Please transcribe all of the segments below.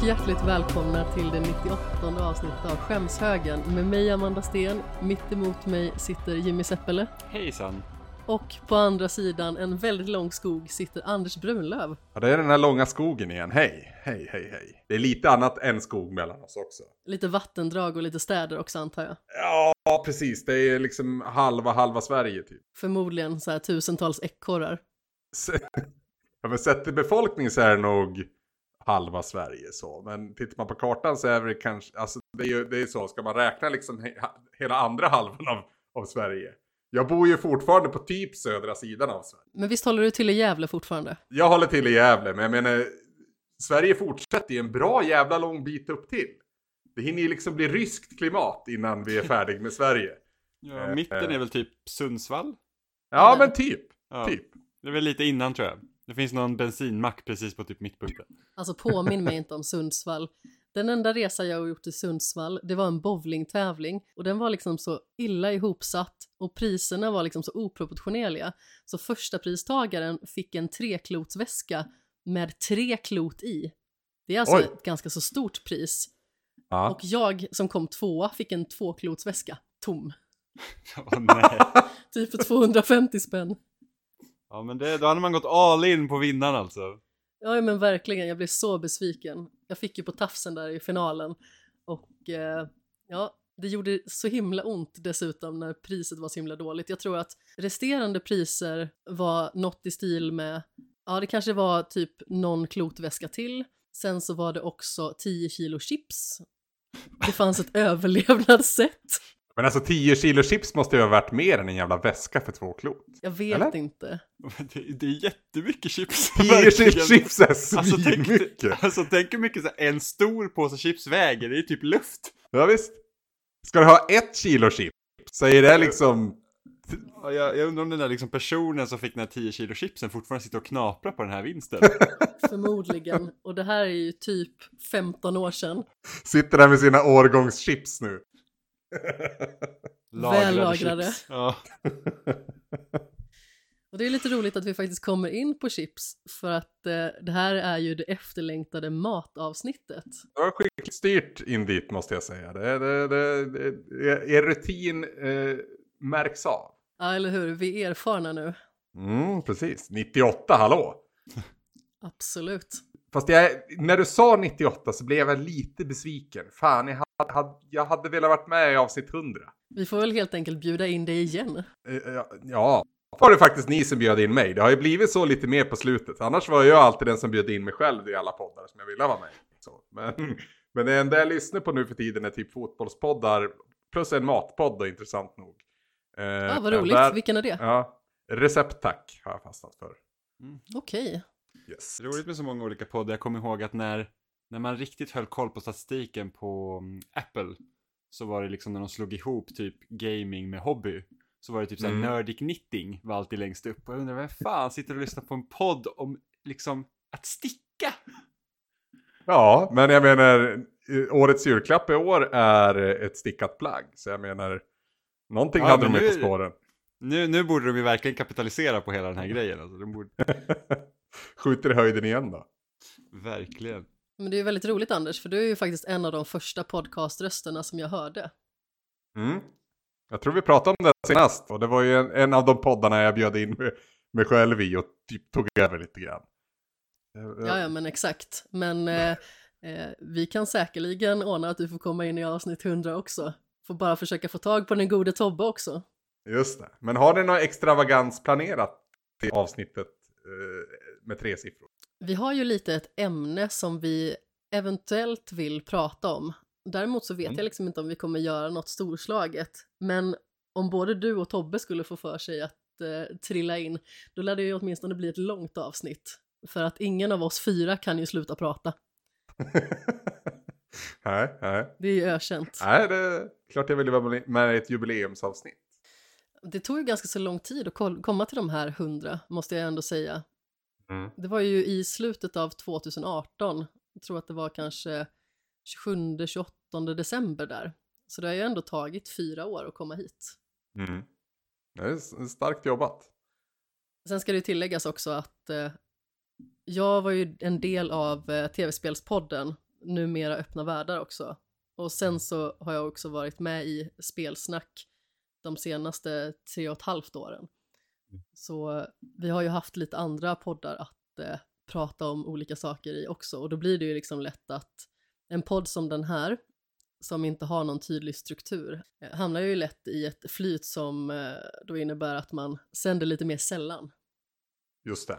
och hjärtligt välkomna till det 98 avsnittet av Skämshögen med mig Amanda Sten. Mitt emot mig sitter Jimmy Seppele Hejsan! och på andra sidan en väldigt lång skog sitter Anders Brunlöv. Ja, det är den här långa skogen igen. Hej, hej, hej, hej. Det är lite annat än skog mellan oss också. Lite vattendrag och lite städer också antar jag. Ja, precis. Det är liksom halva, halva Sverige typ. Förmodligen så här tusentals ekorrar. Ja, men sett till befolkning så är det nog halva Sverige så. Men tittar man på kartan så är det kanske, alltså det är ju det är så, ska man räkna liksom he, hela andra halvan av, av Sverige. Jag bor ju fortfarande på typ södra sidan av Sverige. Men visst håller du till i Gävle fortfarande? Jag håller till i Gävle, men jag menar, Sverige fortsätter ju en bra jävla lång bit upp till. Det hinner ju liksom bli ryskt klimat innan vi är färdiga med Sverige. Ja, Eh, mitten är väl typ Sundsvall? Ja, men typ. Ja, Typ. Det är väl lite innan tror jag. Det finns någon bensinmack precis på typ mittpunkten. Alltså påminn mig inte om Sundsvall. Den enda resa jag har gjort till Sundsvall, det var en bowlingtävling och den var liksom så illa ihopsatt och priserna var liksom så oproportionerliga. Så första pristagaren fick en treklotsväska med tre klot i. Det är alltså Oj. ett ganska så stort pris. Ja. Och jag som kom tvåa fick en tvåklotsväska, tom. Åh nej. Typ för 250 spänn. Ja men det, då hade man gått all in på vinnaren alltså. Ja men verkligen, jag blev så besviken. Jag fick ju på tafsen där i finalen och eh, ja, det gjorde så himla ont dessutom när priset var så himla dåligt. Jag tror att resterande priser var något i stil med, ja det kanske var typ någon klotväska till. Sen så var det också 10 kilo chips. Det fanns ett överlevnadssätt. Men alltså 10 kilo chips måste ju ha varit mer än en jävla väska för två klot. Jag vet Eller? inte. Det, det är jättemycket chips. 10 verkligen. kilo chips är Alltså tänk, svinmycket. alltså tänk hur mycket så här, en stor påse chips väger, det är typ luft. Ja, visst. Ska du ha ett kilo chips så är det liksom... Ja, Jag, jag undrar om den där liksom personen som fick den här 10 kilo chipsen fortfarande sitter och knaprar på den här vinsten. Förmodligen. Och det här är ju typ 15 år sedan. Sitter där med sina årgångschips nu. Väl lagrade. chips. Ja. Och det är lite roligt att vi faktiskt kommer in på chips för att eh, det här är ju det efterlängtade matavsnittet. Det var skickligt styrt in dit måste jag säga. Det, det, det, det, er rutin eh, märks av. Ja, eller hur? Vi är erfarna nu. Mm, precis. 98, hallå! Absolut. Fast jag, när du sa 98 så blev jag lite besviken. Fan, jag hade, hade, jag hade velat varit med i avsnitt 100. Vi får väl helt enkelt bjuda in dig igen. Eh, ja, ja, var det faktiskt ni som bjöd in mig. Det har ju blivit så lite mer på slutet. Annars var jag alltid den som bjöd in mig själv i alla poddar som jag ville vara med i. Så, men, men det enda jag lyssnar på nu för tiden är typ fotbollspoddar. Plus en matpodd då, intressant nog. Eh, Ja, vad roligt. där- Vilken är det? Ja, recept tack har jag fastnat för. Okej. Yes. Roligt med så många olika poddar. Jag kommer ihåg att när, när man riktigt höll koll på statistiken på mm, Apple så var det liksom när de slog ihop typ gaming med hobby. Så var det typ såhär Mm. Nerdic Knitting var alltid längst upp. Och jag undrar vem fan sitter och lyssnar på en podd om liksom att sticka? Ja, men jag menar, årets julklapp i år är ett stickat plagg. Så jag menar, någonting Ja, hade de ju på spåren. Nu, nu borde de ju verkligen kapitalisera på hela den här grejen. Alltså, de borde... Skjuter i höjden igen då. Verkligen. Men det är väldigt roligt Anders, för du är ju faktiskt en av de första podcaströsterna som jag hörde. Mm. Jag tror vi pratade om det senast. Och det var ju en, en av de poddarna jag bjöd in mig, mig själv i och typ tog över lite grann. Eh, Ja, ja, men exakt. Men eh, eh, vi kan säkerligen ordna att du får komma in i avsnitt 100 också. Får bara försöka få tag på den gode Tobbe också. Just det. Men har ni något extravagans planerat till avsnittet eh, med tre siffror? Vi har ju lite ett ämne som vi eventuellt vill prata om. Däremot så vet Mm. jag liksom inte om vi kommer göra något storslaget. Men om både du och Tobbe skulle få för sig att eh, trilla in, då lär det ju åtminstone bli ett långt avsnitt. För att ingen av oss fyra kan ju sluta prata. nej, nej. Det är ju ökänt. Nej, det är klart jag ville vara med i ett jubileumsavsnitt. Det tog ju ganska så lång tid att komma till de här hundra, måste jag ändå säga. Mm. Det var ju i slutet av 2018, jag tror att det var kanske 27-28 december där. Så det har ju ändå tagit fyra år att komma hit. Mm. Det är starkt jobbat. Sen ska det tilläggas också att eh, jag var ju en del av eh, tv-spelspodden numera öppna världar också. Och sen så har jag också varit med i spelsnack de senaste tre och ett halvt åren. Så vi har ju haft lite andra poddar att eh, prata om olika saker i också och då blir det ju liksom lätt att en podd som den här som inte har någon tydlig struktur eh, hamnar ju lätt i ett flyt som eh, då innebär att man sänder lite mer sällan. Just det.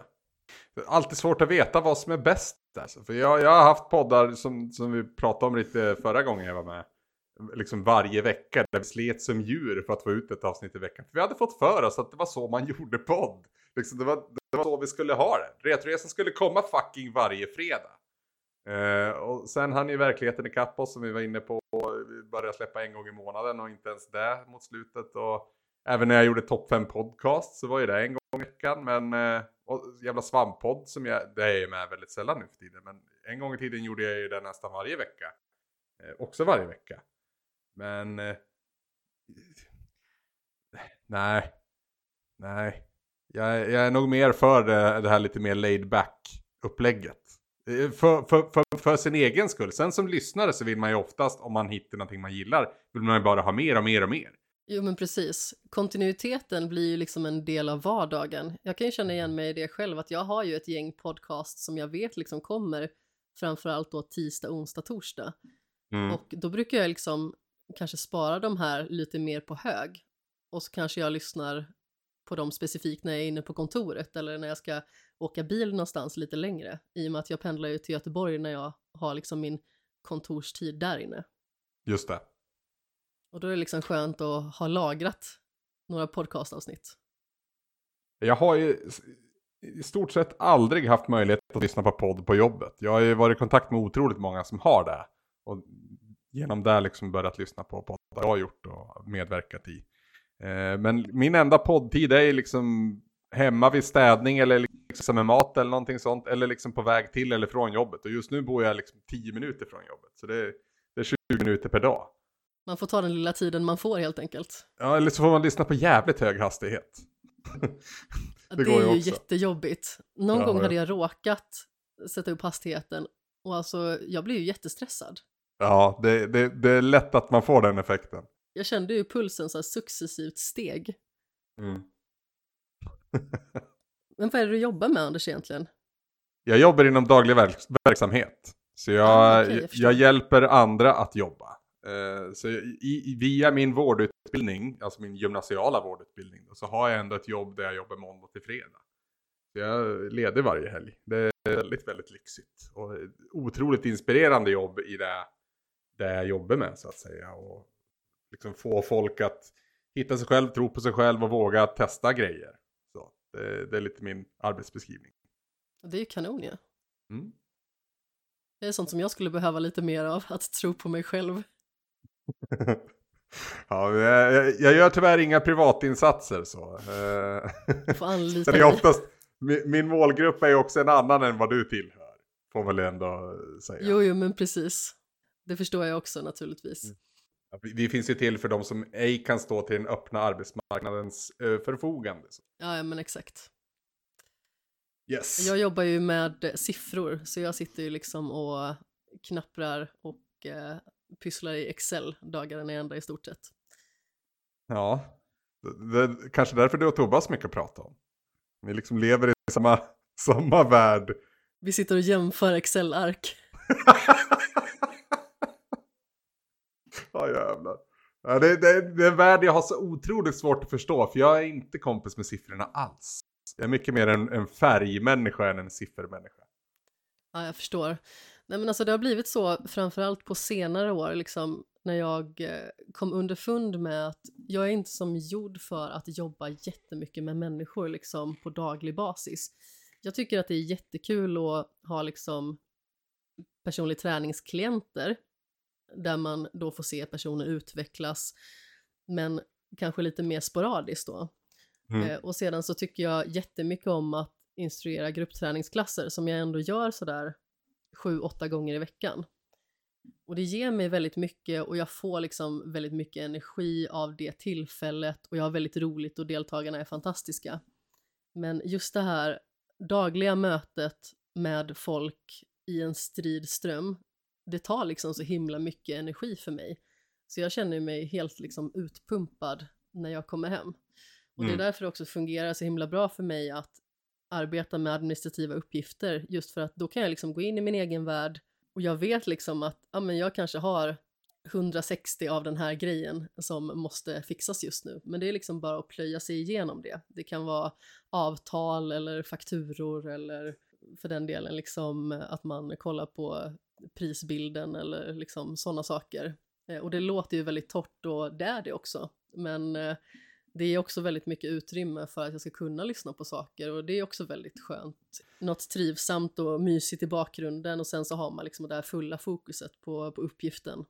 Det är alltid svårt att veta vad som är bäst. Alltså. För jag, jag har haft poddar som, som vi pratade om lite förra gången jag var med. Liksom varje vecka där vi slet som djur för att få ut ett avsnitt i veckan. För vi hade fått för oss att det var så man gjorde podd. Liksom det, var, det var så vi skulle ha det. Retroresan skulle komma fucking varje fredag. Eh, och sen hann ju verkligheten ikapp oss som vi var inne på. Vi började släppa en gång i månaden och inte ens det mot slutet. Och även när jag gjorde topp 5 podcast så var ju det en gång i veckan. Men eh, och jävla svamppodd som jag, det är jag med väldigt sällan nu för tiden. Men en gång i tiden gjorde jag ju det nästan varje vecka. Eh, också varje vecka. Men... nej. Nej. Jag, jag, är nog mer för det, det här lite mer laid back upplägget. För, för, för, för, sin egen skull. Sen som lyssnare så vill man ju oftast, om man hittar någonting man gillar, vill man ju bara ha mer och mer och mer. Jo men precis. Kontinuiteten blir ju liksom en del av vardagen. Jag kan ju känna igen mig i det själv, att jag har ju ett gäng podcast som jag vet liksom kommer framförallt då tisdag, onsdag, torsdag. Mm. Och då brukar jag liksom kanske spara de här lite mer på hög. Och så kanske jag lyssnar på dem specifikt när jag är inne på kontoret eller när jag ska åka bil någonstans lite längre. I och med att jag pendlar ju till Göteborg när jag har liksom min kontorstid där inne. Just det. Och då är det liksom skönt att ha lagrat några podcastavsnitt. Jag har ju i stort sett aldrig haft möjlighet att lyssna på podd på jobbet. Jag har ju varit i kontakt med otroligt många som har det. Och genom det liksom börjat lyssna på poddar jag har gjort och medverkat i. Eh, men min enda poddtid är liksom hemma vid städning eller liksom med mat eller någonting sånt. Eller liksom på väg till eller från jobbet. Och just nu bor jag liksom 10 minuter från jobbet. Så det är, det är 20 minuter per dag. Man får ta den lilla tiden man får helt enkelt. Ja, eller så får man lyssna på jävligt hög hastighet. det, det är ju också. jättejobbigt. Någon ja, gång hade jag råkat sätta upp hastigheten och alltså jag blir ju jättestressad. Ja, det, det, det är lätt att man får den effekten. Jag kände ju pulsen så här successivt steg. Mm. Men vad är det du jobbar med Anders egentligen? Jag jobbar inom daglig verk verksamhet. Så jag, ah, okay, jag, jag, hjälper andra att jobba. Uh, så i, via min vårdutbildning, alltså min gymnasiala vårdutbildning, så har jag ändå ett jobb där jag jobbar måndag till fredag. Så jag leder varje helg. Det är väldigt, väldigt lyxigt. Och otroligt inspirerande jobb i det det jag jobbar med så att säga. Och liksom få folk att hitta sig själv, tro på sig själv och våga testa grejer. Så det, det är lite min arbetsbeskrivning. Det är ju kanon ja. Mm. Det är sånt som jag skulle behöva lite mer av, att tro på mig själv. ja, jag, jag, gör tyvärr inga privatinsatser så. Får anlita det är oftast, min, min målgrupp är också en annan än vad du tillhör. Får väl ändå säga. Jo, jo, men precis. Det förstår jag också naturligtvis. Mm. Vi finns ju till för de som ej kan stå till den öppna arbetsmarknadens förfogande. Ja, men exakt. Yes. Jag jobbar ju med siffror, så jag sitter ju liksom och knapprar och eh, pysslar i Excel dagarna i ända i stort sett. Ja, det, det, kanske därför du och Tobbe så mycket att prata om. Vi liksom lever i samma, samma värld. Vi sitter och jämför Excel-ark. Ja jävlar. Ja, det, det, det är en värld jag har så otroligt svårt att förstå för jag är inte kompis med siffrorna alls. Jag är mycket mer en, en färgmänniska än en siffermänniska. Ja, jag förstår. Nej men alltså det har blivit så framförallt på senare år liksom när jag eh, kom underfund med att jag är inte som gjord för att jobba jättemycket med människor liksom på daglig basis. Jag tycker att det är jättekul att ha liksom personlig träningsklienter där man då får se personer utvecklas, men kanske lite mer sporadiskt då. Mm. Eh, och sedan så tycker jag jättemycket om att instruera gruppträningsklasser som jag ändå gör sådär sju, åtta gånger i veckan. Och det ger mig väldigt mycket och jag får liksom väldigt mycket energi av det tillfället och jag har väldigt roligt och deltagarna är fantastiska. Men just det här dagliga mötet med folk i en strid ström det tar liksom så himla mycket energi för mig. Så jag känner mig helt liksom utpumpad när jag kommer hem. Och det är Mm. därför det också fungerar så himla bra för mig att arbeta med administrativa uppgifter, just för att då kan jag liksom gå in i min egen värld och jag vet liksom att ja, men jag kanske har 160 av den här grejen som måste fixas just nu. Men det är liksom bara att plöja sig igenom det. Det kan vara avtal eller fakturor eller för den delen liksom att man kollar på prisbilden eller liksom sådana saker. Eh, och det låter ju väldigt torrt och det är det också. Men eh, det är också väldigt mycket utrymme för att jag ska kunna lyssna på saker och det är också väldigt skönt. Något trivsamt och mysigt i bakgrunden och sen så har man liksom det här fulla fokuset på, på uppgiften.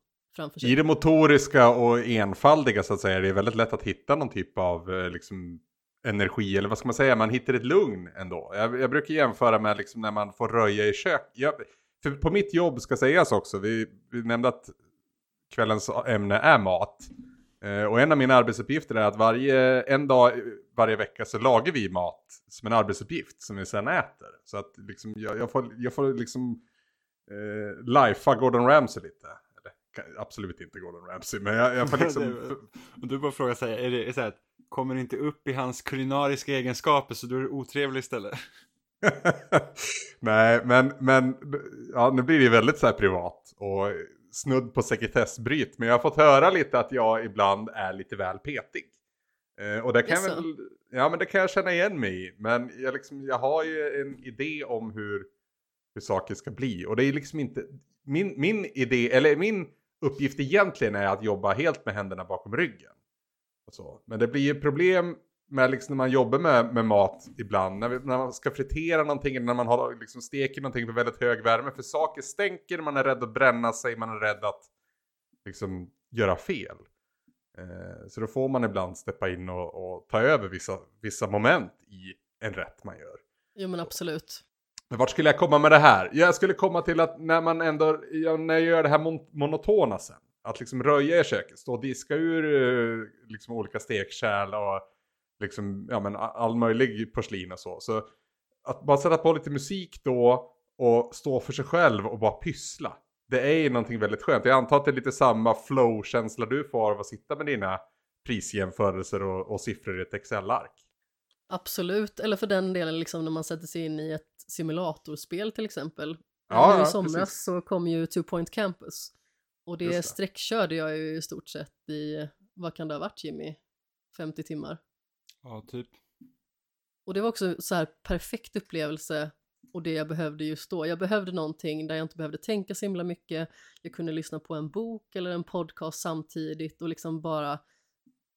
I det motoriska och enfaldiga så att säga det är väldigt lätt att hitta någon typ av eh, liksom, energi, eller vad ska man säga, man hittar ett lugn ändå. Jag, jag brukar jämföra med liksom, när man får röja i kök. Jag, för på mitt jobb ska sägas också, vi, vi nämnde att kvällens ämne är mat. Eh, och en av mina arbetsuppgifter är att varje, en dag eh, varje vecka så lagar vi mat som en arbetsuppgift som vi sen äter. Så att liksom, jag, jag får, jag får liksom eh, lifea Gordon Ramsay lite. Eller, absolut inte Gordon Ramsay, men jag, jag får liksom... Och du bara frågar sig, är det så här, kommer det inte upp i hans kulinariska egenskaper så då är det otrevligt istället? Nej, men, men ja, nu blir det väldigt så här privat och snudd på sekretessbryt. Men jag har fått höra lite att jag ibland är lite väl petig. Eh, och det kan, jag väl, ja, men det kan jag känna igen mig i. Men jag, liksom, jag har ju en idé om hur, hur saker ska bli. Och det är liksom inte... Min, min idé, eller min uppgift egentligen är att jobba helt med händerna bakom ryggen. Men det blir ju problem med liksom när man jobbar med, med mat ibland. När, vi, när man ska fritera någonting eller när man har, liksom steker någonting på väldigt hög värme. För saker stänker, man är rädd att bränna sig, man är rädd att liksom göra fel. Eh, så då får man ibland steppa in och, och ta över vissa, vissa moment i en rätt man gör. Jo men absolut. Men vart skulle jag komma med det här? Jag skulle komma till att när man ändå, när jag gör det här mon- monotona sen. Att liksom röja i köket, stå och diska ur eh, liksom olika stekkärl och liksom, ja men all möjlig porslin och så. Så att bara sätta på lite musik då och stå för sig själv och bara pyssla. Det är ju någonting väldigt skönt. Jag antar att det är lite samma flow-känsla du får av att sitta med dina prisjämförelser och, och siffror i ett Excel-ark. Absolut, eller för den delen liksom när man sätter sig in i ett simulatorspel till exempel. Ja, i somras precis. så kom ju Two Point Campus. Och det, Just det. sträckkörde jag ju i stort sett i, vad kan det ha varit Jimmy? 50 timmar. Ja, typ. Och det var också så här perfekt upplevelse och det jag behövde just då. Jag behövde någonting där jag inte behövde tänka så himla mycket. Jag kunde lyssna på en bok eller en podcast samtidigt och liksom bara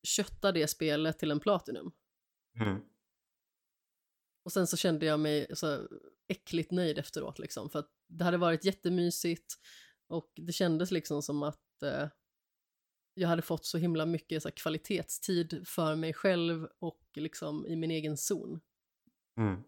kötta det spelet till en Platinum. Mm. Och sen så kände jag mig så äckligt nöjd efteråt liksom för att det hade varit jättemysigt och det kändes liksom som att eh, jag hade fått så himla mycket så här, kvalitetstid för mig själv och liksom i min egen zon. Mm.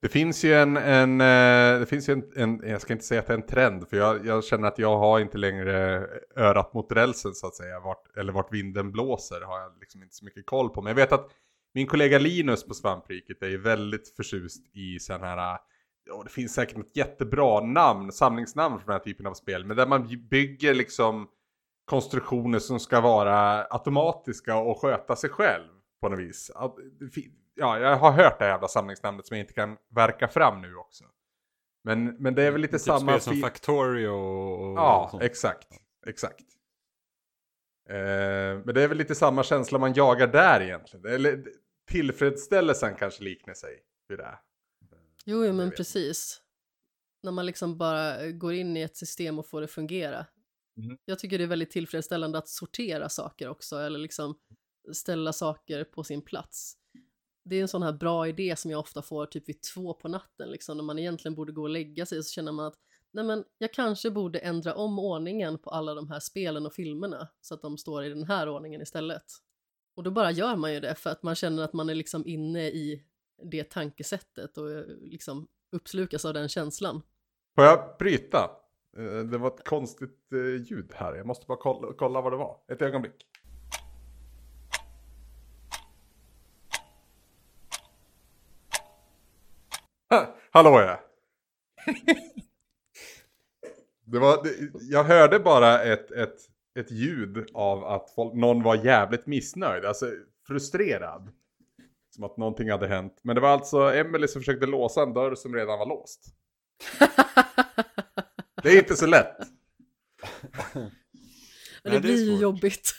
Det finns ju en, en, eh, det finns ju en, en, jag ska inte säga att det är en trend, för jag, jag känner att jag har inte längre örat mot rälsen så att säga, vart, eller vart vinden blåser har jag liksom inte så mycket koll på. Men jag vet att min kollega Linus på Svampriket är ju väldigt förtjust i sådana här, och det finns säkert ett jättebra namn, samlingsnamn för den här typen av spel, men där man bygger liksom konstruktioner som ska vara automatiska och sköta sig själv på något vis. Ja, jag har hört det här jävla samlingsnamnet som jag inte kan verka fram nu också. Men, men det är väl lite typ samma... spel som Factorio och, och Ja, sånt. exakt. Exakt. Eh, men det är väl lite samma känsla man jagar där egentligen. Eller tillfredsställelsen kanske liknar sig vid det. Jo, jo men precis. När man liksom bara går in i ett system och får det fungera. Mhm. Jag tycker det är väldigt tillfredsställande att sortera saker också, eller liksom ställa saker på sin plats. Det är en sån här bra idé som jag ofta får typ vid två på natten, liksom, när man egentligen borde gå och lägga sig, så känner man att nej men, jag kanske borde ändra om ordningen på alla de här spelen och filmerna, så att de står i den här ordningen istället. Och då bara gör man ju det, för att man känner att man är liksom inne i det tankesättet och eh, liksom uppslukas av den känslan. Får jag bryta? Eh, det var ett konstigt eh, ljud här. Jag måste bara kolla, kolla vad det var. Ett ögonblick. Hallå ja. Det var, det, jag hörde bara ett, ett, ett ljud av att folk, någon var jävligt missnöjd, alltså frustrerad. Som att någonting hade hänt. Men det var alltså Emelie som försökte låsa en dörr som redan var låst. Det är inte så lätt. Nej, det det är blir ju jobbigt.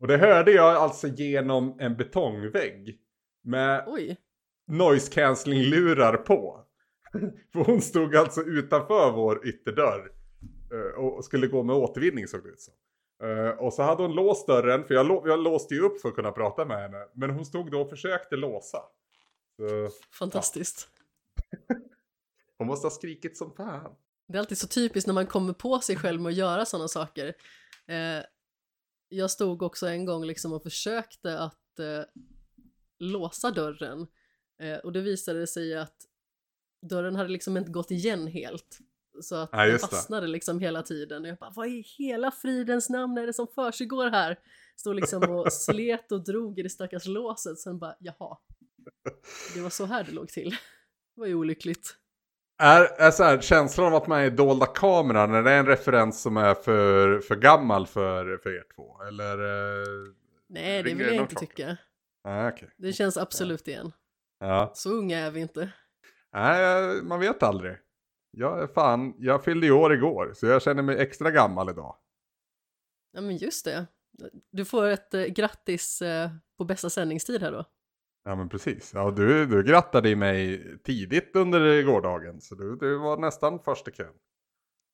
Och det hörde jag alltså genom en betongvägg. Med Oj. noise cancelling lurar på. För hon stod alltså utanför vår ytterdörr. eh, Och skulle gå med återvinning såg det ut som. Eh, Och så hade hon låst dörren, för jag, lå- jag låste ju upp för att kunna prata med henne. Men hon stod då och försökte låsa. Så Fantastiskt. hon måste ha skrikit som fan. Det är alltid så typiskt när man kommer på sig själv med att göra sådana saker. Eh, jag stod också en gång liksom och försökte att eh, låsa dörren eh, och det visade sig att dörren hade liksom inte gått igen helt. Så att Ja, den just det. fastnade liksom hela tiden. Och jag bara, vad i hela fridens namn är det som försiggår här? Stod liksom och slet och drog i det stackars låset. Sen bara, jaha. Det var så här det låg till. Det var ju olyckligt. Är, är så här, känslan av att man är dolda kameran, är det en referens som är för, för gammal för, för er två? Eller? eh, Nej, det vill jag inte klocka? tycka. Nej, okej. Det känns absolut igen. Ja. Så unga är vi inte. Nej, man vet aldrig. Jag, fan, jag fyllde ju år igår, så jag känner mig extra gammal idag. Ja men just det. Du får ett eh, grattis eh, på bästa sändningstid här då. Ja men precis. Ja, du, du grattade mig tidigt under gårdagen, så du, du var nästan först i kön.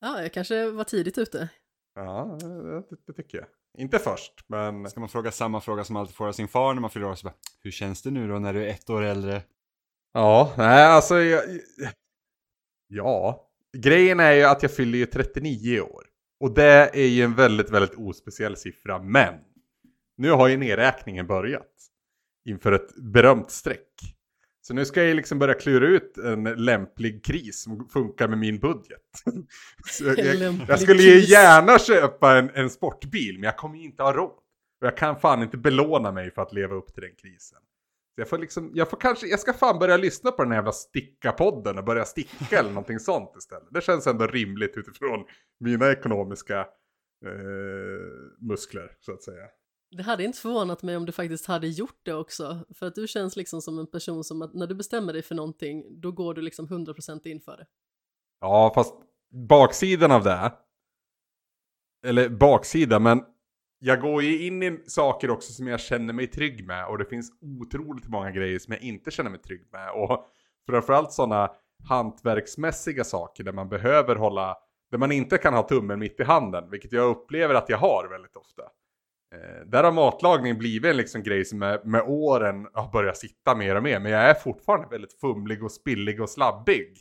Ja, jag kanske var tidigt ute. Ja, det, det tycker jag. Inte först, men... Ska man fråga samma fråga som alltid får av sin far när man fyller år? Så bara, Hur känns det nu då när du är ett år äldre? Ja, nej alltså jag... Ja. Grejen är ju att jag fyller ju 39 år. Och det är ju en väldigt, väldigt ospeciell siffra, men nu har ju nedräkningen börjat. Inför ett berömt streck. Så nu ska jag liksom börja klura ut en lämplig kris som funkar med min budget. Jag, jag, skulle ju gärna köpa en, en sportbil, men jag kommer inte ha råd. Och jag kan fan inte belåna mig för att leva upp till den krisen. Jag får liksom, jag får kanske, jag ska fan börja lyssna på den här jävla sticka-podden och börja sticka eller någonting sånt istället. Det känns ändå rimligt utifrån mina ekonomiska eh, muskler, så att säga. Det hade inte förvånat mig om du faktiskt hade gjort det också. För att du känns liksom som en person som att när du bestämmer dig för någonting, då går du liksom 100% in för det. Ja, fast baksidan av det, eller baksida, men jag går ju in i saker också som jag känner mig trygg med och det finns otroligt många grejer som jag inte känner mig trygg med och framförallt sådana hantverksmässiga saker där man behöver hålla, där man inte kan ha tummen mitt i handen, vilket jag upplever att jag har väldigt ofta. Eh, där har matlagning blivit en liksom grej som med, med åren har börjat sitta mer och mer, men jag är fortfarande väldigt fumlig och spillig och slabbig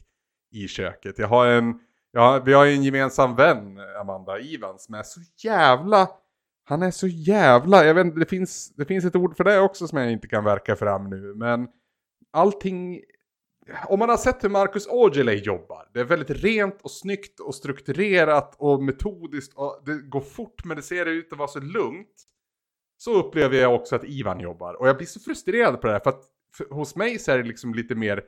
i köket. Jag har en, ja, vi har ju en gemensam vän, Amanda Ivan, som är så jävla, han är så jävla, jag vet inte, det finns, det finns ett ord för det också som jag inte kan verka fram nu, men allting, om man har sett hur Marcus Aujalay jobbar, det är väldigt rent och snyggt och strukturerat och metodiskt och det går fort men det ser ut att vara så lugnt. Så upplever jag också att Ivan jobbar och jag blir så frustrerad på det här för att för, hos mig så är det liksom lite mer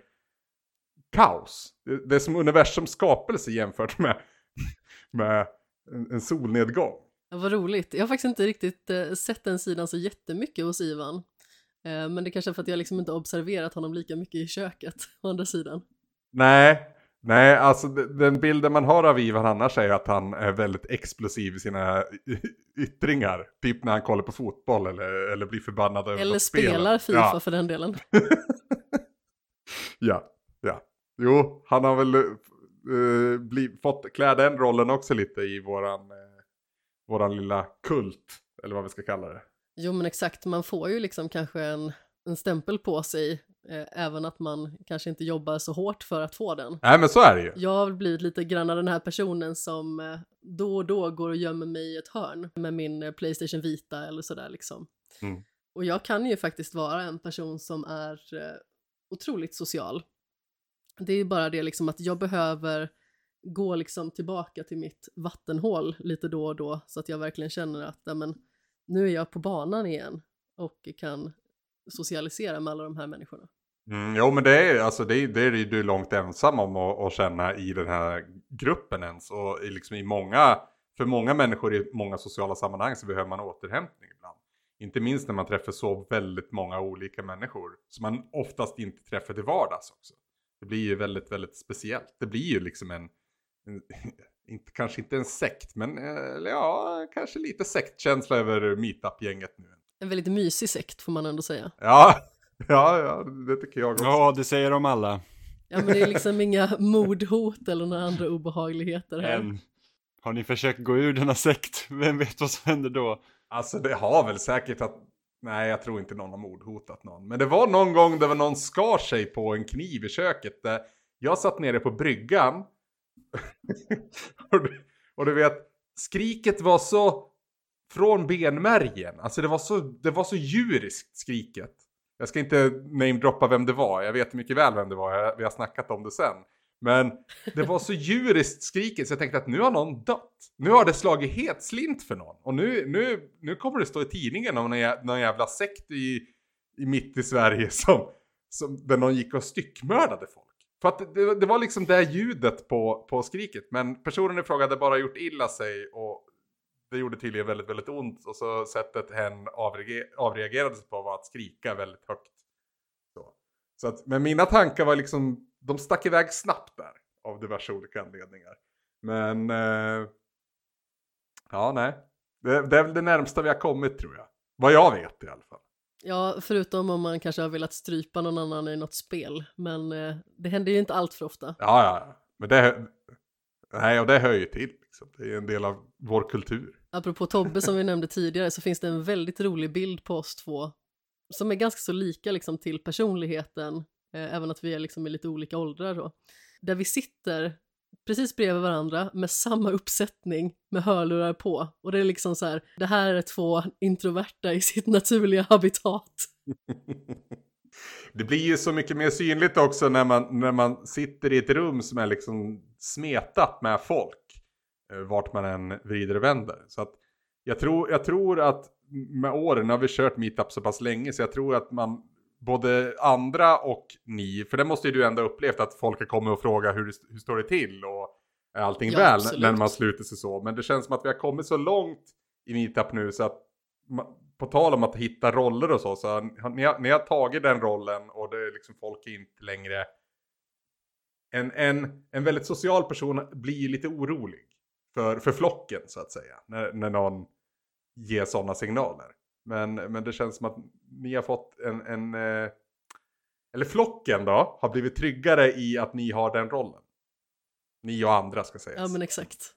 kaos. Det, det är som universums skapelse jämfört med, med en, en solnedgång. Ja, vad roligt. Jag har faktiskt inte riktigt eh, sett den sidan så jättemycket hos Ivan. Eh, men det kanske är för att jag liksom inte observerat honom lika mycket i köket, å andra sidan. Nej, nej, alltså de- den bilden man har av Ivan annars är att han är väldigt explosiv i sina yttringar. Typ när han kollar på fotboll eller, eller blir förbannad över Eller spelar Fifa Ja, för den delen. ja, ja. Jo, han har väl uh, bli, fått klä den rollen också lite i våran, eh, våran lilla kult. Eller vad vi ska kalla det. Jo men exakt, man får ju liksom kanske en, en stämpel på sig, eh, även att man kanske inte jobbar så hårt för att få den. Nej men så är det ju. Jag har blivit lite grann den här personen som eh, då och då går och gömmer mig i ett hörn med min eh, Playstation Vita eller sådär liksom. Mm. Och jag kan ju faktiskt vara en person som är otroligt social. Det är bara det liksom att jag behöver gå liksom tillbaka till mitt vattenhål lite då och då så att jag verkligen känner att men, nu är jag på banan igen och kan socialisera med alla de här människorna. Mm, jo men det är, alltså, det, det är du långt ensam om att, att känna i den här gruppen ens. Och liksom i många, för många människor i många sociala sammanhang så behöver man återhämtning ibland. Inte minst när man träffar så väldigt många olika människor som man oftast inte träffar till vardags också. Det blir ju väldigt, väldigt speciellt. Det blir ju liksom en, en inte, kanske inte en sekt, men eh, ja, kanske lite sektkänsla över meetup-gänget nu. En väldigt mysig sekt får man ändå säga. Ja, ja, ja, det tycker jag också. Ja, det säger de alla. Ja, men det är liksom inga mordhot eller några andra obehagligheter här. Än. Har ni försökt gå ur denna sekt? Vem vet vad som händer då? Alltså det har väl säkert att, nej jag tror inte någon har mordhotat någon. Men det var någon gång det var någon skar sig på en kniv i köket. Där jag satt nere på bryggan. och, du, och du vet, skriket var så från benmärgen. Alltså det var så, det var så djuriskt skriket. Jag ska inte namedroppa vem det var, jag vet mycket väl vem det var, vi har snackat om det sen. Men det var så djuriskt skriket så jag tänkte att nu har någon dött. Nu har det slagit helt slint för någon. Och nu, nu, nu kommer det stå i tidningen om någon, någon jävla sekt i, i mitt i Sverige som, som, där någon gick och styckmördade folk. För att det, det var liksom det ljudet på, på skriket. Men personen i fråga hade bara gjort illa sig och det gjorde tydligen väldigt, väldigt ont. Och så sättet hen avreager, sig på var att skrika väldigt högt. Så, så att, men mina tankar var liksom, de stack iväg snabbt där. Av diverse olika anledningar. Men, eh, ja nej. Det, det är väl det närmsta vi har kommit tror jag. Vad jag vet i alla fall. Ja, förutom om man kanske har velat strypa någon annan i något spel. Men eh, det händer ju inte allt för ofta. Ja, ja. Men det, nej, och det hör ju till. Liksom. Det är en del av vår kultur. Apropå Tobbe som vi nämnde tidigare så finns det en väldigt rolig bild på oss två som är ganska så lika liksom till personligheten, eh, även att vi är liksom i lite olika åldrar då. Där vi sitter precis bredvid varandra med samma uppsättning med hörlurar på och det är liksom så här, det här är två introverta i sitt naturliga habitat. det blir ju så mycket mer synligt också när man, när man sitter i ett rum som är liksom smetat med folk. Eh, vart man än vrider och vänder. Så att jag tror, jag tror att med åren, nu har vi kört meetup så pass länge, så jag tror att man, både andra och ni, för det måste ju du ändå upplevt att folk har kommit och frågat hur, hur står det till och är allting Ja, väl absolut. när man sluter sig så. Men det känns som att vi har kommit så långt i meetup nu så att på tal om att hitta roller och så, så ni, har, ni har tagit den rollen och det är liksom folk är inte längre en, en, en väldigt social person blir lite orolig för, för flocken så att säga. När, när någon ger sådana signaler. Men, men det känns som att ni har fått en, en eh, eller flocken då, har blivit tryggare i att ni har den rollen. Ni och andra ska sägas. Ja men exakt.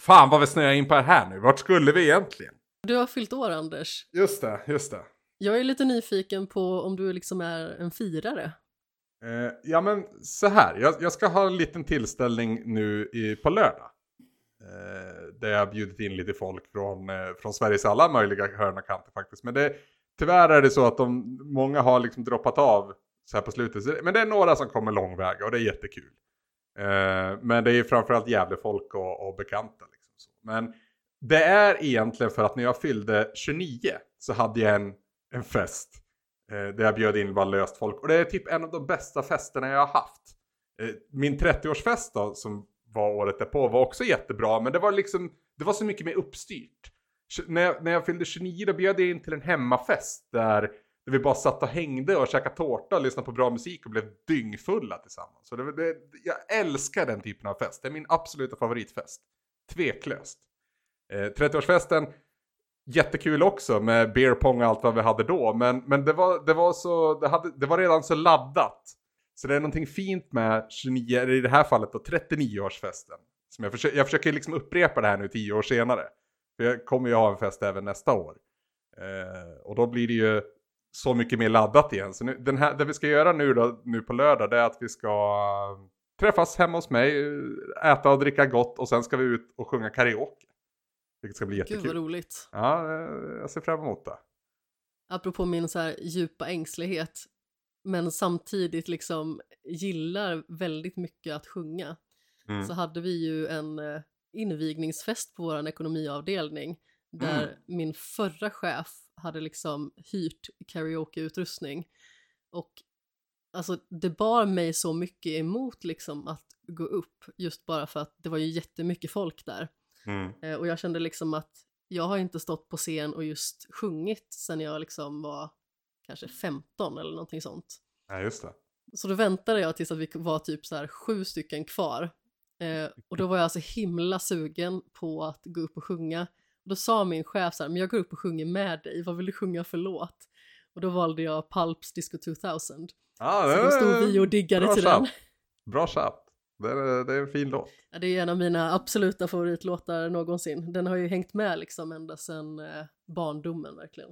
Fan vad vi snöar in på det här nu. Vart skulle vi egentligen? Du har fyllt år Anders. Just det, just det. Jag är lite nyfiken på om du liksom är en firare. Eh, ja men så här, jag, jag ska ha en liten tillställning nu i, på lördag. Eh, där jag har bjudit in lite folk från, eh, från Sveriges alla möjliga hörn och kanter faktiskt. Men det, tyvärr är det så att de, många har liksom droppat av så här på slutet. Så Men det är några som kommer långväga och det är jättekul. Eh, men det är ju framförallt jävla folk och, och bekanta. Liksom så. Men det är egentligen för att när jag fyllde 29 så hade jag en, en fest. Eh, där jag bjöd in bara löst folk. Och det är typ en av de bästa festerna jag har haft. Eh, min 30-årsfest då, som var året därpå, var också jättebra. Men det var liksom, det var så mycket mer uppstyrt. När jag, när jag fyllde 29 då bjöd jag in till en hemmafest där, där vi bara satt och hängde och käkade tårta och lyssnade på bra musik och blev dyngfulla tillsammans. Så det, det, jag älskar den typen av fest. Det är min absoluta favoritfest. Tveklöst. Eh, 30-årsfesten, jättekul också med beer pong och allt vad vi hade då. Men, men det, var, det, var så, det, hade, det var redan så laddat. Så det är någonting fint med 29, eller i det här fallet då 39-årsfesten. Som jag, försöker, jag försöker liksom upprepa det här nu 10 år senare. För jag kommer ju ha en fest även nästa år. Eh, och då blir det ju så mycket mer laddat igen. Så nu, den här, det vi ska göra nu då, nu på lördag, det är att vi ska träffas hemma hos mig, äta och dricka gott och sen ska vi ut och sjunga karaoke. Vilket ska bli Gud vad jättekul. roligt. Ja, eh, jag ser fram emot det. Apropå min så här djupa ängslighet, men samtidigt liksom gillar väldigt mycket att sjunga, Mm. så hade vi ju en eh, invigningsfest på vår ekonomiavdelning där Mm. min förra chef hade liksom hyrt karaokeutrustning och alltså det bar mig så mycket emot liksom att gå upp just bara för att det var ju jättemycket folk där. Mm. Eh, och jag kände liksom att jag har inte stått på scen och just sjungit sen jag liksom var kanske 15 eller någonting sånt. Ja, just det. Så då väntade jag tills att vi var typ så här sju stycken kvar. Eh, och då var jag så himla sugen på att gå upp och sjunga. Och då sa min chef så här, men jag går upp och sjunger med dig, vad vill du sjunga för låt? Och då valde jag Pulps Disco 2000. Ja, Så då stod vi och diggade bra till chatt. den. Bra chatt. Det är, det är en fin låt. Ja, det är en av mina absoluta favoritlåtar någonsin. Den har ju hängt med liksom ända sedan eh, barndomen verkligen.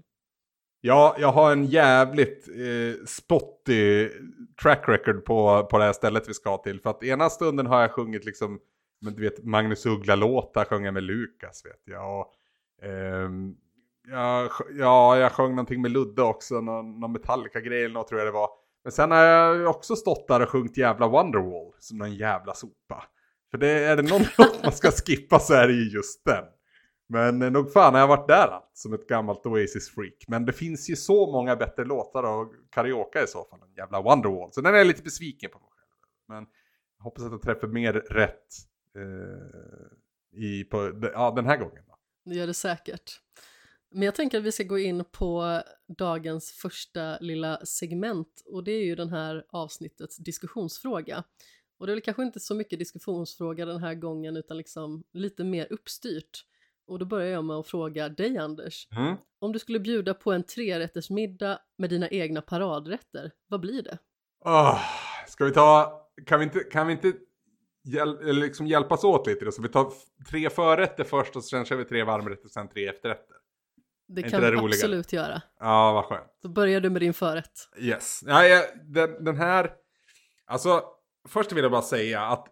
Ja, jag har en jävligt eh, spotty track record på, på det här stället vi ska till. För att ena stunden har jag sjungit liksom, men du vet, Magnus Uggla-låtar sjöng jag med Lukas vet jag. Och, eh, jag. Ja, jag sjöng någonting med Ludde också, någon, någon Metallica-grej eller något tror jag det var. Men sen har jag också stått där och sjungit jävla Wonderwall som någon jävla sopa. För det är det någon låt man ska skippa så är det ju just den. Men nog fan har jag varit där allt, som ett gammalt Oasis-freak. Men det finns ju så många bättre låtar och karaoke i så fall än jävla Wonderwall. Så den är jag lite besviken på mig själv. Men jag hoppas att jag träffar mer rätt eh, i, på, ja, den här gången. Då. Det gör det säkert. Men jag tänker att vi ska gå in på dagens första lilla segment och det är ju den här avsnittets diskussionsfråga. Och det är väl kanske inte så mycket diskussionsfråga den här gången utan liksom lite mer uppstyrt. Och då börjar jag med att fråga dig Anders. Mm. Om du skulle bjuda på en trerättersmiddag med dina egna paradrätter, vad blir det? Oh, ska vi ta, kan vi inte, kan vi inte hjäl, liksom hjälpas åt lite då? Så vi tar tre förrätter först och sen kör vi tre varmrätter och sen tre efterrätter. Det kan vi det roligare? absolut göra. Ja, vad skönt. Då börjar du med din förrätt. Yes. Ja, ja, den, den här, alltså först vill jag bara säga att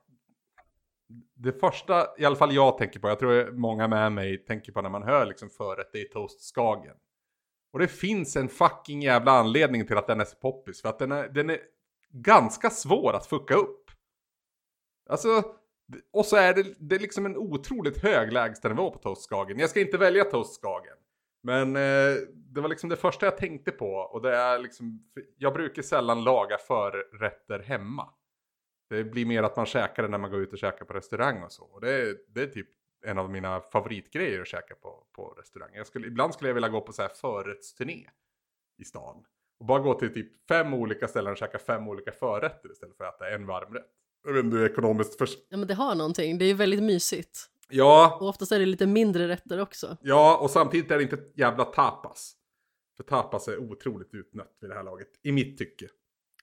det första, i alla fall jag tänker på, jag tror många med mig tänker på när man hör liksom förrätt, det är toast Skagen. Och det finns en fucking jävla anledning till att den är så poppis, för att den är, den är ganska svår att fucka upp. Alltså, och så är det, det är liksom en otroligt hög lägstanivå på toast Skagen. Jag ska inte välja toast Skagen. Men eh, det var liksom det första jag tänkte på och det är liksom, jag brukar sällan laga förrätter hemma. Det blir mer att man käkar det när man går ut och käkar på restaurang och så. Och det, är- det är typ en av mina favoritgrejer att käka på, på restaurang. Jag skulle, ibland skulle jag vilja gå på så här förrättsturné i stan. Och bara gå till typ fem olika ställen och käka fem olika förrätter istället för att äta en varmrätt. Jag vet inte hur ekonomiskt för... Ja men det har någonting, det är ju väldigt mysigt. Ja, Och oftast är det lite mindre rätter också. Ja, och samtidigt är det inte jävla tapas. För tapas är otroligt utnött vid det här laget, i mitt tycke.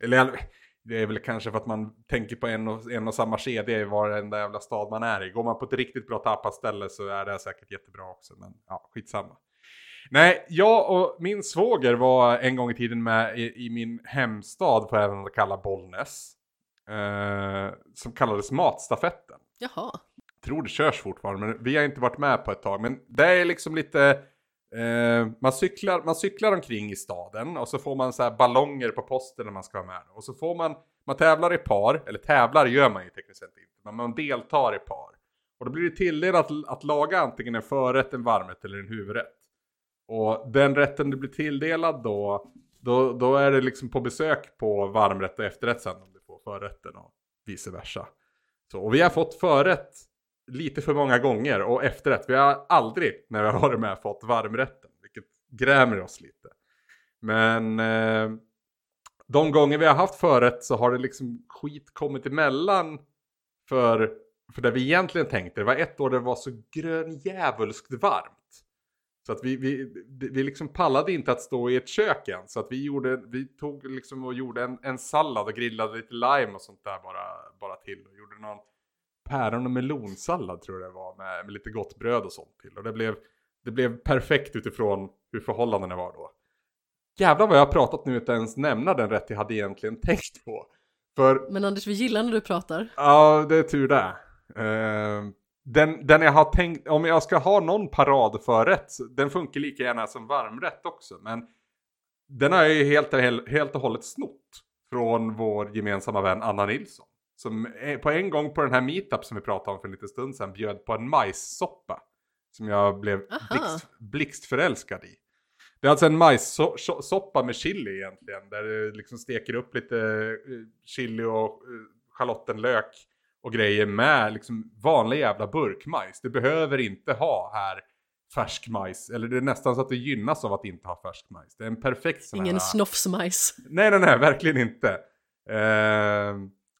Eller det är väl kanske för att man tänker på en och, en och samma kedja i varenda jävla stad man är i. Går man på ett riktigt bra tapasställe så är det säkert jättebra också, men ja, skitsamma. Nej, jag och min svåger var en gång i tiden med i, i min hemstad, jag även kalla Bollnäs. Eh, som kallades Matstafetten Jaha. tror det körs fortfarande, men vi har inte varit med på ett tag. Men det är liksom lite, eh, man, cyklar, man cyklar omkring i staden och så får man så här ballonger på posten när man ska vara med. Och så får man, man tävlar i par, eller tävlar gör man ju tekniskt sett inte, men man deltar i par. Och då blir det tilldelat att, att laga antingen en förrätt, en varmrätt eller en huvudrätt. Och den rätten du blir tilldelad då, då, då är det liksom på besök på varmrätt och efterrätt sen om du får förrätten och vice versa. Så, och vi har fått förrätt lite för många gånger och efterrätt. Vi har aldrig när vi har varit med fått varmrätten, vilket grämer oss lite. Men eh, de gånger vi har haft förrätt så har det liksom skit kommit emellan för, för det vi egentligen tänkte. Det var ett år det var så grönjävulskt varmt. Så att vi, vi, vi liksom pallade inte att stå i ett kök än. Så att vi, gjorde, vi tog liksom och gjorde en, en sallad och grillade lite lime och sånt där bara, bara till. Och gjorde någon päron och melonsallad tror jag det var med, med lite gott bröd och sånt till. Och det blev, det blev perfekt utifrån hur förhållandena var då. Jävlar vad jag har pratat nu utan ens nämna den rätt jag hade egentligen tänkt på. För Men Anders, vi gillar när du pratar. Ja, det är tur det. Eh, den, den jag har tänkt, om jag ska ha någon paradförrätt, den funkar lika gärna som varmrätt också. Men den har jag ju helt, helt och hållet snott från vår gemensamma vän Anna Nilsson. Som på en gång på den här meetup som vi pratade om för en liten stund sedan bjöd på en majssoppa. Som jag blev blixt, blixtförälskad i. Det är alltså en majssoppa med chili egentligen. Där du liksom steker upp lite eh, chili och eh, schalottenlök och grejer med liksom vanlig jävla burkmajs. Du behöver inte ha här färsk majs. Eller det är nästan så att det gynnas av att inte ha färsk majs. Det är en perfekt sån Ingen här... snofsmajs. Nej, nej, nej, verkligen inte. Eh,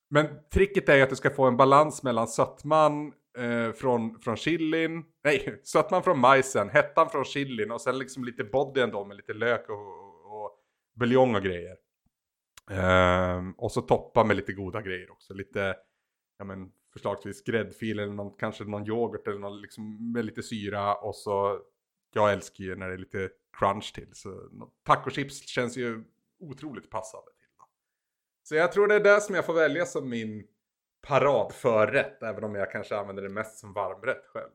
men tricket är ju att du ska få en balans mellan sötman eh, från, från chilin, nej, sötman från majsen, hettan från chilin och sen liksom lite body ändå med lite lök och, och, och buljong och grejer. Eh, och så toppa med lite goda grejer också, lite, ja men förslagsvis gräddfil eller någon, kanske någon yoghurt eller någon liksom med lite syra och så, jag älskar ju när det är lite crunch till, så tacochips känns ju otroligt passande. Så jag tror det är det som jag får välja som min paradförrätt. Även om jag kanske använder det mest som varmrätt själv.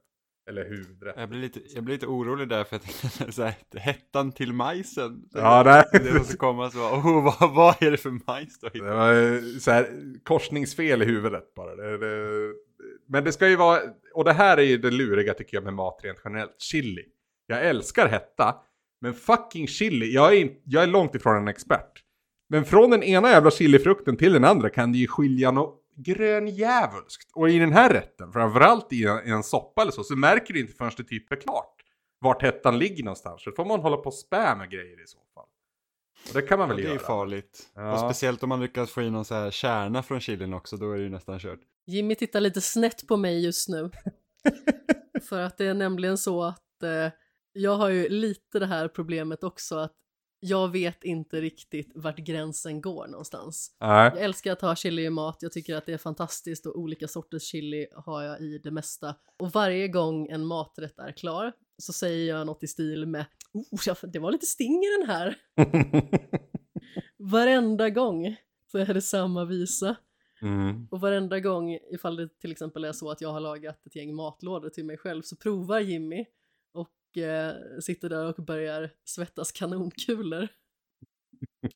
Eller huvudrätt. Jag blir lite, jag blir lite orolig där för att så här, hettan till majsen. Ja, nej. Det måste komma så, oh, vad, vad är det för majs då? Det var så här, korsningsfel i huvudet bara. Det, det, men det ska ju vara, och det här är ju det luriga tycker jag med mat rent generellt. Chili. Jag älskar hetta. Men fucking chili, jag är, jag är långt ifrån en expert. Men från den ena jävla chilifrukten till den andra kan det ju skilja något grönjävulskt. Och i den här rätten, framförallt i en, i en soppa eller så, så märker du inte förrän det typ är klart. Vart hettan ligger någonstans. Så får man hålla på och spä med grejer i så fall. Och det kan man väl ja, det göra. är farligt. Ja. Och speciellt om man lyckas få in någon så här kärna från chilin också, då är det ju nästan kört. Jimmy tittar lite snett på mig just nu. För att det är nämligen så att eh, jag har ju lite det här problemet också att jag vet inte riktigt vart gränsen går någonstans. Nej. Jag älskar att ha chili i mat, jag tycker att det är fantastiskt och olika sorters chili har jag i det mesta. Och varje gång en maträtt är klar så säger jag något i stil med oh, det var lite sting i den här. Varenda gång så är det samma visa. mm. Och varenda gång ifall det till exempel är så att jag har lagat ett gäng matlådor till mig själv så provar Jimmy eh, sitter där och börjar svettas kanonkulor.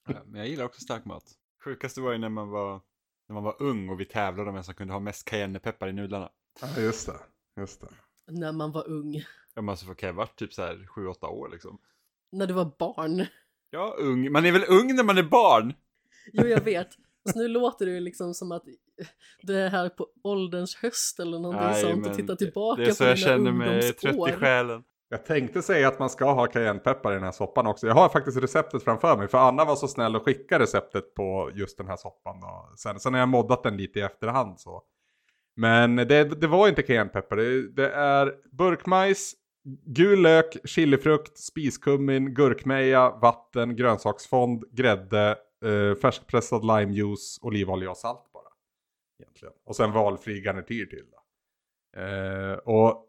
Ja, men jag gillar också stark mat. Sjukaste var ju när man var, när man var ung och vi tävlade om vem som kunde ha mest cayennepeppar i nudlarna. Ja, just det. Just det. När man var ung. Jag måste få Kev vart typ så här 7-8 år liksom. När du var barn. Ja, ung. Man är väl ung när man är barn? Jo, jag vet. Så nu låter det ju liksom som att du är här på ålderns höst eller någonting Nej, sånt men och tittar tillbaka Det är så på jag dina känner mig trött i ungdomsår. själen. Jag tänkte säga att man ska ha cayennepeppar i den här soppan också. Jag har faktiskt receptet framför mig. För Anna var så snäll och skickade receptet på just den här soppan. Då. Sen, sen har jag moddat den lite i efterhand så. Men det, det var inte cayennepeppar. Det, det är burkmajs, gul lök, chilifrukt, spiskummin, gurkmeja, vatten, grönsaksfond, grädde, eh, färskpressad limejuice, olivolja och salt bara. Egentligen. Och sen valfri garnityr till. Då. Eh, och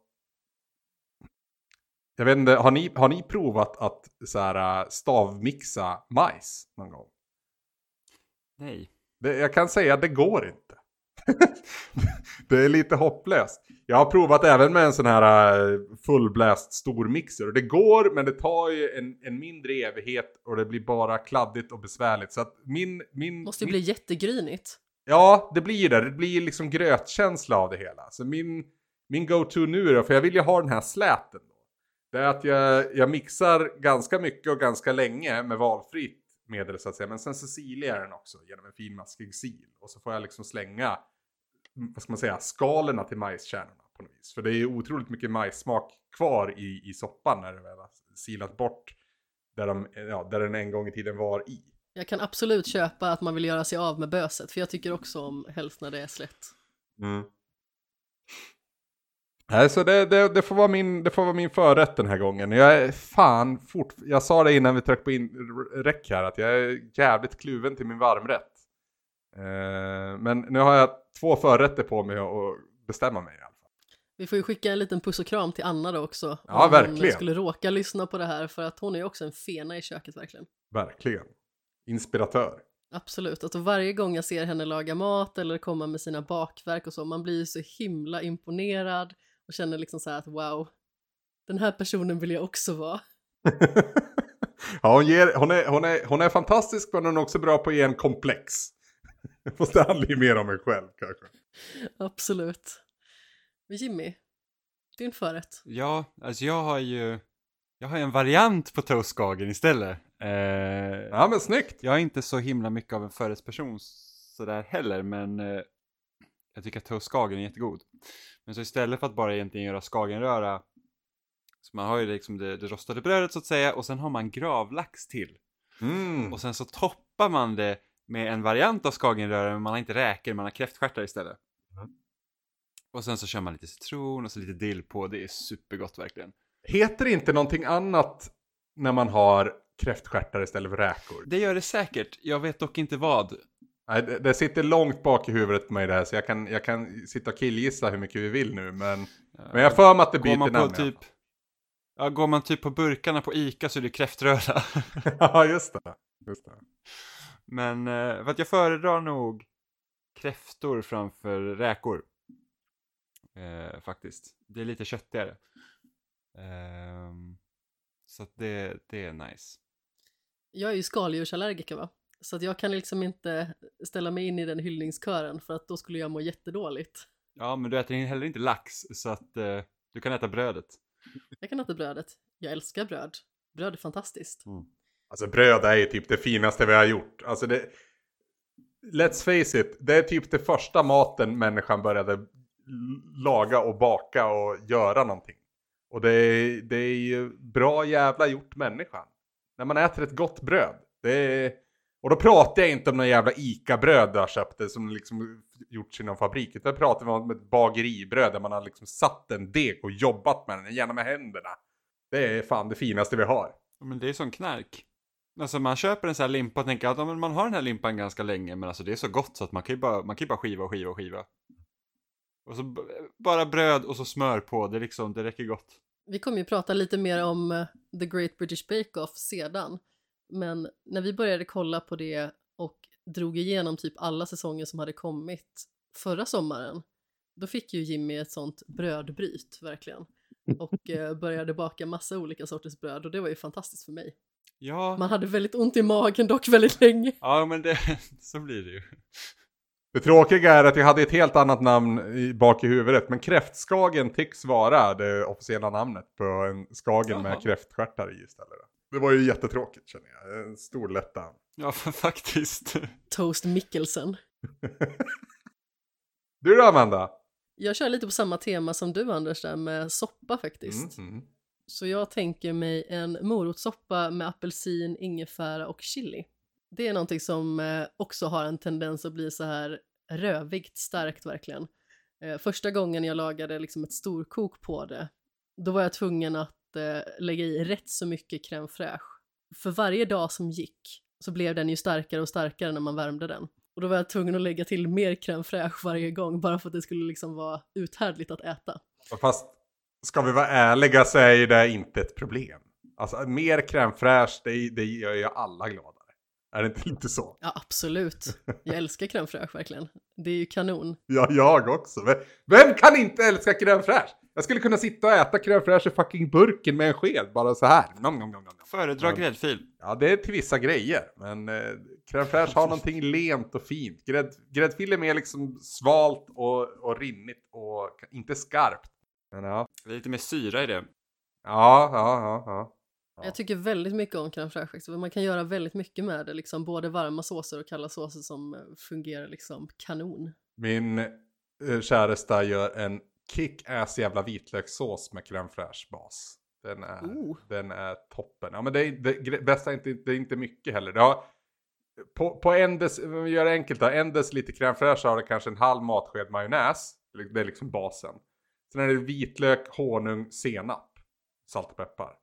jag vet inte, har ni, har ni provat att så här, äh, stavmixa majs någon gång? Nej. Det, jag kan säga att det går inte. det är lite hopplöst. Jag har provat även med en sån här äh, fullbläst stormixer. Och det går, men det tar ju en, en mindre evighet och det blir bara kladdigt och besvärligt. Så att min... min Måste ju min, bli jättegrynigt. Ja, det blir det. Det blir liksom grötkänsla av det hela. Så min, min go-to nu då, för jag vill ju ha den här släten. Då. Det är att jag, jag mixar ganska mycket och ganska länge med valfritt medel så att säga. Men sen så silar jag den också genom en finmaskig sil. Och så får jag liksom slänga, mm, vad ska man säga, skalorna till majskärnorna på något vis. För det är ju otroligt mycket majssmak kvar i, i soppan när det väl har silat bort där, de, ja, där den en gång i tiden var i. Jag kan absolut köpa att man vill göra sig av med böset, för jag tycker också om helst när det är slätt. Mm. Nej, så det, det, det, får vara min, det får vara min förrätt den här gången. Jag är fan fort... Jag sa det innan vi tryckte på in, räck här, att jag är jävligt kluven till min varmrätt. Eh, men nu har jag två förrätter på mig att bestämma mig i alla fall. Vi får ju skicka en liten puss och kram till Anna då också. Ja, om verkligen. hon skulle råka lyssna på det här, för att hon är ju också en fena i köket verkligen. Verkligen. Inspiratör. Absolut, alltså varje gång jag ser henne laga mat eller komma med sina bakverk och så, man blir ju så himla imponerad och känner liksom så här att wow, den här personen vill jag också vara. ja, hon, ger, hon, är, hon, är, hon är fantastisk men hon är också bra på att ge en komplex. Fast det handlar ju mer om mig själv kanske. Absolut. Men Jimmy, din förrätt. Ja, alltså jag har ju Jag har en variant på toastskagen istället. Eh, Ja men snyggt! Jag är inte så himla mycket av en förrättsperson sådär heller, men eh, jag tycker att toastskagen är jättegod. Men så istället för att bara egentligen göra skagenröra, så man har ju liksom det, det rostade brödet så att säga, och sen har man gravlax till. Mm. Och sen så toppar man det med en variant av skagenröra, men man har inte räkor, man har kräftstjärtar istället. Mm. Och sen så kör man lite citron och så lite dill på, det är supergott verkligen. Heter det inte någonting annat när man har kräftstjärtar istället för räkor? Det gör det säkert, jag vet dock inte vad. Nej, det, det sitter långt bak i huvudet på mig det här så jag kan, jag kan sitta och killgissa hur mycket vi vill nu men, men jag för mig att det byter man namn. på typ, ja, går man typ på burkarna på Ica så är det kräftröra. Ja just det. Just det. Men eh, för att jag föredrar nog kräftor framför räkor. Eh, faktiskt. Det är lite köttigare. Ehm, så att det, det är nice. Jag är ju skaldjursallergiker va? Så att jag kan liksom inte ställa mig in i den hyllningskören för att då skulle jag må jättedåligt. Ja, men du äter heller inte lax så att eh, du kan äta brödet. Jag kan äta brödet. Jag älskar bröd. Bröd är fantastiskt. Alltså bröd är ju typ det finaste vi har gjort. Alltså det... Let's face it, det är typ det första maten människan började laga och baka och göra någonting. Och det är, det är ju bra jävla gjort människan. När man äter ett gott bröd. Det är... Och då pratar jag inte om någon jävla ICA-bröd jag köpte som liksom gjorts i någon fabrik. Utan jag pratar om ett bageribröd där man har liksom satt en deg och jobbat med den, gärna med händerna. Det är fan det finaste vi har. Men det är som knark. Alltså man köper en sån här limpa och tänker att ja, man har den här limpan ganska länge men alltså det är så gott så att man kan ju bara, man kan ju bara skiva och skiva och skiva. Och så bara bröd och så smör på, det är liksom, det räcker gott. Vi kommer ju prata lite mer om eh, The Great British Bake Off sedan. Men när vi började kolla på det och drog igenom typ alla säsonger som hade kommit förra sommaren, då fick ju Jimmy ett sånt brödbryt verkligen. Och eh, började baka massa olika sorters bröd och det var ju fantastiskt för mig. Ja, Man hade väldigt ont i magen dock väldigt länge. ja men det, så blir det ju. Det tråkiga är att jag hade ett helt annat namn i, bak i huvudet. Men kräftskagen tycks vara det officiella namnet på en skagen med Jaha. kräftstjärtar i istället. Det var ju jättetråkigt känner jag. En stor lättnad. Ja, faktiskt. Toast Mikkelsen. Du då Amanda? Jag kör lite på samma tema som du Anders där med soppa faktiskt. Mm, mm. Så jag tänker mig en morotssoppa med apelsin, ingefära och chili. Det är någonting som eh, också har en tendens att bli så här rövigt starkt verkligen. Eh, första gången jag lagade liksom ett storkok på det, då var jag tvungen att eh, lägga i rätt så mycket crème fraîche. För varje dag som gick så blev den ju starkare och starkare när man värmde den. Och då var jag tvungen att lägga till mer crème fraîche varje gång bara för att det skulle liksom vara uthärdligt att äta. Fast ska vi vara ärliga så är ju det inte ett problem. Alltså mer crème fraîche, det, det gör ju alla gladare. Är det inte lite så? Ja, absolut. Jag älskar crème fraîche verkligen. Det är ju kanon. Ja, jag också. Vem- Vem kan inte älska crème fraîche? Jag skulle kunna sitta och äta crème fraîche i fucking burken med en sked, bara så här. Nom, nom, nom, nom, nom. Föredra Ja. gräddfil. Ja, det är till vissa grejer. Men eh, crème fraîche har någonting lent och fint. Grädd, gräddfil är mer liksom svalt och, och rinnigt och inte skarpt. Men ja. Det är lite mer syra i det. Ja, ja, ja, ja. Ja. Jag tycker väldigt mycket om crème fraîche faktiskt. Man kan göra väldigt mycket med det, liksom både varma såser och kalla såser som eh, fungerar liksom kanon. Min eh, käresta gör en kick-ass jävla vitlökssås med crème fraîche bas. Den är, Oh. den är toppen. Ja, men det, är, det bästa är inte, det är inte mycket heller. Det har, på, på en dec, vi gör det enkelt då, en deciliter crème fraîche har det kanske en halv matsked majonnäs. Det är liksom basen. Sen är det vitlök, honung, senap, salt och peppar.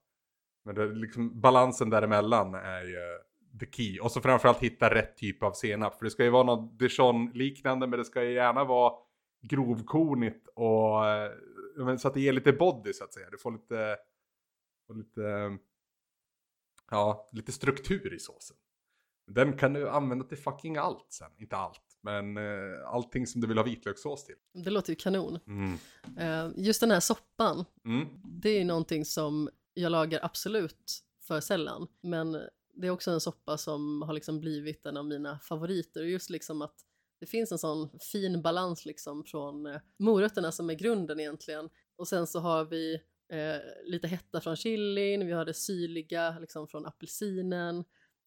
Men det liksom, balansen däremellan är ju the key. Och så framförallt hitta rätt typ av senap. För det ska ju vara något dijon-liknande men det ska ju gärna vara grovkornigt och eh, så att det ger lite body så att säga. Du får lite, får lite, ja, lite struktur i såsen. Den kan du använda till fucking allt sen. Inte allt, men eh, allting som du vill ha vitlökssås till. Det låter ju kanon. Mm. Eh, Just den här soppan, Mm. det är ju någonting som jag lagar absolut för sällan. Men det är också en soppa som har liksom blivit en av mina favoriter. Just liksom att det finns en sån fin balans liksom från eh, morötterna som är grunden egentligen. Och sen så har vi eh, lite hetta från chilin, vi har det syrliga liksom från apelsinen.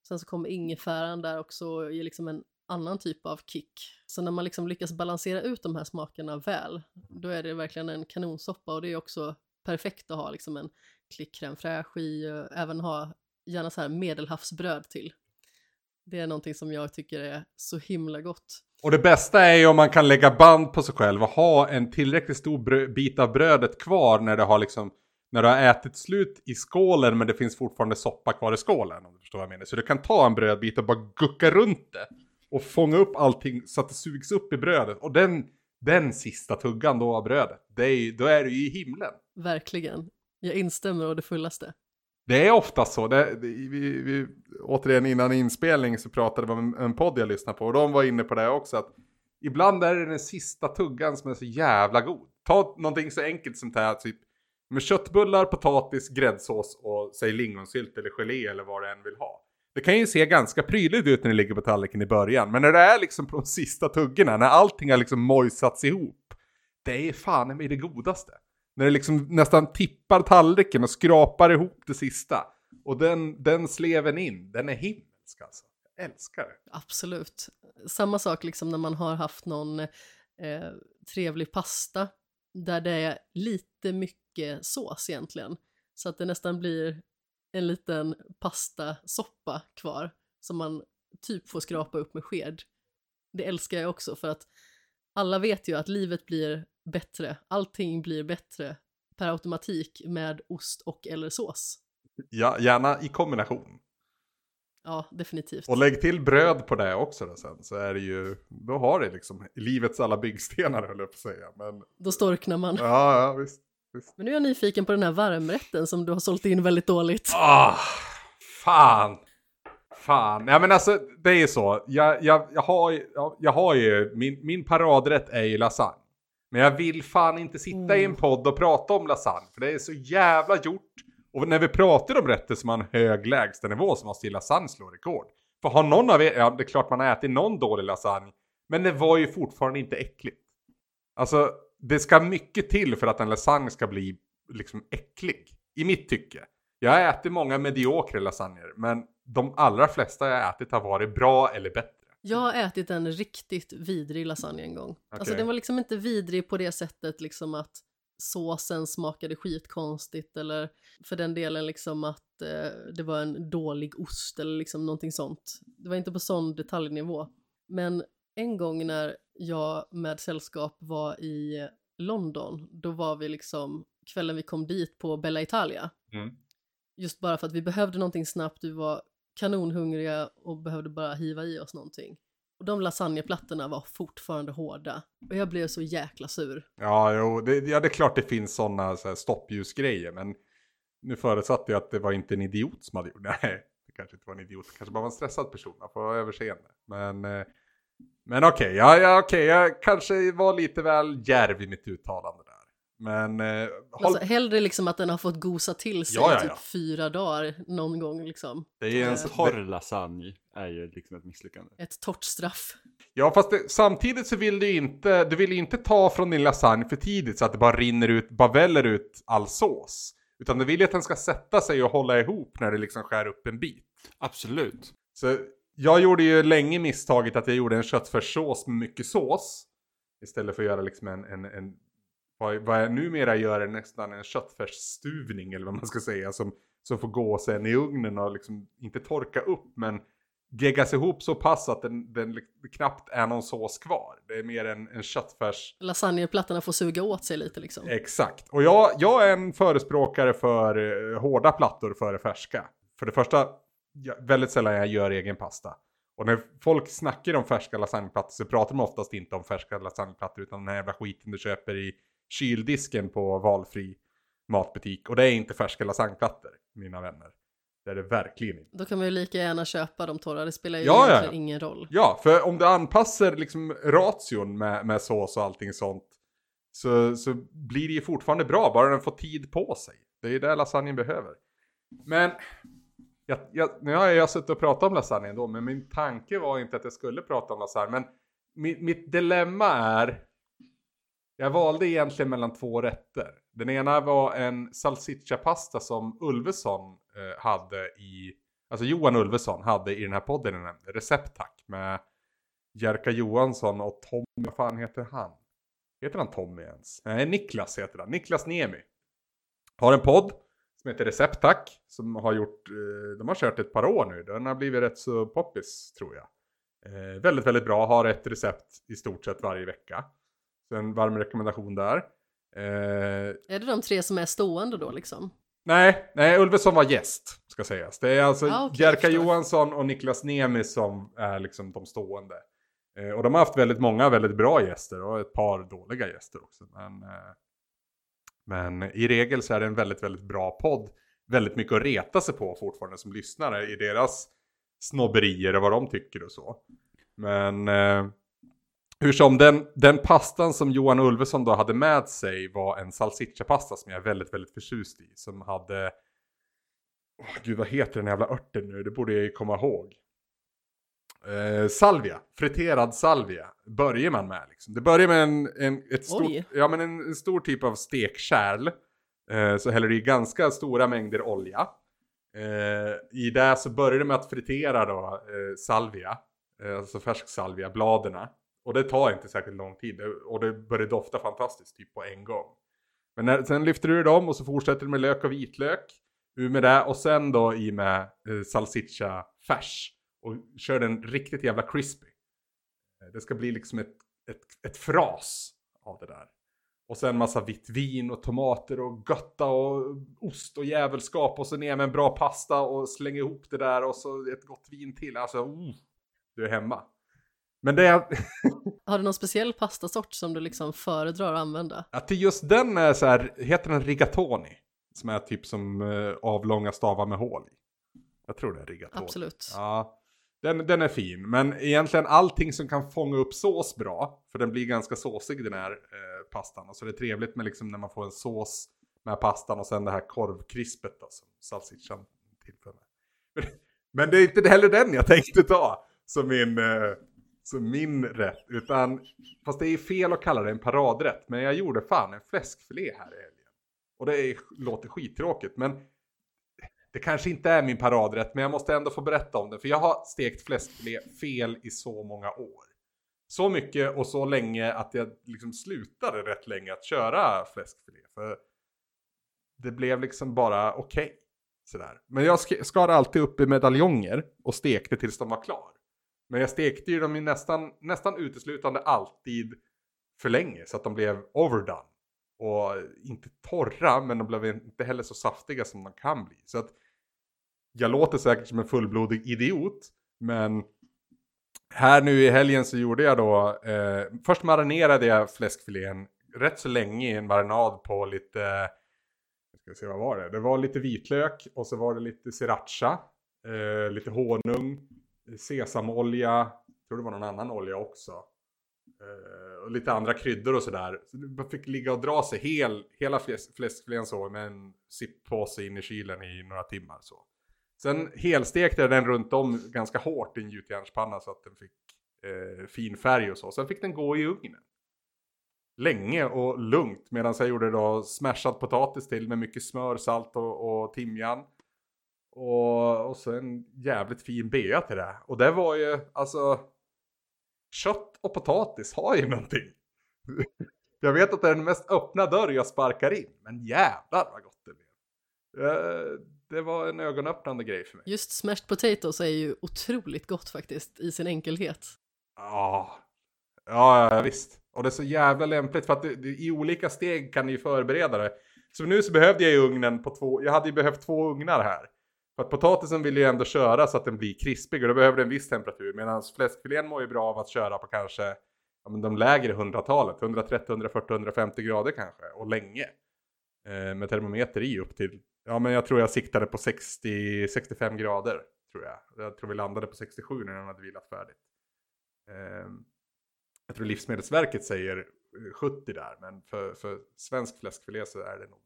Sen så kommer ingefäran där också och ger liksom en annan typ av kick. Så när man liksom lyckas balansera ut de här smakerna väl, då är det verkligen en kanonsoppa och det är också perfekt att ha liksom en klick crème fraîche i och även ha gärna så här medelhavsbröd till. Det är någonting som jag tycker är så himla gott. Och det bästa är ju om man kan lägga band på sig själv och ha en tillräckligt stor bit av brödet kvar när det har liksom när du har ätit slut i skålen men det finns fortfarande soppa kvar i skålen. Om du förstår vad jag menar. Så du kan ta en brödbit och bara gucka runt det. Och fånga upp allting så att det sugs upp i brödet. Och den, den sista tuggan då av brödet, det är, ju- då är du ju i himlen. Verkligen. Jag instämmer å det fullaste. Det är ofta så. Det, det, vi, vi, återigen innan inspelning så pratade vi om en, en podd jag lyssnade på. Och de var inne på det också. Att ibland är det den sista tuggan som är så jävla god. Ta någonting så enkelt som det här. Typ med köttbullar, potatis, gräddsås och säg lingonsylt eller gelé eller vad du än vill ha. Det kan ju se ganska prydligt ut när det ligger på tallriken i början. Men när det är liksom på de sista tuggorna, när allting har liksom mojsats ihop. Det är fan med det godaste. När det liksom nästan tippar tallriken och skrapar ihop det sista. Och den, den sleven in, den är himmelsk alltså. Jag älskar det. Absolut. Samma sak liksom när man har haft någon eh, trevlig pasta där det är lite mycket sås egentligen. Så att det nästan blir en liten pastasoppa kvar som man typ får skrapa upp med sked. Det älskar jag också för att alla vet ju att livet blir bättre, allting blir bättre per automatik med ost och eller sås. Ja, gärna i kombination. Ja, definitivt. Och lägg till bröd på det också då sen. Så är det ju, då har det liksom livets alla byggstenar höll jag på att säga. Men Då storknar man. ja, ja visst. visst. Men nu är jag nyfiken på den här varmrätten som du har sålt in väldigt dåligt. Ah, fan. Fan. Ja men alltså det är ju så. Jag, jag, jag, har, jag, jag har ju, min, min paradrätt är ju lasagne. Men jag vill fan inte sitta i en podd och prata om lasagne. För det är så jävla gjort. Och när vi pratar om rätter som har en hög lägstanivå så måste ju lasagne slå rekord. För har någon av er, ja det är klart man har ätit någon dålig lasagne. Men det var ju fortfarande inte äckligt. Alltså det ska mycket till för att en lasagne ska bli liksom äcklig. I mitt tycke. Jag har ätit många mediokra lasagner. Men de allra flesta jag har ätit har varit bra eller bättre. Jag har ätit en riktigt vidrig lasagne en gång. Alltså Okej. den var liksom inte vidrig på det sättet liksom att såsen smakade skitkonstigt eller för den delen liksom att eh, det var en dålig ost eller liksom någonting sånt. Det var inte på sån detaljnivå. Men en gång när jag med sällskap var i London, då var vi liksom kvällen vi kom dit på Bella Italia. Mm. Just bara för att vi behövde någonting snabbt, vi var kanonhungriga och behövde bara hiva i oss någonting. Och de lasagneplattorna var fortfarande hårda. Och jag blev så jäkla sur. Ja, jo, det, ja, det är klart det finns sådana så stoppljusgrejer. Men nu förutsatte jag att det var inte en idiot som hade gjort det. Nej, det kanske inte var en idiot. Det kanske bara var en stressad person. Man får ha överseende. Men, eh, men okej, ja, ja, okay, jag kanske var lite väl djärv i mitt uttalande. Men eh, håll, Alltså, hellre liksom att den har fått gosa till sig Ja, ja, typ ja. fyra dagar någon gång liksom. det är en, eh, Torr lasagne är ju liksom ett misslyckande. Ett torrt straff. Ja, fast det, samtidigt så vill du inte, du vill inte ta från din lasagne för tidigt så att det bara rinner ut, bara väller ut all sås. Utan du vill ju att den ska sätta sig och hålla ihop när det liksom skär upp en bit. Absolut. Så jag gjorde ju länge misstaget att jag gjorde en köttfärssås med mycket sås. Istället för att göra liksom en, en, en vad, vad jag numera gör är nästan en köttfärsstuvning eller vad man ska säga. Som, som får gå sen i ugnen och liksom inte torka upp men geggas ihop så pass att den, den knappt är någon sås kvar. Det är mer en, en köttfärs Lasagneplattorna får suga åt sig lite liksom. Exakt. Och jag, jag är en förespråkare för eh, hårda plattor före färska. För det första, väldigt sällan jag gör egen pasta. Och när folk snackar om färska lasagneplattor så pratar de oftast inte om färska lasagneplattor utan den här jävla skiten du köper i kyldisken på valfri matbutik. Och det är inte färska lasagneplattor, mina vänner. Det är det verkligen inte. Då kan man ju lika gärna köpa de torra, det spelar ju Ja, ja, egentligen ja. ingen roll. Ja, för om du anpassar liksom ration med, med sås och allting sånt så, så blir det ju fortfarande bra, bara den får tid på sig. Det är ju det lasagnen behöver. Men jag, jag, nu har jag suttit och pratat om lasagne ändå, men min tanke var inte att jag skulle prata om lasagne. Men mitt, mitt dilemma är jag valde egentligen mellan två rätter. Den ena var en salsicciapasta som Ulveson eh, hade i, alltså Johan Ulveson hade i den här podden jag nämnde, Recepttack med Jerka Johansson och Tommy, vad fan heter han? Heter han Tommy ens? Nej, Niklas heter han. Niklas Niemi. Har en podd som heter Recepttack. Som har gjort, eh, de har kört ett par år nu. Den har blivit rätt så poppis tror jag. Eh, väldigt, väldigt bra. Har ett recept i stort sett varje vecka. Så en varm rekommendation där. Eh, Är det de tre som är stående då liksom? nej, nej, Ulveson var gäst ska sägas. Det är alltså Ah, okej, Jerka. Johansson och Niklas Niemi som är liksom de stående. Eh, och de har haft väldigt många väldigt bra gäster och ett par dåliga gäster också. Men, eh, men i regel så är det en väldigt, väldigt bra podd. Väldigt mycket att reta sig på fortfarande som lyssnare i deras snobberier och vad de tycker och så. Men eh, hur som, den, den pastan som Johan Ulveson då hade med sig var en salsiccia-pasta som jag är väldigt, väldigt förtjust i. Som hade, åh, gud vad heter den jävla örten nu, det borde jag ju komma ihåg. Eh, salvia, friterad salvia börjar man med. Liksom. Det börjar med en, en, ett stort, ja, men en, en stor typ av stekkärl. Eh, så häller du i ganska stora mängder olja. Eh, I det så börjar det med att fritera då eh, salvia, eh, alltså färsk salvia, bladerna. Och det tar inte särskilt lång tid och det börjar dofta fantastiskt typ på en gång. Men när, sen lyfter du dem och så fortsätter du med lök och vitlök. Ur med det och sen då i med eh, salsiccia färs. Och kör den riktigt jävla crispy. Eh, det ska bli liksom ett, ett, ett fras av det där. Och sen massa vitt vin och tomater och götta och ost och jävelskap och så ner med en bra pasta och släng ihop det där och så ett gott vin till. Alltså, oh, du är hemma. Men det är, Har du någon speciell pastasort som du liksom föredrar att använda? Ja, till just den är så här, heter den rigatoni? Som är typ som eh, avlånga stavar med hål i. Jag tror det är rigatoni. Absolut. Ja, den, den är fin. Men egentligen allting som kan fånga upp sås bra. För den blir ganska såsig den här eh, pastan. Och så är det trevligt med liksom när man får en sås med pastan och sen det här korvkrispet då, som salsichan tillför. Men, men det är inte heller den jag tänkte ta som min, eh, så min rätt. Utan, fast det är fel att kalla det en paradrätt. Men jag gjorde fan en fläskfilé här i helgen. Och det är, låter skittråkigt. Men det kanske inte är min paradrätt, men jag måste ändå få berätta om det. För jag har stekt fläskfilé fel i så många år. Så mycket och så länge att jag liksom slutade rätt länge att köra fläskfilé. För det blev liksom bara okej. sådär. Men jag skar alltid upp i medaljonger och stekte tills de var klar. Men jag stekte ju dem ju nästan, nästan uteslutande alltid för länge så att de blev overdone. Och inte torra, men de blev inte heller så saftiga som de kan bli. Så att jag låter säkert som en fullblodig idiot, men här nu i helgen så gjorde jag då, eh, först marinerade jag fläskfilén rätt så länge i en marinad på lite, jag ska se vad var det? Det var lite vitlök och så var det lite sriracha, eh, lite honung, sesamolja, jag tror det var någon annan olja också. Eh, och lite andra kryddor och sådär. Så man fick ligga och dra sig hel, hela fläsk, fläskfilén så med en sippåse in i kylen i några timmar så. Sen helstekte jag den runt om ganska hårt i en gjutjärnspanna så att den fick eh, fin färg och så. Sen fick den gå i ugnen. Länge och lugnt medan jag gjorde då smashad potatis till med mycket smör, salt och, och timjan. Och, och så en jävligt fin bea till det. Och det var ju alltså kött och potatis har ju någonting. Jag vet att det är den mest öppna dörr jag sparkar in, men jävlar vad gott det blev. Eh, Det var en ögonöppnande grej för mig. Just smashed potatoes är ju otroligt gott faktiskt i sin enkelhet. Ja, ja ja, visst. Och det är så jävla lämpligt för att det, det, i olika steg kan ni ju förbereda det. Så nu så behövde jag ju ugnen på två, jag hade ju behövt två ugnar här. För att potatisen vill ju ändå köra så att den blir krispig och då behöver den en viss temperatur. Medan fläskfilén mår ju bra av att köra på kanske ja, men de lägre hundratalet, 130, 140, 150 grader kanske. Och länge. Eh, med termometer i upp till, ja men jag tror jag siktade på 60, 65 grader. Tror jag. Jag tror vi landade på 67 när den hade vilat färdigt. Eh, jag tror Livsmedelsverket säger eh, 70 där, men för, för svensk fläskfilé så är det nog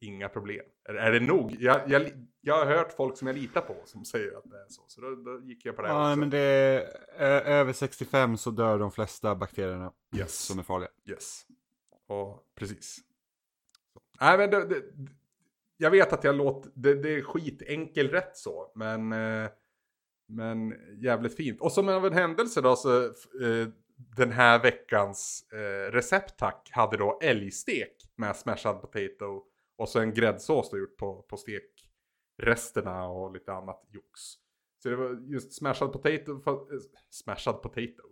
inga problem. Är, är det nog? Jag, jag, jag har hört folk som jag litar på som säger att det är så, så då, då gick jag på det Ja, också. men det är ö- över 65 så dör de flesta bakterierna Yes. som är farliga. Yes. Och precis. Nej men det, det, jag vet att jag låter, det, det är skitenkel rätt så, men, eh, men jävligt fint. Och som av en händelse då så, eh, den här veckans eh, recepttack hade då älgstek med smashad potato och så en gräddsås då gjort på, på stekresterna och lite annat jox. Så det var just smashad potato, fa- eh, smashad potato.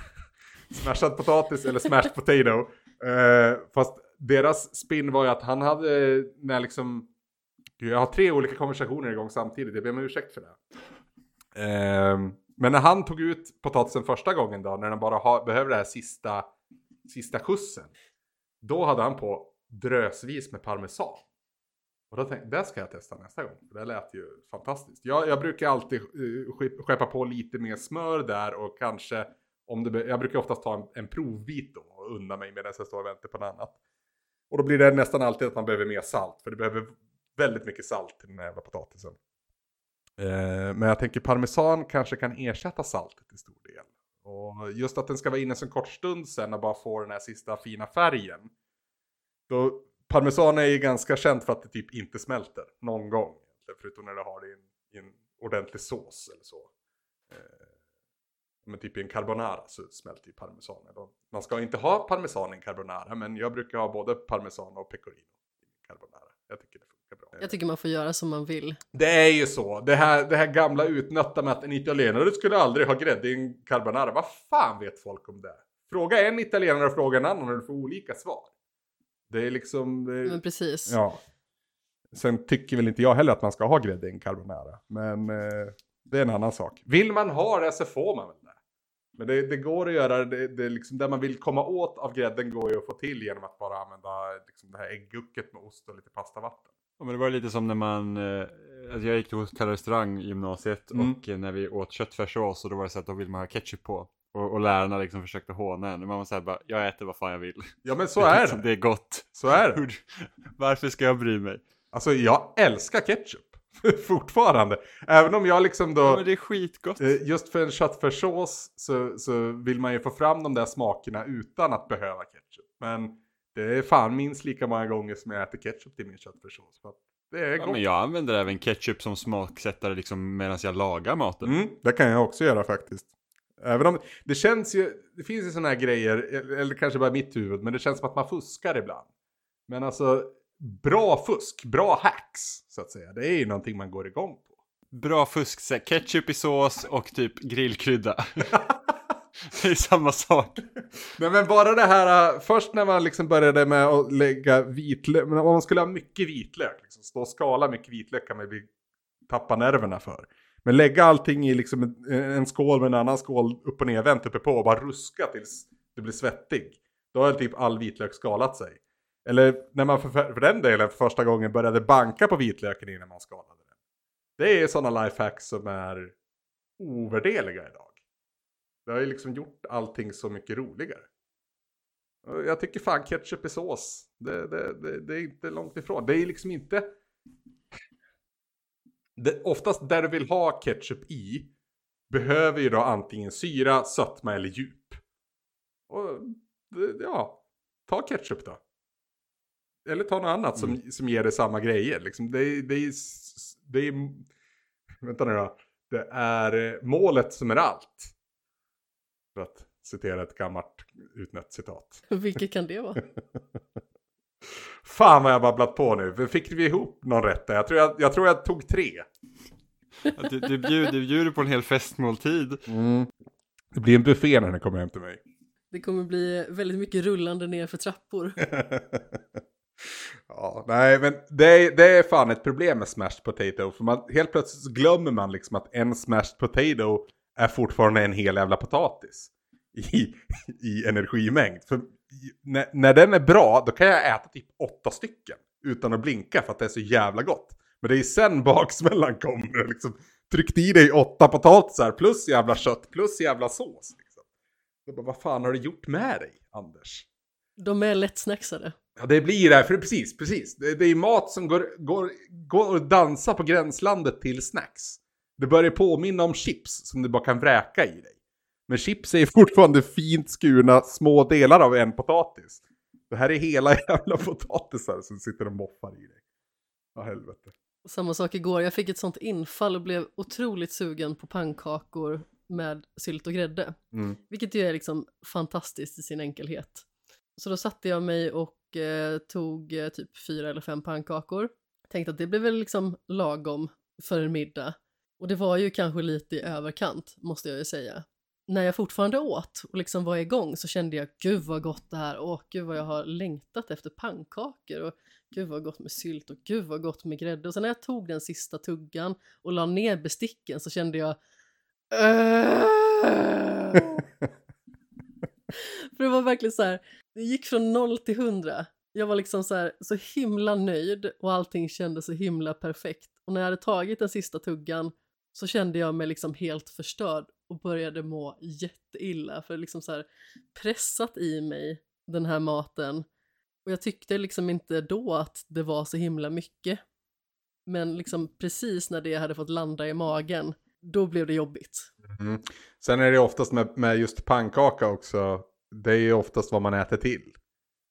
smashad potatis eller smashed potato. Eh, fast deras spin var ju att han hade, när liksom, Gud, jag har tre olika konversationer igång samtidigt, jag ber om ursäkt för det. Ehm, men när han tog ut potatisen första gången då, när den bara ha, behöver det här sista, sista skjutsen. Då hade han på drösvis med parmesan. Och då tänkte jag, det ska jag testa nästa gång. Det lät ju fantastiskt. Jag, jag brukar alltid uh, skeppa på lite mer smör där och kanske om det, jag brukar oftast ta en, en provbit då och unna mig medan jag står och väntar på något annat. Och då blir det nästan alltid att man behöver mer salt. För det behöver väldigt mycket salt till den här jävla potatisen. Eh, men jag tänker parmesan kanske kan ersätta saltet till stor del. Och just att den ska vara inne så en kort stund sen och bara få den här sista fina färgen. Då, parmesan är ju ganska känt för att det typ inte smälter någon gång. Förutom när du har det i en, i en ordentlig sås eller så. Eh, men typ i en carbonara så smälter ju parmesanen. Då- Man ska inte ha parmesan i en carbonara men jag brukar ha både parmesan och pecorino i min carbonara. Jag tycker det funkar bra. Jag tycker man får göra som man vill. Det är ju så. Det här, det här gamla utnötta med att en italienare skulle aldrig ha grädde i en carbonara. Vad fan vet folk om det? Fråga en italienare och fråga en annan och du får olika svar. Det är liksom... Det är, Men precis. ja. Sen tycker väl inte jag heller att man ska ha grädde i en carbonara. Men eh, det är en annan sak. Vill man ha det så får man väl det. Men det, det går att göra, det, det liksom, det man vill komma åt av grädden går ju att få till genom att bara använda liksom, det här äggucket med ost och lite pastavatten. Ja, men det var lite som när man, eh, alltså jag gick till hotell och restaurang i gymnasiet Mm. och när vi åt köttfärssås och då var det så att då vill man ha ketchup på. Och, och lärarna liksom försökte håna en. Man var såhär bara, jag äter vad fan jag vill. Ja men så är Liksom, det. det är gott. Så är det. Varför ska jag bry mig? Alltså jag älskar ketchup. Fortfarande. Även om jag liksom då... Ja, men det är skitgott. eh, Just för en köttfärssås så, så vill man ju få fram de där smakerna utan att behöva ketchup. Men det är fan minst lika många gånger som jag äter ketchup till min köttfärssås. För det är Ja, gott. men jag använder även ketchup som smaksättare liksom medan jag lagar maten. Mm, det kan jag också göra faktiskt. Även om det känns ju, det finns ju sådana här grejer, eller kanske bara mitt huvud, men det känns som att man fuskar ibland. Men alltså, bra fusk, bra hacks, så att säga. Det är ju någonting man går igång på. Bra fusk, så ketchup i sås och typ grillkrydda. det är samma sak. Nej men bara det här, äh, först när man liksom började med att lägga vitlök, men om man skulle ha mycket vitlök, liksom, stå och skala mycket vitlök kan man ju bli, tappa nerverna för. Men lägga allting i liksom en, en skål med en annan skål upp och ner, vänt uppe på och bara ruska tills du blir svettig. Då har typ all vitlök skalat sig. Eller när man för, för den delen för första gången började banka på vitlöken innan man skalade den. Det är sådana lifehacks som är ovärderliga idag. Det har ju liksom gjort allting så mycket roligare. Jag tycker fan ketchup i sås. Det, det, det, det är inte långt ifrån. Det är liksom inte... Det, oftast där du vill ha ketchup i behöver ju då antingen syra, sötma eller djup. Och ja, ta ketchup då. Eller ta något annat som, som ger dig samma grejer. Liksom det, det, är, det är... Vänta nu då. Det är eh, målet som är allt. För att citera ett gammalt utnött citat. Vilket kan det vara? Fan vad jag babblat på nu. Fick vi ihop någon rätt där? Jag tror jag, jag, tror jag tog tre. Du, du, bjuder, du bjuder på en hel festmåltid. Det blir en buffé när den kommer hem till mig. Det kommer bli väldigt mycket rullande ner för trappor. ja, nej men det är, det är fan ett problem med smashed potato. För man, helt plötsligt så glömmer man liksom att en smashed potato är fortfarande en hel jävla potatis. I, i energimängd. För när, när den är bra, då kan jag äta typ åtta stycken. Utan att blinka för att det är så jävla gott. Men det är sen baksmällan kommer. Liksom, tryckt i dig åtta potatisar plus jävla kött plus jävla sås. Liksom. Jag bara, vad fan har du gjort med dig, Anders? De är lättsnacksade. Ja, det blir det. För precis, precis. Det, det är mat som går, går, går att dansa på gränslandet till snacks. Det börjar påminna om chips som du bara kan vräka i dig. Men chips är fortfarande fint skurna små delar av en potatis. Det här är hela jävla potatisar som sitter och moffar i dig. Ja, helvete. Samma sak igår, jag fick ett sånt infall och blev otroligt sugen på pannkakor med sylt och grädde. Mm. Vilket ju är liksom fantastiskt i sin enkelhet. Så då satte jag mig och eh, tog eh, typ fyra eller fem pannkakor. Tänkte att det blev väl liksom lagom för en middag. Och det var ju kanske lite i överkant, måste jag ju säga. När jag fortfarande åt och liksom var igång så kände jag gud vad gott det här, åh gud vad jag har längtat efter pannkakor och gud vad gott med sylt och gud vad gott med grädde. Och sen när jag tog den sista tuggan och la ner besticken så kände jag. För det var verkligen så här, det gick från noll till hundra. Jag var liksom så här, så himla nöjd och allting kändes så himla perfekt. Och när jag hade tagit den sista tuggan så kände jag mig liksom helt förstörd och började må jätteilla för liksom så här pressat i mig den här maten. Och jag tyckte liksom inte då att det var så himla mycket. Men liksom precis när det hade fått landa i magen, då blev det jobbigt. Mm. Sen är det oftast med, med just pannkaka också. Det är ju oftast vad man äter till.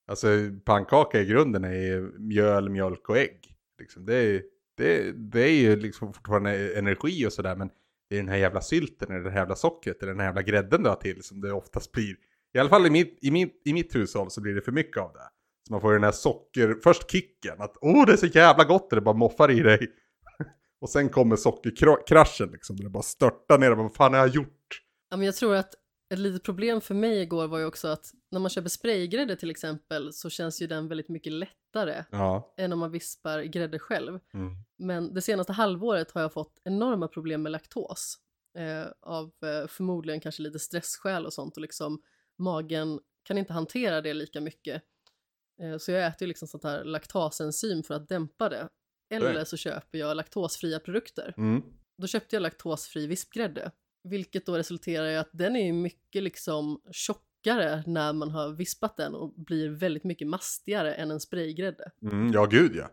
Alltså pannkaka i grunden är ju mjöl, mjölk och ägg. Liksom, det, är, det, det är ju liksom fortfarande energi och sådär. Men det är den här jävla sylten, eller det här jävla sockret, eller den här jävla grädden du har till som det oftast blir. I alla fall i mitt, i mitt, i mitt hushåll så blir det för mycket av det. Så man får ju den här socker, först kicken, att åh oh, det är så jävla gott och det bara moffar i dig. och sen kommer sockerkraschen liksom, det bara störtar ner, och vad fan har jag gjort? Ja, men jag tror att ett litet problem för mig igår var ju också att när man köper spraygrädde till exempel så känns ju den väldigt mycket lättare Ja. än om man vispar grädde själv. Mm. Men det senaste halvåret har jag fått enorma problem med laktos. Eh, av eh, förmodligen kanske lite stressskäl och sånt och liksom magen kan inte hantera det lika mycket. Eh, så jag äter ju liksom sånt här laktasenzym för att dämpa det. Eller så köper jag laktosfria produkter. Mm. Då köpte jag laktosfri vispgrädde. Vilket då resulterar i att den är mycket liksom tjockare när man har vispat den och blir väldigt mycket mastigare än en spraygrädde. Mm, ja, gud ja.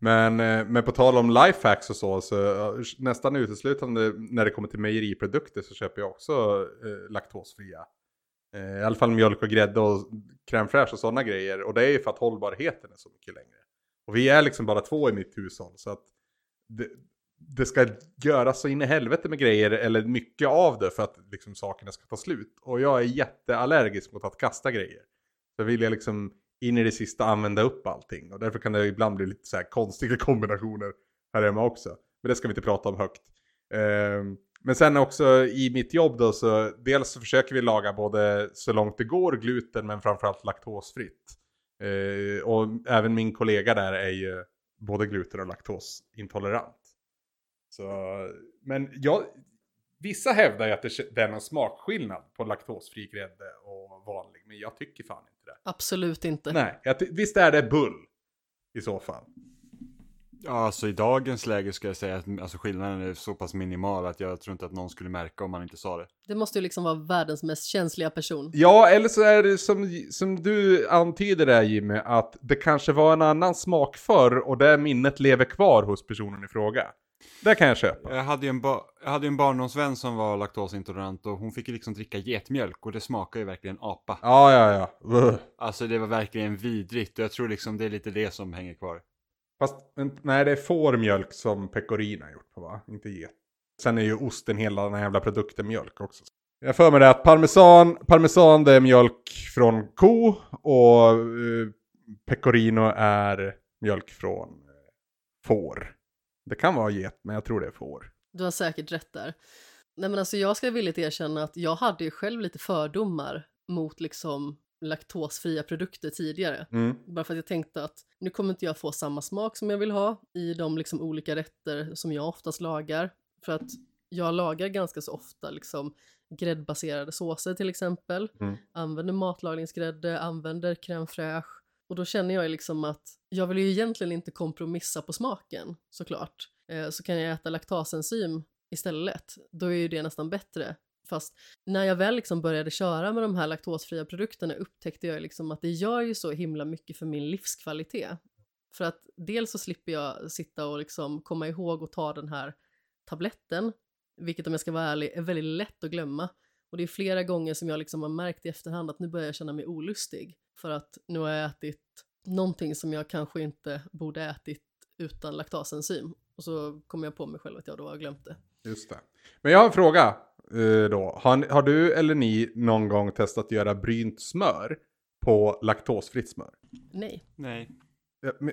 Men, eh, men på tal om lifehacks och så, så nästan uteslutande när det kommer till mejeriprodukter så köper jag också eh, laktosfria. Eh, I alla fall mjölk och grädde och crème fraîche och sådana grejer. Och det är ju för att hållbarheten är så mycket längre. Och vi är liksom bara två i mitt hushåll så att det, det ska göras så in i helvete med grejer eller mycket av det för att liksom sakerna ska ta slut. Och jag är jätteallergisk mot att kasta grejer. Så vill jag liksom in i det sista använda upp allting. Och därför kan det ibland bli lite så här konstiga kombinationer här hemma också. Men det ska vi inte prata om högt. Ehm, men sen också i mitt jobb då så dels så försöker vi laga både så långt det går gluten men framförallt laktosfritt. Ehm, och även min kollega där är ju både gluten och laktosintolerant. Så, men jag, vissa hävdar ju att det, det är någon smakskillnad på laktosfri grädde och vanlig. Men jag tycker fan inte det. Absolut inte. Nej, jag visst är det bull i så fall. Ja, alltså i dagens läge ska jag säga att alltså, skillnaden är så pass minimal att jag tror inte att någon skulle märka om man inte sa det. Det måste ju liksom vara världens mest känsliga person. Ja, eller så är det som, som du antyder där Jimmy, att det kanske var en annan smak förr och det minnet lever kvar hos personen i fråga. Det kan jag köpa. Jag hade ju en, ba- jag hade en barndomsvän som var laktosintolerant och hon fick ju liksom dricka getmjölk och det smakar ju verkligen apa. Ja, ja, ja. Ugh. Alltså det var verkligen vidrigt och jag tror liksom det är lite det som hänger kvar. Fast nej, det är fårmjölk som pecorino har gjort på va? Inte get. Sen är ju osten hela den här jävla produkten mjölk också. Jag för mig det att parmesan, parmesan det är mjölk från ko och eh, pecorino är mjölk från eh, får. Det kan vara get, men jag tror det är får. Du har säkert rätt där. Nej men alltså jag ska villigt erkänna att jag hade ju själv lite fördomar mot liksom laktosfria produkter tidigare. Mm. Bara för att jag tänkte att nu kommer inte jag få samma smak som jag vill ha i de liksom olika rätter som jag oftast lagar. För att jag lagar ganska så ofta liksom gräddbaserade såser till exempel. Mm. Använder matlagningsgrädde, använder crème fraîche. Och då känner jag ju liksom att jag vill ju egentligen inte kompromissa på smaken såklart. Eh, så kan jag äta laktasenzym istället. Då är ju det nästan bättre. Fast när jag väl liksom började köra med de här laktosfria produkterna upptäckte jag liksom att det gör ju så himla mycket för min livskvalitet. För att dels så slipper jag sitta och liksom komma ihåg och ta den här tabletten, vilket om jag ska vara ärlig är väldigt lätt att glömma. Och det är flera gånger som jag liksom har märkt i efterhand att nu börjar jag känna mig olustig för att nu har jag ätit någonting som jag kanske inte borde ätit utan laktasenzym. Och så kommer jag på mig själv att jag då har glömt det. Just det. Men jag har en fråga eh, då. Har, har du eller ni någon gång testat att göra brynt smör på laktosfritt smör? Nej. Nej.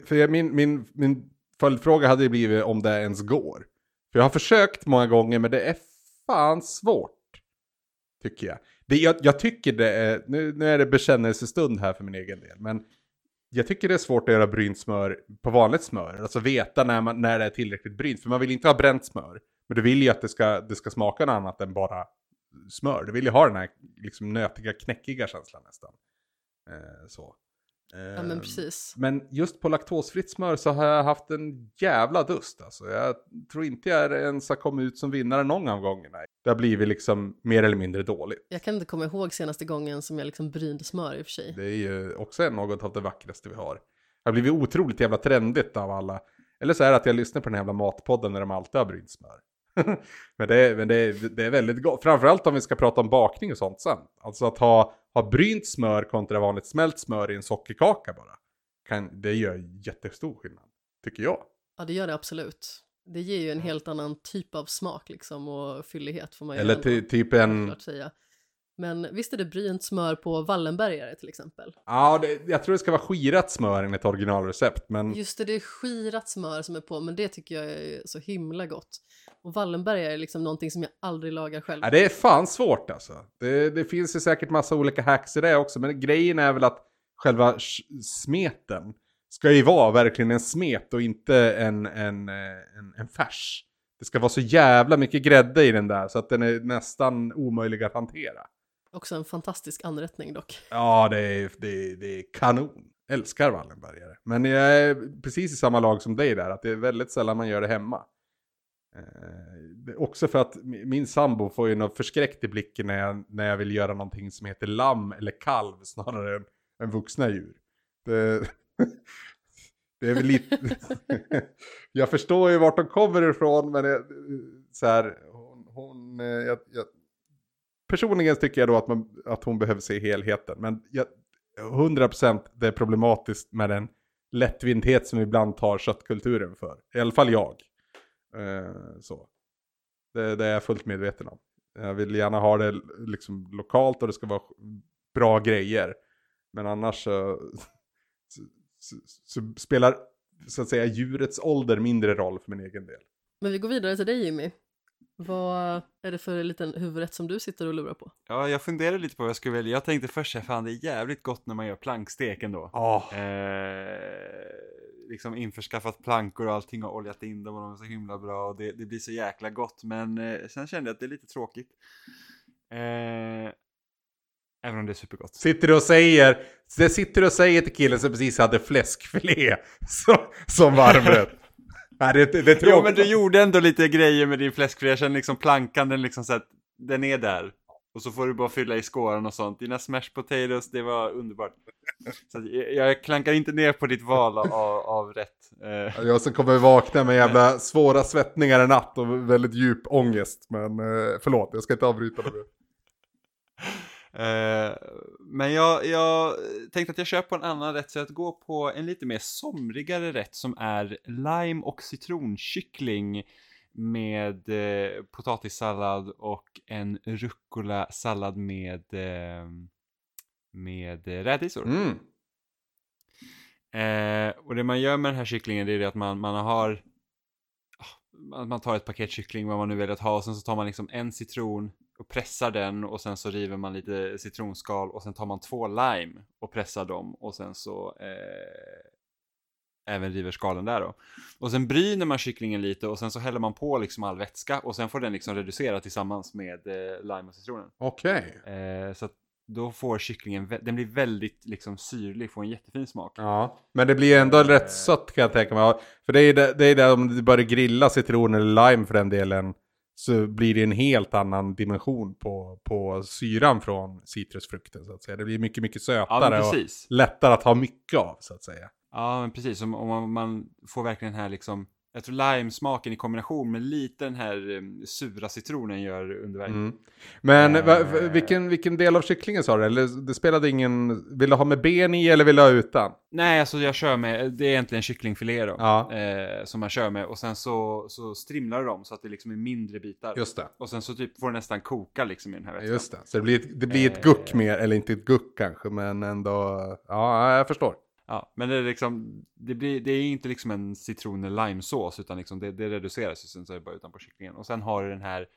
För min, min, min följdfråga hade ju blivit om det ens går. För jag har försökt många gånger men det är fan svårt. Tycker jag. Det, jag, jag tycker det är, nu, nu är det bekännelsestund här för min egen del. Men jag tycker det är svårt att göra brynt smör på vanligt smör. Alltså veta när, man, när det är tillräckligt brynt. För man vill inte ha bränt smör. Men du vill ju att det ska, det ska smaka något annat än bara smör. Du vill ju ha den här liksom, nötiga, knäckiga känslan nästan. Eh, så. Ja men Ehm, precis. men just på laktosfritt smör så har jag haft en jävla dust alltså. Jag tror inte jag ens har kommit ut som vinnare någon av gångerna. Det har blivit liksom mer eller mindre dåligt. Jag kan inte komma ihåg senaste gången som jag liksom brynde smör i och för sig. Det är ju också något av det vackraste vi har. Det har blivit otroligt jävla trendigt av alla. Eller så är det att jag lyssnar på den jävla matpodden när de alltid har brynt smör. men det är, men det, är, det är väldigt gott. Framförallt om vi ska prata om bakning och sånt sen. Alltså att ha, ha brynt smör kontra vanligt smält smör i en sockerkaka bara. Kan, det gör jättestor skillnad. Tycker jag. Ja det gör det absolut. Det ger ju en helt annan typ av smak liksom och fyllighet får man ju Eller ändå ty, typ en... Men visst är det brynt smör på Wallenbergare till exempel? Ja, det, jag tror det ska vara skirat smör enligt originalrecept. Men Just det, det är skirat smör som är på, men det tycker jag är så himla gott. Och Wallenbergare är liksom någonting som jag aldrig lagar själv. ja, det är fan svårt alltså. Det, det finns ju säkert massa olika hacks i det också. Men grejen är väl att själva smeten ska ju vara verkligen en smet och inte en, en, eh, en, en färs. Det ska vara så jävla mycket grädde i den där så att den är nästan omöjlig att hantera. Också en fantastisk anrättning dock. Ja, det är, det är, det är kanon. Älskar Wallenbergare. Men jag är precis i samma lag som dig där, att det är väldigt sällan man gör det hemma. Eh, det är också för att min sambo får ju något förskräckt i blicken när jag, när jag vill göra någonting som heter lamm eller kalv snarare än, än vuxna djur. Det, det är väl lite... jag förstår ju vart de kommer ifrån, men jag, så här, hon... hon eh, jag, jag, personligen tycker jag då att, man, att hon behöver se helheten. Men jag, 100% det är problematiskt med den lättvindhet som ibland tar köttkulturen för. I alla fall jag. Eh, så. Det, det är jag fullt medveten om. Jag vill gärna ha det liksom lokalt och det ska vara bra grejer. Men annars så, så, så, så spelar så att säga djurets ålder mindre roll för min egen del. Men vi går vidare till dig Jimmy. Vad är det för liten huvudrätt som du sitter och lurar på? Ja, jag funderade lite på vad jag skulle välja. Jag tänkte först, att fan det är jävligt gott när man gör plankstek ändå. Oh. Eh, liksom införskaffat plankor och allting och oljat in dem och de är så himla bra och det, det blir så jäkla gott. Men eh, sen kände jag att det är lite tråkigt. Eh, även om det är supergott. Sitter du och säger, det sitter du och säger till killen som precis hade fläskfilé som, som varmrätt. Nej, det, det, är Jo men du gjorde ändå lite grejer med din fläskfilé, jag känner liksom plankan den liksom så att den är där. Och så får du bara fylla i skåren och sånt. Dina smash potatoes, det var underbart. Så jag, jag klankar inte ner på ditt val av, av rätt. Eh, Jag som kommer vakna med jävla svåra svettningar i natt och väldigt djup ångest. Men eh, förlåt, jag ska inte avbryta det Eh, men jag, jag tänkte att jag kör på en annan rätt så att gå på en lite mer somrigare rätt som är lime och citronkyckling med eh, potatissallad och en rucola-sallad med, eh, med rädisor. Mm. Eh, och det man gör med den här kycklingen det är det att man, man har ah, man tar ett paket kyckling vad man nu väljer att ha och sen så tar man liksom en citron och pressar den och sen så river man lite citronskal och sen tar man två lime och pressar dem och sen så eh, även river skalen där då. Och sen bryner man kycklingen lite och sen så häller man på liksom all vätska och sen får den liksom reducera tillsammans med eh, lime och citronen. Okej. Eh, så att då får kycklingen, den blir väldigt liksom syrlig, får en jättefin smak. Ja, men det blir ändå rätt sött kan jag tänka mig. För det är det, det är det om du börjar grilla citron eller lime för den delen. Så blir det en helt annan dimension på, på syran från citrusfrukten så att säga. Det blir mycket, mycket Ja, sötare men och lättare att ha mycket av så att säga. Ja, men precis. Om, om man, man får verkligen den här liksom Jag tror limesmaken i kombination med lite den här um, sura citronen gör underverk. Mm. Men Eh. va, va, vilken, vilken del av kycklingen sa du? Eller det spelade ingen... Vill du ha med ben i eller vill du ha utan? Nej, alltså jag kör med, det är egentligen kycklingfilé då. Ja. Eh, som man kör med och sen så, så strimlar du dem så att det liksom är mindre bitar. Just det. Och sen så typ får det nästan koka liksom i den här vätskan. Just det. Så det blir ett, det blir ett Eh. guck mer, eller inte ett guck kanske, men ändå... Ja, jag förstår. Ja, men det är liksom, det, blir, det är inte liksom en citron eller limesås utan liksom det, det reduceras ju sen så är det bara utanpå kycklingen. Och sen har du den här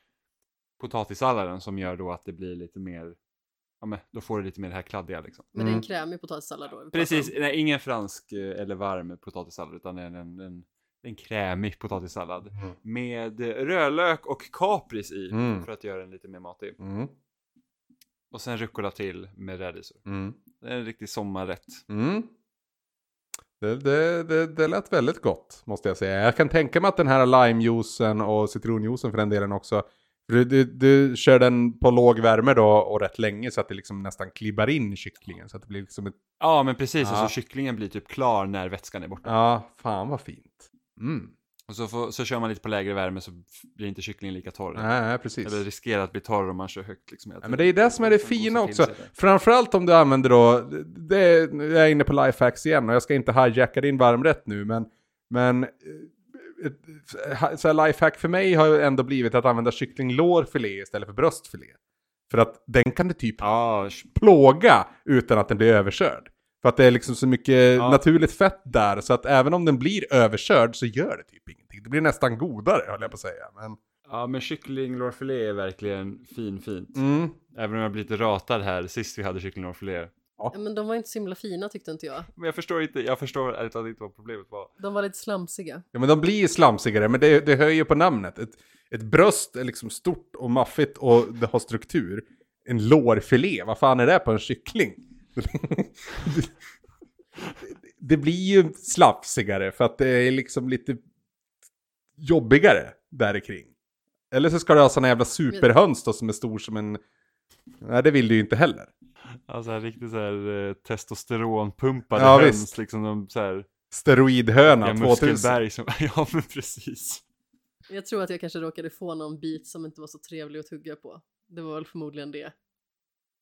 potatissalladen som gör då att det blir lite mer, ja men då får du lite mer det här kladdiga liksom. Men det är Mm. en krämig potatissallad då? Precis, nej, ingen fransk eh, eller varm potatissallad utan en, en, en, en krämig potatissallad. Mm. Med rödlök och kapris i Mm. för att göra den lite mer matig. Mm. Och sen rucola till med rädisor. Mm. Det är en riktig sommarrätt. Det, det, det, det lät väldigt gott, måste jag säga. Jag kan tänka mig att den här limejuicen och citronjuicen för den delen också. Du, du, du kör den på låg värme då och rätt länge så att det liksom nästan klibbar in i kycklingen. Så att det blir liksom ett... Ja men precis, Ja. alltså kycklingen blir typ klar när vätskan är borta. Ja, fan vad fint. Mm. Och så, får, så kör man lite på lägre värme så blir inte kycklingen lika torr. Nej, nej, precis. Eller riskerar att bli torr om man kör högt liksom. Ja, men det är det som är det fina också. Framförallt om du använder då, det, jag är inne på lifehacks igen och jag ska inte hijacka din varmrätt nu men, men eh, ett, så här lifehack för mig har ändå blivit att använda kycklinglårfilé istället för bröstfilé. För att den kan du typ Ja, sh- plåga utan att den blir överkörd. För att det är liksom så mycket Ja. naturligt fett där så att även om den blir överkörd så gör det typ ingenting. Det blir nästan godare höll jag på att säga. Men, ja men kycklinglårfilé är verkligen fin fint. mm. Även om jag blir lite ratad här sist vi hade kycklinglårfilé. Ja, men de var inte så himla fina tyckte inte jag. Men jag förstår inte, jag förstår ärligt talat inte vad problemet var. De var lite slamsiga. Ja men de blir ju slamsigare, men det, det höjer på namnet. Ett, ett bröst är liksom stort och maffigt och det har struktur. En lårfilé, vad fan är det på en kyckling? Det, blir ju slafsigare för att det är liksom lite jobbigare där kring. Eller så ska du ha såna jävla superhöns då som är stor som en... Nej det vill du ju inte heller. Alltså här, riktigt så här eh, testosteronpumpade Ja, höns visst. liksom de så här, Steroidhöna ja, 2000. muskelberg som, ja men precis. Jag tror att jag kanske råkade få någon bit som inte var så trevlig att tugga på. Det var väl förmodligen det.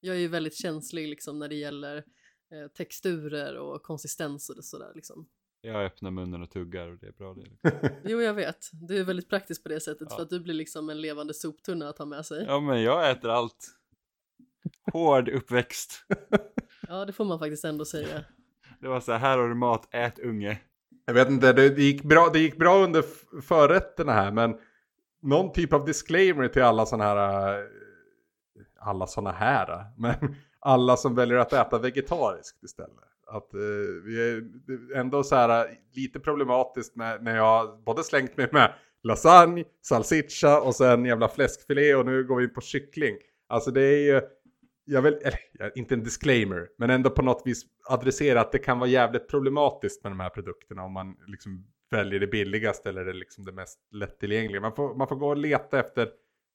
Jag är ju väldigt känslig liksom när det gäller eh, texturer och konsistenser och sådär liksom. Jag öppnar munnen och tuggar och det är bra det. Liksom. Jo, jag vet. Du är väldigt praktisk på det sättet Ja. för att du blir liksom en levande soptunna att ha med sig. Ja men jag äter allt. Hård uppväxt. Ja, det får man faktiskt ändå säga. Det var så här, här har du mat, ät unge. Jag vet inte, det, gick bra, det gick bra under förrätterna här, men någon typ av disclaimer till alla sådana här, äh, alla sådana här, men alla som väljer att äta vegetariskt istället. Att eh, vi är ändå så här eh, lite problematiskt när, när jag både slängt mig med lasagne, salsiccia och sen jävla fläskfilé och nu går vi in på kyckling. Alltså det är ju, jag vill, eller inte en disclaimer, men ändå på något vis adressera att det kan vara jävligt problematiskt med de här produkterna om man liksom väljer det billigaste eller det, liksom det mest lättillgängliga. Man får, man får gå och leta efter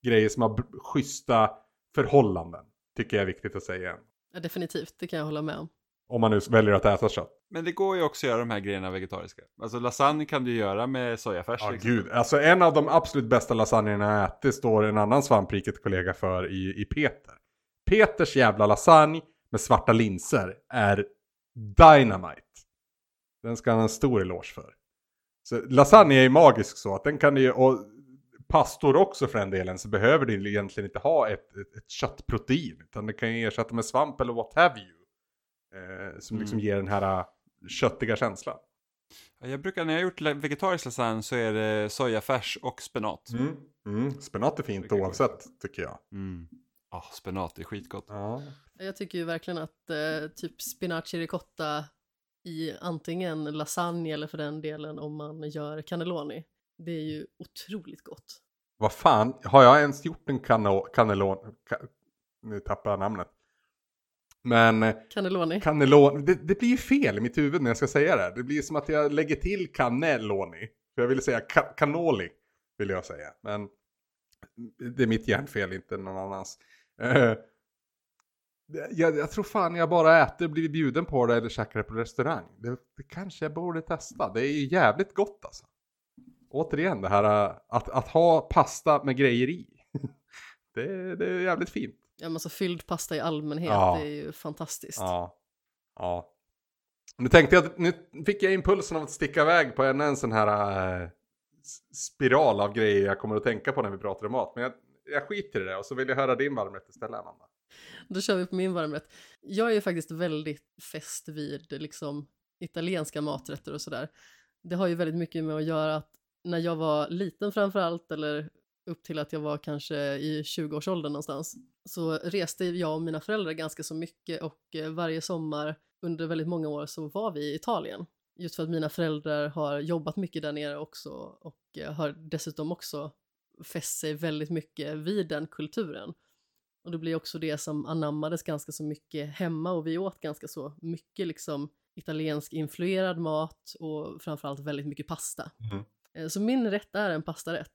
grejer som har schyssta förhållanden, tycker jag är viktigt att säga. Ja, definitivt, det kan jag hålla med om. Om man nu väljer att äta kött. Men det går ju också att göra de här grejerna vegetariska. Alltså lasagne kan du göra med sojafärs. Ja, liksom. gud. Alltså en av de absolut bästa lasagnerna jag ätit står en annan svampriket kollega för i, i Peter. Peters jävla lasagne med svarta linser är dynamite. Den ska han ha en stor eloge för. Så lasagne är ju magisk så att den kan ju, och pastor också för den delen, så behöver du egentligen inte ha ett, ett, ett köttprotein. Utan det kan ju ersätta med svamp eller what have you. Eh, som liksom Mm. ger den här äh, köttiga känslan. Ja, Jag brukar, när jag har gjort vegetarisk lasagne så är det sojafärs och spenat. Mm. Mm. Spenat är fint oavsett, tycker jag. Mm. Ah, spenat är skitgott. Ja. Jag tycker ju verkligen att eh, typ spinaci ricotta i antingen lasagne eller för den delen om man gör cannelloni. Det är ju otroligt gott. Vad fan, har jag ens gjort en kano, cannellon... Ka, nu tappar jag namnet. Men eh, Cannelloni. cannellon, det, det blir ju fel i mitt huvud när jag ska säga det. här. Det blir som att jag lägger till cannelloni. För jag ville säga cannoli, vill jag säga. Men det är mitt hjärnfel, inte någon annans. Eh, jag, jag tror fan jag bara äter, blivit bjuden på det eller käkar det på restaurang. Det, det kanske jag borde testa. Det är ju jävligt gott alltså. Återigen det här äh, att, att ha pasta med grejer i. det, det är jävligt fint. Ja, men alltså fylld pasta i allmänhet, Ja. det är ju fantastiskt. Ja. Ja. Nu tänkte jag nu fick jag impulsen av att sticka iväg på ännu en sån här äh, spiral av grejer jag kommer att tänka på när vi pratar om mat. Men jag, jag skiter i det och så vill jag höra din varmrätt istället Amanda. Då kör vi på min varmrätt. Jag är ju faktiskt väldigt fäst vid liksom italienska maträtter och sådär. Det har ju väldigt mycket med att göra att när jag var liten framförallt eller upp till att jag var kanske i 20-årsåldern någonstans så reste jag och mina föräldrar ganska så mycket och eh, varje sommar under väldigt många år så var vi i Italien. Just för att mina föräldrar har jobbat mycket där nere också och eh, har dessutom också fäst sig väldigt mycket vid den kulturen. Och det blir också det som anammades ganska så mycket hemma och vi åt ganska så mycket liksom italiensk influerad mat och framförallt väldigt mycket pasta. Mm. Eh, Så min rätt är en pastarätt.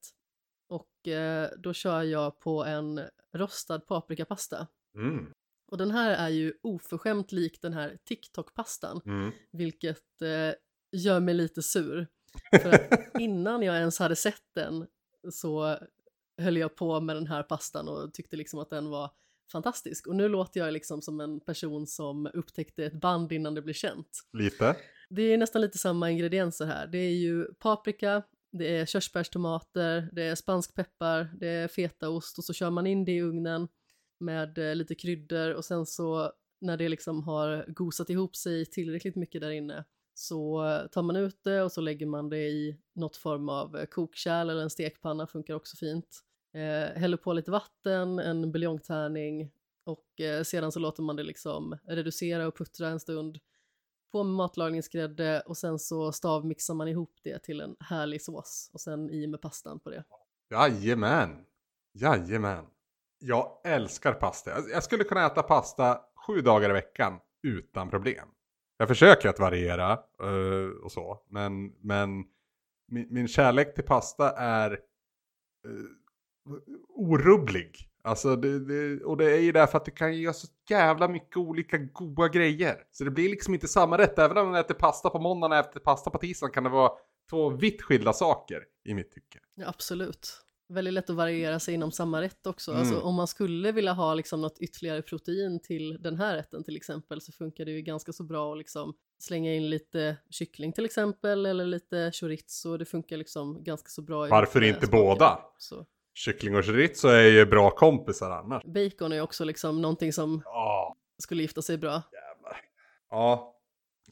Och eh, då kör jag på en rostad paprikapasta. Mm. Och den här är ju oförskämt lik den här TikTok-pastan, Mm. vilket eh, gör mig lite sur. För att innan jag ens hade sett den så höll jag på med den här pastan och tyckte liksom att den var fantastisk. Och nu låter jag liksom som en person som upptäckte ett band innan det blev känt. Lite. Det är nästan lite samma ingredienser här. Det är ju paprika, det är körsbärstomater, det är spansk peppar, det är fetaost och så kör man in det i ugnen med eh, lite kryddor och sen så när det liksom har gosat ihop sig tillräckligt mycket där inne så eh, tar man ut det och så lägger man det i något form av eh, kokkärl eller en stekpanna funkar också fint. Eh, häller på lite vatten, en buljongtärning och eh, sedan så låter man det liksom reducera och puttra en stund på med matlagningsgrädde och sen så stavmixar man ihop det till en härlig sås och sen i med pastan på det. Jajamän. Jajamän. Jag älskar pasta. Jag- skulle kunna äta pasta sju dagar i veckan utan problem. Jag försöker att variera eh, och så. Men, men min, min kärlek till pasta är eh, orubblig. Alltså det, det, och det är ju därför att du kan göra så jävla mycket olika goda grejer. Så det blir liksom inte samma rätt. Även om man äter pasta på måndagen och äter pasta på tisdagen kan det vara två vitt skilda saker i mitt tycke. Ja, absolut. Väldigt lätt att variera sig inom samma rätt också. Mm. Alltså, om man skulle vilja ha liksom något ytterligare protein till den här rätten till exempel så funkar det ju ganska så bra att liksom slänga in lite kyckling till exempel eller lite chorizo. Det funkar liksom ganska så bra. Varför med inte smakerna. båda? Så. Kyckling och chorizo är ju bra kompisar annars. Bacon är ju också liksom någonting som Ja, skulle gifta sig bra. jävlar. Ja,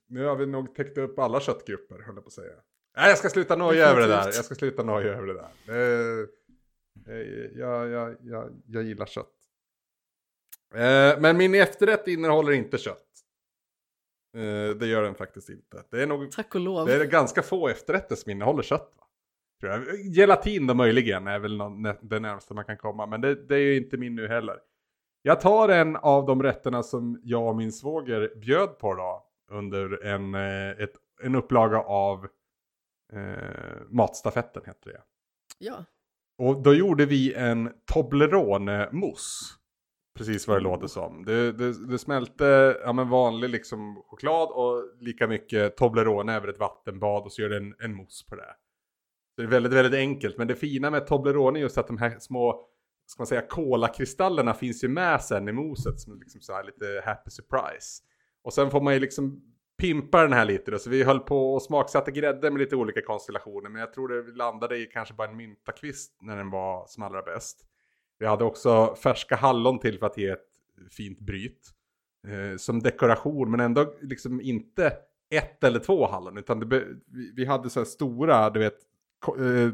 nu har vi nog täckt upp alla köttgrupper, höll jag på att säga. Nej, jag ska sluta noja över det där. Jag ska sluta noja över det där. Eh, jag, jag, jag, jag gillar kött. Eh, men min efterrätt innehåller inte kött. Eh, det gör den faktiskt inte. Det är nog Tack och lov. det är ganska få efterrätter som innehåller kött. Tror jag. Gelatin då möjligen är väl någon, det närmaste man kan komma. Men det, det är ju inte min nu heller. Jag tar en av de rätterna som jag och min svåger bjöd på då. Under en, eh, ett, en upplaga av eh, Matstafetten heter det. Ja, Och då gjorde vi en Toblerone-mousse. Precis vad det låter som. Det, det, det smälte ja, men vanlig liksom choklad och lika mycket Toblerone över ett vattenbad och så gör det en, en mousse på det. Så det är väldigt, väldigt enkelt. Men det fina med Toblerone är just att de här små, ska man säga, kolakristallerna finns ju med sen i moset som liksom så här lite happy surprise. Och sen får man ju liksom pimpa den här lite då. Så vi höll på och smaksatte grädde med lite olika konstellationer. Men jag tror det landade i kanske bara en myntakvist när den var som allra bäst. Vi hade också färska hallon till för att ge ett fint bryt. Eh, som dekoration men ändå liksom inte ett eller två hallon. Utan det vi, vi hade så här stora, du vet, eh,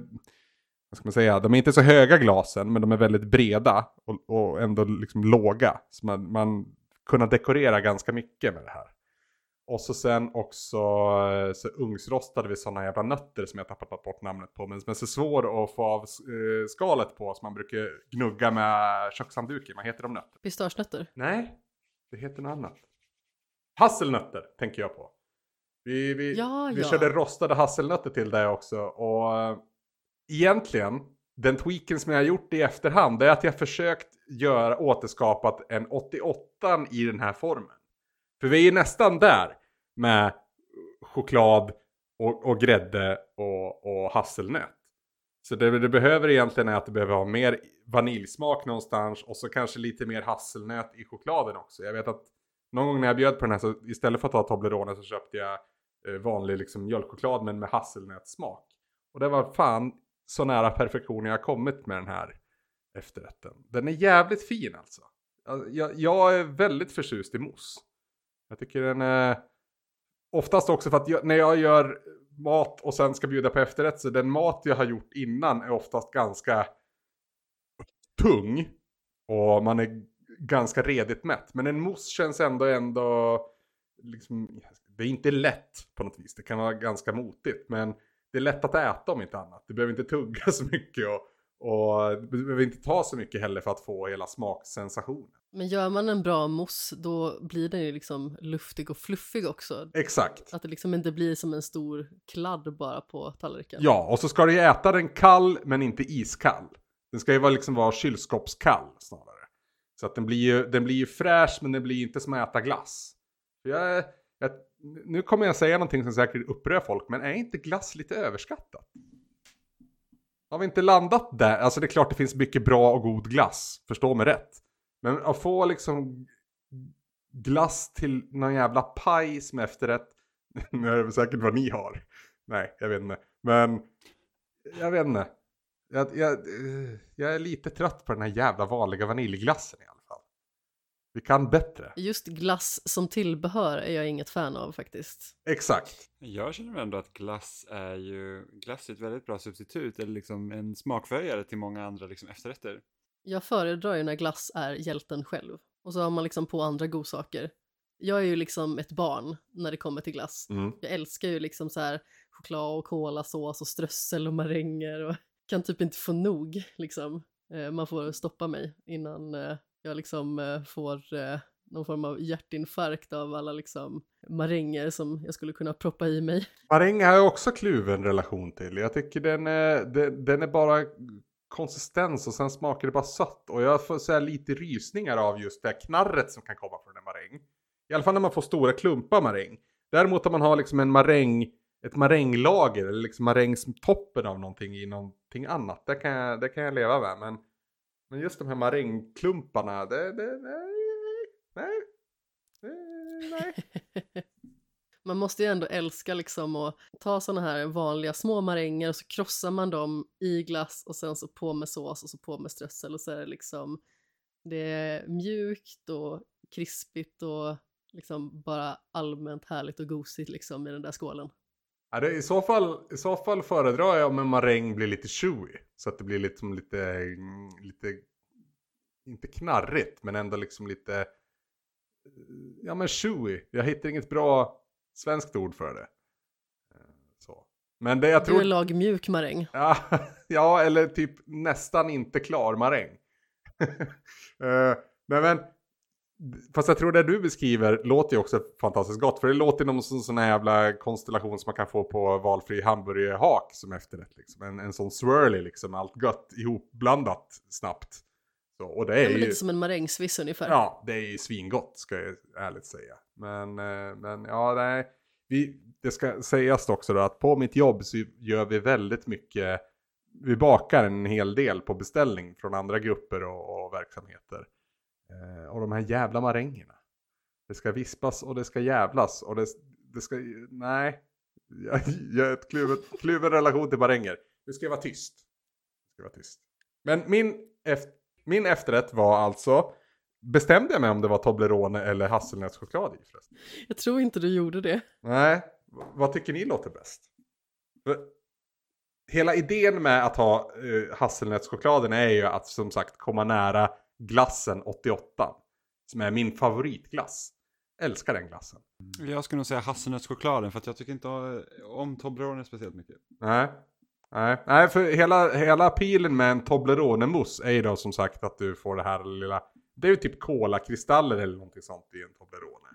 vad ska man säga, de är inte så höga glasen men de är väldigt breda och, och ändå liksom låga. Så man, man kunna dekorera ganska mycket med det här. Och så sen också eh, så ugnsrostade vi sådana jävla nötter som jag tappat bort namnet på. Men som är så svår att få av eh, skalet på som man brukar gnugga med kökshandduken. Vad heter de nötter? pistagenötter. Nej, det heter något annat. Hasselnötter tänker jag på. Vi, vi, Ja, vi ja. körde rostade hasselnötter till det också. Och eh, egentligen, den tweaken som jag har gjort i efterhand, det är att jag försökt göra återskapat en 88 i den här formen. För vi är nästan där med choklad och, och grädde och, och hasselnöt. Så det det behöver egentligen är att det behöver ha mer vaniljsmak någonstans och så kanske lite mer hasselnöt i chokladen också. Jag vet att någon gång när jag bjöd på den här så istället för att ta Toblerone så köpte jag Eh, vanlig liksom mjölkchoklad men med hasselnötssmak. Och det var fan så nära perfektion jag har kommit med den här efterrätten. Den är jävligt fin alltså. Jag, jag är väldigt förtjust i mousse. Jag tycker den är oftast också för att jag, när jag gör mat och sen ska bjuda på efterrätt så den mat jag har gjort innan är oftast ganska tung. Och man är ganska redigt mätt. Men en mousse känns ändå ändå liksom, det är inte lätt på något vis. Det kan vara ganska motigt. Men det är lätt att äta om inte annat. Du behöver inte tugga så mycket och, och du behöver inte ta så mycket heller för att få hela smaksensationen. Men gör man en bra mousse då blir den ju liksom luftig och fluffig också. Exakt. Att det liksom inte blir som en stor kladd bara på tallriken. Ja, och så ska du ju äta den kall men inte iskall. Den ska ju vara liksom vara kylskåpskall snarare. Så att den blir ju, den blir ju fräsch men den blir inte som att äta glass. Jag, jag, nu kommer jag säga någonting som säkert upprör folk men är inte glass lite överskattat? Har vi inte landat där? Alltså det är klart det finns mycket bra och god glass. Förstå mig rätt. Men att få liksom glass till någon jävla paj som efterrätt. Nu är det säkert vad ni har. Nej, jag vet inte. Men jag vet inte. Jag, jag, eh, jag är lite trött på den här jävla vanliga vaniljglassen i alla fall. Vi kan bättre. Just glass som tillbehör är jag inget fan av faktiskt. Exakt. Jag känner ändå att glass är ju glass är ett väldigt bra substitut eller liksom en smakförhöjare till många andra liksom efterrätter. Jag föredrar ju när glass är hjälten själv och så har man liksom på andra godsaker. Jag är ju liksom ett barn när det kommer till glass. Mm. Jag älskar ju liksom så här choklad och kolasås och strössel och maränger och kan typ inte få nog liksom. Eh, man får stoppa mig innan eh, jag liksom eh, får eh, någon form av hjärtinfarkt av alla liksom maränger som jag skulle kunna proppa i mig. Maräng har jag också kluven relation till. Jag tycker den är, den, den är bara konsistens och sen smakar det bara sött. Och jag får säga lite rysningar av just det här knarret som kan komma från en maräng. I alla fall när man får stora klumpar maräng. Däremot om man har liksom en maräng, ett maränglager eller liksom marängtoppen av någonting i någonting annat. Det kan jag, det kan jag leva med. Men, men just de här marängklumparna, det, det, nej, nej, nej, nej. Man måste ju ändå älska liksom att ta sådana här vanliga små maränger och så krossar man dem i glass och sen så på med sås och så på med strössel och så är det liksom det är mjukt och krispigt och liksom bara allmänt härligt och gosigt liksom i den där skålen. Ja, det, i, så fall, I så fall föredrar jag om en maräng blir lite chewy. Så att det blir liksom lite, mm, lite, inte knarrigt men ändå liksom lite, ja men chewy. Jag hittar inget bra svenskt ord för det. Eh, Så. Men det jag Du är tror... lag mjuk maräng. Ja, ja, eller typ nästan inte klar maräng. uh, nej men, fast jag tror det du beskriver låter ju också fantastiskt gott. För det låter som en sån, sån här jävla konstellation som man kan få på valfri hamburgerhak som efterrätt. Liksom. En, en sån swirly liksom, allt gött ihopblandat snabbt. Så, och det är Ja, ju... lite som en marängsviss ungefär. Ja, det är ju svingott ska jag ärligt säga. Men, eh, men ja, nej. Vi, det ska sägas också då att på mitt jobb så gör vi väldigt mycket, vi bakar en hel del på beställning från andra grupper och, och verksamheter. Eh, och de här jävla marängerna. Det ska vispas och det ska jävlas och det, det ska, nej. Jag, jag har ett kluvet, kluven relation till maränger. Nu ska vara tyst. Nu ska vara tyst. Men min, efter, min efterrätt var alltså Bestämde jag mig om det var Toblerone eller hasselnötschoklad i förresten? Jag tror inte du gjorde det. Nej, vad tycker ni låter bäst? För hela idén med att ha uh, hasselnötschokladen är ju att som sagt komma nära glassen 88. Som är min favoritglass. Älskar den glassen. Jag skulle nog säga hasselnötschokladen för att jag tycker inte om Toblerone speciellt mycket. Nej. Nej, nej för hela, hela pilen med en Toblerone-mousse är ju då som sagt att du får det här lilla Det är ju typ kolakristaller eller någonting sånt i en Toblerone.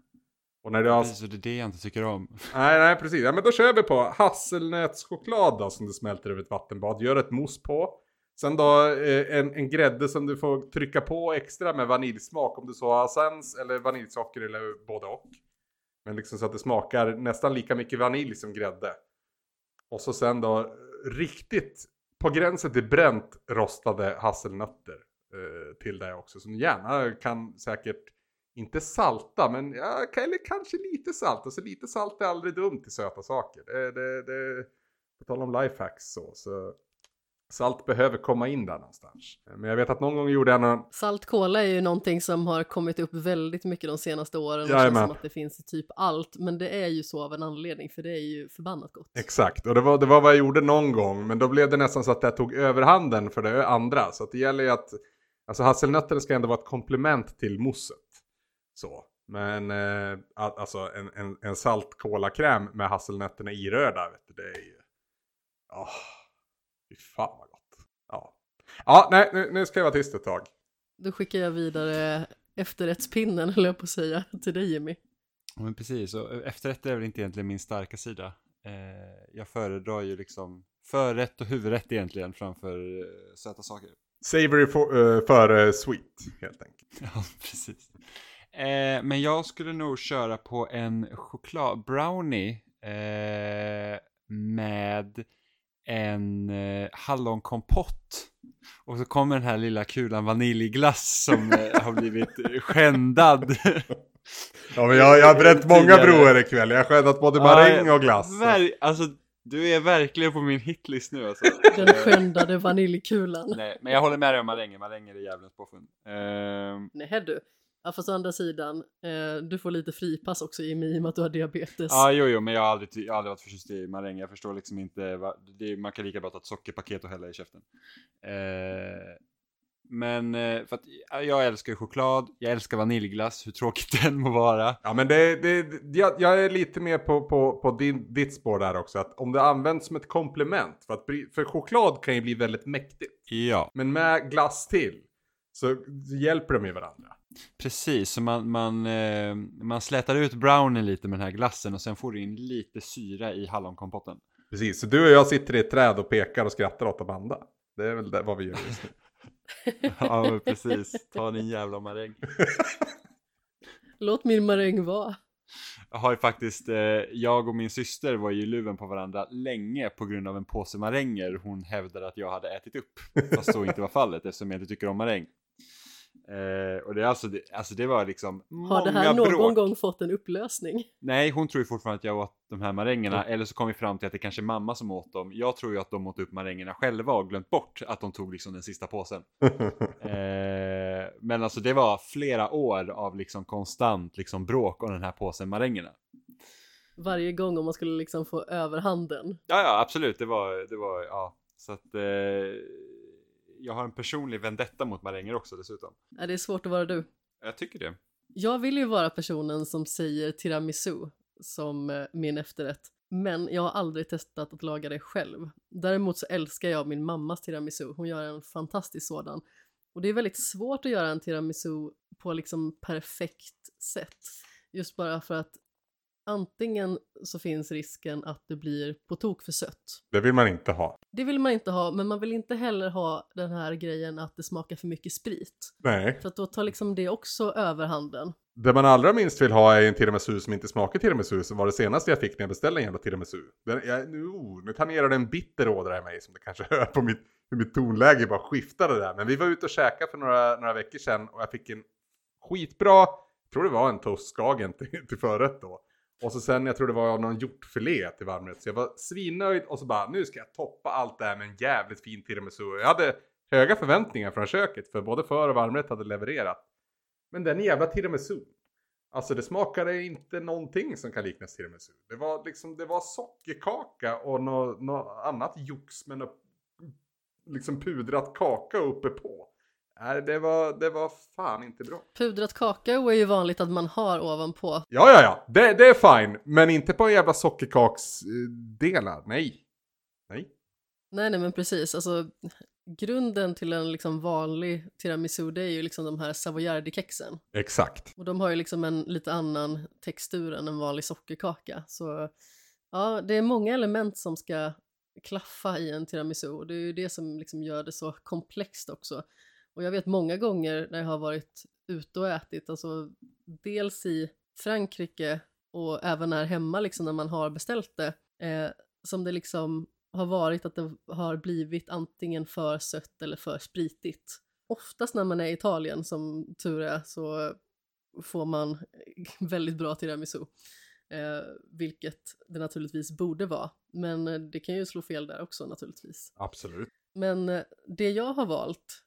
Och när du har... Precis, det är det jag inte tycker om. Nej, nej precis. Ja, men då kör vi på hasselnötschoklad då som du smälter över ett vattenbad. Gör ett mousse på. Sen då eh, en, en grädde som du får trycka på extra med vaniljsmak om du så har sens eller vaniljsocker eller både och. Men liksom så att det smakar nästan lika mycket vanilj som grädde. Och så sen då riktigt på gränsen till bränt rostade hasselnötter eh, till det också. Som gärna kan säkert, inte salta, men ja, eller kanske lite salt. Alltså lite salt är aldrig dumt till söta saker. Det, det, det, på tal om lifehacks så, så salt behöver komma in där någonstans. Men jag vet att någon gång gjorde jag någon, Salt cola är ju någonting som har kommit upp väldigt mycket de senaste åren. Det känns som att det finns i typ allt, men det är ju så av en anledning, för det är ju förbannat gott. Exakt, och det var, det var vad jag gjorde någon gång, men då blev det nästan så att jag tog överhanden för det andra. Så det gäller ju att, alltså hasselnötterna ska ändå vara ett komplement till mousset. Så, men eh, alltså en, en, en salt kolakräm med hasselnötterna irörda, vet du, det är ju, åh, fy fan vad gott. Ja, ja nej, nu, nu ska jag vara tyst ett tag. Då skickar jag vidare efterrättspinnen, höll jag på att säga, till dig Jimmy. Men precis, och efterrätt är väl inte egentligen min starka sida. Eh, jag föredrar ju liksom förrätt och huvudrätt egentligen framför eh, söta saker. Savory eh, före sweet, helt enkelt. Ja, precis. Eh, men jag skulle nog köra på en choklad brownie eh, med en eh, hallonkompott. Och så kommer den här lilla kulan vaniljglass som eh, har blivit eh, skändad. Ja, men jag, jag har bränt många Tidigare. broar ikväll. Jag har skändat både maräng och glass. Ver- alltså, du är verkligen på min hitlist nu alltså. Den skändade vaniljkulan. Nej, men jag håller med dig om maränger. Maränger är djävulens påfund. Ehm, Nej du. Ja fast å andra sidan, eh, du får lite fripass också i och med att du har diabetes. Ja, jo, jo, men jag har aldrig, jag har aldrig varit förtjust i maräng. Jag förstår liksom inte, vad, det, man kan lika bra ta ett sockerpaket och hälla i käften. Eh, men eh, för att ja, jag älskar choklad, jag älskar vaniljglass, hur tråkigt den må vara. Ja men det, det, jag, jag är lite mer på, på, på din, ditt spår där också. Att om det används som ett komplement. För, att, för choklad kan ju bli väldigt mäktigt. Ja, Men med glass till så hjälper de ju varandra. Precis. Så man, man, eh, man slätar ut brownen lite med den här glassen och sen får du in lite syra i hallonkompotten. Precis, så du och jag sitter i ett träd och pekar och skrattar åt Amanda. Det är väl det, vad vi gör just nu. Ja, men precis. Ta din jävla maräng. Låt min maräng vara. Jag har ju faktiskt, eh, jag och min syster var ju i luven på varandra länge på grund av en påse maränger hon hävdade att jag hade ätit upp. Fast så inte var fallet eftersom jag inte tycker om maräng. Eh, och det, alltså, det, alltså det var liksom många Har det här någon bråk. gång fått en upplösning? Nej, hon tror ju fortfarande att jag åt de här marängerna, eller så kom vi fram till att det kanske är mamma som åt dem. Jag tror ju att de åt upp marängerna själva och glömt bort att de tog liksom den sista påsen. Eh, men alltså det var flera år av liksom konstant liksom bråk om den här påsen marängerna. Varje gång om man skulle liksom få överhanden. Ja, ja, absolut. Det var, det var, ja. Så att eh, jag har en personlig vendetta mot maränger också dessutom. Är det är svårt att vara du? Jag tycker det. Jag vill ju vara personen som säger tiramisu som eh, min efterrätt. Men jag har aldrig testat att laga det själv. Däremot så älskar jag min mammas tiramisu. Hon gör en fantastisk sådan. Och det är väldigt svårt att göra en tiramisu på liksom perfekt sätt. Just bara för att antingen så finns risken att det blir på tok för sött. Det vill man inte ha. Det vill man inte ha, men man vill inte heller ha den här grejen att det smakar för mycket sprit. Nej. För att då tar liksom det också överhanden. Det man allra minst vill ha är en tiramisu som inte smakar tiramisu som var det senaste jag fick när jag beställde en jävla tiramisu. Den, jag, nu, oh, nu tangerar det en bitter ådra i mig som det kanske hör på mitt, hur mitt tonläge bara skiftade där. Men vi var ute och käkade för några, några veckor sedan och jag fick en skitbra, jag tror det var en toastskagen till, till förrätt då. Och så sen, jag tror det var någon hjortfilé till varmrätt. Så jag var svinnöjd och så bara, nu ska jag toppa allt det här med en jävligt fin tiramisu. Jag hade höga förväntningar från köket för både för och varmrätt hade levererat. Men den jävla tiramisu. Alltså det smakade inte någonting som kan liknas tiramisu. Det var liksom, det var sockerkaka och något no annat jox med något liksom pudrat kaka uppe på. Nej, det var, det var fan inte bra. Pudrat kakao är ju vanligt att man har ovanpå. Ja, ja, ja, det, det är fine. Men inte på jävla sockerkaksdelar. Nej. Nej. Nej, nej, men precis. Alltså, grunden till en liksom vanlig tiramisu det är ju liksom de här savoyardi-kexen. Exakt. Och de har ju liksom en lite annan textur än en vanlig sockerkaka. Så ja, det är många element som ska klaffa i en tiramisu och det är ju det som liksom gör det så komplext också. Och jag vet många gånger när jag har varit ute och ätit, alltså dels i Frankrike och även här hemma liksom när man har beställt det, eh, som det liksom har varit att det har blivit antingen för sött eller för spritigt. Oftast när man är i Italien, som tur är, så får man väldigt bra tiramisu. Eh, vilket det naturligtvis borde vara. Men eh, det kan ju slå fel där också naturligtvis. Absolut. Men eh, det jag har valt,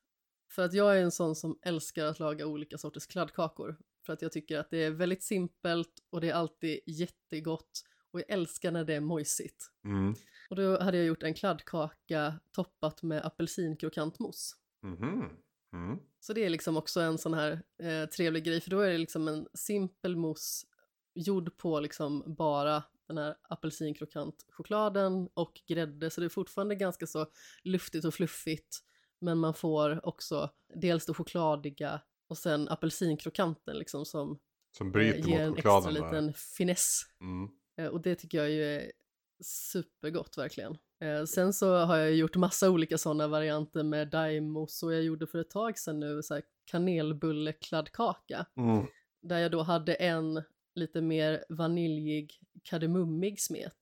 för att jag är en sån som älskar att laga olika sorters kladdkakor. För att jag tycker att det är väldigt simpelt och det är alltid jättegott. Och jag älskar när det är mojsigt. Mm. Och då hade jag gjort en kladdkaka toppat med apelsinkrokantmousse. Mhm. Mm. Så det är liksom också en sån här eh, trevlig grej, för då är det liksom en simpel mousse gjord på liksom bara den här apelsinkrokantchokladen och grädde, så det är fortfarande ganska så luftigt och fluffigt. Men man får också dels det chokladiga och sen apelsinkrokanten liksom som Som eh, bryter ger en extra liten finess. Mm. Eh, Och det tycker jag ju är supergott verkligen. Eh, Sen så har jag gjort massa olika sådana varianter med daimos och jag gjorde för ett tag sedan nu så här kanelbullekladdkaka. Mm. Där jag då hade en lite mer vaniljig kardemummig smet.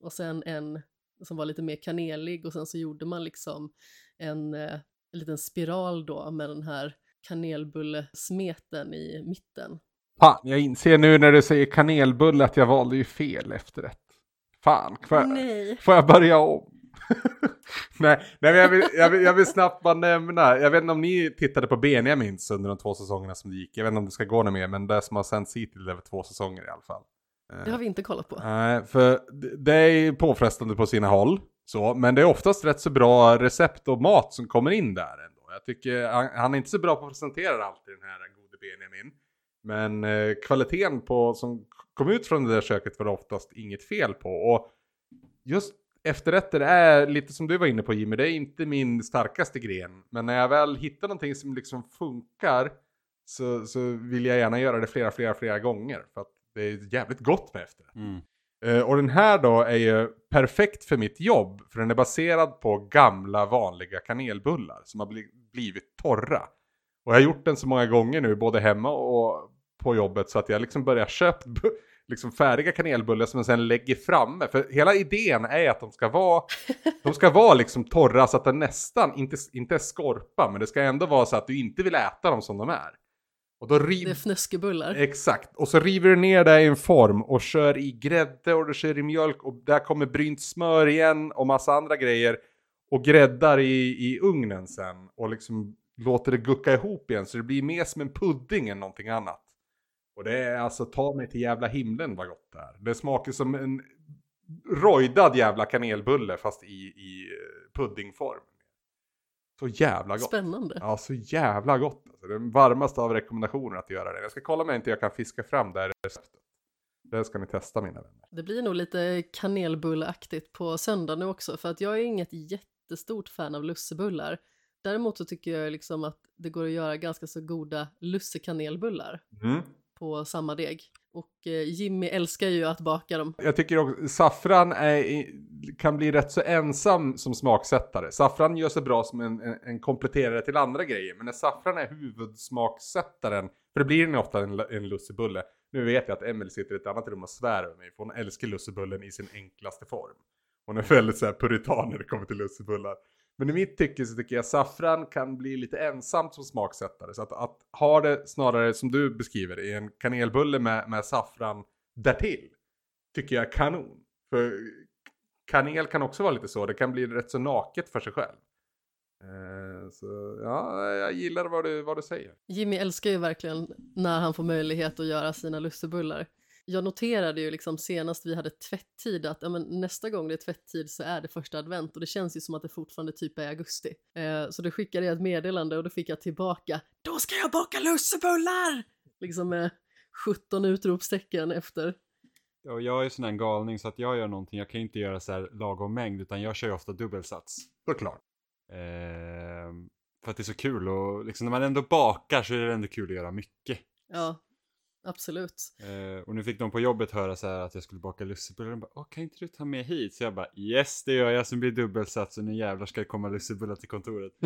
Och sen en som var lite mer kanelig och sen så gjorde man liksom en, eh, en liten spiral då med den här kanelbullesmeten i mitten. Fan, jag inser nu när du säger kanelbulle att jag valde ju fel efterrätt. Fan, får jag, Nej! får jag börja om? nej, nej jag vill, jag, vill, jag vill snabbt bara nämna, jag vet inte om ni tittade på Benjamins under de två säsongerna som det gick. Jag vet inte om det ska gå något mer, men det som har sänts hittills är väl två säsonger i alla fall. Det har vi inte kollat på. Nej, för det- är påfrestande på sina håll. Så, men det är oftast rätt så bra recept och mat som kommer in där ändå. Jag tycker han, han är inte så bra på att presentera alltid den här gode Benjamin. Men eh, kvaliteten på, som kom ut från det där köket var det oftast inget fel på. Och just efterrätter är lite som du var inne på Jimmy, det är inte min starkaste gren. Men när jag väl hittar någonting som liksom funkar så, så vill jag gärna göra det flera, flera, flera gånger. För att det är jävligt gott med efterrätt. Mm. Eh, och den här då är ju perfekt för mitt jobb. För den är baserad på gamla vanliga kanelbullar som har bli- blivit torra. Och jag har gjort den så många gånger nu, både hemma och på jobbet, så att jag liksom börjar köpa liksom färdiga kanelbullar som jag sen lägger framme. För hela idén är att de ska vara, de ska vara liksom torra så att de nästan, inte, inte är skorpa, men det ska ändå vara så att du inte vill äta dem som de är. Och då riv, Det är fnöskebullar. Exakt, och så river du ner det i en form och kör i grädde och du kör i mjölk och där kommer brynt smör igen och massa andra grejer. Och gräddar i, i ugnen sen och liksom låter det gucka ihop igen så det blir mer som en pudding än någonting annat. Och det är alltså ta mig till jävla himlen vad gott det är. Det smakar som en rojdad jävla kanelbulle fast i, i eh, puddingform. Så jävla gott. Spännande. Ja, så jävla gott. Alltså, den varmaste av rekommendationer att göra det. Jag ska kolla om jag inte jag kan fiska fram det här receptet. Det ska ni testa mina vänner. Det blir nog lite kanelbullaktigt på söndag nu också, för att jag är inget jättestort fan av lussebullar. Däremot så tycker jag liksom att det går att göra ganska så goda lussekanelbullar Mm. på samma deg. Och eh, Jimmy älskar ju att baka dem. Jag tycker också saffran är, kan bli rätt så ensam som smaksättare. Saffran gör sig bra som en, en, en kompletterare till andra grejer. Men när saffran är huvudsmaksättaren, för det blir den ofta en, en lussebulle. Nu vet jag att Emil sitter i ett annat rum och svär över mig, för hon älskar lussebullen i sin enklaste form. Hon är väldigt så här puritan när det kommer till lussebullar. Men i mitt tycke så tycker jag saffran kan bli lite ensamt som smaksättare. Så att, att ha det snarare som du beskriver i en kanelbulle med, med saffran därtill. Tycker jag är kanon. För kanel kan också vara lite så. Det kan bli rätt så naket för sig själv. Eh, så ja, jag gillar vad du, vad du säger. Jimmy älskar ju verkligen när han får möjlighet att göra sina lussebullar. Jag noterade ju liksom senast vi hade tvätttid att ja, men nästa gång det är tvätttid så är det första advent och det känns ju som att det fortfarande typ är augusti. Eh, så då skickade jag ett meddelande och då fick jag tillbaka Då ska jag baka lussebullar! Liksom med 17 utropstecken efter. Och jag är ju sån här galning så att jag gör någonting, jag kan inte göra så här lagom mängd utan jag kör ju ofta dubbelsats. Såklart. Ehm, för att det är så kul och liksom när man ändå bakar så är det ändå kul att göra mycket. Ja, absolut. Eh, och nu fick de på jobbet höra så här att jag skulle baka lussebullar. De bara, Åh, kan inte du ta med hit? Så jag bara, yes det gör jag som blir dubbelsats och nu jävlar ska det komma lussebullar till kontoret.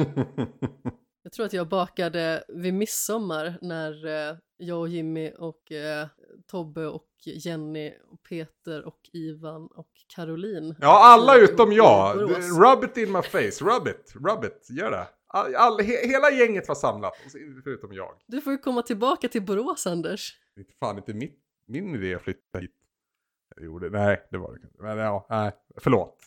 Jag tror att jag bakade vid midsommar när eh, jag och Jimmy och eh, Tobbe och Jenny Peter och Ivan och Caroline. Ja, alla utom jag. Rub it in my face, rub it, rub it, gör det. All, all, he, hela gänget var samlat, förutom jag. Du får ju komma tillbaka till Borås, Anders. Det är fan inte mitt, min idé att flytta hit. Jag gjorde, nej, det var det inte. Men ja, nej, förlåt.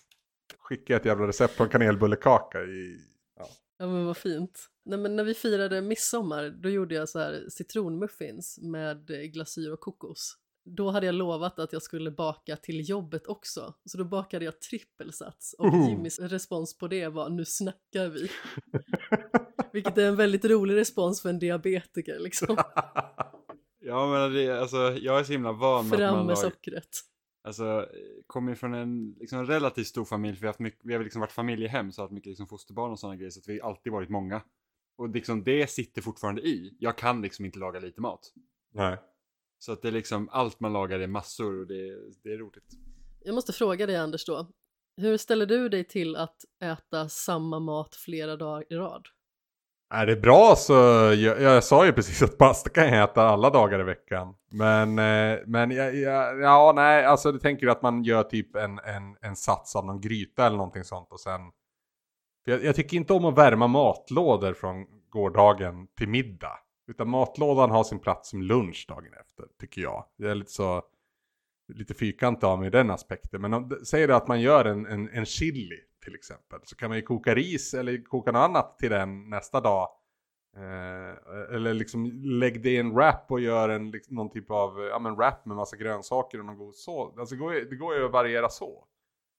Skicka ett jävla recept på en kanelbullekaka i... Ja. Ja men vad fint. Nej, men när vi firade midsommar då gjorde jag så här citronmuffins med eh, glasyr och kokos. Då hade jag lovat att jag skulle baka till jobbet också. Så då bakade jag trippelsats och Oho. Jimmys respons på det var nu snackar vi. Vilket är en väldigt rolig respons för en diabetiker liksom. Ja men det, alltså, jag är så himla van med att Fram man med sockret. alltså, kommer från en liksom, relativt stor familj, för vi har, haft mycket, vi har liksom varit familjehem, så har haft mycket liksom, fosterbarn och sådana grejer, så att vi har alltid varit många. Och liksom, det sitter fortfarande i. Jag kan liksom inte laga lite mat. Nej. Så att det är liksom, allt man lagar är massor och det, det är roligt. Jag måste fråga dig Anders då. Hur ställer du dig till att äta samma mat flera dagar i rad? Är det bra så, jag, jag sa ju precis att pasta kan jag äta alla dagar i veckan. Men, eh, men jag, jag, ja, nej, alltså du tänker att man gör typ en, en, en sats av någon gryta eller någonting sånt och sen. Jag, jag tycker inte om att värma matlådor från gårdagen till middag. Utan matlådan har sin plats som lunch dagen efter, tycker jag. Det är lite så, lite fyrkantig av mig i den aspekten. Men om, säg det att man gör en, en, en chili till exempel. Så kan man ju koka ris eller koka något annat till den nästa dag. Eh, eller liksom lägg det i en wrap och gör en, liksom, någon typ av ja, men wrap med massa grönsaker och någon god sås. Alltså det det går ju att variera så.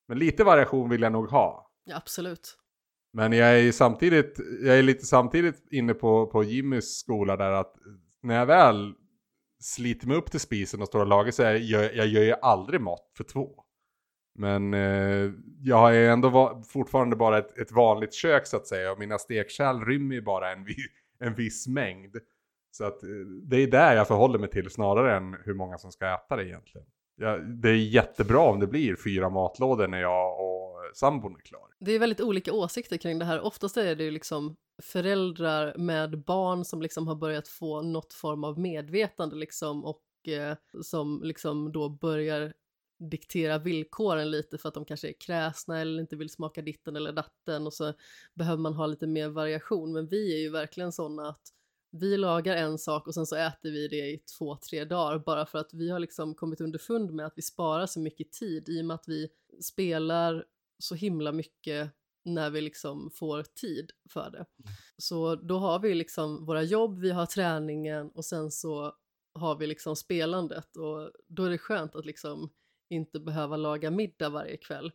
Men lite variation vill jag nog ha. Ja, absolut. Men jag är ju samtidigt, jag är lite samtidigt inne på, på Jimmys skola där att när jag väl sliter mig upp till spisen och står och lagar så är jag, jag gör ju aldrig mat för två. Men eh, jag har ju ändå va- fortfarande bara ett, ett vanligt kök så att säga och mina stekkärl rymmer ju bara en, vi, en viss mängd. Så att eh, det är där jag förhåller mig till snarare än hur många som ska äta det egentligen. Ja, det är jättebra om det blir fyra matlådor när jag och sambon är klar. Det är väldigt olika åsikter kring det här. Oftast är det ju liksom föräldrar med barn som liksom har börjat få något form av medvetande liksom och eh, som liksom då börjar diktera villkoren lite för att de kanske är kräsna eller inte vill smaka ditten eller datten och så behöver man ha lite mer variation. Men vi är ju verkligen sådana att vi lagar en sak och sen så äter vi det i två, tre dagar bara för att vi har liksom kommit underfund med att vi sparar så mycket tid i och med att vi spelar så himla mycket när vi liksom får tid för det. Så då har vi liksom våra jobb, vi har träningen och sen så har vi liksom spelandet och då är det skönt att liksom inte behöva laga middag varje kväll.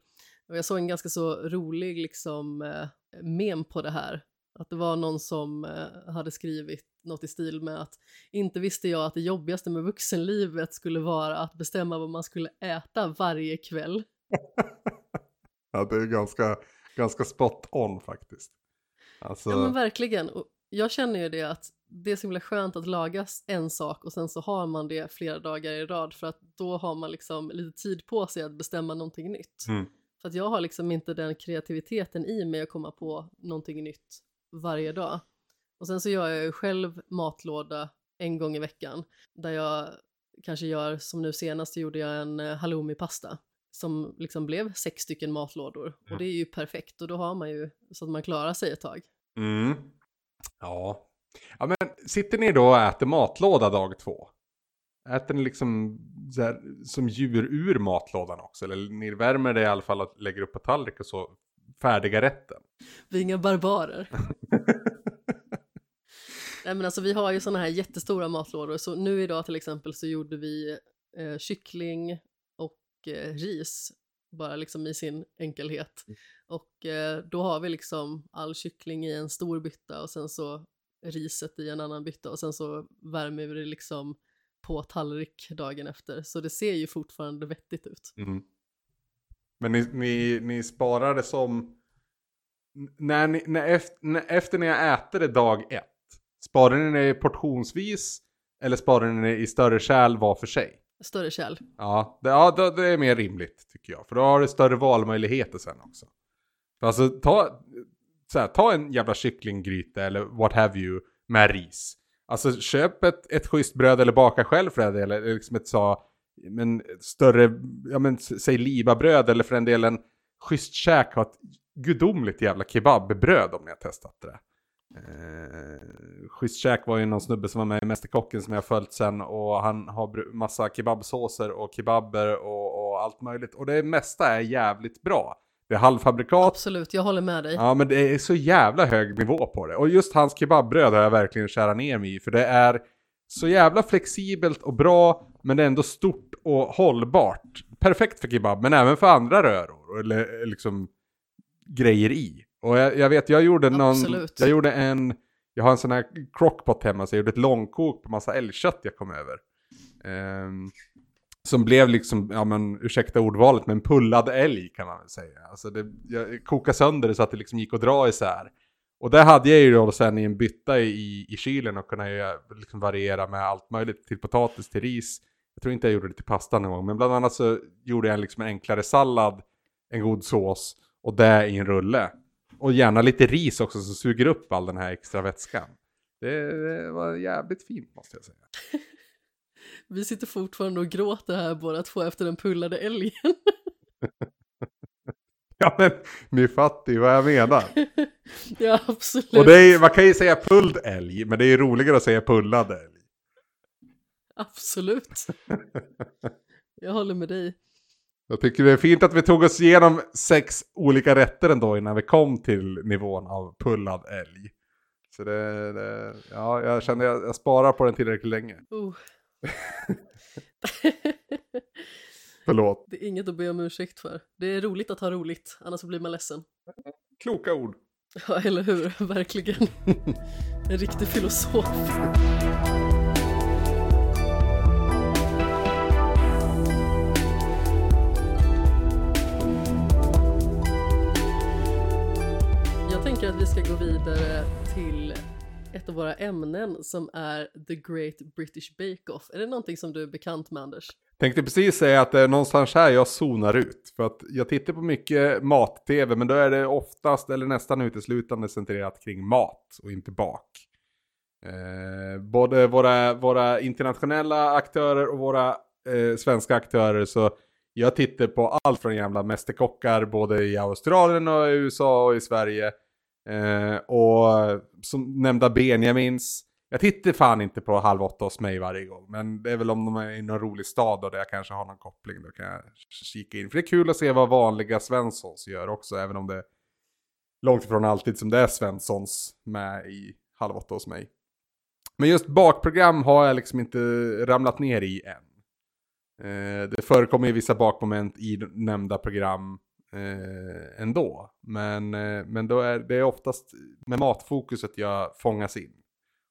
Och jag såg en ganska så rolig liksom eh, mem på det här. Att det var någon som eh, hade skrivit något i stil med att inte visste jag att det jobbigaste med vuxenlivet skulle vara att bestämma vad man skulle äta varje kväll. Ja, det är ganska, ganska spot on faktiskt. Alltså, Ja men verkligen. Och jag känner ju det att det är så himla skönt att laga en sak och sen så har man det flera dagar i rad för att då har man liksom lite tid på sig att bestämma någonting nytt. Mm. För att jag har liksom inte den kreativiteten i mig att komma på någonting nytt varje dag. Och sen så gör jag ju själv matlåda en gång i veckan där jag kanske gör, som nu senast gjorde jag en eh, halloumi-pasta som liksom blev sex stycken matlådor och det är ju perfekt och då har man ju så att man klarar sig ett tag. Mm. Ja. ja, men sitter ni då och äter matlåda dag två? Äter ni liksom här, som djur ur matlådan också? Eller ni värmer det i alla fall och lägger upp på tallrik och så färdiga rätten? Vi är inga barbarer. Nej men alltså vi har ju såna här jättestora matlådor så nu idag till exempel så gjorde vi eh, kyckling och eh, ris bara liksom i sin enkelhet. Och eh, då har vi liksom all kyckling i en stor bytta och sen så riset i en annan bytta och sen så värmer vi det liksom på tallrik dagen efter. Så det ser ju fortfarande vettigt ut. Mm. Men ni, ni, ni sparar det som... När ni, när efter, när, efter ni har ätit det dag ett. Sparar ni det portionsvis? Eller sparar ni det i större kärl var för sig? Större kärl. Ja, det, ja det, det är mer rimligt tycker jag. För då har du större valmöjligheter sen också. Alltså ta, så här, ta en jävla kycklinggryta eller what have you med ris. Alltså köp ett, ett schysst bröd eller baka själv för det eller liksom ett så men större, ja men säg libabröd eller för den delen schysst käk har ett gudomligt jävla kebabbröd om ni har testat det. Eh, schysst käk var ju någon snubbe som var med i Mästerkocken som jag följt sen och han har massa kebabsåser och kebaber och, och allt möjligt. Och det mesta är jävligt bra. Det är halvfabrikat, Absolut, jag håller med dig. Ja men det är så jävla hög nivå på det. Och just hans kebabbröd har jag verkligen kärat ner mig i. För det är så jävla flexibelt och bra. Men det är ändå stort och hållbart. Perfekt för kebab men även för andra röror. Eller liksom grejer i. Och jag, jag vet, jag gjorde någon... Absolut. Jag gjorde en... Jag har en sån här crockpot hemma så jag gjorde ett långkok på massa älgkött jag kom över. Ehm, som blev liksom, ja men ursäkta ordvalet, men pullad älg kan man väl säga. Alltså det, jag kokade sönder det så att det liksom gick att dra isär. Och där hade jag ju då sen i en bytta i, i kylen och kunna ju liksom variera med allt möjligt. Till potatis, till ris. Jag tror inte jag gjorde det till pasta någon gång. Men bland annat så gjorde jag liksom en enklare sallad, en god sås och det i en rulle. Och gärna lite ris också som suger upp all den här extra vätskan. Det, var jävligt fint måste jag säga. Vi sitter fortfarande och gråter här båda två efter den pullade älgen. Ja men ni fattar ju vad jag menar. ja, absolut. Och det är, man kan ju säga pulld älg, men det är roligare att säga pullad älg. Absolut. Jag håller med dig. Jag tycker det är fint att vi tog oss igenom sex olika rätter ändå innan vi kom till nivån av pullad älg. Så det, det ja, jag känner jag, jag sparar på den tillräckligt länge. Oh. Förlåt. det är inget att be om ursäkt för. Det är roligt att ha roligt, annars blir man ledsen. Kloka ord. Ja, eller hur? Verkligen. En riktig filosof. Gå vidare till ett av våra ämnen som är The Great British Bake Off. Är det någonting som du är bekant med Anders? Tänkte precis säga att det är någonstans här jag zonar ut. För att jag tittar på mycket mat-tv, men då är det oftast eller nästan uteslutande centrerat kring mat och inte bak. Eh, både våra, våra internationella aktörer och våra eh, svenska aktörer så jag tittar på allt från jävla mästerkockar både i Australien och i USA och i Sverige. Eh, och som nämnda Benjamins. Jag tittar fan inte på Halv åtta hos mig varje gång. Men det är väl om de är i någon rolig stad och där jag kanske har någon koppling. Då kan jag kika in. För det är kul att se vad vanliga Svenssons gör också. Även om det är långt ifrån alltid som det är Svenssons med i Halv åtta hos mig. Men just bakprogram har jag liksom inte ramlat ner i än. Eh, det förekommer ju vissa bakmoment i nämnda program eh, ändå. Men, eh, men då är det är oftast med matfokuset jag fångas in.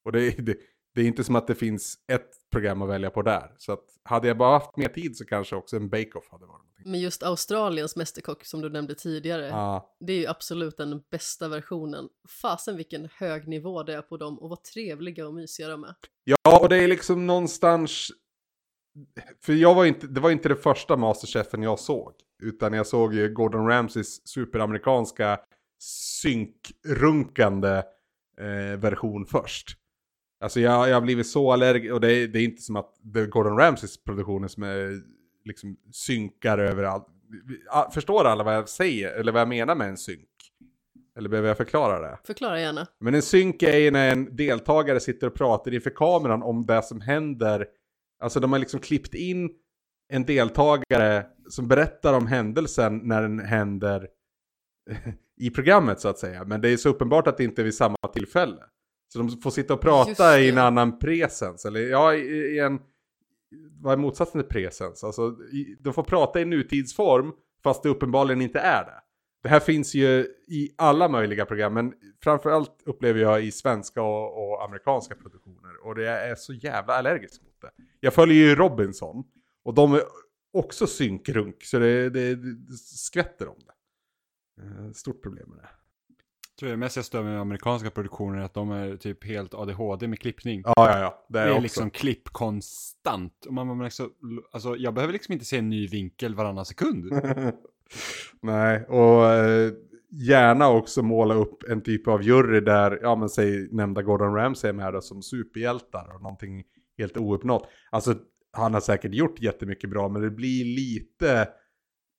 Och det, är- det, det är inte som att det finns ett program att välja på där. Så att hade jag bara haft mer tid så kanske också en bake-off hade varit någonting. Men just Australiens mästerkock som du nämnde tidigare, Ja, det är ju absolut den bästa versionen. Fasen vilken hög nivå det är på dem och vad trevliga och mysiga de är. Ja, och det är liksom någonstans... För jag var inte, det var inte det första Masterchefen jag såg. Utan jag såg ju Gordon Ramsays superamerikanska synkrunkande eh, version först. Alltså jag, jag har blivit så allergisk, och det är, det är inte som att det är Gordon Ramsays produktioner som är liksom synkar överallt. Förstår alla vad jag säger, eller vad jag menar med en synk? Eller behöver jag förklara det? Förklara gärna. Men en synk är ju när en deltagare sitter och pratar inför kameran om det som händer. Alltså de har liksom klippt in en deltagare som berättar om händelsen när den händer i programmet så att säga. Men det är så uppenbart att det inte är vid samma tillfälle. Så de får sitta och prata i en annan presens. Eller ja, i, i en... Vad är motsatsen till presens? Alltså, i, de får prata i nutidsform fast det uppenbarligen inte är det. Det här finns ju i alla möjliga program, men framförallt upplever jag i svenska och, och amerikanska produktioner. Och det är så jävla allergisk mot det. Jag följer ju Robinson, och de också synkrunk, så det, det, det skvätter om det. Eh, Stort problem med det. Jag tror det mest jag stör med amerikanska produktioner är att de är typ helt ADHD med klippning. Ja, ja, ja. Det det är, är också. liksom klipp konstant. Och man, man liksom, alltså, jag behöver liksom inte se en ny vinkel varannan sekund. Nej, och eh, gärna också måla upp en typ av jury där, ja men säg nämnda Gordon Ramsay är med då som superhjältar och någonting helt ouppnått. Alltså han har säkert gjort jättemycket bra, men det blir lite,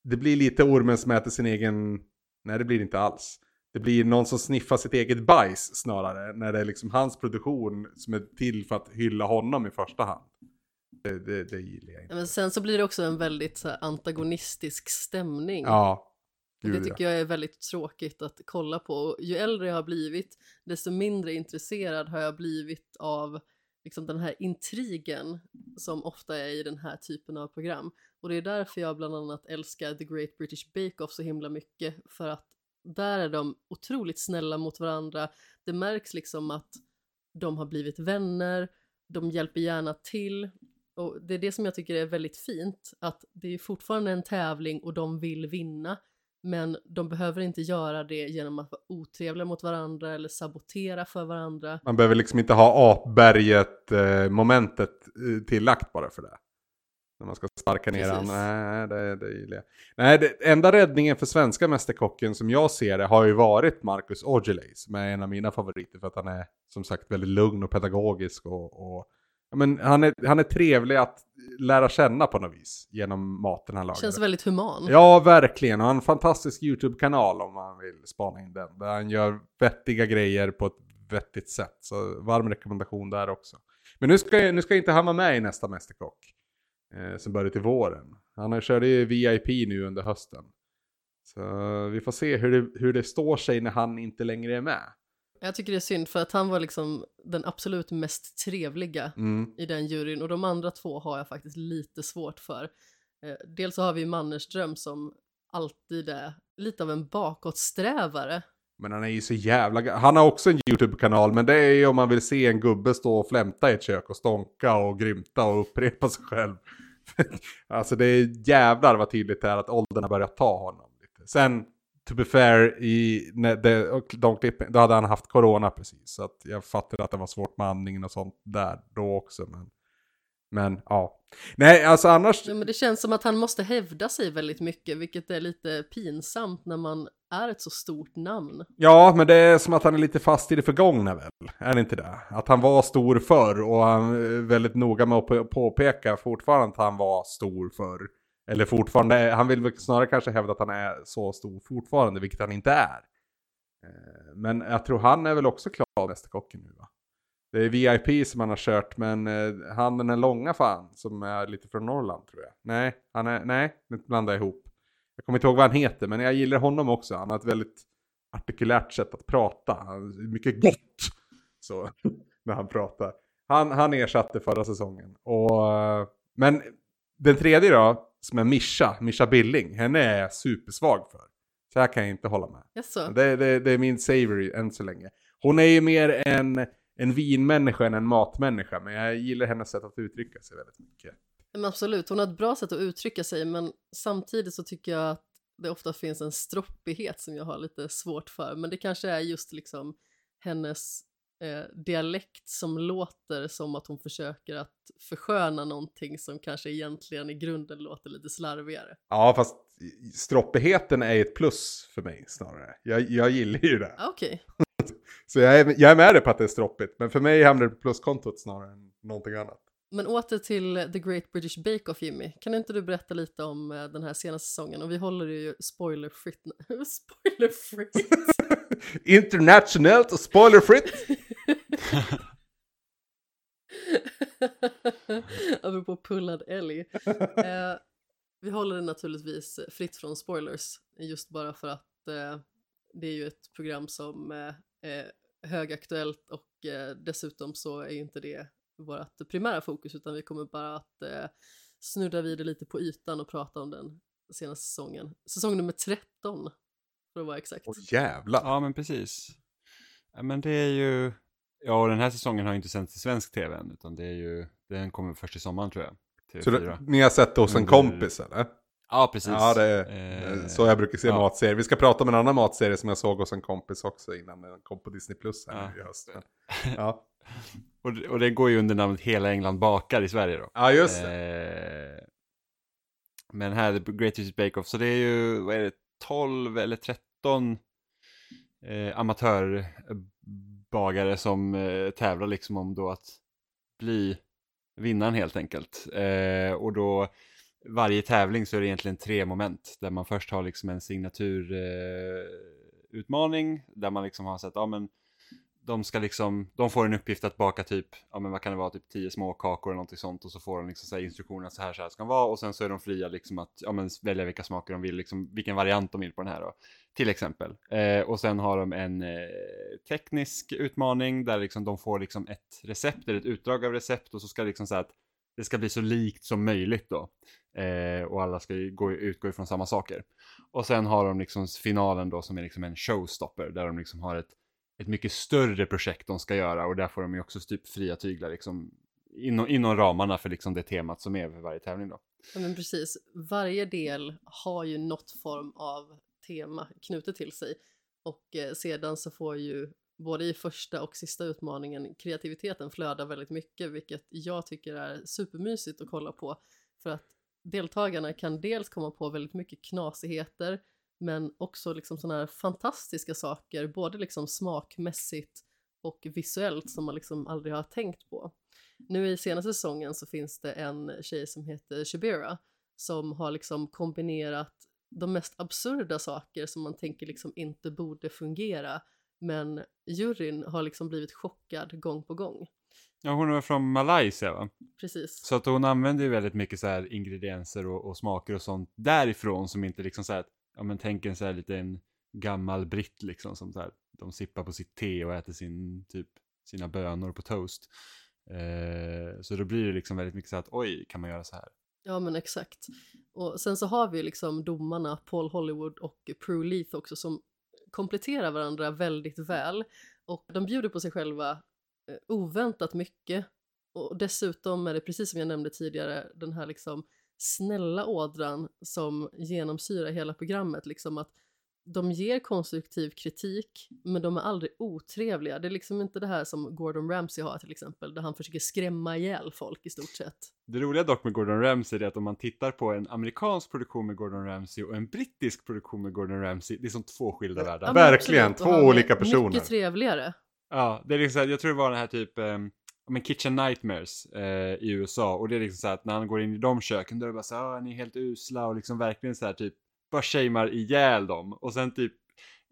det blir lite ormen som äter sin egen, nej det blir det inte alls. Det blir någon som sniffar sitt eget bajs snarare, när det är liksom hans produktion som är till för att hylla honom i första hand. Det, det, det gillar jag inte. Men sen så blir det också en väldigt så antagonistisk stämning. Ja. Och det Gud, tycker jag är väldigt tråkigt att kolla på. Och ju äldre jag har blivit, desto mindre intresserad har jag blivit av liksom, den här intrigen som ofta är i den här typen av program. Och det är därför jag bland annat älskar The Great British Bake Off så himla mycket. För att där är de otroligt snälla mot varandra. Det märks liksom att de har blivit vänner, de hjälper gärna till. Och det är det som jag tycker är väldigt fint, att det är fortfarande en tävling och de vill vinna. Men de behöver inte göra det genom att vara otrevliga mot varandra eller sabotera för varandra. Man behöver liksom inte ha apberget eh, tillagt bara för det. När man ska sparka ner han. Nej, det, det gillar jag. Nej, det, enda räddningen för svenska mästerkocken som jag ser det har ju varit Marcus Aujalay som är en av mina favoriter för att han är som sagt väldigt lugn och pedagogisk och, och ja, men han, är, han är trevlig att lära känna på något vis genom maten han lagar. Känns väldigt human. Ja, verkligen. Och han har en fantastisk YouTube-kanal om man vill spana in den. Där han gör vettiga grejer på ett vettigt sätt. Så varm rekommendation där också. Men nu ska, jag- nu ska inte han vara med i nästa Mästerkock. Eh, som börjar till våren. Han kört i VIP nu under hösten. Så vi får se hur det, hur det står sig när han inte längre är med. Jag tycker det är synd för att han var liksom den absolut mest trevliga Mm. i den juryn och de andra två har jag faktiskt lite svårt för. Eh, dels så har vi Mannerström som alltid är lite av en bakåtsträvare. Men han är ju så jävla... Han har också en YouTube-kanal, men det är ju om man vill se en gubbe stå och flämta i ett kök och stånka och grymta och upprepa sig själv. alltså det är jävlar vad tydligt det är att åldern har börjat ta honom. Lite. Sen, to be fair, i när det, de klippen, då hade han haft corona precis. Så att jag fattade att det var svårt med andningen och sånt där då också. Men, men ja. Nej, alltså annars... Ja, men det känns som att han måste hävda sig väldigt mycket, vilket är lite pinsamt när man är ett så stort namn. Ja, men det är som att han är lite fast i det förgångna väl? Är det inte det? Att han var stor förr och han är väldigt noga med att på- påpeka fortfarande att han var stor förr. Eller fortfarande, han vill väl snarare kanske hävda att han är så stor fortfarande, vilket han inte är. Eh, men jag tror han är väl också klar med Mästerkocken nu va? Det är VIP som han har kört, men eh, han den är långa fan, som är lite från Norrland tror jag. Nej, han är, nej, nu blandar jag ihop. Jag kommer inte ihåg vad han heter, men jag gillar honom också. Han har ett väldigt artikulärt sätt att prata. Mycket gott! Så, när han pratar. Han, han ersatte förra säsongen. Och, eh, men den tredje då, som är Mischa, Mischa Billing, henne är jag supersvag för. Så här kan jag inte hålla med. Jaså? Det, det, det är min savory än så länge. Hon är ju mer en, en vinmänniska än en matmänniska, men jag gillar hennes sätt att uttrycka sig väldigt mycket. Men absolut, hon har ett bra sätt att uttrycka sig, men samtidigt så tycker jag att det ofta finns en stroppighet som jag har lite svårt för. Men det kanske är just liksom hennes eh, dialekt som låter som att hon försöker att försköna någonting som kanske egentligen i grunden låter lite slarvigare. Ja, fast stroppigheten är ett plus för mig snarare. Jag, jag gillar ju det. Ah, Okej, Så jag är, jag är med dig på att det är stroppigt, men för mig hamnar det på pluskontot snarare än någonting annat. Men åter till The Great British Bake Off Jimmy. Kan inte du berätta lite om eh, den här senaste säsongen? Och vi håller det ju spoilerfritt. spoilerfritt! Internationellt och spoilerfritt! Apropå pullad älg. Eh, vi håller det naturligtvis fritt från spoilers, just bara för att eh, det är ju ett program som eh, är högaktuellt och eh, dessutom så är ju inte det vårt primära fokus utan vi kommer bara att eh, snudda vid det lite på ytan och prata om den senaste säsongen. Säsong nummer 13 för att vara exakt. Åh jävlar! Ja, men precis. Ja, men det är ju... Ja, och den här säsongen har inte sänts i svensk tv än, utan det är ju... Den kommer först i sommaren tror jag. Så TV4. det, ni har sett det hos en kompis eller? Ja, precis. Ja, det är Eh, så jag brukar se ja. matserier. Vi ska prata om en annan matserie som jag såg hos en kompis också innan den kom på Disney Plus här Ja. nu i höst. Men, ja. Och, och det går ju under namnet Hela England bakar i Sverige då. ja, just det. Eh, men här, The Great British Bake Off, så det är ju, vad är det, 12 eller 13 eh, amatörbagare som eh, tävlar liksom om då att bli vinnaren helt enkelt. Eh, och då varje tävling så är det egentligen tre moment där man först har liksom en signaturutmaning eh, där man liksom har sett, ja men de ska liksom, de får en uppgift att baka typ, ja men vad kan det vara, typ tio små kakor eller någonting sånt och så får de liksom instruktioner att så här så här ska de vara och sen så är de fria liksom att, ja men välja vilka smaker de vill, liksom vilken variant de vill på den här då, till exempel. Eh, och sen har de en eh, teknisk utmaning där liksom de får liksom ett recept eller ett utdrag av recept och så ska liksom så här att det ska bli så likt som möjligt då. Eh, och alla ska ju gå, utgå ifrån samma saker. Och sen har de liksom finalen då som är liksom en showstopper där de liksom har ett ett mycket större projekt de ska göra och där får de ju också typ fria tyglar liksom inom, inom ramarna för liksom det temat som är för varje tävling då. Ja men precis, varje del har ju något form av tema knutet till sig och eh, sedan så får ju både i första och sista utmaningen kreativiteten flöda väldigt mycket vilket jag tycker är supermysigt att kolla på för att deltagarna kan dels komma på väldigt mycket knasigheter men också liksom sådana här fantastiska saker, både liksom smakmässigt och visuellt som man liksom aldrig har tänkt på. Nu i senaste säsongen så finns det en tjej som heter Shibira som har liksom kombinerat de mest absurda saker som man tänker liksom inte borde fungera men juryn har liksom blivit chockad gång på gång. Ja, hon är från Malaysia va? Precis. Så att hon använder ju väldigt mycket så här ingredienser och, och smaker och sånt därifrån som inte liksom så här ja men tänk en så här liten gammal britt liksom som så här, de sippar på sitt te och äter sin, typ, sina bönor på toast. Eh, så då blir det liksom väldigt mycket så att oj, kan man göra så här? Ja men exakt. Och sen så har vi liksom domarna Paul Hollywood och Prue Leith också som kompletterar varandra väldigt väl och de bjuder på sig själva oväntat mycket och dessutom är det precis som jag nämnde tidigare den här liksom snälla ådran som genomsyrar hela programmet. Liksom att de ger konstruktiv kritik, men de är aldrig otrevliga. Det är liksom inte det här som Gordon Ramsay har till exempel, där han försöker skrämma ihjäl folk i stort sett. Det roliga dock med Gordon Ramsay är att om man tittar på en amerikansk produktion med Gordon Ramsay och en brittisk produktion med Gordon Ramsay, det är som två skilda världar. Ja, Verkligen, två olika personer. Mycket trevligare. Ja, det är liksom, jag tror det var den här typ um, men Kitchen Nightmares eh, i USA. Och det är liksom så att när han går in i de köken då är det bara så här, ah, ni är helt usla. Och liksom verkligen så här typ bara shamear ihjäl dem. Och sen typ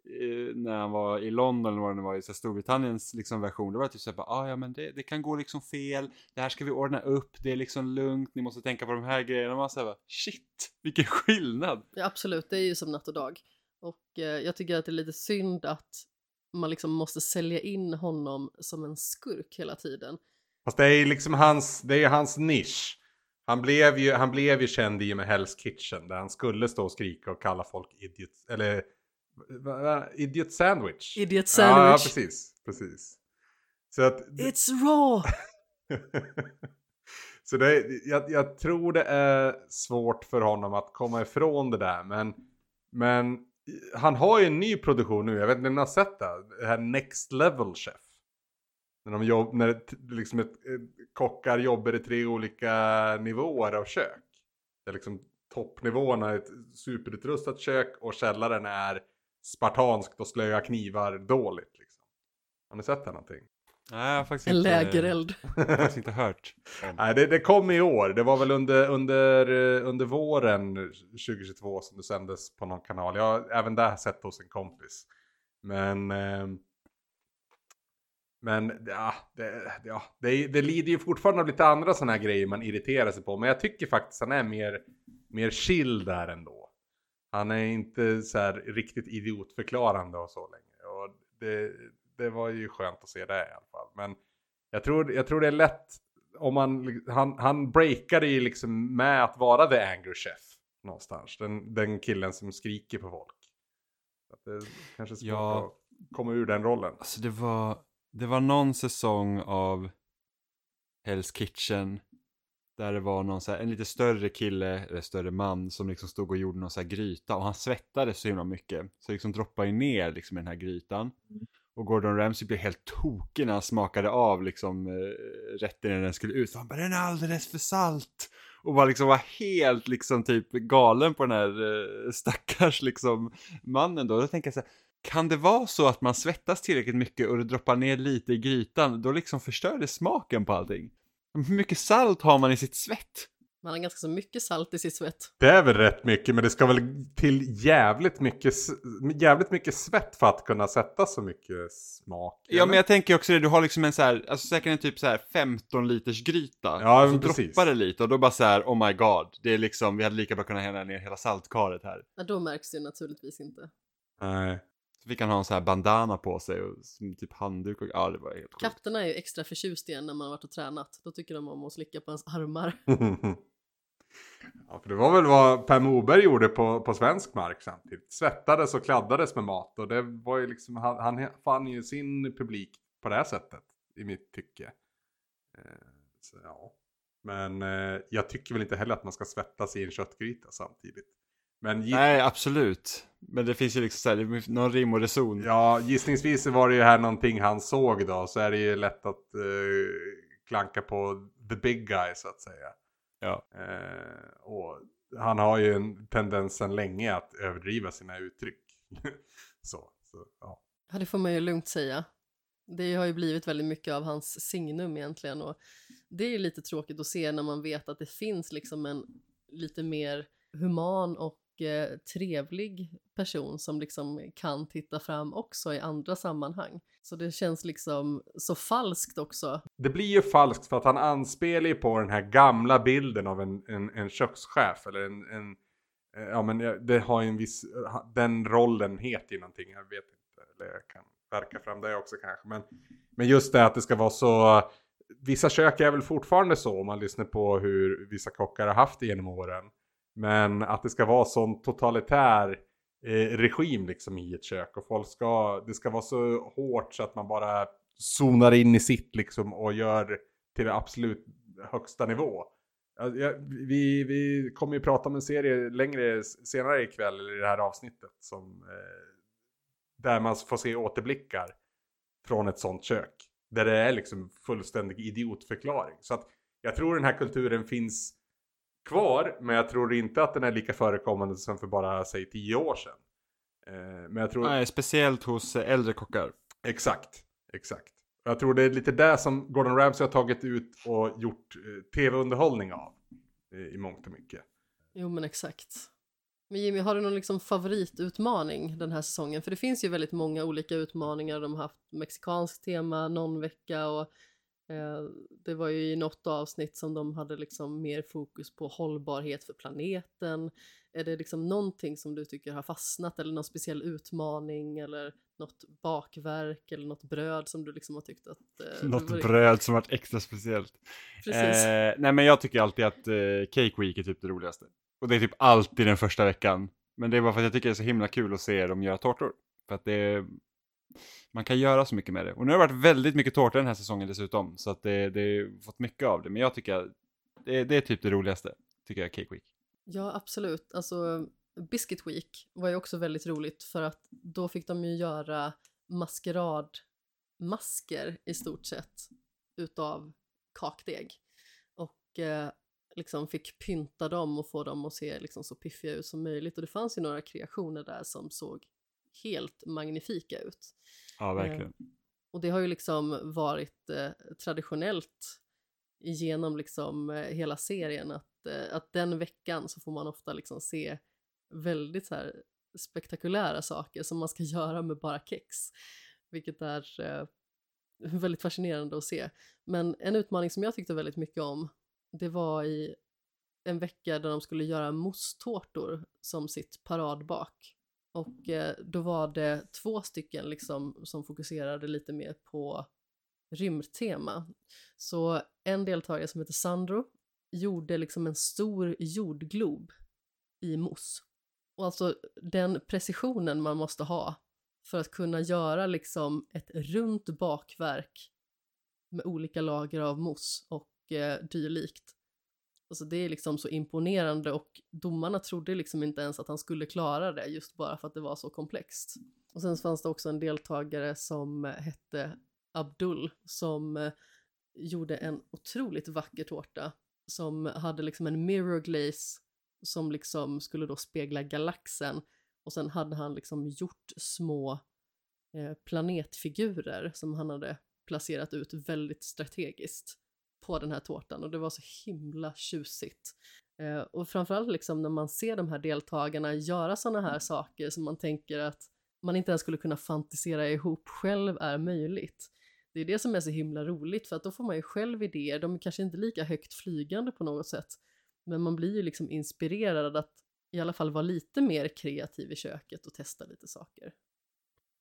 eh, när han var i London eller vad det var i så Storbritanniens liksom version då var det typ så här, ah, ja men det, det, kan gå liksom fel, det här ska vi ordna upp, det är liksom lugnt, ni måste tänka på de här grejerna. Och man säger shit, vilken skillnad! Ja absolut, det är ju som natt och dag. Och eh, jag tycker att det är lite synd att man liksom måste sälja in honom som en skurk hela tiden. Fast det är ju liksom hans, det är hans nisch. Han blev ju, han blev ju känd i och med Hell's Kitchen där han skulle stå och skrika och kalla folk idiot, eller idiot sandwich. Idiot sandwich. Ja, ja precis, precis. Så att... It's raw! Så det, jag, jag tror det är svårt för honom att komma ifrån det där, men, men han har ju en ny produktion nu, jag vet inte om ni har sett det? Det här Next Level Chef. När, de jobb, när liksom ett, kockar jobbar i tre olika nivåer av kök. Det är liksom toppnivåerna är ett superutrustat kök och källaren är spartanskt och slöa knivar dåligt. Liksom. Har ni sett det någonting? Nej, jag har faktiskt en inte, lägereld. Jag har faktiskt inte hört. Nej, det, det kom i år. Det var väl under, under, under våren 2022 som det sändes på någon kanal. Jag har även där sett hos en kompis. Men... Eh, men ja, det, ja det, det lider ju fortfarande av lite andra sådana här grejer man irriterar sig på. Men jag tycker faktiskt han är mer, mer chill där ändå. Han är inte så här riktigt idiotförklarande och så länge. Och det, det var ju skönt att se det i alla fall. Men jag tror, jag tror det är lätt om man, han, han breakade ju liksom med att vara the anger chef någonstans. Den, den killen som skriker på folk. Att det kanske är ja, att komma ur den rollen. Alltså det var, det var någon säsong av Hell's Kitchen där det var någon så här, en lite större kille, eller större man som liksom stod och gjorde någon så här gryta och han svettades så himla mycket. Så liksom droppade ju ner liksom i den här grytan. Och Gordon Ramsay blev helt tokig när han smakade av liksom eh, rätten när den skulle ut. Han bara den är alldeles för salt. Och var liksom var helt liksom typ galen på den här eh, stackars liksom mannen då. Då tänker jag så här, kan det vara så att man svettas tillräckligt mycket och det droppar ner lite i grytan, då liksom förstör det smaken på allting? Hur mycket salt har man i sitt svett? Man har ganska så mycket salt i sitt svett. Det är väl rätt mycket, men det ska väl till jävligt mycket, jävligt mycket svett för att kunna sätta så mycket smak. Ja, men eller? jag tänker också det, du har liksom en så här, alltså säkert en typ så här 15 liters gryta. Ja, och så men precis. droppar det lite och då bara så här, oh my god, det är liksom, vi hade lika bra kunnat hälla ner hela saltkaret här. Ja, då märks det naturligtvis inte. Nej. Så fick han ha en så här bandana på sig och typ handduk och, ja det var helt. Kaptenerna är ju extra förtjust igen när man har varit och tränat. Då tycker de om att slicka på ens armar. ja, för det var väl vad Per Moberg gjorde på, på svensk mark samtidigt. Svettades och kladdades med mat och det var ju liksom, han, han fann ju sin publik på det här sättet. I mitt tycke. Eh, så, ja. Men eh, jag tycker väl inte heller att man ska svettas i en köttgryta samtidigt. Men Nej, absolut. Men det finns ju liksom så här, någon rim och reson. Ja, gissningsvis var det ju här någonting han såg då, så är det ju lätt att eh, klanka på the big guy så att säga. Ja. Eh, och han har ju en tendens sedan länge att överdriva sina uttryck. så, så, ja. Ja, det får man ju lugnt säga. Det har ju blivit väldigt mycket av hans signum egentligen och det är ju lite tråkigt att se när man vet att det finns liksom en lite mer human och eh, trevlig person som liksom kan titta fram också i andra sammanhang. Så det känns liksom så falskt också. Det blir ju falskt för att han anspelar ju på den här gamla bilden av en, en, en kökschef eller en, en eh, Ja men eh, det har ju en viss, eh, den rollen heter ju någonting, jag vet inte. Eller jag kan verka fram det också kanske. Men, men just det att det ska vara så, vissa kök är väl fortfarande så om man lyssnar på hur vissa kockar har haft det genom åren. Men att det ska vara sån totalitär eh, regim liksom i ett kök och folk ska, det ska vara så hårt så att man bara zonar in i sitt liksom och gör till absolut högsta nivå. Ja, vi, vi kommer ju prata om en serie längre senare ikväll i det här avsnittet som eh, där man får se återblickar från ett sånt kök. Där det är liksom fullständig idiotförklaring. Så att jag tror den här kulturen finns kvar, men jag tror inte att den är lika förekommande som för bara, säg, tio år sedan. Eh, men jag tror... Nej, speciellt hos äldre kockar. Exakt, exakt. Jag tror det är lite det som Gordon Ramsay har tagit ut och gjort eh, tv-underhållning av. eh, I mångt och mycket. Jo men exakt. Men Jimmy, har du någon liksom favoritutmaning den här säsongen? För det finns ju väldigt många olika utmaningar. De har haft mexikansk tema någon vecka och det var ju i något avsnitt som de hade liksom mer fokus på hållbarhet för planeten. Är det liksom någonting som du tycker har fastnat eller någon speciell utmaning eller något bakverk eller något bröd som du liksom har tyckt att... Eh, Något var- bröd som varit extra speciellt. Precis. Eh, nej men jag tycker alltid att eh, Cake Week är typ det roligaste. Och det är typ alltid den första veckan. Men det är bara för att jag tycker det är så himla kul att se dem göra tårtor. För att det är, man kan göra så mycket med det. Och nu har det varit väldigt mycket tårta den här säsongen dessutom. Så att det, det har fått mycket av det. Men jag tycker det, det är typ det roligaste. Tycker jag Cake Week. Ja, absolut. Alltså, Biscuit Week var ju också väldigt roligt för att då fick de ju göra maskeradmasker i stort sett utav kakdeg. Och eh, liksom fick pynta dem och få dem att se liksom så piffiga ut som möjligt. Och det fanns ju några kreationer där som såg helt magnifika ut. Ja, verkligen. Och det har ju liksom varit eh, traditionellt genom liksom eh, hela serien att, eh, att den veckan så får man ofta liksom se väldigt så här spektakulära saker som man ska göra med bara kex. Vilket är eh, väldigt fascinerande att se. Men en utmaning som jag tyckte väldigt mycket om det var i en vecka där de skulle göra mosstårtor som sitt paradbak. Och eh, då var det två stycken liksom som fokuserade lite mer på rymdtema. Så en deltagare som heter Sandro gjorde liksom en stor jordglob i mousse. Och alltså den precisionen man måste ha för att kunna göra liksom ett runt bakverk med olika lager av mousse och eh, dylikt. Alltså det är liksom så imponerande och domarna trodde liksom inte ens att han skulle klara det just bara för att det var så komplext. Och sen fanns det också en deltagare som eh, hette Abdul som eh, gjorde en otroligt vacker tårta som hade liksom en mirror glaze som liksom skulle då spegla galaxen och sen hade han liksom gjort små eh, planetfigurer som han hade placerat ut väldigt strategiskt på den här tårtan och det var så himla tjusigt. Eh, och framförallt liksom när man ser de här deltagarna göra sådana här saker som man tänker att man inte ens skulle kunna fantisera ihop själv är möjligt. Det är det som är så himla roligt för att då får man ju själv idéer, de är kanske inte lika högt flygande på något sätt, men man blir ju liksom inspirerad att i alla fall vara lite mer kreativ i köket och testa lite saker.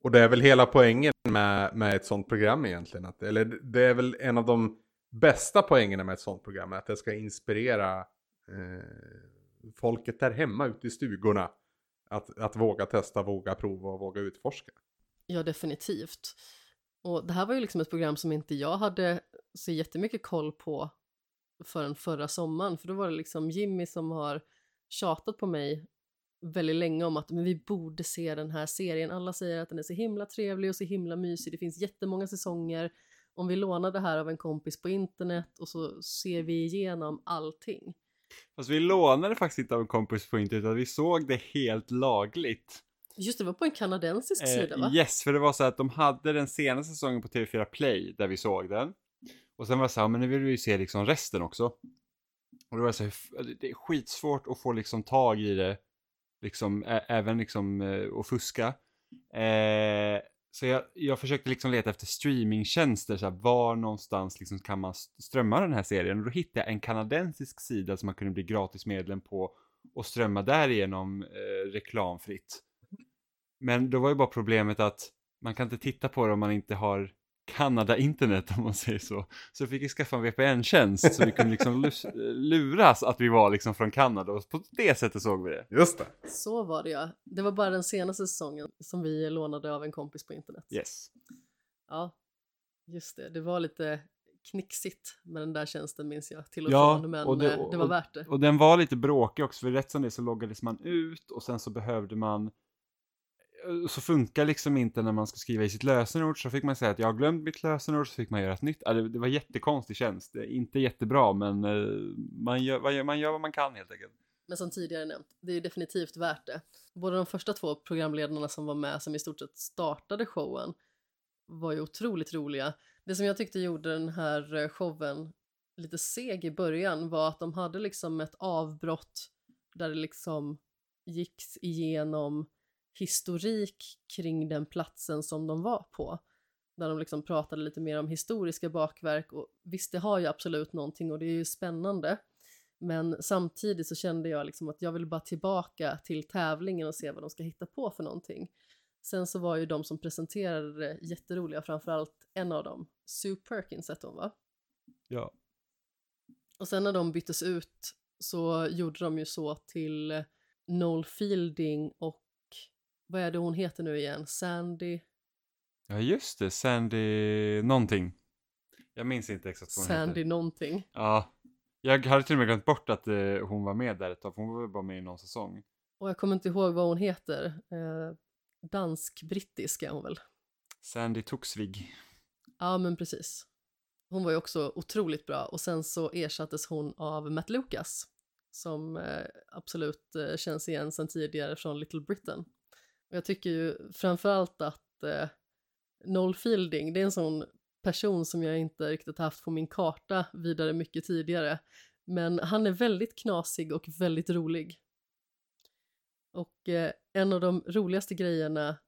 Och det är väl hela poängen med, med ett sånt program egentligen. Att, eller det är väl en av de bästa poängerna med ett sånt program. är Att det ska inspirera eh, folket där hemma ute i stugorna. Att, att våga testa, våga prova och våga utforska. Ja, definitivt. Och det här var ju liksom ett program som inte jag hade så jättemycket koll på förrän förra sommaren. För då var det liksom Jimmy som har tjatat på mig väldigt länge om att men vi borde se den här serien. Alla säger att den är så himla trevlig och så himla mysig. Det finns jättemånga säsonger. Om vi lånar det här av en kompis på internet och så ser vi igenom allting. Fast vi lånade faktiskt inte av en kompis på internet, utan vi såg det helt lagligt. Just det, det var på en kanadensisk Eh, sida va? yes, för det var så att de hade den senaste säsongen på TV4 Play där vi såg den. Och sen var det så här, men nu vill vi ju se liksom resten också. Och då var det så här, f- det är skitsvårt att få liksom tag i det, liksom även liksom eh, att fuska. Eh, så jag, jag försökte liksom leta efter streamingtjänster, så här, var någonstans liksom kan man strömma den här serien? Och då hittade jag en kanadensisk sida som man kunde bli gratis medlem på och strömma därigenom eh, reklamfritt. Men då var ju bara problemet att man kan inte titta på det om man inte har Kanada internet om man säger så. Så fick ju skaffa en VPN-tjänst så vi kunde liksom luras att vi var liksom från Kanada och på det sättet såg vi det. Just det. Så var det ja. Det var bara den senaste säsongen som vi lånade av en kompis på internet. Yes. Ja, just det. Det var lite knixigt med den där tjänsten minns jag till och Ja, från, men och det- det, det var och- värt det. Och den var lite bråkig också för rätt som det så loggades man ut och sen så behövde man Eh, så funkar liksom inte när man ska skriva i sitt lösenord så fick man säga att jag har glömt mitt lösenord så fick man göra ett nytt. Alltså, Det, var jättekonstig tjänst, det är inte jättebra men eh, man gör, vad gör, man gör vad man kan helt enkelt. Men som tidigare nämnt, det är definitivt värt det. Både de första två programledarna som var med, som i stort sett startade showen, var ju otroligt roliga. Det som jag tyckte gjorde den här eh, showen lite seg i början var att de hade liksom ett avbrott där det liksom gicks igenom historik kring den platsen som de var på. Där de liksom pratade lite mer om historiska bakverk och visst, det har ju absolut någonting och det är ju spännande. Men samtidigt så kände jag liksom att jag vill bara tillbaka till tävlingen och se vad de ska hitta på för någonting. Sen så var ju de som presenterade det jätteroliga, framförallt en av dem, Sue Perkins hette hon va? Ja. Och sen när de byttes ut så gjorde de ju så till Noel Fielding och vad är det hon heter nu igen? Sandy? Ja just det, Sandy någonting. Jag minns inte exakt vad hon Sandy heter. någonting. Ja. Jag hade till och med glömt bort att eh, hon var med där ett tag, för hon var väl bara med i någon säsong. Och jag kommer inte ihåg vad hon heter. Eh, Dansk-brittisk är hon väl? Sandy Toxvig. Ja, men precis. Hon var ju också otroligt bra och sen så ersattes hon av Matt Lucas som eh, absolut eh, känns igen sedan tidigare från Little Britain. Jag tycker ju framförallt att eh, Noel Fielding, det är en sån person som jag inte riktigt haft på min karta vidare mycket tidigare. Men han är väldigt knasig och väldigt rolig. Och eh, en av de roligaste grejerna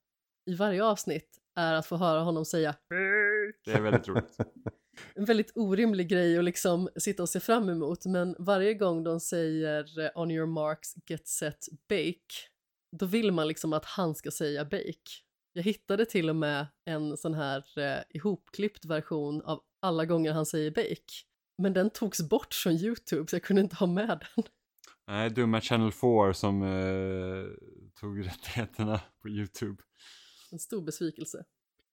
i varje avsnitt är att få höra honom säga Det är väldigt roligt. en väldigt orimlig grej att liksom sitta och se fram emot men varje gång de säger eh, on your marks, get set, bake då vill man liksom att han ska säga bake. Jag hittade till och med en sån här eh, ihopklippt version av alla gånger han säger bake. Men den togs bort från Youtube så jag kunde inte ha med den. Nej, dumma Channel 4 som eh, tog rättigheterna på YouTube. En stor besvikelse.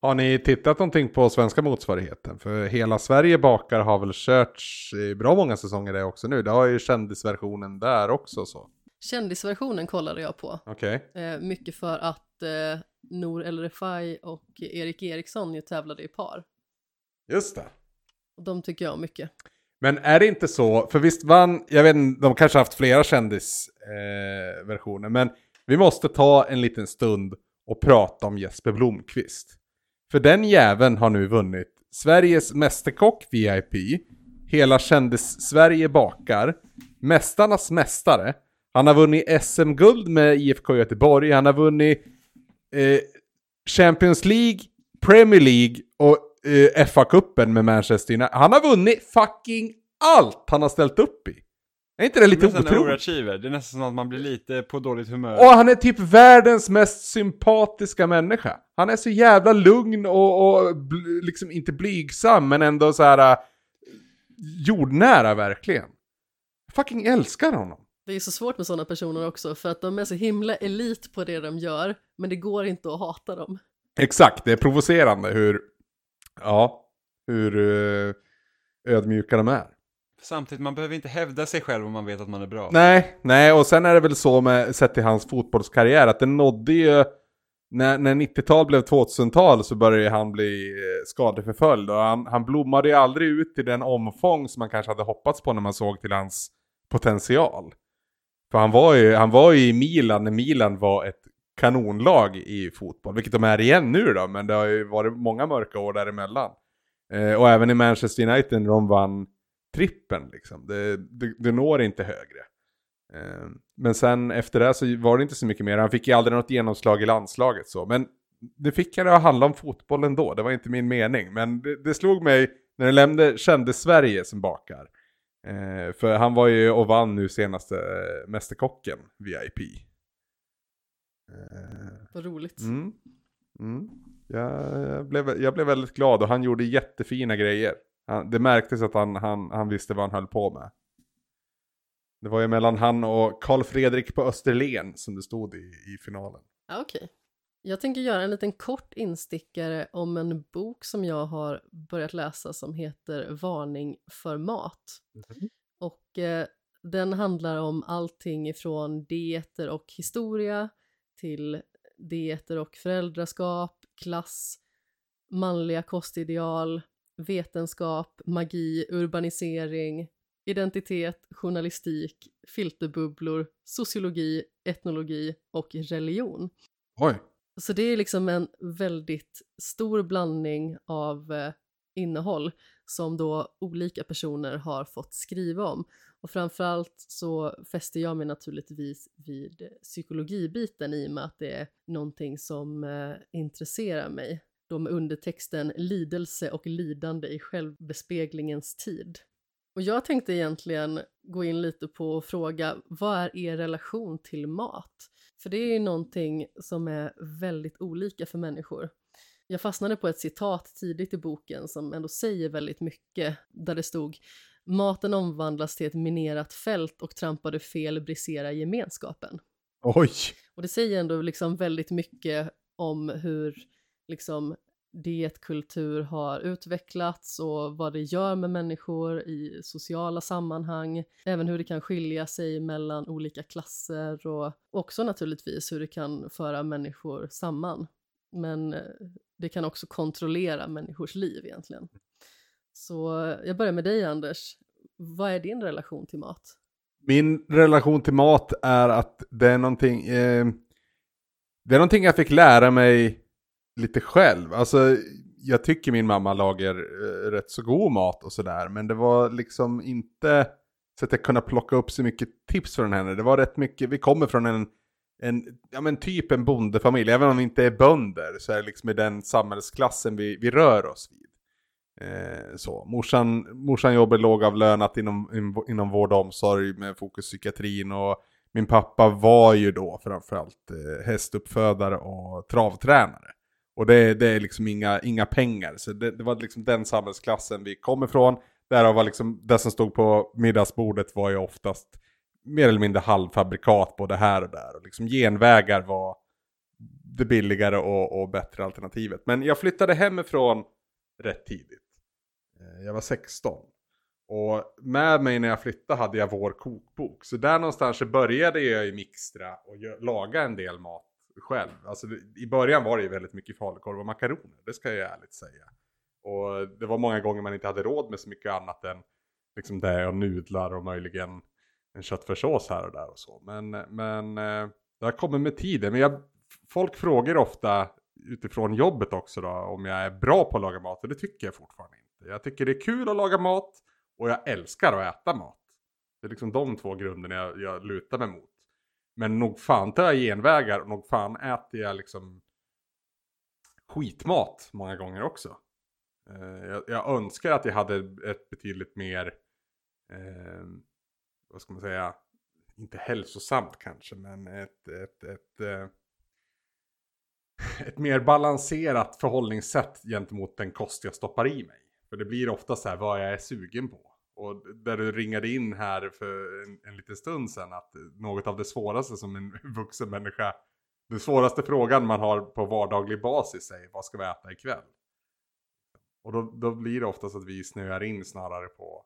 Har ni tittat någonting på svenska motsvarigheten? För hela Sverige bakar har väl körts i bra många säsonger det också nu. Det har ju kändisversionen där också så. Kändisversionen kollade jag på. Okej. Eh, mycket för att eh, Nor El Refai och Erik Eriksson ju tävlade i par. Just det. Och de tycker jag om mycket. Men är det inte så, för visst vann, jag vet inte, de kanske haft flera kändisversioner, eh, men vi måste ta en liten stund och prata om Jesper Blomqvist. För den jäveln har nu vunnit Sveriges Mästerkock VIP, hela kändis-Sverige bakar. Mästarnas mästare. Han har vunnit SM-guld med IFK Göteborg. Han har vunnit eh, Champions League, Premier League och eh, FA-cupen med Manchester United. Han har vunnit fucking allt han har ställt upp i. Är inte det lite otroligt? Det är nästan som att man blir lite på dåligt humör. Och han är typ världens mest sympatiska människa. Han är så jävla lugn och, och liksom inte blygsam men ändå så här äh, jordnära verkligen. Fucking älskar honom. Det är så svårt med sådana personer också för att de är så himla elit på det de gör men det går inte att hata dem. Exakt, det är provocerande hur, ja, hur uh, ödmjuka de är. Samtidigt, man behöver inte hävda sig själv om man vet att man är bra. Nej, nej, och sen är det väl så med, sett till hans fotbollskarriär, att den nådde ju, när, när 90-tal blev 2000-tal så började han bli eh, skadeförföljd och han, han blommade ju aldrig ut i den omfång som man kanske hade hoppats på när man såg till hans potential. För han var ju, han var ju i Milan när Milan var ett kanonlag i fotboll, vilket de är igen nu då, men det har ju varit många mörka år däremellan. Eh, och även i Manchester United när de vann trippen liksom. Det, det, det når inte högre. Eh, men sen efter det så var det inte så mycket mer. Han fick ju aldrig något genomslag i landslaget så. Men det fick jag det att handla om fotboll ändå. Det var inte min mening. Men det, det slog mig när det lämnade kände Sverige som bakar. Eh, för han var ju och vann nu senaste eh, Mästerkocken VIP. Eh, Vad roligt. Mm. Mm. Jag, jag, blev, jag blev väldigt glad och han gjorde jättefina grejer. Han, det märktes att han, han, han visste vad han höll på med. Det var ju mellan han och Karl Fredrik på Österlen som det stod i, i finalen. Okej. Jag tänker göra en liten kort instickare om en bok som jag har börjat läsa som heter Varning för mat. Och eh, den handlar om allting ifrån dieter och historia till dieter och föräldraskap, klass, manliga kostideal, vetenskap, magi, urbanisering, identitet, journalistik, filterbubblor, sociologi, etnologi och religion. Oj. Så det är liksom en väldigt stor blandning av eh, innehåll som då olika personer har fått skriva om. Och framförallt så fäster jag mig naturligtvis vid psykologibiten i och med att det är någonting som eh, intresserar mig. Då med undertexten lidelse och lidande i självbespeglingens tid. Och jag tänkte egentligen gå in lite på och fråga vad är er relation till mat? För det är ju någonting som är väldigt olika för människor. Jag fastnade på ett citat tidigt i boken som ändå säger väldigt mycket, där det stod Maten omvandlas till ett minerat fält och trampade fel briserar gemenskapen. Oj. Och det säger ändå liksom väldigt mycket om hur liksom dietkultur har utvecklats och vad det gör med människor i sociala sammanhang. Även hur det kan skilja sig mellan olika klasser och också naturligtvis hur det kan föra människor samman. Men eh, det kan också kontrollera människors liv egentligen. Så eh, jag börjar med dig Anders. Vad är din relation till mat? Min relation till mat är att det är någonting, eh, det är någonting jag fick lära mig lite själv. Alltså, jag tycker min mamma lagar eh, rätt så god mat och sådär, men det var liksom inte så att jag kunde plocka upp så mycket tips från henne. Det var rätt mycket, vi kommer från en, en ja men typ en bondefamilj, även om vi inte är bönder så är det liksom i den samhällsklassen vi, vi rör oss vid. Eh, så. Morsan, morsan jobbar lågavlönat inom, inom vård och omsorg med fokus psykiatrin och min pappa var ju då framförallt eh, hästuppfödare och travtränare. Och det, det är liksom inga, inga pengar, så det, det var liksom den samhällsklassen vi kom ifrån. Därav var liksom, det som stod på middagsbordet var ju oftast mer eller mindre halvfabrikat både här och där. Och liksom genvägar var det billigare och, och bättre alternativet. Men jag flyttade hemifrån rätt tidigt. Eh, jag var 16. Och med mig när jag flyttade hade jag vår kokbok. Så där någonstans började jag i Mixtra och laga en del mat själv. Alltså i början var det ju väldigt mycket falukorv och makaroner, det ska jag ärligt säga. Och det var många gånger man inte hade råd med så mycket annat än liksom det och nudlar och möjligen en köttfärssås här och där och så. Men, men eh, det har kommit med tiden. Men jag, folk frågar ofta utifrån jobbet också då om jag är bra på att laga mat och det tycker jag fortfarande inte. Jag tycker det är kul att laga mat Och jag älskar att äta mat. Det är liksom de två grunderna jag, jag lutar mig mot. Men nog fan tar jag genvägar och nog fan äter jag liksom skitmat många gånger också. Eh, jag, jag önskar att jag hade ett betydligt mer, eh, vad ska man säga, inte hälsosamt kanske, men ett, ett, ett, eh, ett mer balanserat förhållningssätt gentemot den kost jag stoppar i mig. För det blir ofta så här vad jag är sugen på. Och där du ringade in här för en, en liten stund sedan att något av det svåraste som en vuxen människa, den svåraste frågan man har på vardaglig basis är vad ska vi äta ikväll? Och då, då blir det oftast att vi snöar in snarare på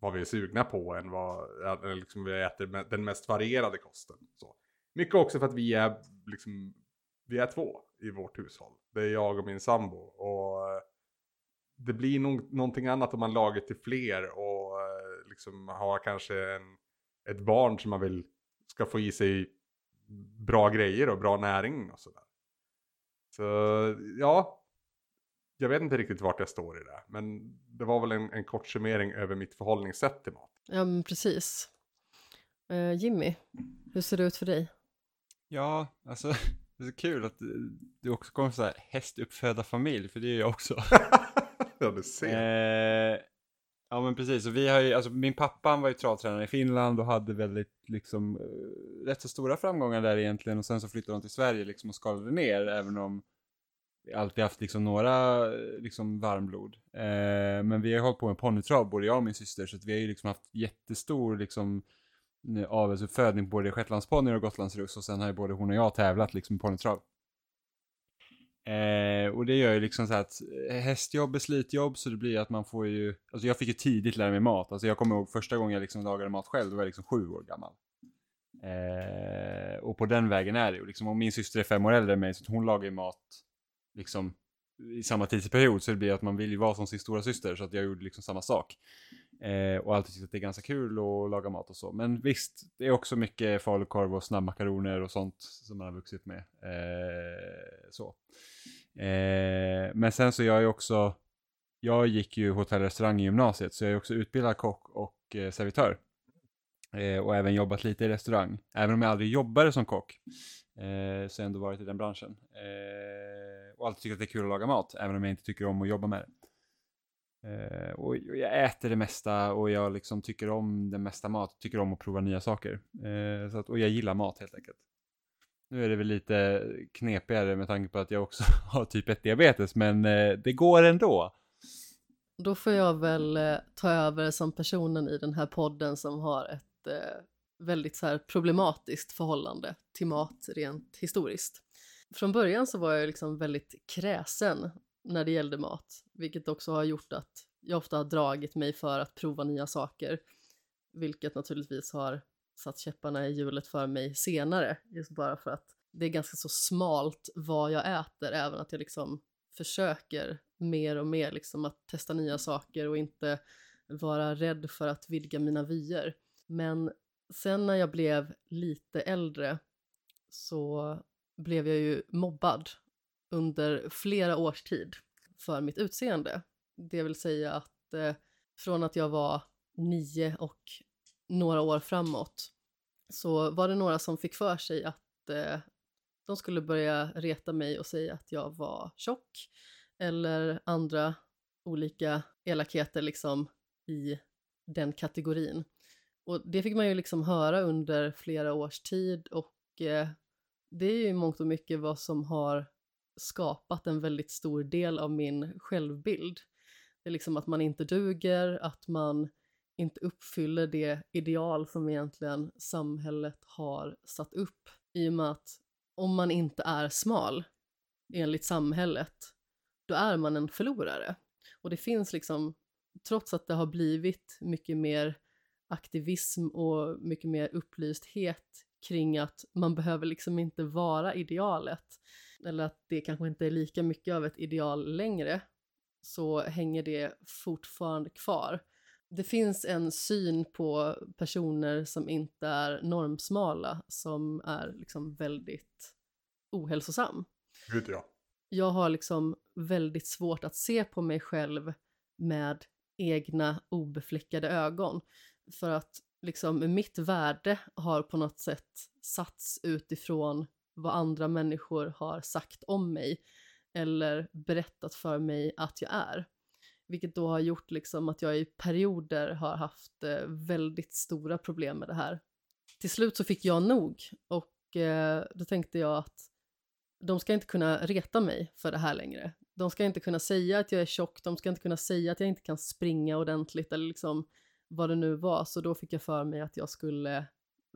vad vi är sugna på än vad liksom vi äter den mest varierade kosten. Så. Mycket också för att vi är, liksom, vi är två i vårt hushåll. Det är jag och min sambo. Och eh, det blir nog någonting annat om man lagar till fler och liksom har kanske en, ett barn som man vill ska få i sig bra grejer och bra näring och sådär. Så ja, jag vet inte riktigt vart jag står i det. Men det var väl en, en kort summering över mitt förhållningssätt till mat. Ja, men precis. Uh, Jimmy, hur ser det ut för dig? Ja, alltså det är så kul att du också kommer från hästuppföda familj, för det är jag också. ja, du ser. Eh, ja, men precis. Och vi har ju, alltså, min pappa han var ju travtränare i Finland och hade väldigt, liksom, eh, rätt så stora framgångar där egentligen. Och sen så flyttade de till Sverige liksom och skalade ner, även om vi alltid haft liksom några eh, liksom varmblod. Eh, men vi har hållit på med ponnytrav, både jag och min syster, så att vi har ju liksom haft jättestor liksom eh, avelsuppfödning, både shetlandsponnyer och gotlandsruss och sen har ju både hon och jag tävlat liksom i ponnytrav. Eh, och det gör ju liksom så att eh, hästjobb är slitjobb så det blir att man får ju, alltså jag fick ju tidigt lära mig mat. Alltså jag kommer ihåg första gången jag liksom lagade mat själv, då var jag liksom sju år gammal. Eh, och på den vägen är det ju liksom, och min syster är fem år äldre än mig så hon lagar ju mat liksom i samma tidsperiod så det blir att man vill ju vara som sin stora syster så att jag gjorde liksom samma sak. Eh, och alltid tyckt att det är ganska kul att laga mat och så. Men visst, det är också mycket falukorv och snabbmakaroner och sånt som man har vuxit med. Eh, så. Eh, men sen så jag är också, jag gick ju hotell och restaurang i gymnasiet så jag är också utbildad kock och eh, servitör. Eh, och även jobbat lite i restaurang. Även om jag aldrig jobbade som kock. Eh, så har jag ändå varit i den branschen. Eh, och alltid tyckt att det är kul att laga mat, även om jag inte tycker om att jobba med det. Eh, och jag äter det mesta och jag liksom tycker om det mesta mat, tycker om att prova nya saker. Eh, så att, och jag gillar mat helt enkelt. Nu är det väl lite knepigare med tanke på att jag också har typ 1 diabetes, men eh, det går ändå. Då får jag väl eh, ta över som personen i den här podden som har ett eh, väldigt så här problematiskt förhållande till mat rent historiskt. Från början så var jag liksom väldigt kräsen när det gällde mat, vilket också har gjort att jag ofta har dragit mig för att prova nya saker, vilket naturligtvis har satt käpparna i hjulet för mig senare, just bara för att det är ganska så smalt vad jag äter, även att jag liksom försöker mer och mer liksom att testa nya saker och inte vara rädd för att vidga mina vyer. Men sen när jag blev lite äldre så blev jag ju mobbad under flera års tid för mitt utseende. Det vill säga att eh, från att jag var nio och några år framåt så var det några som fick för sig att eh, de skulle börja reta mig och säga att jag var tjock eller andra olika elakheter liksom i den kategorin. Och det fick man ju liksom höra under flera års tid och eh, det är ju mångt och mycket vad som har skapat en väldigt stor del av min självbild. Det är liksom att man inte duger, att man inte uppfyller det ideal som egentligen samhället har satt upp. I och med att om man inte är smal, enligt samhället, då är man en förlorare. Och det finns liksom, trots att det har blivit mycket mer aktivism och mycket mer upplysthet kring att man behöver liksom inte vara idealet, eller att det kanske inte är lika mycket av ett ideal längre, så hänger det fortfarande kvar. Det finns en syn på personer som inte är normsmala som är liksom väldigt ohälsosam. Gud ja. Jag har liksom väldigt svårt att se på mig själv med egna obefläckade ögon. För att liksom mitt värde har på något sätt satts utifrån vad andra människor har sagt om mig eller berättat för mig att jag är. Vilket då har gjort liksom att jag i perioder har haft eh, väldigt stora problem med det här. Till slut så fick jag nog och eh, då tänkte jag att de ska inte kunna reta mig för det här längre. De ska inte kunna säga att jag är tjock, de ska inte kunna säga att jag inte kan springa ordentligt eller liksom vad det nu var. Så då fick jag för mig att jag skulle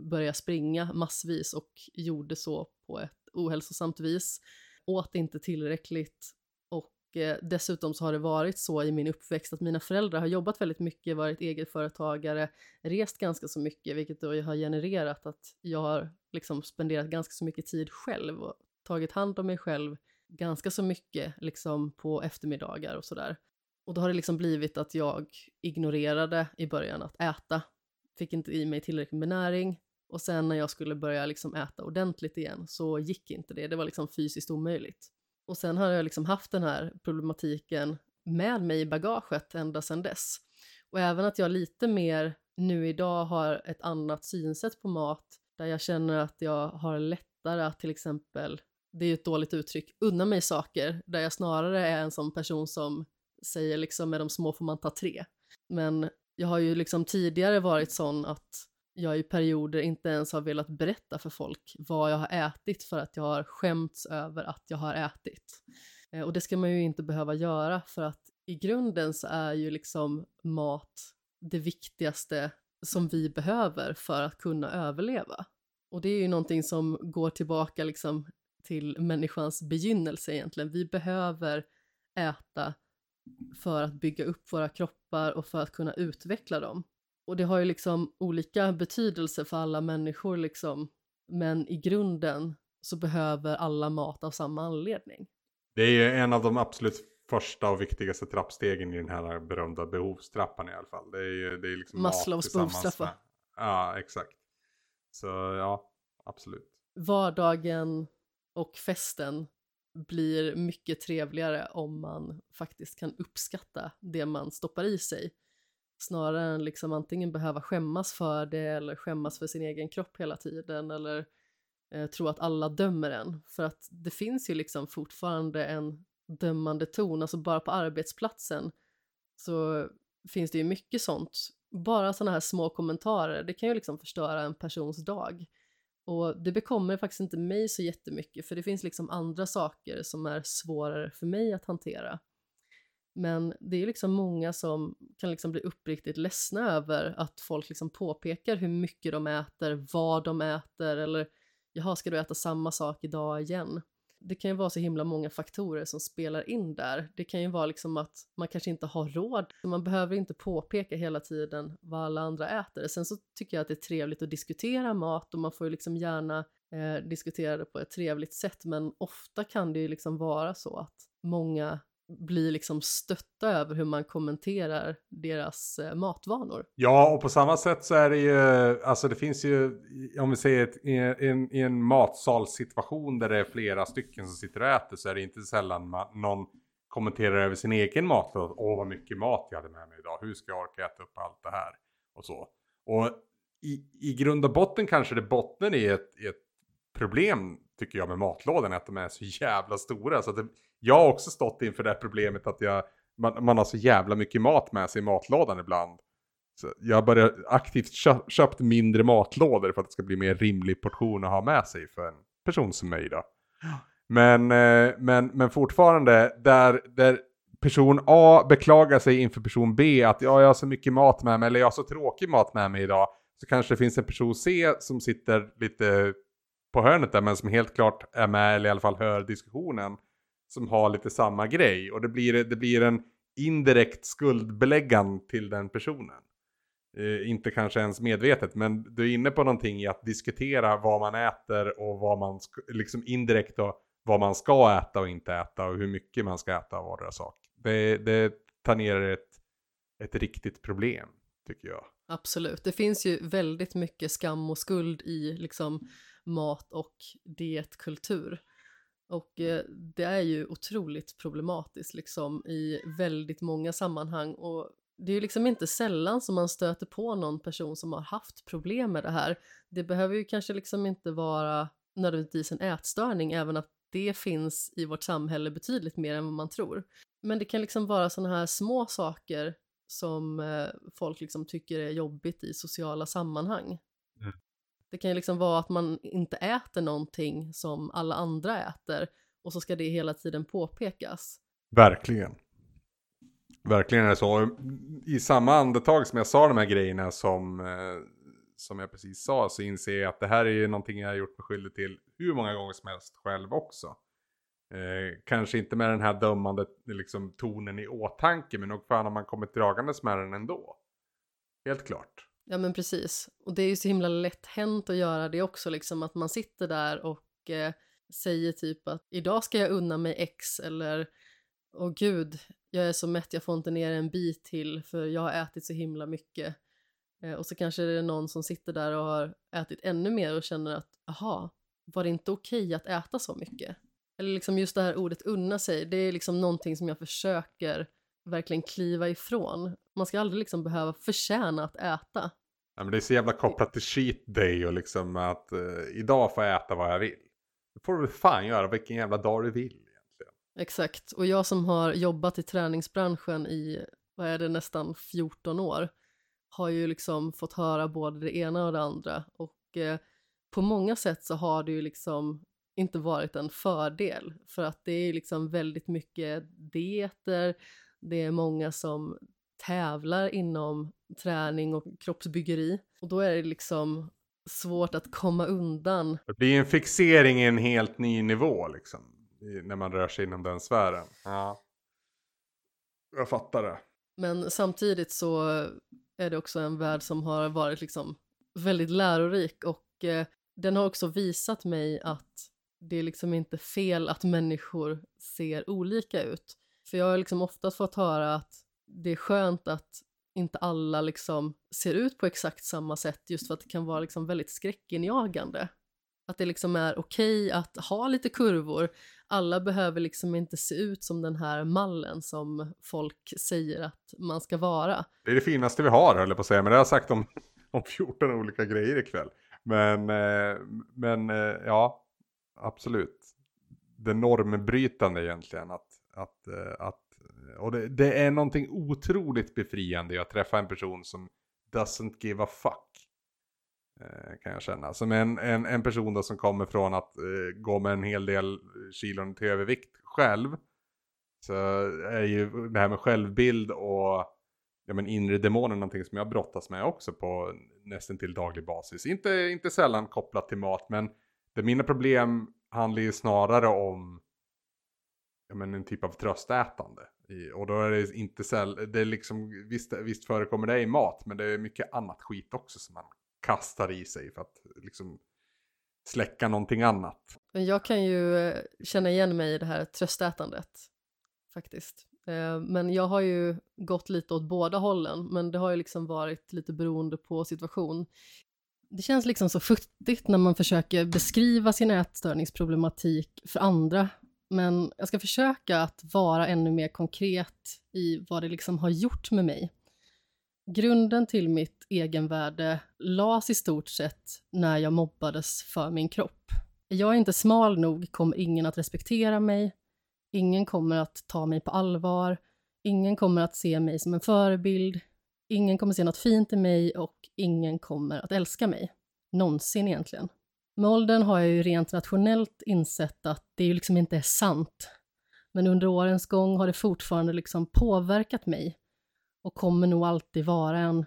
börja springa massvis och gjorde så på ett ohälsosamt vis. Åt inte tillräckligt och eh, dessutom så har det varit så i min uppväxt att mina föräldrar har jobbat väldigt mycket, varit egenföretagare, rest ganska så mycket, vilket då har genererat att jag har liksom spenderat ganska så mycket tid själv och tagit hand om mig själv ganska så mycket liksom på eftermiddagar och sådär. Och då har det liksom blivit att jag ignorerade i början att äta, fick inte i mig tillräckligt med näring och sen när jag skulle börja liksom äta ordentligt igen så gick inte det, det var liksom fysiskt omöjligt. Och sen har jag liksom haft den här problematiken med mig i bagaget ända sedan dess. Och även att jag lite mer nu idag har ett annat synsätt på mat där jag känner att jag har lättare att till exempel, det är ju ett dåligt uttryck, unna mig saker där jag snarare är en sån person som säger liksom med de små får man ta tre. Men jag har ju liksom tidigare varit sån att jag i perioder inte ens har velat berätta för folk vad jag har ätit för att jag har skämts över att jag har ätit. Eh, och det ska man ju inte behöva göra för att i grunden så är ju liksom mat det viktigaste som vi behöver för att kunna överleva. Och det är ju någonting som går tillbaka liksom till människans begynnelse egentligen. Vi behöver äta för att bygga upp våra kroppar och för att kunna utveckla dem. Och det har ju liksom olika betydelse för alla människor liksom. Men i grunden så behöver alla mat av samma anledning. Det är en av de absolut första och viktigaste trappstegen i den här berömda behovstrappan i alla fall. Det är, det är liksom Maslows behovstrappa. Ja, exakt. Så ja, absolut. Vardagen och festen blir mycket trevligare om man faktiskt kan uppskatta det man stoppar i sig snarare än liksom antingen behöva skämmas för det eller skämmas för sin egen kropp hela tiden eller eh, tro att alla dömer en. För att det finns ju liksom fortfarande en dömande ton, alltså bara på arbetsplatsen så finns det ju mycket sånt. Bara sådana här små kommentarer, det kan ju liksom förstöra en persons dag. Och det bekommer faktiskt inte mig så jättemycket för det finns liksom andra saker som är svårare för mig att hantera. Men det är liksom många som kan liksom bli uppriktigt ledsna över att folk liksom påpekar hur mycket de äter, vad de äter eller jaha, ska du äta samma sak idag igen? Det kan ju vara så himla många faktorer som spelar in där. Det kan ju vara liksom att man kanske inte har råd. Man behöver inte påpeka hela tiden vad alla andra äter. Sen så tycker jag att det är trevligt att diskutera mat och man får ju liksom gärna eh, diskutera det på ett trevligt sätt men ofta kan det ju liksom vara så att många blir liksom stötta över hur man kommenterar deras eh, matvanor. Ja, och på samma sätt så är det ju, alltså det finns ju, om vi säger ett, i, en, i en matsalssituation där det är flera stycken som sitter och äter så är det inte sällan man, någon kommenterar över sin egen mat. Åh, vad mycket mat jag hade med mig idag. Hur ska jag orka äta upp allt det här? Och så. Och i, i grund och botten kanske det bottnar i ett, ett problem tycker jag med matlådorna att de är så jävla stora. Så att det, jag har också stått inför det här problemet att jag, man, man har så jävla mycket mat med sig i matlådan ibland. Så jag börjar aktivt kö, köpt mindre matlådor för att det ska bli mer rimlig portion att ha med sig för en person som mig då. Men, eh, men, men fortfarande, där, där person A beklagar sig inför person B att ja, jag har så mycket mat med mig eller jag har så tråkig mat med mig idag. Så kanske det finns en person C som sitter lite på hörnet där men som helt klart är med eller i alla fall hör diskussionen som har lite samma grej. Och det blir, det blir en indirekt skuldbeläggan till den personen. Eh, inte kanske ens medvetet, men du är inne på någonting i att diskutera vad man äter och vad man, liksom indirekt då, vad man ska äta och inte äta och hur mycket man ska äta av vardera sak. Det, det tangerar ett, ett riktigt problem, tycker jag. Absolut, det finns ju väldigt mycket skam och skuld i liksom mat och dietkultur. Och eh, det är ju otroligt problematiskt liksom i väldigt många sammanhang och det är ju liksom inte sällan som man stöter på någon person som har haft problem med det här. Det behöver ju kanske liksom inte vara nödvändigtvis en ätstörning, även att det finns i vårt samhälle betydligt mer än vad man tror. Men det kan liksom vara sådana här små saker som eh, folk liksom tycker är jobbigt i sociala sammanhang. Mm. Det kan ju liksom vara att man inte äter någonting som alla andra äter och så ska det hela tiden påpekas. Verkligen. Verkligen är det så. I samma andetag som jag sa de här grejerna som, eh, som jag precis sa så inser jag att det här är ju någonting jag har gjort mig skyldig till hur många gånger som helst själv också. Eh, kanske inte med den här dömande liksom, tonen i åtanke men nog fan har man kommit dragandes med den ändå. Helt klart. Ja men precis. Och det är ju så himla lätt hänt att göra det också, liksom att man sitter där och eh, säger typ att idag ska jag unna mig X eller åh gud, jag är så mätt jag får inte ner en bit till för jag har ätit så himla mycket. Eh, och så kanske det är någon som sitter där och har ätit ännu mer och känner att aha, var det inte okej okay att äta så mycket? Eller liksom just det här ordet unna sig, det är liksom någonting som jag försöker verkligen kliva ifrån. Man ska aldrig liksom behöva förtjäna att äta. Ja, men det är så jävla kopplat till cheat day och liksom att eh, idag får jag äta vad jag vill. Det får du fan göra vilken jävla dag du vill egentligen. Exakt, och jag som har jobbat i träningsbranschen i, vad är det, nästan 14 år har ju liksom fått höra både det ena och det andra och eh, på många sätt så har det ju liksom inte varit en fördel för att det är liksom väldigt mycket dieter, det är många som tävlar inom träning och kroppsbyggeri och då är det liksom svårt att komma undan. Det blir en fixering i en helt ny nivå liksom när man rör sig inom den sfären. Ja. Jag fattar det. Men samtidigt så är det också en värld som har varit liksom väldigt lärorik och eh, den har också visat mig att det är liksom inte fel att människor ser olika ut. För jag har liksom ofta fått höra att det är skönt att inte alla liksom ser ut på exakt samma sätt just för att det kan vara liksom väldigt skräckinjagande. Att det liksom är okej okay att ha lite kurvor. Alla behöver liksom inte se ut som den här mallen som folk säger att man ska vara. Det är det finaste vi har höll jag på att säga, men det har jag sagt om, om 14 olika grejer ikväll. Men, eh, men eh, ja, absolut. Det normbrytande egentligen. Att, att, eh, att, och det, det är någonting otroligt befriande att träffa en person som doesn't give a fuck. Eh, kan jag känna. Som en, en, en person då som kommer från att eh, gå med en hel del kilon till övervikt själv. Så är ju det här med självbild och ja, men inre demoner någonting som jag brottas med också på nästan till daglig basis. Inte, inte sällan kopplat till mat men det mina problem handlar ju snarare om ja, men en typ av tröstätande. I, och då är det inte säll, det är liksom, visst, visst förekommer det i mat men det är mycket annat skit också som man kastar i sig för att liksom släcka någonting annat. Men jag kan ju eh, känna igen mig i det här tröstätandet faktiskt. Eh, men jag har ju gått lite åt båda hållen, men det har ju liksom varit lite beroende på situation. Det känns liksom så futtigt när man försöker beskriva sin ätstörningsproblematik för andra, men jag ska försöka att vara ännu mer konkret i vad det liksom har gjort med mig. Grunden till mitt egenvärde lades i stort sett när jag mobbades för min kropp. Är jag inte smal nog kommer ingen att respektera mig, ingen kommer att ta mig på allvar, ingen kommer att se mig som en förebild, ingen kommer se något fint i mig och ingen kommer att älska mig. Någonsin egentligen. Med åldern har jag ju rent rationellt insett att det ju liksom inte är sant. Men under årens gång har det fortfarande liksom påverkat mig och kommer nog alltid vara en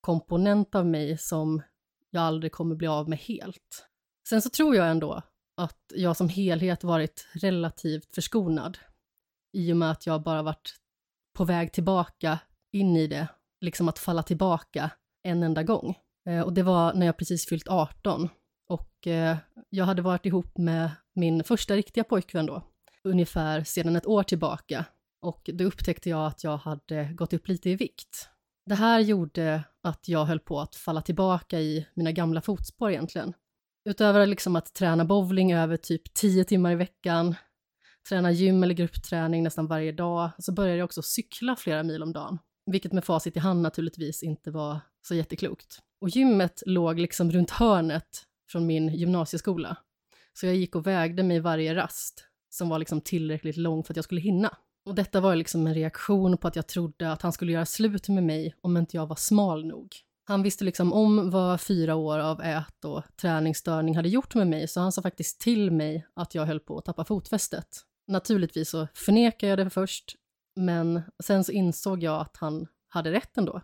komponent av mig som jag aldrig kommer bli av med helt. Sen så tror jag ändå att jag som helhet varit relativt förskonad i och med att jag bara varit på väg tillbaka in i det, liksom att falla tillbaka en enda gång. Eh, och det var när jag precis fyllt 18 och eh, jag hade varit ihop med min första riktiga pojkvän då, ungefär sedan ett år tillbaka och då upptäckte jag att jag hade gått upp lite i vikt. Det här gjorde att jag höll på att falla tillbaka i mina gamla fotspår egentligen. Utöver liksom att träna bowling över typ 10 timmar i veckan, träna gym eller gruppträning nästan varje dag, så började jag också cykla flera mil om dagen. vilket med facit i hand naturligtvis inte var så jätteklokt. Och gymmet låg liksom runt hörnet från min gymnasieskola. Så jag gick och vägde mig varje rast som var liksom tillräckligt lång för att jag skulle hinna. Och detta var liksom en reaktion på att jag trodde att han skulle göra slut med mig om inte jag var smal nog. Han visste liksom om vad fyra år av ät och träningsstörning hade gjort med mig, så han sa faktiskt till mig att jag höll på att tappa fotfästet. Naturligtvis så förnekade jag det först, men sen så insåg jag att han hade rätt ändå.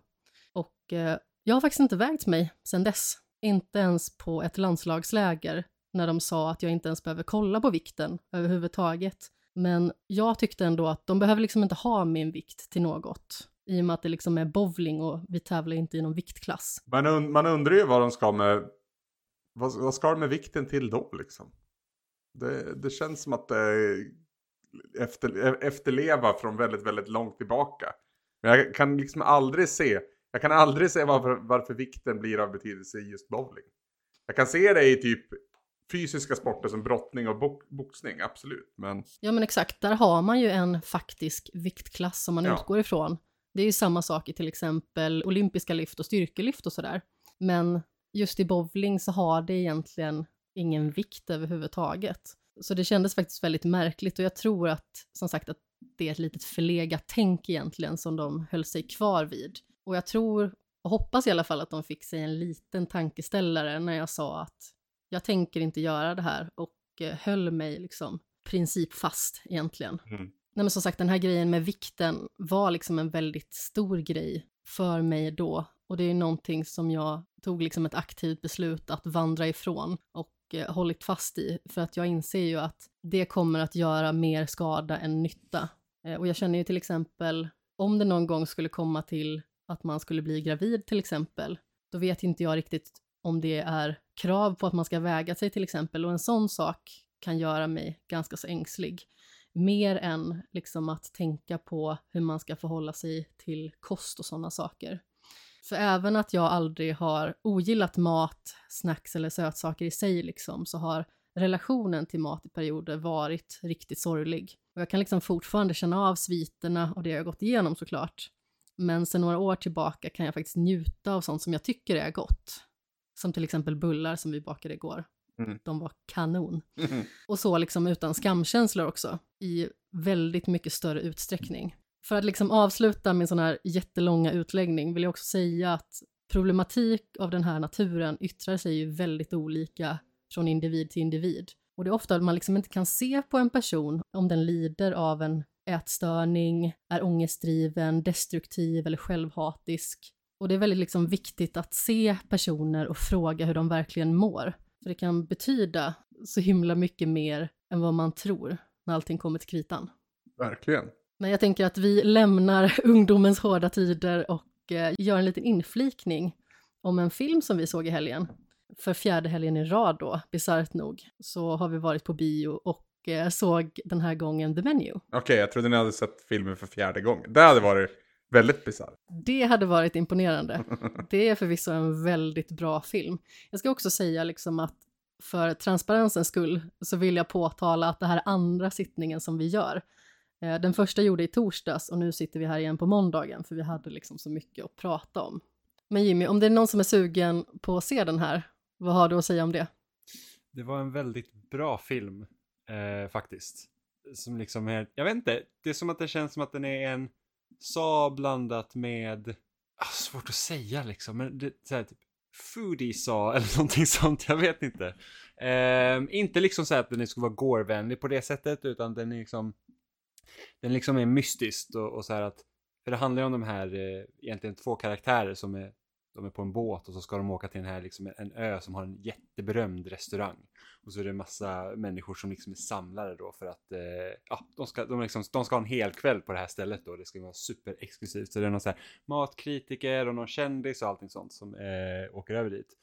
Och eh, jag har faktiskt inte vägt mig sen dess. Inte ens på ett landslagsläger när de sa att jag inte ens behöver kolla på vikten överhuvudtaget. Men jag tyckte ändå att de behöver liksom inte ha min vikt till något. I och med att det liksom är bowling och vi tävlar inte i någon viktklass. Man, und man undrar ju vad de ska med... Vad, vad ska de med vikten till då liksom? Det, det känns som att det efter, efterleva från väldigt, väldigt långt tillbaka. Men jag kan liksom aldrig se, jag kan aldrig se varför, varför vikten blir av betydelse i just bowling. Jag kan se det i typ fysiska sporter som brottning och bo boxning, absolut. Men... Ja men exakt, där har man ju en faktisk viktklass som man ja. utgår ifrån. Det är ju samma sak i till exempel olympiska lyft och styrkelyft och sådär. Men just i bowling så har det egentligen ingen vikt överhuvudtaget. Så det kändes faktiskt väldigt märkligt och jag tror att, som sagt, att det är ett litet förlegat tänk egentligen som de höll sig kvar vid. Och jag tror, och hoppas i alla fall att de fick sig en liten tankeställare när jag sa att jag tänker inte göra det här och eh, höll mig liksom principfast egentligen. Mm. Nej men som sagt, den här grejen med vikten var liksom en väldigt stor grej för mig då och det är någonting som jag tog liksom ett aktivt beslut att vandra ifrån och eh, hållit fast i för att jag inser ju att det kommer att göra mer skada än nytta. Eh, och jag känner ju till exempel om det någon gång skulle komma till att man skulle bli gravid till exempel, då vet inte jag riktigt om det är krav på att man ska väga sig till exempel och en sån sak kan göra mig ganska så ängslig. Mer än liksom att tänka på hur man ska förhålla sig till kost och sådana saker. För även att jag aldrig har ogillat mat, snacks eller sötsaker i sig liksom, så har relationen till mat i perioder varit riktigt sorglig. Och jag kan liksom fortfarande känna av sviterna och det jag har gått igenom såklart. Men sen några år tillbaka kan jag faktiskt njuta av sånt som jag tycker är gott. Som till exempel bullar som vi bakade igår. Mm. De var kanon. Mm. Och så liksom utan skamkänslor också, i väldigt mycket större utsträckning. För att liksom avsluta min sån här jättelånga utläggning vill jag också säga att problematik av den här naturen yttrar sig ju väldigt olika från individ till individ. Och det är ofta att man liksom inte kan se på en person om den lider av en ätstörning, är ångestdriven, destruktiv eller självhatisk. Och det är väldigt liksom viktigt att se personer och fråga hur de verkligen mår. För det kan betyda så himla mycket mer än vad man tror när allting kommer till kritan. Verkligen. Men jag tänker att vi lämnar ungdomens hårda tider och eh, gör en liten inflikning om en film som vi såg i helgen. För fjärde helgen i rad då, bisarrt nog, så har vi varit på bio och såg den här gången The Menu. Okej, okay, jag trodde ni hade sett filmen för fjärde gången. Det hade varit väldigt bisarrt. Det hade varit imponerande. Det är förvisso en väldigt bra film. Jag ska också säga liksom att för transparensens skull så vill jag påtala att det här är andra sittningen som vi gör. Eh, den första gjorde i torsdags och nu sitter vi här igen på måndagen för vi hade liksom så mycket att prata om. Men Jimmy, om det är någon som är sugen på att se den här, vad har du att säga om det? Det var en väldigt bra film eh, faktiskt. Som liksom är, jag vet inte, det är som att det känns som att den är en sa blandat med, ah, svårt att säga liksom, men det, så här, typ foodie sa eller någonting sånt, jag vet inte. Eh, inte liksom så att den skulle vara gårvänlig på det sättet, utan den är liksom den liksom är mystisk och, och så här att, för det handlar ju om de här, eh, egentligen två karaktärer som är, de är på en båt och så ska de åka till den här liksom en ö som har en jätteberömd restaurang. Och så är det en massa människor som liksom är samlade då för att, eh, ja, de ska, de, liksom, de ska ha en hel kväll på det här stället då. Det ska vara superexklusivt. Så det är någon så här matkritiker och någon kändis och allting sånt som eh, åker över dit.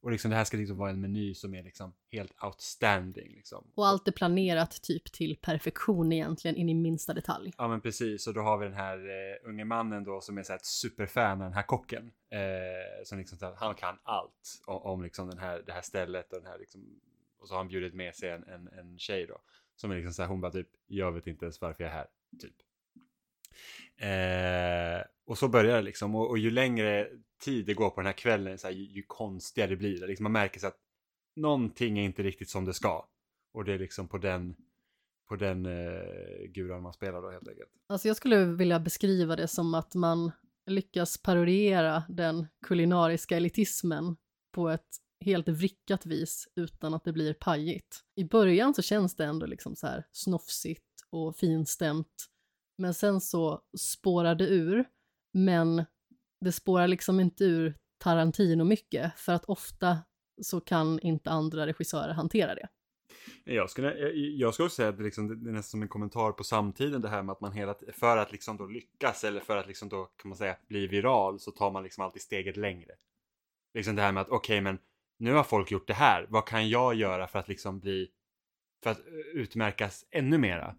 Och liksom det här ska liksom vara en meny som är liksom helt outstanding. Liksom. Och allt är planerat typ till perfektion egentligen in i minsta detalj. Ja men precis, och då har vi den här uh, unge mannen då som är så här ett superfan av den här kocken. Uh, som liksom, här, han kan allt om, om, liksom den här, det här stället och den här liksom, och så har han bjudit med sig en, en, en tjej då. Som är liksom så här, hon bara typ, jag vet inte ens varför jag är här, typ. Eh, och så börjar det liksom. Och, och ju längre tid det går på den här kvällen, så här, ju, ju konstigare blir det. Liksom man märker så att någonting är inte riktigt som det ska. Och det är liksom på den, på den eh, guran man spelar då helt enkelt. Alltså jag skulle vilja beskriva det som att man lyckas parodiera den kulinariska elitismen på ett helt vrickat vis utan att det blir pajigt. I början så känns det ändå liksom så här snofsigt och finstämt, men sen så spårar det ur. Men det spårar liksom inte ur Tarantino mycket, för att ofta så kan inte andra regissörer hantera det. Jag skulle, jag, jag skulle också säga att det, liksom, det är nästan som en kommentar på samtiden det här med att man hela för att liksom då lyckas eller för att liksom då kan man säga bli viral så tar man liksom alltid steget längre. Liksom det här med att okej okay, men nu har folk gjort det här, vad kan jag göra för att liksom bli för att utmärkas ännu mera?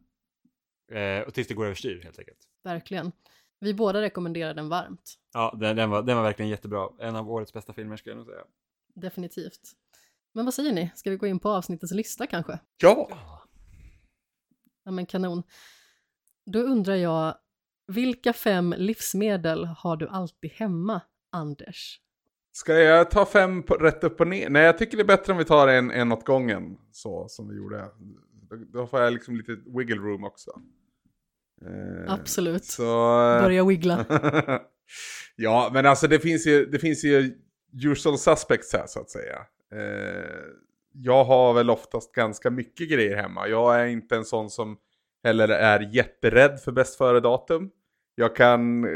Eh, och tills det går överstyr helt enkelt. Verkligen. Vi båda rekommenderar den varmt. Ja, den, den, var, den var verkligen jättebra. En av årets bästa filmer skulle jag nog säga. Definitivt. Men vad säger ni? Ska vi gå in på avsnittets lista kanske? Ja! Ja men kanon. Då undrar jag, vilka fem livsmedel har du alltid hemma, Anders? Ska jag ta fem på, rätt upp och ner? Nej, jag tycker det är bättre om vi tar en, en åt gången. Så som vi gjorde. Då, får jag liksom lite wiggle room också. Eh, Absolut. Så, Börja wiggla. ja, men alltså det finns ju, det finns ju usual suspects här så att säga. Eh, jag har väl oftast ganska mycket grejer hemma. Jag är inte en sån som heller är jätterädd för bäst före-datum. Jag kan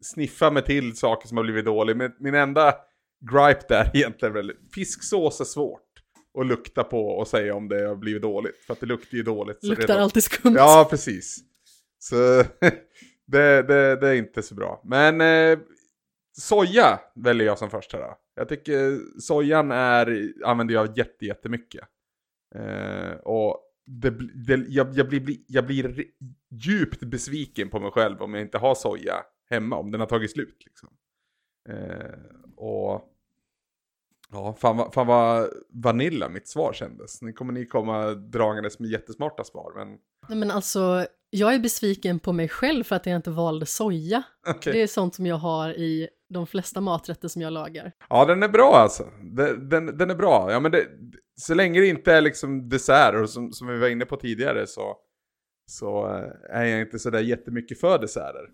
sniffa mig till saker som har blivit dåliga. Men min enda gripe där egentligen väl, fisksås är svårt att lukta på och säga om det har blivit dåligt. För att det luktar ju dåligt. Luktar redan... alltid skumt. Ja, precis. Så det, det, det, är inte så bra. Men eh, soja väljer jag som första då. Jag tycker sojan är, använder jag jätte, jättemycket. Eh, och det, det, jag, jag, blir, jag blir djupt besviken på mig själv om jag inte har soja hemma, om den har tagit slut. Liksom. Eh, och ja, fan, fan vad vanilla mitt svar kändes. Nu kommer ni komma dragandes med jättesmarta svar, men... Nej men alltså, jag är besviken på mig själv för att jag inte valde soja. Okay. Det är sånt som jag har i de flesta maträtter som jag lagar. Ja, den är bra alltså. Den, den, den är bra. Ja, men det, så länge det inte är liksom dessert, och som, som vi var inne på tidigare, så, så eh, är jag inte sådär jättemycket för desserter.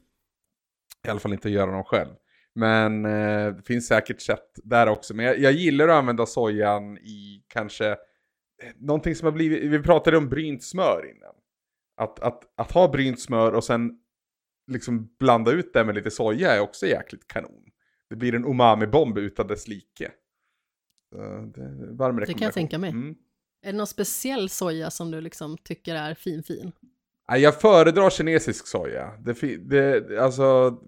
I alla fall inte att göra dem själv. Men eh, det finns säkert sätt där också. Men jag, jag, gillar att använda sojan i kanske eh, någonting som har blivit, vi pratade om brynt smör innan. Att, att, att ha brynt smör och sen liksom blanda ut det med lite soja är också jäkligt kanon. Det blir en umami-bomb utan dess like. Det, varm det kan jag tänka mig. Mm. Är det någon speciell soja som du liksom tycker är fin fin? Jag föredrar kinesisk soja. Det, det, alltså,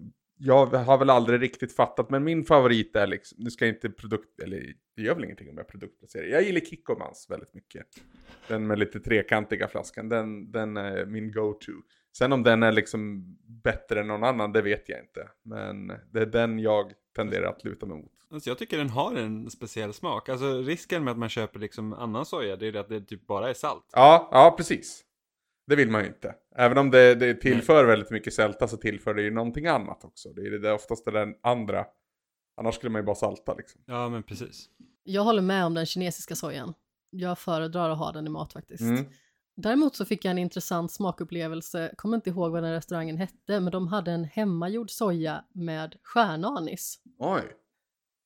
jag har väl aldrig riktigt fattat, men min favorit är liksom, nu ska jag inte produkt, eller det gör väl ingenting om jag produktplacerar. Jag gillar Kikkomans väldigt mycket. Den med lite trekantiga flaskan, den, den är min go-to. Sen om den är liksom bättre än någon annan, det vet jag inte. Men det är den jag tenderar att luta mig mot. Alltså jag tycker den har en speciell smak. Alltså risken med att man köper liksom annan soja, det är att det typ bara är salt. Ja, ja precis. Det vill man ju inte. Även om det, det tillför väldigt mycket sälta så tillför det ju någonting annat också. Det är det oftast den andra. Annars skulle man ju bara salta liksom. Ja, men precis. Jag håller med om den kinesiska sojan. Jag föredrar att ha den i mat faktiskt. Mm. Däremot så fick jag en intressant smakupplevelse, kommer inte ihåg vad den restaurangen hette, men de hade en hemmagjord soja med stjärnanis. Oj!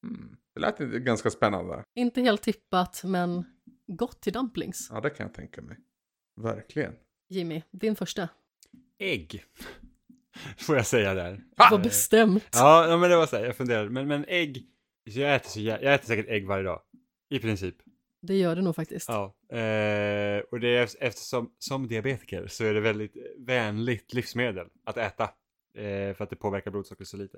Mm. Det lät ganska spännande. Inte helt tippat, men gott till dumplings. Ja, det kan jag tänka mig. Verkligen. Jimmy, din första. Ägg. Får jag säga där. Vad bestämt. Ja, men det var så här, jag funderade. Men, men ägg, jag, äter så, jag äter säkert ägg varje dag. I princip. Det gör det nog faktiskt. Ja, eh, och det är eftersom som diabetiker så är det väldigt vänligt livsmedel att äta. Eh, för att det påverkar blodsocker så lite.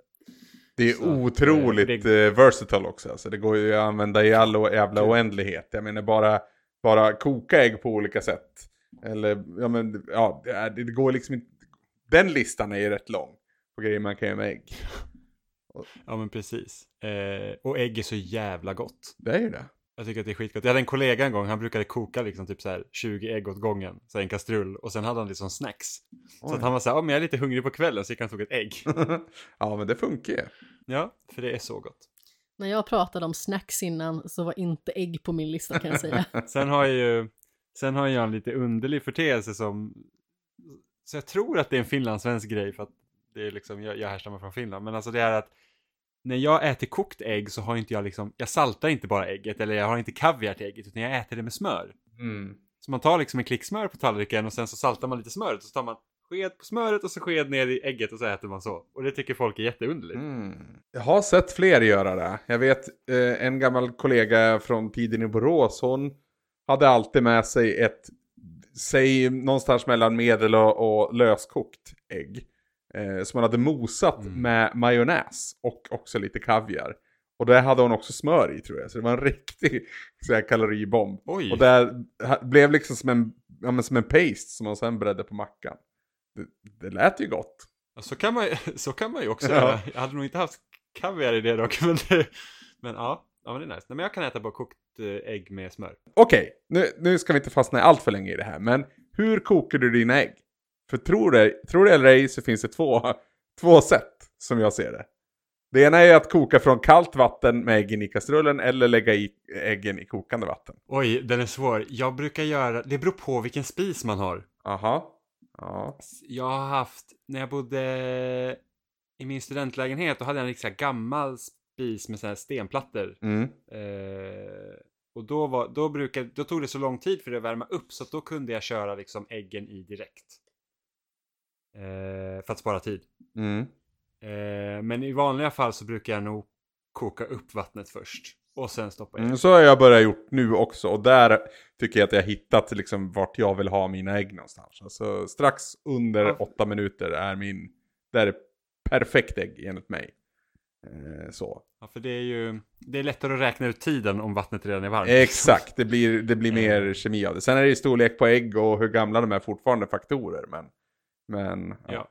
Det är så, otroligt eh, det... versatile också. Alltså, det går ju att använda i all jävla oändlighet. Jag menar bara, bara koka ägg på olika sätt. Eller, ja men, ja, det, det går liksom inte. Den listan är ju rätt lång. På grejer man kan göra med ägg. Ja men precis. Eh, och ägg är så jävla gott. Det är ju det. Jag tycker att det är skitgott. Jag hade en kollega en gång, han brukade koka liksom typ så här 20 ägg åt gången, så en kastrull, och sen hade han liksom snacks. Så Oj. att han var så här, ja men jag är lite hungrig på kvällen, så gick han och tog ett ägg. ja, men det funkar ju. Ja, för det är så gott. När jag pratade om snacks innan så var inte ägg på min lista kan jag säga. Sen har jag ju, sen har jag en lite underlig förteelse som, så jag tror att det är en finlandssvensk grej för att det är liksom, jag, jag härstammar från Finland, men alltså det är att när jag äter kokt ägg så har inte jag liksom, jag saltar inte bara ägget eller jag har inte kaviar till ägget utan jag äter det med smör. Mm. Så man tar liksom en klick smör på tallriken och sen så saltar man lite smöret och så tar man sked på smöret och så sked ner i ägget och så äter man så. Och det tycker folk är jätteunderligt. Mm. Jag har sett fler göra det. Jag vet eh, en gammal kollega från tiden i Borås, hon hade alltid med sig ett, säg någonstans mellan medel och, och löskokt ägg. Eh, som hon hade mosat Mm. med majonnäs och också lite kaviar. Och det hade hon också smör i tror jag, så det var en riktig så här, kaloribomb. Oj! Och det blev liksom som en, ja, som en paste som hon sen bredde på mackan. Det, det lät ju gott. Ja, Så kan man, så kan man ju också Ja. göra. Jag hade nog inte haft kaviar i det dock, men, det, men ja, ja men det är nice. Nej, men jag kan äta bara kokt eh, ägg med smör. Okej, nu, nu ska vi inte fastna allt för länge i det här, men hur kokar du dina ägg? För tror det, tror det eller ej så finns det två, två sätt som jag ser det. Det ena är att koka från kallt vatten med äggen i kastrullen eller lägga i äggen i kokande vatten. Oj, den är svår. Jag brukar göra, det beror på vilken spis man har. Aha. Ja. Jag har haft, när jag bodde i min studentlägenhet, då hade jag en riktigt gammal spis med så här stenplattor. Mm. Eh, och då, var, då, brukade, då tog det så lång tid för det att värma upp så att då kunde jag köra liksom äggen i direkt. Eh, för att spara tid. Mm. Eh, men i vanliga fall så brukar jag nog koka upp vattnet först. Och sen stoppa i. Mm, så har jag börjat gjort nu också och där tycker jag att jag hittat liksom vart jag vill ha mina ägg någonstans. Alltså strax under Ja. åtta minuter är min, det är perfekt ägg enligt mig. Eh, så. Ja, för det är ju det är lättare att räkna ut tiden om vattnet redan är varmt. Exakt, det blir, det blir mer kemi av det. Sen är det ju storlek på ägg och hur gamla de är fortfarande faktorer. Men, men Ja.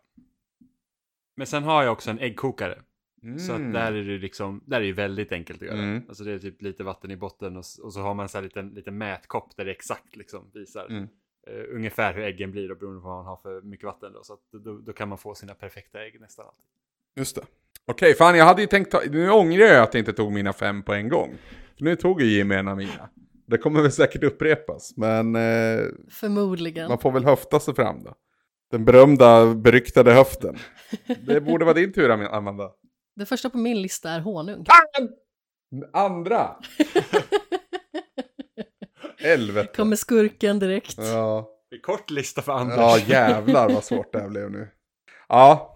Men sen har jag också en äggkokare. Mm. Så att där är det liksom, där är det ju väldigt enkelt att göra. Mm. Alltså det är typ lite vatten i botten och, och så har man en här liten, liten mätkopp där det exakt liksom visar Mm. eh, ungefär hur äggen blir och beroende på vad man har för mycket vatten då. Så att då, då kan man få sina perfekta ägg nästan alltid. Just det. Okej, fan jag hade ju tänkt ta, nu ångrar jag att jag inte tog mina fem på en gång. Nu tog ju Jimmy en av mina. Det kommer väl säkert upprepas, men eh, Förmodligen. man får väl höfta sig fram då. Den berömda, beryktade höften. Det borde vara din tur Amanda. Det första på min lista är honung. Andra! Helvete. Kommer skurken direkt. Ja. Det är kort lista för Anders. ja, jävlar vad svårt det här blev nu. Ja,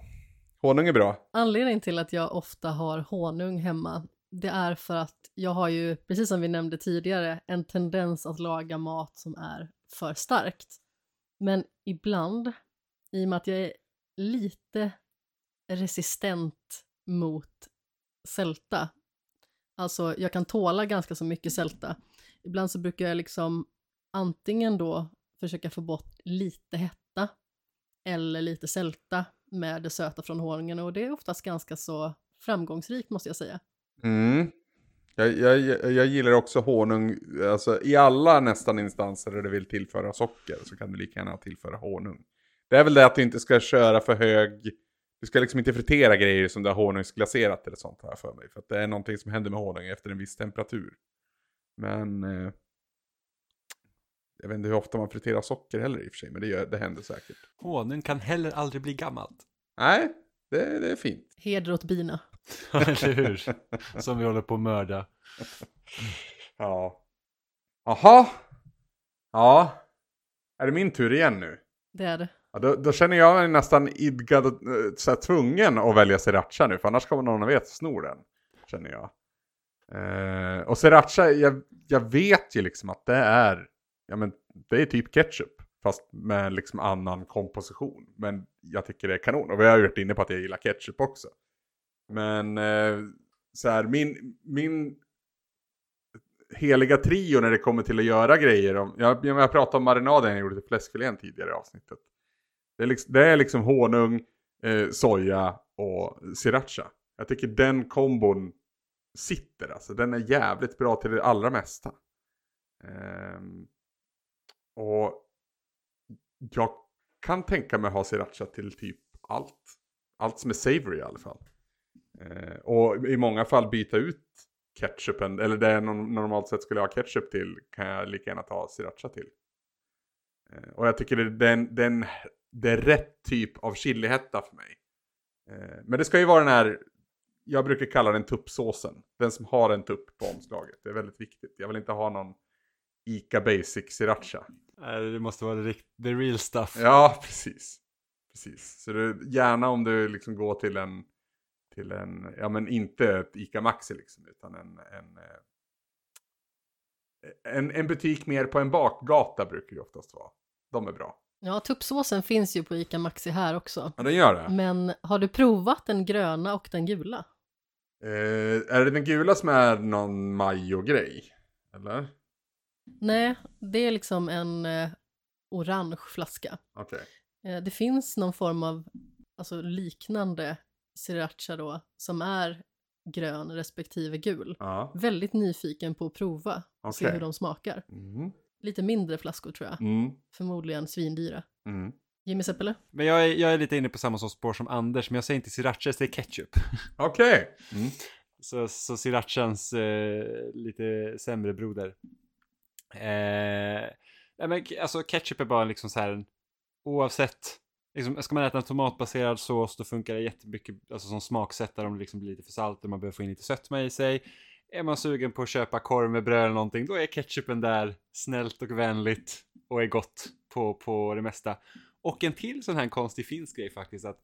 honung är bra. Anledningen till att jag ofta har honung hemma, det är för att jag har ju, precis som vi nämnde tidigare, en tendens att laga mat som är för starkt. Men ibland, i och med att jag är lite resistent mot sälta, alltså jag kan tåla ganska så mycket sälta, ibland så brukar jag liksom antingen då försöka få bort lite hetta eller lite sälta med det söta från honungen och det är oftast ganska så framgångsrikt måste jag säga. Mm. Jag, jag, jag gillar också honung, alltså i alla nästan instanser där du vill tillföra socker så kan du lika gärna tillföra honung. Det är väl det att du inte ska köra för hög, du ska liksom inte fritera grejer som du har honungsglaserat eller sånt här för mig. För att det är någonting som händer med honung efter en viss temperatur. Men eh, jag vet inte hur ofta man friterar socker heller i och för sig, men det, gör, det händer säkert. Honung kan heller aldrig bli gammalt. Nej, det, det är fint. Heder åt bina. Eller hur? Som vi håller på att mörda. Ja. Jaha. Ja. Är det min tur igen nu? Det är det. Ja, då, då känner jag mig nästan idgad och eh, så här, tvungen att välja sriracha nu. För annars kommer någon att veta snor den. Känner jag. Eh, och sriracha, jag, jag vet ju liksom att det är, ja men det är typ ketchup. Fast med liksom annan komposition. Men jag tycker det är kanon. Och vi har ju varit inne på att jag gillar ketchup också. Men eh, så här, min, min heliga trio när det kommer till att göra grejer. Om, jag, jag pratade om marinaden jag gjorde till fläskfilén tidigare i avsnittet. Det är liksom, det är liksom honung, eh, soja och sriracha. Jag tycker den kombon sitter alltså. Den är jävligt bra till det allra mesta. Ehm, och jag kan tänka mig ha sriracha till typ allt. Allt som är savory i alla fall. Eh, och i många fall byta ut ketchupen, eller det jag normalt sett skulle ha ketchup till, kan jag lika gärna ta sriracha till. Eh, och jag tycker det, den, den, det är rätt typ av chilihetta för mig. Eh, men det ska ju vara den här, jag brukar kalla den tuppsåsen. Den som har en tupp på omslaget. Det är väldigt viktigt. Jag vill inte ha någon Ica Basic sriracha. Nej, Det måste vara det, rikt- the real stuff. Ja, precis. Precis. Så du, gärna om du liksom går till en, till en, ja men inte ett Ica Maxi liksom, utan en, en, eh, en, en butik mer på en bakgata brukar det oftast vara. De är bra. Ja, tuppsåsen finns ju på ICA Maxi här också. Ja, den gör det. Men har du provat den gröna och den gula? Eh, är det den gula som är någon majo-grej? Eller? Nej, det är liksom en eh, orange flaska. Okej. Eh, det finns någon form av alltså, liknande sriracha då som är grön respektive gul. Ja, Väldigt nyfiken på att prova och se Okej. hur de smakar. mm. Lite mindre flaskor tror jag. Mm. Förmodligen svindyra. Mm. Jimmy Seppele? Men jag är, jag är lite inne på samma spår som Anders, men jag säger inte sriracha, jag säger ketchup. Okej. Mm. Så, så srirachans eh, lite sämre broder. Eh, nej men alltså ketchup är bara liksom så här, en- oavsett, liksom, ska man äta en tomatbaserad sås då funkar det jättemycket, alltså som smaksättare om det liksom blir lite för salt och man behöver få in lite sötma i sig. Är man sugen på att köpa korv med bröd eller någonting, då är ketchupen där, snällt och vänligt och är gott på, på det mesta. Och en till sån här konstig finsk grej faktiskt, att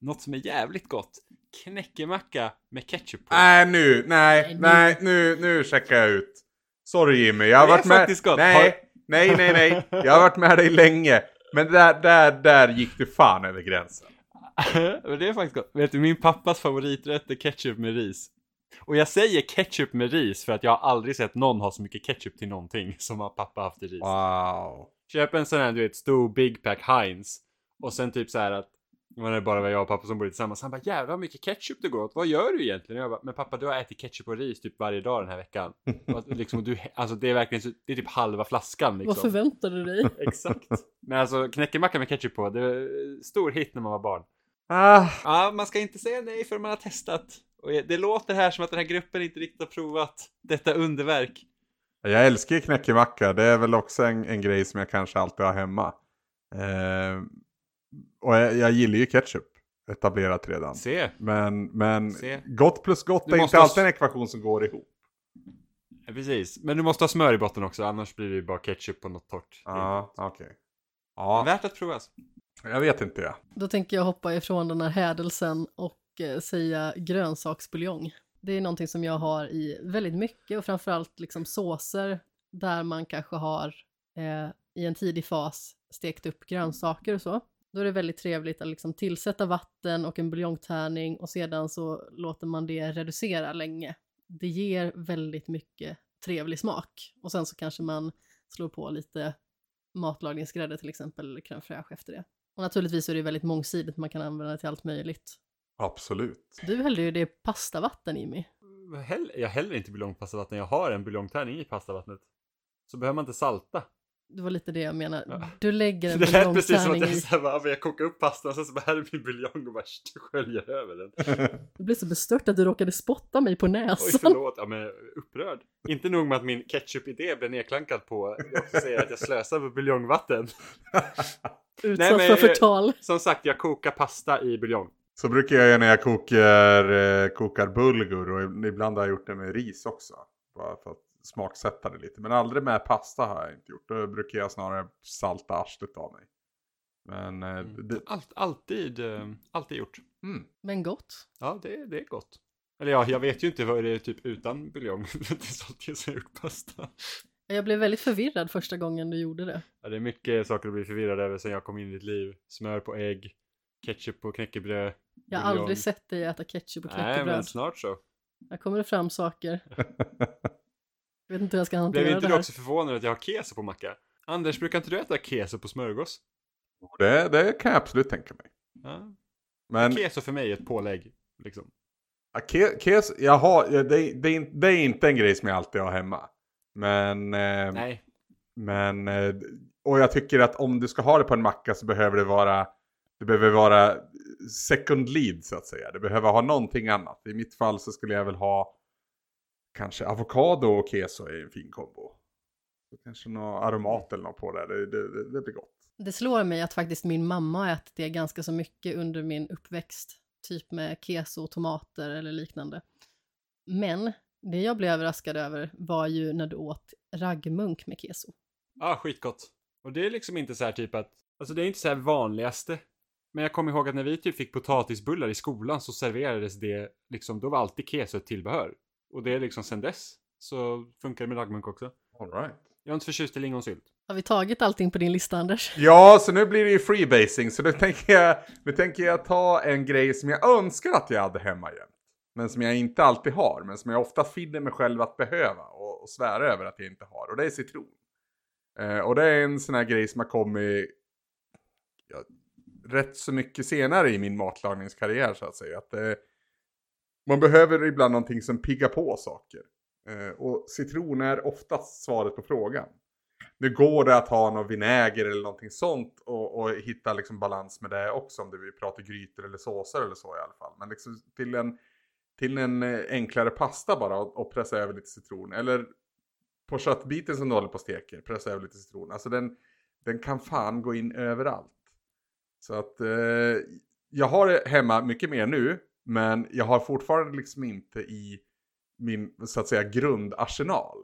något som är jävligt gott, knäckemacka med ketchup på. Nej nu, nej, Nej, nu. nej, nu, nu checkar jag ut. Sorry Jimmy, jag har varit med. Nej, nej, nej, nej. Jag har varit med dig länge. Men där, där, där gick du fan över gränsen. Men det är faktiskt gott. Vet du, min pappas favoriträtt är ketchup med ris. Och jag säger ketchup med ris för att jag har aldrig sett någon ha så mycket ketchup till någonting som har pappa haft i ris. Wow. Köp en sån här, du vet, stor Big Pack Heinz. Och sen typ så här att, det var bara jag och pappa som bodde tillsammans. Han bara jävlar vad mycket ketchup det går åt. Vad gör du egentligen? Och jag bara, men pappa du har ätit ketchup och ris typ varje dag den här veckan. Och att liksom, du, alltså det är verkligen, så, det är typ halva flaskan liksom. Vad förväntar du dig? Exakt. Men alltså knäckemacka med ketchup på, det var stor hit när man var barn. Ah, Ja, man ska inte säga nej för man har testat. Och det låter här som att den här gruppen inte riktigt har provat detta underverk. jag älskar knäckemacka. Det är väl också en, en grej som jag kanske alltid har hemma. Eh, och jag, jag gillar ju ketchup. Etablerat redan. Se. Men, men Se. gott plus gott Du är inte ha alltid s- en ekvation som går ihop. Ja, precis. Men du måste ha smör i botten också, annars blir det ju bara ketchup på något torrt. Ja, okej. Men Ja, värt att provas. jag vet inte jag. Då tänker jag hoppa ifrån den här hädelsen och eh, säga grönsaksbuljong. Det är någonting som jag har i väldigt mycket och framförallt liksom såser där man kanske har eh, i en tidig fas stekt upp grönsaker och så. Då är det väldigt trevligt att liksom tillsätta vatten och en buljongtärning och sedan så låter man det reducera länge. Det ger väldigt mycket trevlig smak och sen så kanske man slår på lite matlagningsgrädde till exempel eller crème fraîche efter det. Och naturligtvis är det väldigt mångsidigt, man kan använda det till allt möjligt. Absolut. Du hällde ju det i pastavatten Jimmy. Häll- Jag häller inte buljongpastavatten, jag har en buljongtärning i pastavattnet. Så behöver man inte salta. Det var lite det jag menar. Ja. Du lägger en Det lät precis som att buljongtärning jag, i. så här, bara, jag kokar upp pastan och sen så bara här är min buljong och bara sköljer över den. Du blev så bestört att du råkade spotta mig på Oj näsan. förlåt, ja men upprörd. Inte nog med att min ketchup-idé blev nedklankad på, jag säger att jag slösar på buljongvatten. Utsatt men- för förtal. Som sagt, jag kokar pasta i buljong. Så brukar jag göra när jag kokar, eh, kokar bulgur och ibland har jag gjort det med ris också. Bara för att smaksätta det lite. Men aldrig med pasta har jag inte gjort. Då brukar jag snarare salta arslet av mig. Men eh, det, Allt, alltid, eh, alltid gjort. mm. Men gott. Ja, det, det är gott. Eller ja, jag vet ju inte vad det är typ utan buljong. det är sånt som jag har gjort pasta. Jag blev väldigt förvirrad första gången du gjorde det. Ja, det är mycket saker att bli förvirrad över sen jag kom in i ditt liv. Smör på ägg, ketchup på knäckebröd. Jag har aldrig sett dig äta ketchup och Nej, men knäckebröd. snart så. Här kommer det fram saker. Jag vet inte hur jag ska Blev hantera inte det du här. också förvånad att jag har keso på macka? Anders, brukar inte du äta keso på smörgås? det, det kan jag absolut tänka mig. Ja. Men Keso för mig är ett pålägg, liksom. Ja, ke- Kes, jag har, det, det, det är inte en grej som jag alltid har hemma. Men, eh, Nej. men, eh, och jag tycker att om du ska ha det på en macka så behöver det vara, det behöver vara second lead så att säga. Det behöver ha någonting annat. I mitt fall så skulle jag väl ha kanske avokado och keso är en fin kombo. Så kanske något aromat eller något på det, det, det, det, blir gott. Det slår mig att faktiskt min mamma har ätit det ganska så mycket under min uppväxt. Typ med keso, tomater eller liknande. Men det jag blev överraskad över var ju när du åt raggmunk med keso. Ja, skitgott. Och det är liksom inte så här typ att, alltså det är inte så här vanligaste. Men jag kommer ihåg att när vi typ fick potatisbullar i skolan så serverades det liksom, då var alltid keso ett tillbehör. Och det är liksom sen dess så funkar det med raggmunk också. All right. Jag är inte förtjust i lingonsylt. Har vi tagit allting på din lista, Anders? Ja, så nu blir det ju freebasing. Så nu tänker, jag, nu tänker jag ta en grej som jag önskar att jag hade hemma jämt. Men som jag inte alltid har. Men som jag ofta finner mig själv att behöva. Och, och svära över att jag inte har. Och det är citron. Eh, och det är en sån här grej som har kommit ja, rätt så mycket senare i min matlagningskarriär så att säga. Att eh, man behöver ibland någonting som piggar på saker. Eh, och citron är oftast svaret på frågan. Nu går det att ha någon vinäger eller någonting sånt och, och hitta liksom balans med det också om du vill prata grytor eller såser eller så i alla fall. Men liksom till en, till en eh, enklare pasta bara och, och pressa över lite citron. Eller på köttbiten som du håller på och steker, pressa över lite citron. Alltså den, den kan fan gå in överallt. Så att eh, jag har det hemma mycket mer nu, men jag har fortfarande liksom inte i min så att säga grundarsenal.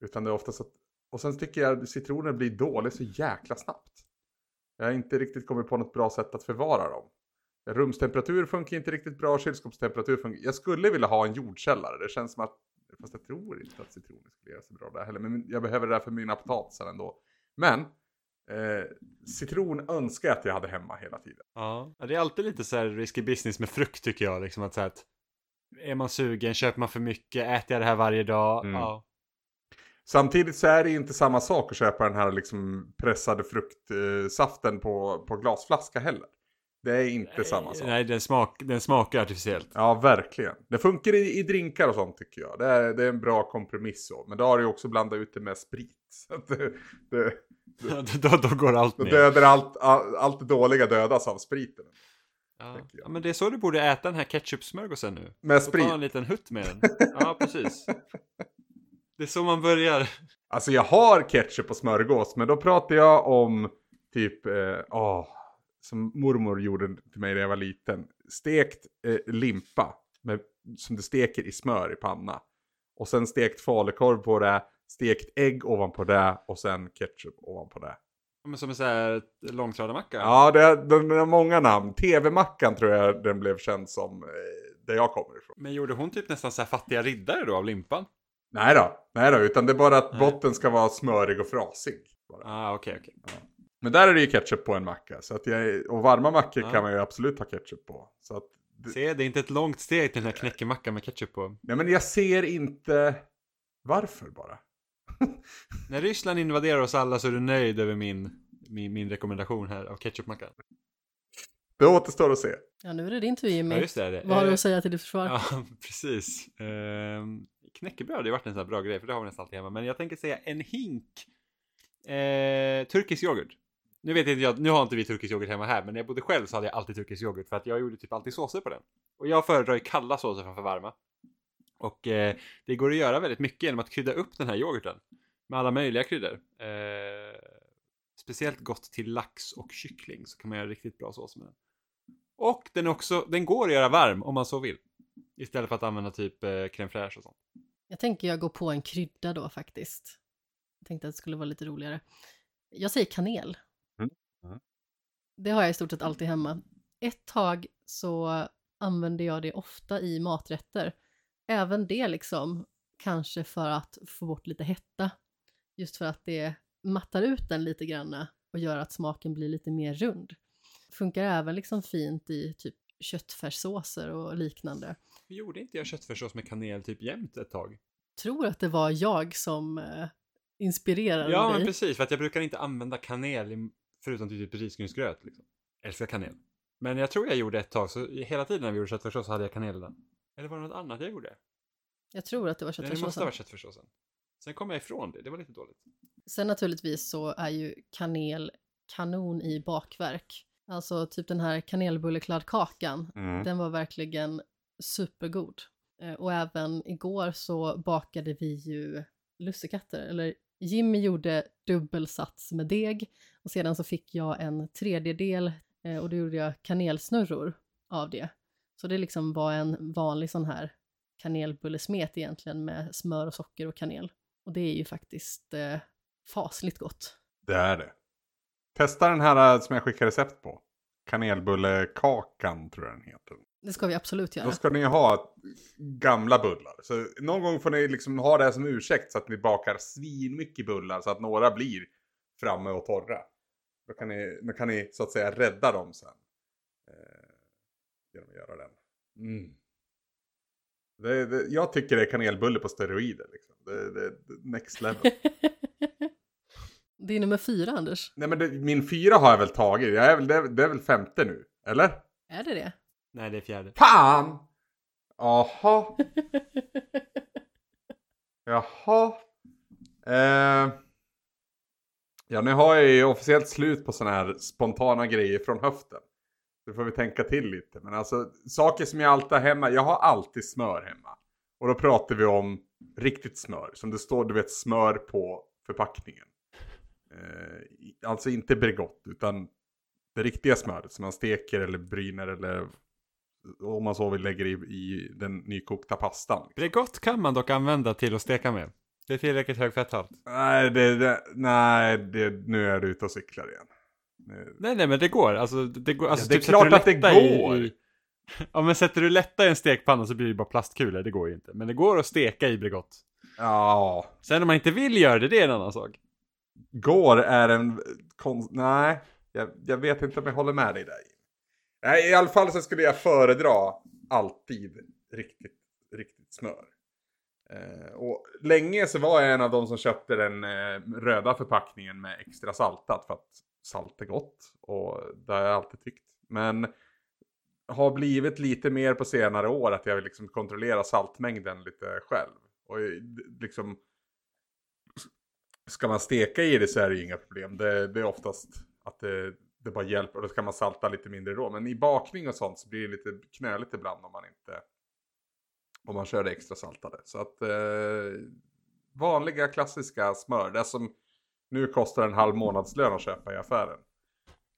Utan det är oftast att och sen tycker jag att citroner blir dåliga så jäkla snabbt. Jag har inte riktigt kommit på något bra sätt att förvara dem. Rumstemperatur funkar inte riktigt bra, kylskåpstemperatur funkar. Jag skulle vilja ha en jordkällare. Det känns som att, fast jag tror inte att citroner skulle göra så bra där heller. Men jag behöver det där för mina potatisar ändå. Men, eh, citron önskar jag att jag hade hemma hela tiden. Ja. Det är alltid lite så här risky business med frukt tycker jag. Liksom att så här att är man sugen, köper man för mycket, äter jag det här varje dag? Mm. Ja. Samtidigt så är det inte samma sak att köpa den här liksom pressade fruktsaften på, på glasflaska heller. Det är inte samma sak. Nej, den, smak, den smakar artificiellt. Ja, verkligen. Det funkar i, i drinkar och sånt tycker jag. Det är, det är en bra kompromiss så. Men då har du ju också blandat ut det med sprit. Så att det, det, då, då går allt då ner. dödar allt, all- allt dåliga dödas av spriten. Ja. ja, men det är så du borde äta den här ketchupsmörgåsen nu. Med Så ta sprit. en liten hutt med den. Ja, precis. Det är så man börjar. Alltså jag har ketchup och smörgås, men då pratar jag om typ, eh, åh, som mormor gjorde till mig när jag var liten. Stekt eh, limpa, med, som du steker i smör i panna. Och sen stekt falukorv på det, stekt ägg ovanpå det och sen ketchup ovanpå det. Men som en sån här långtradarmacka. Ja, det, den har många namn. TV-mackan tror jag den blev känd som, eh, där jag kommer ifrån. Men gjorde hon typ nästan så här fattiga riddare då av limpan? Nej då, nej då, utan det är bara att Nej. botten ska vara smörig och frasig. Bara. Ah, okej, okej. Men där är det ju ketchup på en macka. Så att jag, och varma mackor Ja. kan man ju absolut ha ketchup på. Så att, det, Se, det är inte ett långt steg till den här knäckemackan med ketchup på. nej men jag ser inte varför bara. När Ryssland invaderar oss alla så är du nöjd över min, min, min rekommendation här av ketchupmackan? Det återstår att se. Ja, nu är det din tur Jimmy. Ja, just det. det. Vad har du att säga till ditt försvar? Ja, precis. Ehm, knäckebröd har ju varit en sån här bra grej, för det har vi nästan alltid hemma. Men jag tänker säga en hink eh, turkisk yoghurt. Nu vet inte jag, nu har inte vi turkisk yoghurt hemma här, men när jag bodde själv så hade jag alltid turkisk yoghurt för att jag gjorde typ alltid såser på den. Och jag föredrar ju kalla såser framför varma. Och eh, det går att göra väldigt mycket genom att krydda upp den här yoghurten med alla möjliga kryddor. Eh, speciellt gott till lax och kyckling så kan man göra riktigt bra sås med den. Och den, är också, den går att göra varm om man så vill. Istället för att använda typ eh, crème fraîche och sånt. Jag tänker jag går på en krydda då faktiskt. Jag tänkte att det skulle vara lite roligare. Jag säger kanel. Mm. Det har jag i stort sett alltid hemma. Ett tag så använde jag det ofta i maträtter. Även det liksom, kanske för att få bort lite hetta. Just för att det mattar ut den lite granna och gör att smaken blir lite mer rund. Funkar även liksom fint i typ köttfärssåser och liknande. Gjorde inte jag köttfärssås med kanel typ jämt ett tag? tror att det var jag som eh, inspirerade Ja, dig. men precis. För att jag brukar inte använda kanel i, förutom typ risgrynsgröt. Liksom. Älskar kanel. Men jag tror jag gjorde ett tag, så hela tiden när vi gjorde köttfärssås så hade jag kanel i den. Eller var det något annat jag gjorde? Jag tror att det var Nej, det måste ha köttfärssåsen. varit köttfärssåsen. Sen kom jag ifrån det, det var lite dåligt. Sen naturligtvis så är ju kanel kanon i bakverk. Alltså typ den här kanelbullekladdkakan, Mm. den var verkligen supergod. Eh, Och även igår så bakade vi ju lussekatter, eller Jimmy gjorde dubbelsats med deg och sedan så fick jag en tredjedel eh, och då gjorde jag kanelsnurror av det. Så det liksom var en vanlig sån här kanelbullesmet egentligen med smör och socker och kanel. Och det är ju faktiskt eh, fasligt gott. Det är det. Testa den här eh, som jag skickar recept på. Kanelbullekakan tror jag den heter. Det ska vi absolut göra. Då ska ni ha gamla bullar. Så någon gång får ni liksom ha det här som ursäkt så att ni bakar svinmycket bullar så att några blir framme och torra. Då kan ni, då kan ni så att säga rädda dem sen. Eh, genom att göra den. Mm. Det, det, jag tycker det är kanelbulle på steroider. Liksom. Det, det, next level. det är nummer fyra, Anders. Nej men det, min fyra har jag väl tagit. Jag är väl, det är väl femte nu. Eller? Är det det? Nej, det är fjärde. Fan! Jaha. Jaha. Eh, ja, nu har jag ju officiellt slut på sådana här spontana grejer från höften. Så får vi tänka till lite. Men alltså, saker som jag alltid har hemma. Jag har alltid smör hemma. Och då pratar vi om riktigt smör. Som det står, du vet, smör på förpackningen. Eh, alltså inte Bregott, utan det riktiga smöret som man steker eller bryner eller om man så vill lägger i, i den nykokta pastan. Bregott kan man dock använda till att steka med. Det är tillräckligt hög fetthalt. Nej, det, det, nej det, nu är du ute och cyklar igen. Nu, Nej, nej, men det går. Alltså, det, går. Alltså, Ja, det är typ, klart att det lätta i- går. I, ja, men sätter du lätta i en stekpanna så blir det bara plastkulor. Det går ju inte. Men det går att steka i Bregott. ja, Sen om man inte vill göra det, det är en annan sak. går är en konst... Nej, jag, jag vet inte om jag håller med dig där. Nej, i alla fall så skulle jag föredra alltid riktigt, riktigt smör. Eh, och länge så var jag en av de som köpte den eh, röda förpackningen med extra saltat för att salt är gott. Och det har jag alltid tyckt. Men har blivit lite mer på senare år att jag vill liksom kontrollera saltmängden lite själv. Och liksom ska man steka i det så är det ju inga problem. Det, det är oftast att det, det bara hjälper och då ska man salta lite mindre då. Men i bakning och sånt så blir det lite knöligt ibland om man inte om man kör det extra saltade. Så att eh, vanliga klassiska smör, det som nu kostar en halv månadslön att köpa i affären.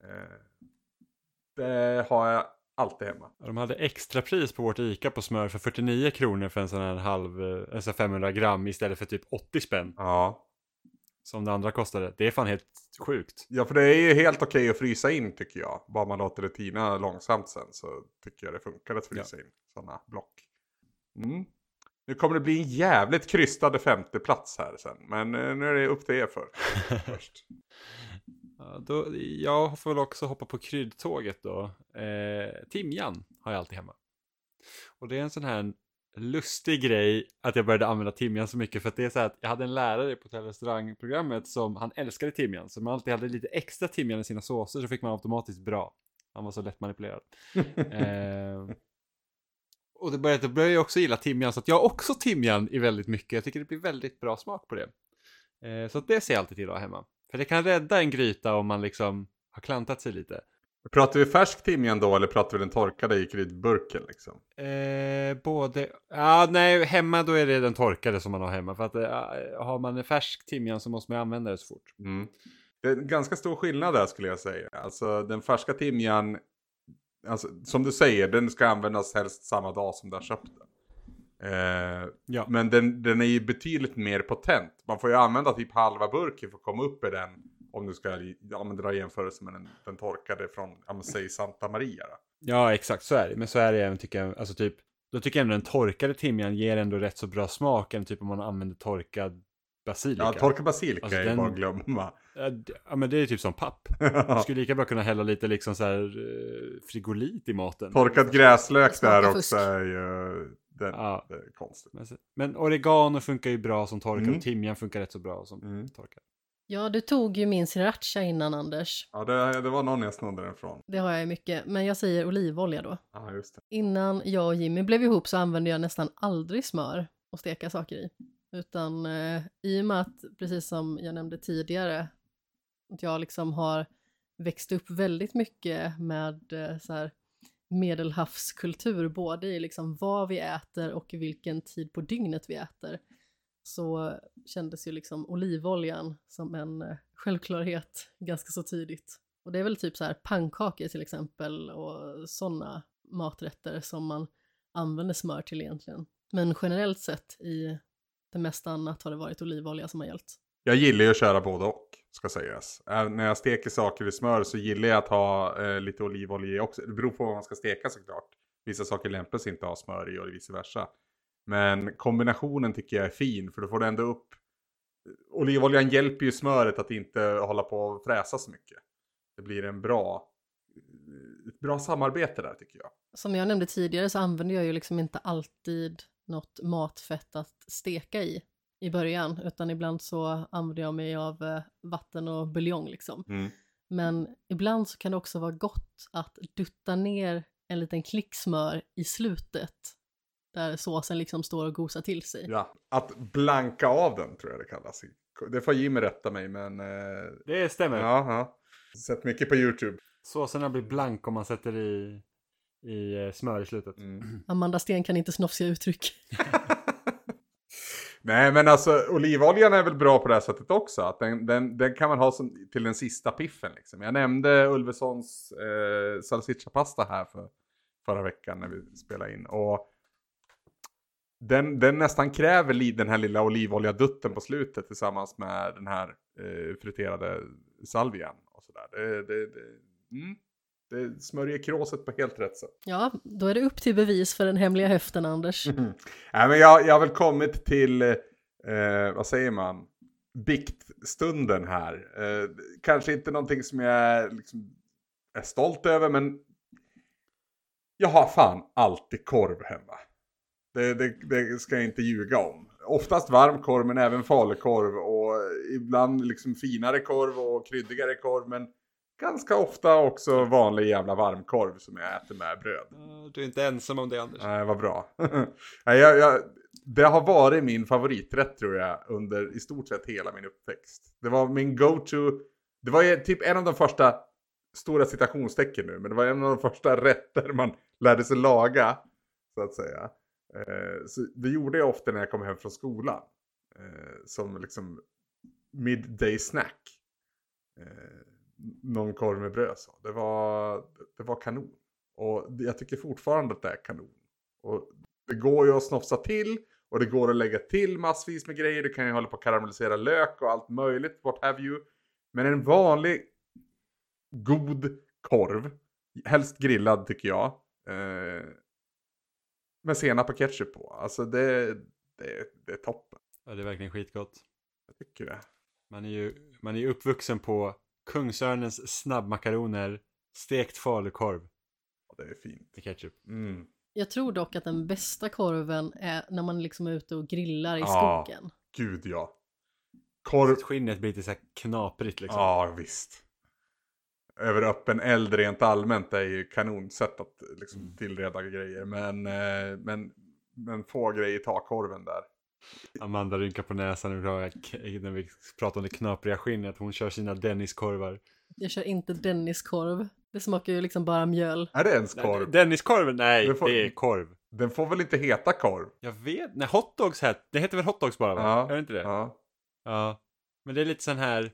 Eh, det har jag alltid hemma. De hade extra pris på vårt ICA på smör för 49 kronor för en sån här halv, eh, alltså 500 gram istället för typ 80 spänn. Ja. Som det andra kostade. Det är fan helt sjukt. Ja, för det är ju helt okej att frysa in tycker jag. Bara man låter det tina långsamt sen så tycker jag det funkar att frysa in sådana block. Mm. Nu kommer det bli en jävligt krystad femte plats här sen. Men eh, nu är det upp till er för först. Ja, då, jag får väl också hoppa på kryddtåget då. Eh, timjan har jag alltid hemma. Och det är en sån här lustig grej att jag började använda timjan så mycket för att det är så här att jag hade en lärare på restaurangprogrammet som han älskade timjan så man alltid hade lite extra timjan i sina såser så fick man automatiskt bra. Han var så lätt manipulerad. eh, och det började, då började jag också gilla timjan så att jag har också timjan i väldigt mycket. Jag tycker det blir väldigt bra smak på det. Eh, så att det ser jag alltid till att ha hemma. För det kan rädda en gryta om man liksom har klantat sig lite. Pratar vi färsk timjan då eller pratar vi den torkade i kryddburken liksom? Eh, både, ja nej, hemma då är det den torkade som man har hemma. För att eh, har man en färsk timjan så måste man använda det så fort. Mm. Det är en ganska stor skillnad där skulle jag säga. Alltså den färska timjan, alltså, som du säger, den ska användas helst samma dag som du har köpt den. Eh, Ja. Men den, den är ju betydligt mer potent. Man får ju använda typ halva burken för att komma upp i den. Om du ska ja, men dra jämförelse med den, den torkade från, ja men säg Santa Maria. Då. Ja, exakt så är det. Men så är det även tycker jag. Alltså typ, då tycker jag ändå den torkade timjan ger ändå rätt så bra smak än typ om man använder torkad basilika. Ja, torkad basilika Alltså, är den- bara att glömma. Ja, men det är typ som papp. Du skulle lika bra kunna hälla lite liksom så här eh, frigolit i maten. Torkad gräslök där fusk. också är ju den, Ja. det är konstigt. Men, men oregano funkar ju bra som torkad Mm. och timjan funkar rätt så bra som Mm. torkad. Ja, du tog ju min sriracha innan Anders. Ja, det, det var någon jag snodde den från. Det har jag ju mycket, men jag säger olivolja då. Ja, just det. Innan jag och Jimmy blev ihop så använde jag nästan aldrig smör att steka saker i. Utan eh, i och med att, precis som jag nämnde tidigare, att jag liksom har växt upp väldigt mycket med eh, så här medelhavskultur, både i liksom vad vi äter och vilken tid på dygnet vi äter, så kändes ju liksom olivoljan som en eh, självklarhet ganska så tidigt. Och det är väl typ så här pannkakor till exempel och sådana maträtter som man använder smör till egentligen. Men generellt sett i det mesta annat har det varit olivolja som har gällt. Jag gillar ju att köra både och, ska sägas. Äh, när jag steker saker i smör så gillar jag att ha eh, lite olivolja i också. Det beror på vad man ska steka såklart. Vissa saker lämpar sig inte att ha smör i och vice versa. Men kombinationen tycker jag är fin, för då får du ändå upp... Olivoljan hjälper ju smöret att inte hålla på och fräsa så mycket. Det blir en bra... Ett bra samarbete där tycker jag. Som jag nämnde tidigare så använder jag ju liksom inte alltid något matfett att steka i i början, utan ibland så använder jag mig av eh, vatten och buljong liksom. Mm. Men ibland så kan det också vara gott att dutta ner en liten klick smör i slutet där såsen liksom står och gosar till sig. Ja, att blanka av den tror jag det kallas. Det får Jimmy rätta mig men... Eh, Det stämmer. ja, ja. Sett mycket på YouTube. Såserna blir blank om man sätter i, i eh, smör i slutet. Mm. Amanda Sten kan inte snofsiga uttryck. Nej men alltså olivoljan är väl bra på det här sättet också. Att den, den, den kan man ha som, till den sista piffen liksom. Jag nämnde Ulvesons eh, salsiccia-pasta här för, förra veckan när vi spelade in. Och den, den nästan kräver den här lilla olivoljadutten på slutet tillsammans med den här eh, friterade salvian. Och sådär. Det, det, det, mm, det smörjer kråset på helt rätt sätt. Ja, då är det upp till bevis för den hemliga höften, Anders. Nej, men jag, jag har väl kommit till, eh, vad säger man, biktstunden här. Eh, kanske inte någonting som jag liksom är stolt över, men jag har fan alltid korv hemma. Det, det, det ska jag inte ljuga om. Oftast varm korv, men även falukorv och ibland liksom finare korv och kryddigare korv, men ganska ofta också vanlig jävla varmkorv som jag äter med bröd. Eh, Du är inte ensam om det Anders. Nej, vad bra. Nej, jag, jag, det har varit min favoriträtt tror jag under i stort sett hela min uppväxt. Det var min go-to. Det var typ en av de första, stora citationstecken nu, men det var en av de första rätter man lärde sig laga. Så att säga. Eh, så det gjorde jag ofta när jag kom hem från skolan. Eh, som liksom midday snack. Eh, någon korv med bröd så. Det var, det var kanon. Och jag tycker fortfarande att det är kanon. Och det går ju att snofsa till och det går att lägga till massvis med grejer. Du kan ju hålla på att karamellisera lök och allt möjligt, what have you. Men en vanlig god korv, helst grillad tycker jag, eh, med senap och ketchup på. Alltså det, det, det är toppen. Ja, det är verkligen skitgott. Jag tycker det. Man är ju man är uppvuxen på Kungsörnens snabbmakaroner, stekt falukorv Ja, det är fint. med ketchup. Mm. Jag tror dock att den bästa korven är när man liksom är ute och grillar i Ja. skogen. Gud ja. Korv, Skinnet blir lite så här knaprigt liksom. Ja, visst. Över öppen eld rent allmänt är ju kanonsätt att liksom, Mm. tillreda grejer. Men, eh, men, men få grejer ta korven där. Amanda rynkar på näsan när vi pratar- om det knapriga skinnet. Hon kör sina Denniskorvar. Jag kör inte Denniskorv. Det smakar ju liksom bara mjöl. Är det ens korv? Denniskorven? Nej, Det får- det är korv. Den får väl inte heta korv? Jag vet, nej hotdogs här, det heter väl hotdogs bara va? Ja, Är det inte det? Ja. Ja. Men det är lite sån här,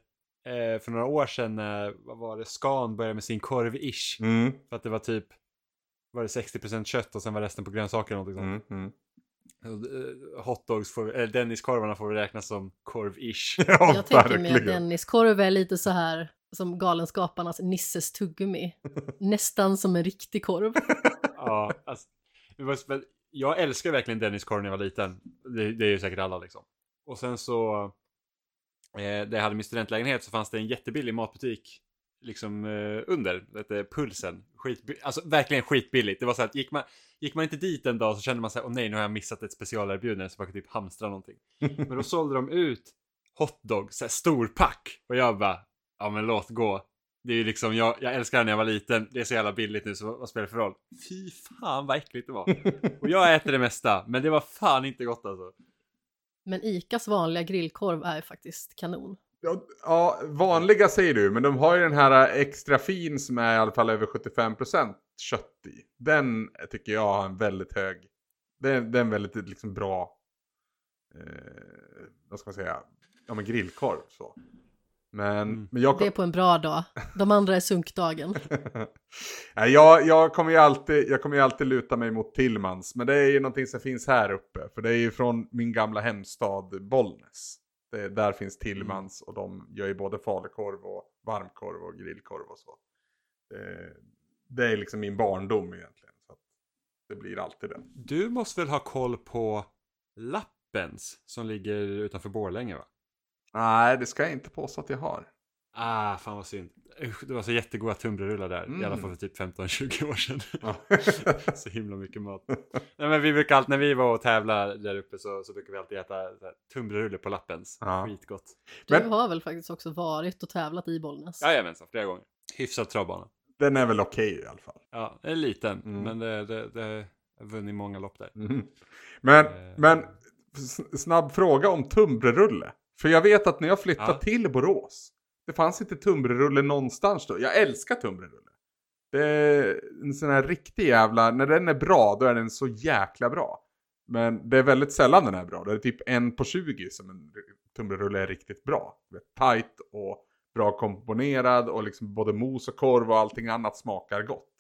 eh, för några år sedan när, vad var det, Scan började med sin korv-ish. Mm, För att det var typ, var det 60% kött och sen var resten på grönsaker eller något sånt. mm, mm. Eh, Hotdogs, får, eller Denniskorvarna får väl räknas som korv-ish. Ja, jag tänker mig att. Denniskorv är lite så här som Galenskaparnas Nisses tuggummi. Nästan som en riktig korv. ja, alltså, jag älskar verkligen Denniskorv när jag var liten. Det, det är ju säkert alla liksom. Och sen så, där jag hade min studentlägenhet så fanns det en jättebillig matbutik liksom eh, under, det hette Pulsen. Skitbi- alltså verkligen skitbilligt. Det var så att gick man, gick man inte dit en dag så kände man så här, åh nej nu har jag missat ett specialerbjudande så man kan typ hamstra någonting. Men då sålde de ut hotdog, så här stor pack. Och jag bara, ja men låt gå. Det är ju liksom, jag, jag älskar det när jag var liten, det är så jävla billigt nu så vad, vad spelar det för roll? Fy fan vad äckligt det var. Och jag äter det mesta, men det var fan inte gott alltså. Men Icas vanliga grillkorv är faktiskt kanon. Ja, ja, vanliga säger du, men de har ju den här äh, extra fin som är i alla fall över 75% kött i. Den tycker jag har en väldigt hög, det är, är en väldigt liksom bra, eh, vad ska man säga, ja men grillkorv så. Men, Mm. men jag, Det är på en bra dag. De andra är sunkdagen. Nej, jag, jag, kommer ju alltid, jag kommer ju alltid luta mig mot Tillmans. Men det är ju någonting som finns här uppe. För det är ju från min gamla hemstad Bollnäs. Det, där finns Tillmans och de gör ju både falukorv och varmkorv och grillkorv och så. Det, det är liksom min barndom egentligen. Så att det blir alltid den. Du måste väl ha koll på Lappens som ligger utanför Borlänge va? Nej, det ska jag inte påstå att jag har. Ah, fan vad synd. Usch, det var så jättegoda tunnbrödsrullar där. I alla Mm. fall för typ 15-20 år sedan. Ja. så himla mycket mat. Nej men vi brukar alltid, när vi var och tävlade där uppe så, så brukar vi alltid äta tunnbrödsrulle på Lappens. Ja. Skitgott. Du Men- har väl faktiskt också varit och tävlat i Bollnäs? Jajamensan, flera gånger. Hyfsad travbana. den är väl okej i alla fall. Ja, den är liten, Mm. men det, det, det har vunnit många lopp där. Mhm. Men, Eh. men snabb fråga om tunnbrödsrulle. För jag vet att när jag flyttade Ja. till Borås, det fanns inte tunnbrödsrulle någonstans då. Jag älskar tunnbrödsrulle. Det är en sån här riktig jävla, när den är bra då är den så jäkla bra. Men det är väldigt sällan den är bra. Det är typ en på 20 som en tunnbrödsrulle är riktigt bra. Du vet, Tight och bra komponerad och liksom både mos och korv och allting annat smakar gott.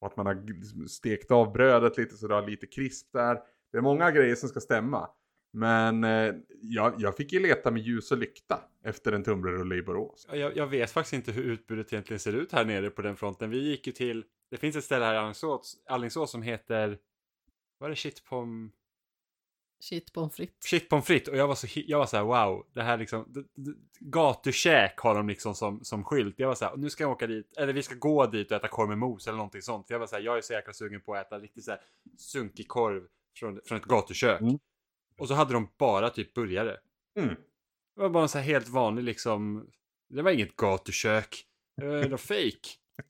Och att man har g- stekt av brödet lite så det har lite krisp där. Det är många grejer som ska stämma. Men eh, jag, jag fick ju leta med ljus och lykta efter en tunnbrödsrulle i Borås. Ja, Jag, jag vet faktiskt inte hur utbudet egentligen ser ut här nere på den fronten. Vi gick ju till, det finns ett ställe här i Alingsås, Alingsås som heter, vad är det, shitpom? Shit pommes frites. Shit pommes frites och jag var så, jag var så här wow, det här liksom, d- d- gatukäk har de liksom som, som skylt. Jag var så här, nu ska jag åka dit, eller vi ska gå dit och äta korv med mos eller någonting sånt. Jag var så här, jag är så jäkla sugen på att äta riktigt så här sunkig korv från, från ett gatukök. Mm. Och så hade de bara typ burgare. Mm. Det var bara en så här helt vanlig liksom, det var inget gatukök. Det var fake.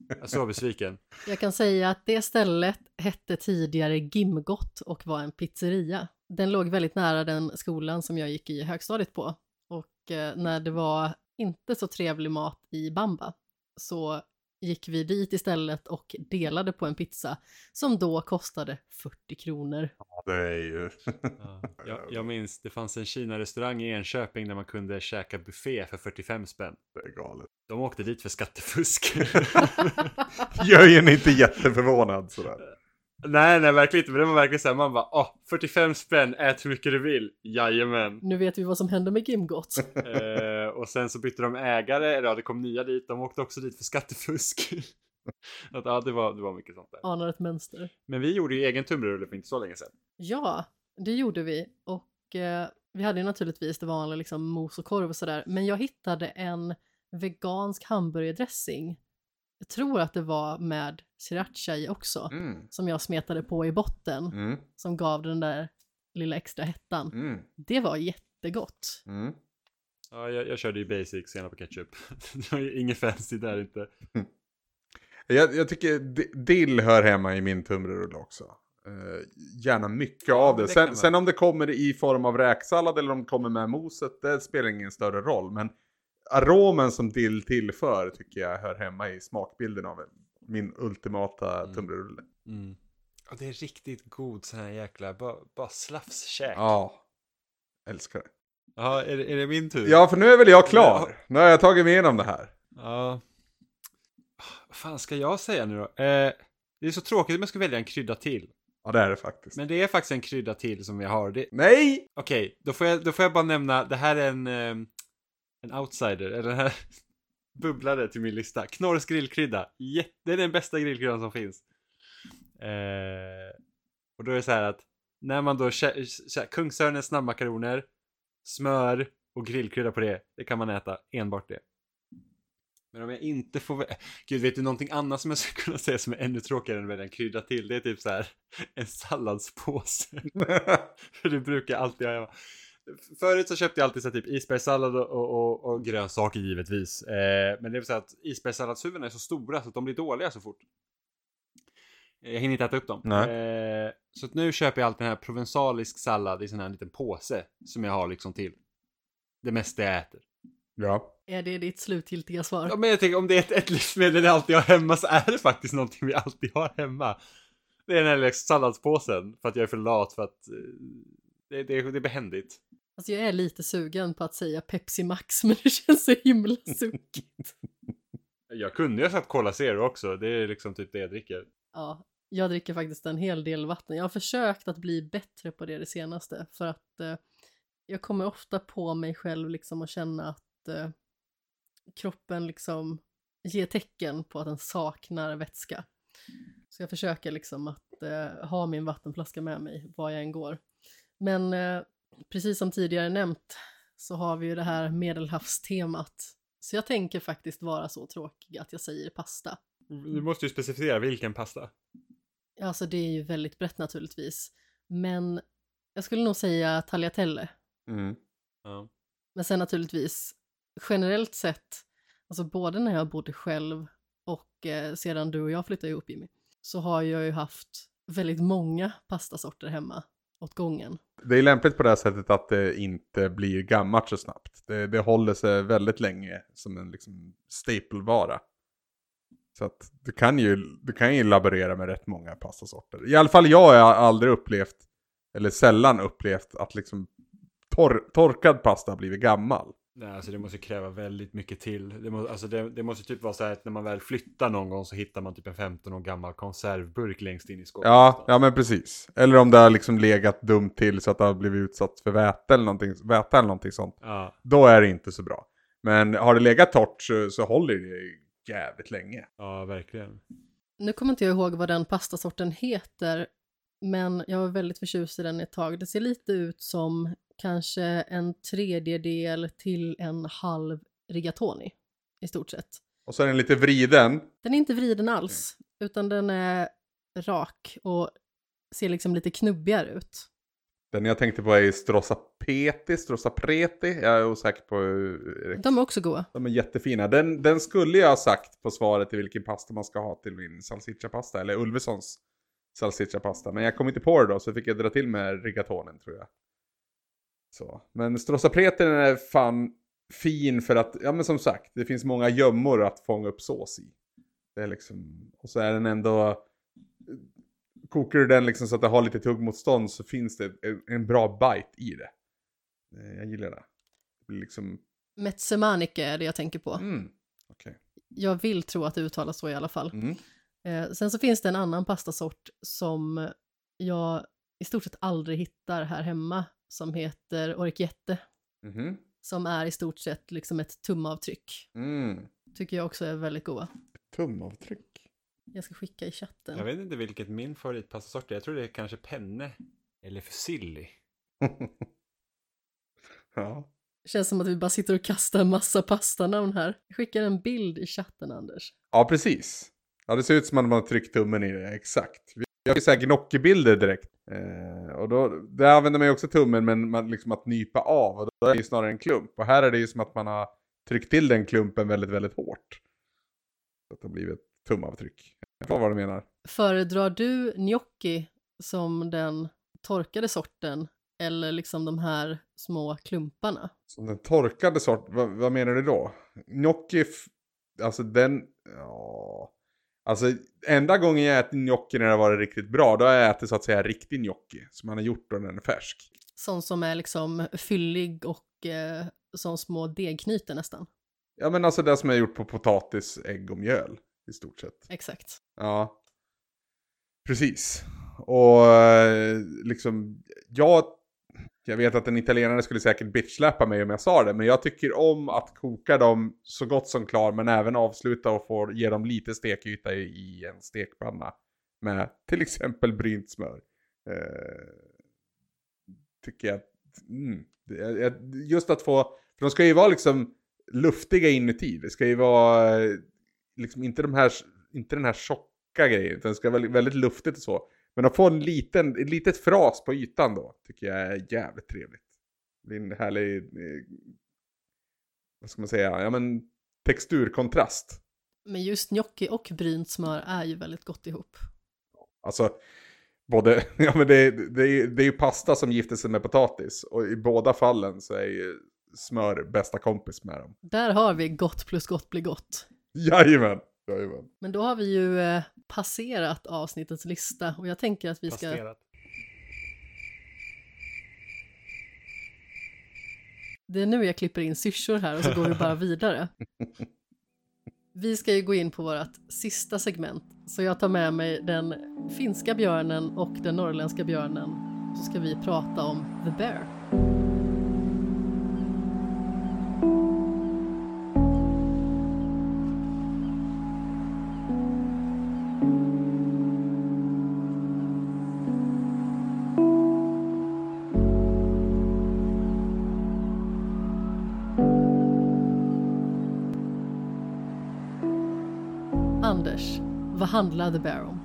Jag är så besviken. Jag kan säga att det stället hette tidigare Gimgott och var en pizzeria. Den låg väldigt nära den skolan som jag gick i högstadiet på. Och eh, när det var inte så trevlig mat i Bamba så gick vi dit istället och delade på en pizza som då kostade 40 kronor. Det är ju... Ja, jag, jag minns, det fanns en Kina-restaurang i Enköping där man kunde käka buffé för 45 spänn. det är galet. De åkte dit för skattefusk. Jag är inte jätteförvånad sådär. Nej, nej, verkligen inte. Men det var verkligen så här, man bara, åh, 45 spänn, ät hur mycket du vill. Jajamän. Nu vet vi vad som hände med Gimgott. eh, och sen så bytte de ägare, eller ja, det kom nya dit. De åkte också dit för skattefusk. att, ja, det var, det var mycket sånt där. Anar ett mönster. Men vi gjorde ju egen tunnbrödsrulle för inte så länge sedan. Ja, det gjorde vi. Och eh, vi hade ju naturligtvis det vanliga liksom mos och korv och sådär. Men jag hittade en vegansk hamburgardressing. Jag tror att det var med sriracha i också. Mm. Som jag smetade på i botten. Mm. Som gav den där lilla extra hettan. Mm. Det var jättegott. Mm. Ja, jag, jag körde ju basic, senap och ketchup. det var ju inget fancy där inte. Jag, jag tycker di- dill hör hemma i min tunnbrödsrulle också. Eh, gärna mycket av det. det Sen, sen om det kommer i form av räksallad eller om det kommer med moset, det spelar ingen större roll. Men aromen som dill tillför tycker jag hör hemma i smakbilden av min ultimata Mm. tunnbrödsrulle. Mm. Och det är riktigt god sån här jäkla, bara, bara slafskäk. Ja, älskar det. Ja, är, är det min tur? Ja, för nu är väl jag klar. Nu har jag tagit mig igenom det här. Ja. Vad fan ska jag säga nu då? Eh, det är så tråkigt om jag ska välja en krydda till. Ja, det är det faktiskt. Men det är faktiskt en krydda till som jag har. Det- Nej! Okej, då, får jag, då får jag bara nämna, det här är en, ehm, en outsider, eller den här bubblade till min lista. Knorrs grillkrydda. Jätte, det är den bästa grillkryddan som finns. Eh, och då är det så här att när man då Kungsörnens snabbmakaroner, smör och grillkrydda på det, det kan man äta enbart det. Men om jag inte får Gud, vet du någonting annat som jag skulle kunna säga som är ännu tråkigare än att välja en krydda till? Det är typ så här en salladspåse. För det brukar jag alltid göra. Förut så köpte jag alltid så typ isbergssallad och, och, och, grönsaker givetvis. Eh, men det är så att isbergssalladshuvudena är så stora så att de blir dåliga så fort. Eh, Jag hinner inte äta upp dem. Nej. Eh, så att nu köper jag alltid den här provensalisk sallad i sån här liten påse som jag har liksom till det mesta jag äter. Ja. Är det ditt slutgiltiga svar? Ja, men jag tänker om det är ett, ett livsmedel jag alltid har hemma så är det faktiskt någonting vi alltid har hemma. Det är den här liksom salladspåsen för att jag är för lat för att eh, det, det, det är behändigt. Alltså jag är lite sugen på att säga Pepsi Max men det känns så himla suckigt. Jag kunde ju ha sagt Cola Zero också, det är liksom typ det jag dricker. Ja, jag dricker faktiskt en hel del vatten. Jag har försökt att bli bättre på det det senaste för att eh, jag kommer ofta på mig själv liksom att känna att eh, kroppen liksom ger tecken på att den saknar vätska. Så jag försöker liksom att eh, ha min vattenflaska med mig var jag än går. Men eh, precis som tidigare nämnt så har vi ju det här medelhavstemat. Så jag tänker faktiskt vara så tråkig att jag säger pasta. Du måste ju specificera vilken pasta. Alltså det är ju väldigt brett naturligtvis. Men jag skulle nog säga tagliatelle. Mm. Ja. Men sen naturligtvis generellt sett, alltså både när jag bodde själv och eh, sedan du och jag flyttade ihop Jimmy, så har jag ju haft väldigt många pastasorter hemma åt gången. Det är lämpligt på det här sättet att det inte blir gammalt så snabbt. Det, det håller sig väldigt länge som en liksom staplevara. Så att du kan, ju, du kan ju laborera med rätt många pastasorter. I alla fall jag har aldrig upplevt, eller sällan upplevt att liksom tor torkad pasta har blivit gammal. Nej, alltså det måste kräva väldigt mycket till. Det, må, alltså det, det måste typ vara så här att när man väl flyttar någon gång så hittar man typ en 15 år gammal konservburk längst in i skåpet. Ja, ja men precis. Eller om det har liksom legat dumt till så att det har blivit utsatt för väte eller någonting, väte eller någonting sånt. ja. Då är det inte så bra. Men har det legat torrt så, så håller det jävligt länge. Ja, verkligen. Nu kommer inte jag ihåg vad den pastasorten heter, men jag var väldigt förtjust i den ett tag. Det ser lite ut som kanske en tredjedel till en halv rigatoni i stort sett. Och så är den lite vriden. Den är inte vriden alls, utan den är rak och ser liksom lite knubbigare ut. Den jag tänkte på är Strossa Peti, Strossa Preti. Jag är osäker på hur- De är också goda. De är jättefina. Den, den skulle jag ha sagt på svaret till vilken pasta man ska ha till min salsiccia-pasta. Eller Ulvessons salsiccia-pasta. Men jag kom inte på det då så fick jag dra till med rigatonen tror jag. Så. Men Strossa är fan fin för att, ja men som sagt, det finns många gömmor att fånga upp sås i. Det är liksom, och så är den ändå, kokar du den liksom så att det har lite tuggmotstånd så finns det en, bra bite i det. Eh, Jag gillar det. Det liksom, Metzemanike är det jag tänker på. mm, okej. Jag vill tro att det uttalas så i alla fall. Mm. Eh, sen så finns det en annan pastasort som jag i stort sett aldrig hittar här hemma som heter orecchiette. Mhm. Som är i stort sett liksom ett tumavtryck. Mm. Tycker jag också är väldigt goda. Tumavtryck. Jag ska skicka i chatten. Jag vet inte vilket min favoritpastasort är. Jag tror det är kanske penne. Eller fusilli. ja. Känns som att vi bara sitter och kastar en massa pastanamn här. Jag skickar en bild i chatten Anders. ja, precis. Ja, det ser ut som att man har tryckt tummen i det, exakt. Vi har ju så här gnocchibilder direkt. Eh, och då, där använder man ju också tummen, men man, liksom att nypa av. Och då är det ju snarare en klump. Och här är det ju som att man har tryckt till den klumpen väldigt, väldigt hårt. Så att det har blivit ett tumavtryck. Jag förstår vad du menar. Föredrar du gnocchi som den torkade sorten eller liksom de här små klumparna? Som den torkade sort, vad, vad menar du då? Gnocchi, alltså den, ja. Alltså enda gången jag ätit gnocchi när det varit riktigt bra, då har jag ätit så att säga riktig gnocchi. Som man har gjort då när den är färsk. Sån som är liksom fyllig och eh, som små degknyten nästan. Ja men alltså det som jag gjort på potatis, ägg och mjöl. I stort sett. Exakt. Ja. Precis. Och eh, liksom, jag, jag vet att en italienare skulle säkert bitchsläppa mig om jag sa det, men jag tycker om att koka dem så gott som klar, men även avsluta och få ge dem lite stekyta i, i en stekpanna. Med till exempel brynt smör. Eh, tycker jag, mm, just att få, för de ska ju vara liksom luftiga inuti. Det ska ju vara eh, liksom inte de här, inte den här tjocka grejen, utan det ska vara väldigt luftigt och så. Men att få en liten, ett litet fras på ytan då, tycker jag är jävligt trevligt. Det blir en härlig, eh, vad ska man säga, ja men texturkontrast. Men just gnocchi och brynt smör är ju väldigt gott ihop. Alltså, både, ja men det, det, är- det är ju pasta som gifter sig med potatis. Och i båda fallen så är ju smör bästa kompis med dem. Där har vi gott plus gott blir gott. Jajamän! Jajamän. Men då har vi ju eh, passerat avsnittets lista och jag tänker att vi ska... Passerat. Det är nu jag klipper in syrsor här och så går vi bara vidare. Vi ska ju gå in på vårt sista segment, så jag tar med mig den finska björnen och den norrländska björnen. Så ska vi prata om The Bear. Handlar The Bear om?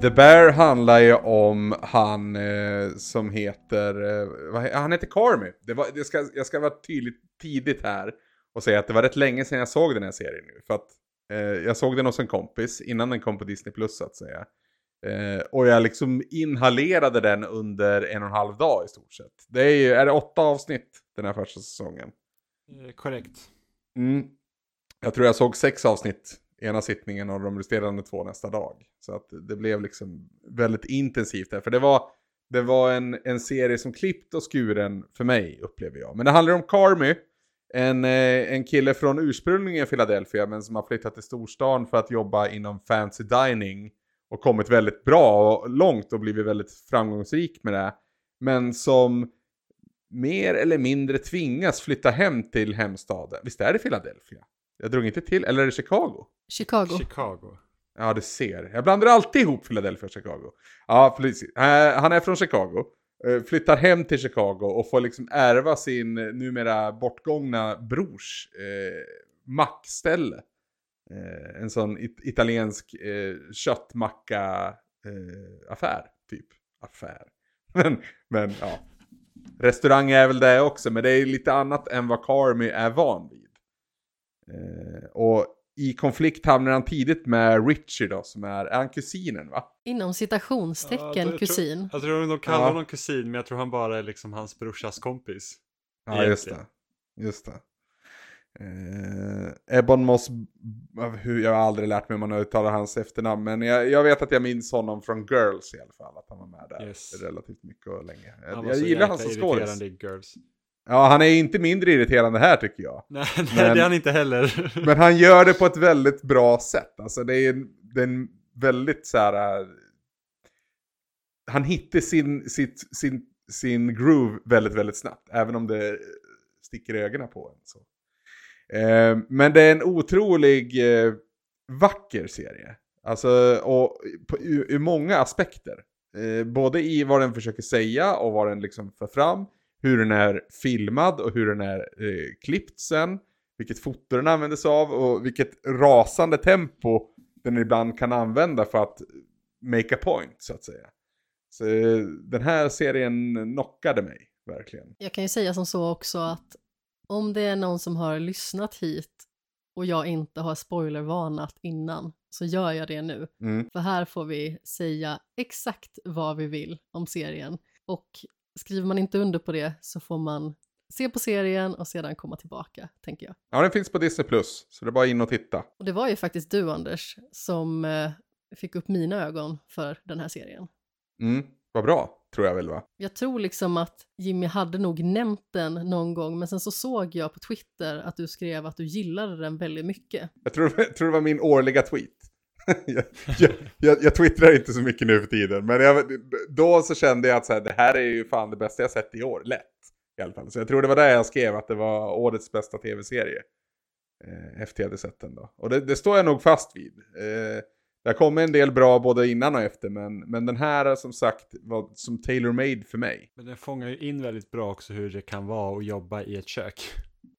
The Bear handlar ju om han eh, som heter, eh, vad, han heter Carmy. Det var, det ska, jag ska vara tydligt tidigt här och säga att det var rätt länge sedan jag såg den här serien nu. För att eh, jag såg den hos en kompis innan den kom på Disney Plus så att säga. Eh, och jag liksom inhalerade den under en och en halv dag i stort sett. Det är ju, är det åtta avsnitt den här första säsongen? Eh, Korrekt. Mm. Jag tror jag såg sex avsnitt ena sittningen och de resterande två nästa dag. Så att det blev liksom väldigt intensivt där. För det var, det var en, en serie som klippt och skuren för mig upplever jag. Men det handlar om Carmy. En, eh, en kille från ursprungligen Philadelphia men som har flyttat till storstan för att jobba inom fancy dining. Och kommit väldigt bra och långt och blivit väldigt framgångsrik med det. Men som mer eller mindre tvingas flytta hem till hemstaden. Visst är det Philadelphia? Jag drog inte till, eller är det Chicago? Chicago. Chicago. Ja, det ser. Jag blandar alltid ihop Philadelphia och Chicago. Ja. Eh, han är från Chicago. eh, Flyttar hem till Chicago och får liksom ärva sin numera bortgångna brors eh, mackställe. Eh, en sån it- italiensk eh, köttmacka eh, affär, typ. Affär. Men, men ja. Restaurang är väl det också, men det är lite annat än vad Carmy är van vid. Eh, och i konflikt hamnar han tidigt med Richie då, som är, är han kusinen va? Inom citationstecken jag kusin. Tror, jag tror de kallar Ja. honom kusin, men jag tror han bara är liksom hans brorsas kompis. Ja, just det. Egentligen. Just det. Eh, Ebon Moss, hur, jag har aldrig lärt mig hur man uttalar hans efternamn, men jag, jag vet att jag minns honom från Girls i alla fall, att han var med där Yes. relativt mycket och länge. Han Jag, var jag så gillar jäkla han som skådis. Ja, han är inte mindre irriterande här tycker jag. Nej, nej Men- det är han inte heller. Men han gör det på ett väldigt bra sätt. Alltså det är en, det är en väldigt så här... äh, Han hittar sin, sitt, sin, sin groove väldigt, väldigt snabbt. Även om det sticker i ögonen på en. Så. Eh, men det är en otrolig eh, vacker serie. Alltså, och på, ur, ur många aspekter. Eh, både i vad den försöker säga och vad den liksom för fram. Hur den är filmad och hur den är eh, klippt sen vilket foto den använder sig av och vilket rasande tempo den ibland kan använda för att make a point så att säga. Så eh, den här serien knockade mig verkligen. Jag kan ju säga som så också att om det är någon som har lyssnat hit och jag inte har spoilervarnat innan så gör jag det nu. Mm. För här får vi säga exakt vad vi vill om serien. Och skriver man inte under på det så får man se på serien och sedan komma tillbaka, tänker jag. Ja, den finns på Disney+, Plus så det är bara in och titta. Och det var ju faktiskt du, Anders, som eh, fick upp mina ögon för den här serien. Mm. Vad bra, tror jag väl va? Jag tror liksom att Jimmy hade nog nämnt den någon gång, men sen så såg jag på Twitter att du skrev att du gillade den väldigt mycket. Jag tror, jag tror det var min årliga tweet. Jag, jag, jag, jag twittrar inte så mycket nu för tiden, men då så kände jag att så här, det här är ju fan det bästa jag sett i år, lätt. I alla fall. Så jag tror det var där jag skrev att det var årets bästa tv-serie. Eh, efter jag hade sett den då. Och det, det står jag nog fast vid. Eh, det kommit en del bra både innan och efter, men, men den här som sagt var som tailor-made för mig. Men den fångar ju in väldigt bra också hur det kan vara att jobba i ett kök.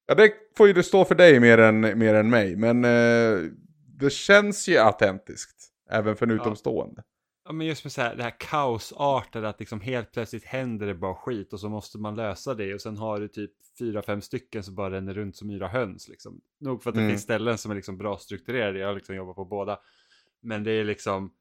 Ja, det får ju det stå för dig mer än, mer än mig, men eh, det känns ju autentiskt. Även för en Ja. utomstående. Ja men just med så här, det här kaosartade att liksom helt plötsligt händer det bara skit och så måste man lösa det och sen har du typ fyra, fem stycken som bara ränner runt som yra höns liksom. Nog för att det Mm. finns ställen som är liksom bra strukturerade, jag har liksom jobbat på båda. Men det är liksom,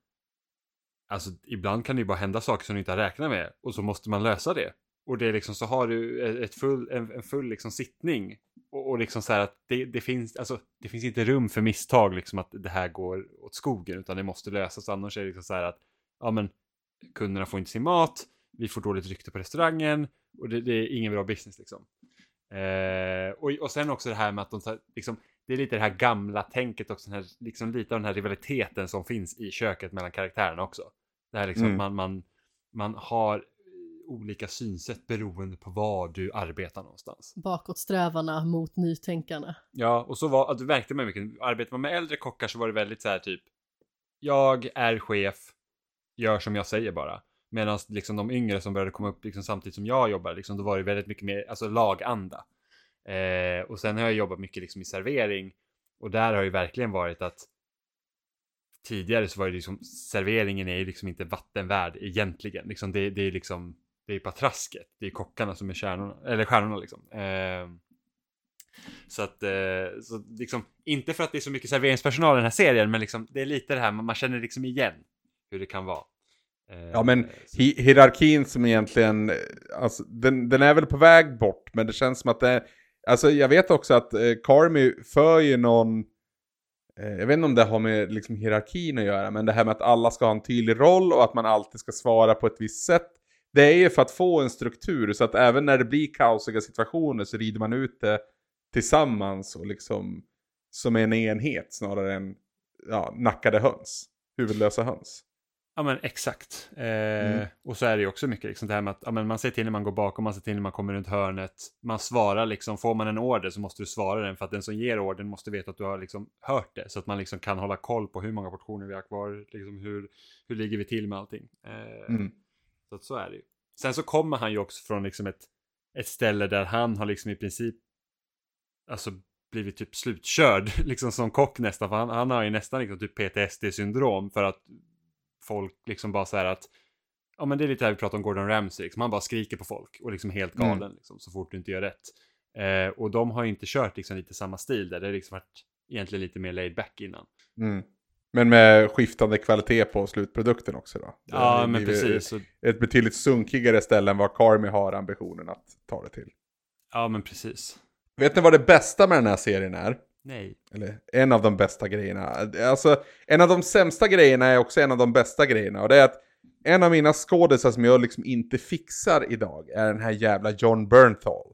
alltså ibland kan det ju bara hända saker som du inte har räknat med och så måste man lösa det. Och det är liksom så har du ett full, en, en full liksom sittning och, och liksom så här att det, det finns, alltså det finns inte rum för misstag liksom att det här går åt skogen utan det måste lösas annars är det liksom så här att ja men kunderna får inte sin mat, vi får dåligt rykte på restaurangen och det, det är ingen bra business liksom. Eh, och, och sen också det här med att de tar, liksom, det är lite det här gamla tänket också, här, liksom lite av den här rivaliteten som finns i köket mellan karaktärerna också. Det här liksom Mm. att man, man, man har olika synsätt beroende på var du arbetar någonstans. Bakåtsträvarna mot nytänkarna. Ja, och så var, att märkte man mycket, arbetar man med äldre kockar så var det väldigt så här typ, jag är chef, gör som jag säger bara. Medan liksom de yngre som började komma upp liksom samtidigt som jag jobbar, liksom, då var det väldigt mycket mer, alltså laganda. Eh, och sen har jag jobbat mycket liksom i servering och där har det verkligen varit att tidigare så var det liksom, serveringen är ju liksom inte vattenvärd egentligen. Liksom det, det är liksom, det är patrasket, det är kockarna som är kärnorna, eller stjärnorna liksom. Eh, så att, eh, så liksom, inte för att det är så mycket serveringspersonal i den här serien, men liksom, det är lite det här, man, man känner liksom igen hur det kan vara. Eh, Ja men hi hierarkin som egentligen, eh, alltså, den, den är väl på väg bort, men det känns som att det, alltså jag vet också att eh, Carmy för ju någon, eh, jag vet inte om det har med liksom hierarkin att göra, men det här med att alla ska ha en tydlig roll och att man alltid ska svara på ett visst sätt. Det är ju för att få en struktur så att även när det blir kaosiga situationer så rider man ut det tillsammans och liksom som en enhet snarare än ja, nackade höns, huvudlösa höns. Ja men exakt. Eh, Mm. Och så är det ju också mycket liksom det här med att ja, men man ser till när man går bakom, man ser till när man kommer runt hörnet. Man svarar liksom, får man en order så måste du svara den för att den som ger ordern måste veta att du har liksom hört det. Så att man liksom kan hålla koll på hur många portioner vi har kvar, liksom hur, hur ligger vi till med allting. Eh, Mm. Så att så är det ju. Sen så kommer han ju också från liksom ett, ett ställe där han har liksom i princip alltså blivit typ slutkörd liksom som kock nästan. För han, han har ju nästan liksom typ PTSD-syndrom för att folk liksom bara så här att ja men det är lite här vi pratar om Gordon Ramsay, liksom. han bara skriker på folk och liksom helt Mm. galen liksom, så fort du inte gör rätt. Eh, och de har ju inte kört liksom lite samma stil där, det har liksom varit egentligen lite mer laid back innan. Mm. Men med skiftande kvalitet på slutprodukten också då. Ja men precis. Ett betydligt sunkigare ställe än vad Carmy har ambitionen att ta det till. ja men precis. Vet ni vad det bästa med den här serien är? Nej. Eller en av de bästa grejerna. Alltså, en av de sämsta grejerna är också en av de bästa grejerna. Och det är att en av mina skådisar som jag liksom inte fixar idag är den här jävla John Bernthal.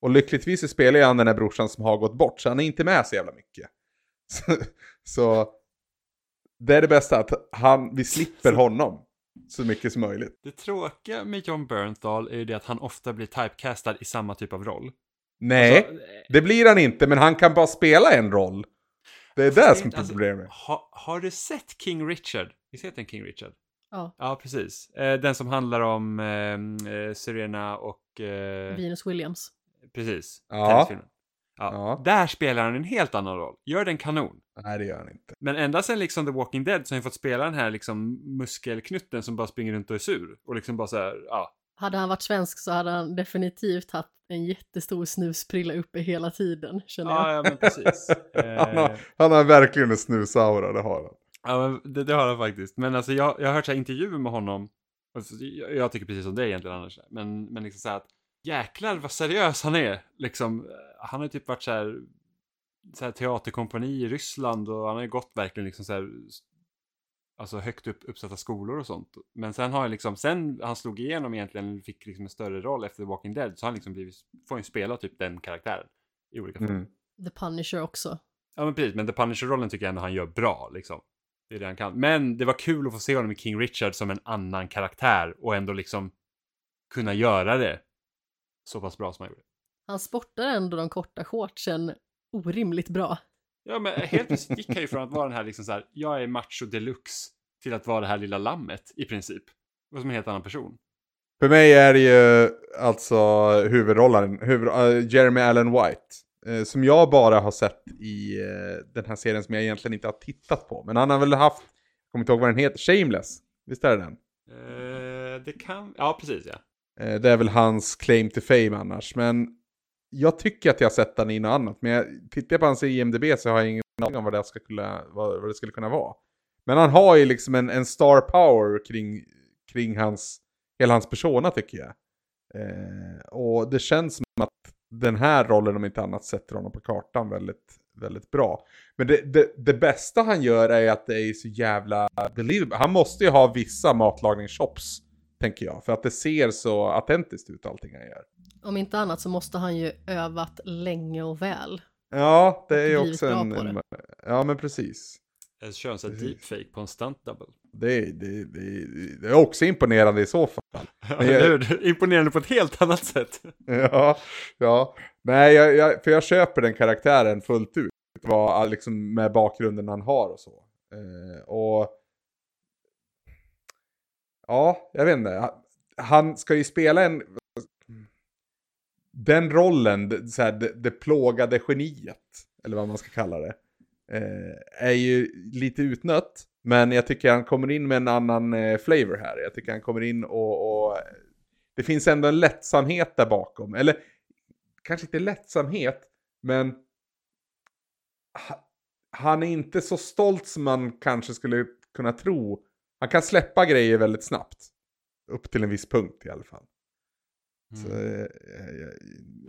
Och lyckligtvis så spelar jag han den här brorsan som har gått bort, så han är inte med så jävla mycket. Så, så det är det bästa, att han, vi slipper honom så mycket som möjligt. Det tråkiga med John Bernthal är ju det att han ofta blir typecastad i samma typ av roll. Nej, Alltså, eh, det blir han inte, men han kan bara spela en roll. Det är det som är alltså, problemet. ha, har du sett King Richard? Visst heter den King Richard? Ja, Ja, precis. Eh, den som handlar om eh, eh, Serena och... Eh, Venus Williams. precis. Ja. tennisfilmen. Ja. Ja. Där spelar han en helt annan roll. Gör den kanon. Nej, det gör han inte. Men ända sedan liksom The Walking Dead så har han fått spela den här liksom muskelknutten som bara springer runt och är sur. Och liksom bara så här, ja. Hade han varit svensk så hade han definitivt haft en jättestor snusprilla uppe hela tiden, känner jag. Ja, ja men precis. Han Eh, har, han har verkligen en snusaura, det har han. Ja, men det, det har jag faktiskt. Men alltså jag, jag har hört så här intervjuer med honom. Alltså, jag, jag tycker precis som dig egentligen annars. Men, men liksom så här att jäklar vad seriös han är. Liksom, han har typ varit så här, så här teaterkompani i Ryssland och han har ju gått verkligen liksom så här alltså högt upp uppsatta skolor och sånt. Men sen har han liksom, sen han slog igenom egentligen, fick liksom en större roll efter The Walking Dead, så har han liksom blivit, får ju spela typ den karaktären i olika filmer. Mm. The Punisher också. Ja men precis, men The Punisher-rollen tycker jag ändå han gör bra liksom. Det är det han kan. Men det var kul att få se honom i King Richard som en annan karaktär och ändå liksom kunna göra det så pass bra som han gjorde. Han sportar ändå de korta shortsen orimligt bra. Ja men helt plötsligt gick han ju från att vara den här liksom så här, jag är macho deluxe till att vara det här lilla lammet i princip. Och som en helt annan person. För mig är det ju alltså huvudrollen, huvud, eh, Jeremy Allen White. eh, som jag bara har sett i eh, den här serien som jag egentligen inte har tittat på. Men han har väl haft, jag kommer inte ihåg vad den heter, Shameless. Visst är det den? Eh, det kan, ja precis ja. Eh, det är väl hans claim to fame annars. Men jag tycker att jag har sett den i något annat. Men jag, tittar jag på hans IMDB så har jag ingen aning om vad det, ska kunna, vad, vad det skulle kunna vara. Men han har ju liksom en, en star power kring, kring hans, hela hans persona tycker jag. Eh, och det känns som att den här rollen om inte annat sätter honom på kartan väldigt, väldigt bra. Men det, det, det bästa han gör är att det är så jävla believable. Han måste ju ha vissa matlagningsshops, tänker jag. För att det ser så autentiskt ut allting han gör. Om inte annat så måste han ju övat länge och väl. Ja, det är ju också en... det. en ja, men precis. Jag kör en deepfake på en stunt double. Det, det, det, det är också imponerande i så fall. Ja, Men jag-? Imponerande på ett helt annat sätt. Ja, ja. Nej, jag, jag, för jag köper den karaktären fullt ut. Vad, liksom med bakgrunden han har och så. Eh, och... Ja, jag vet inte. Han- ska ju spela en... Den rollen, det- så här, det, det plågade geniet, eller vad man ska kalla det, eh, är ju lite utnött. Men jag tycker han kommer in med en annan eh, flavor här. Jag tycker han kommer in och, och det finns ändå en lättsamhet där bakom. Eller kanske inte lättsamhet, men han är inte så stolt som man kanske skulle kunna tro. Han kan släppa grejer väldigt snabbt. Upp till en viss punkt i alla fall. Så, eh, eh,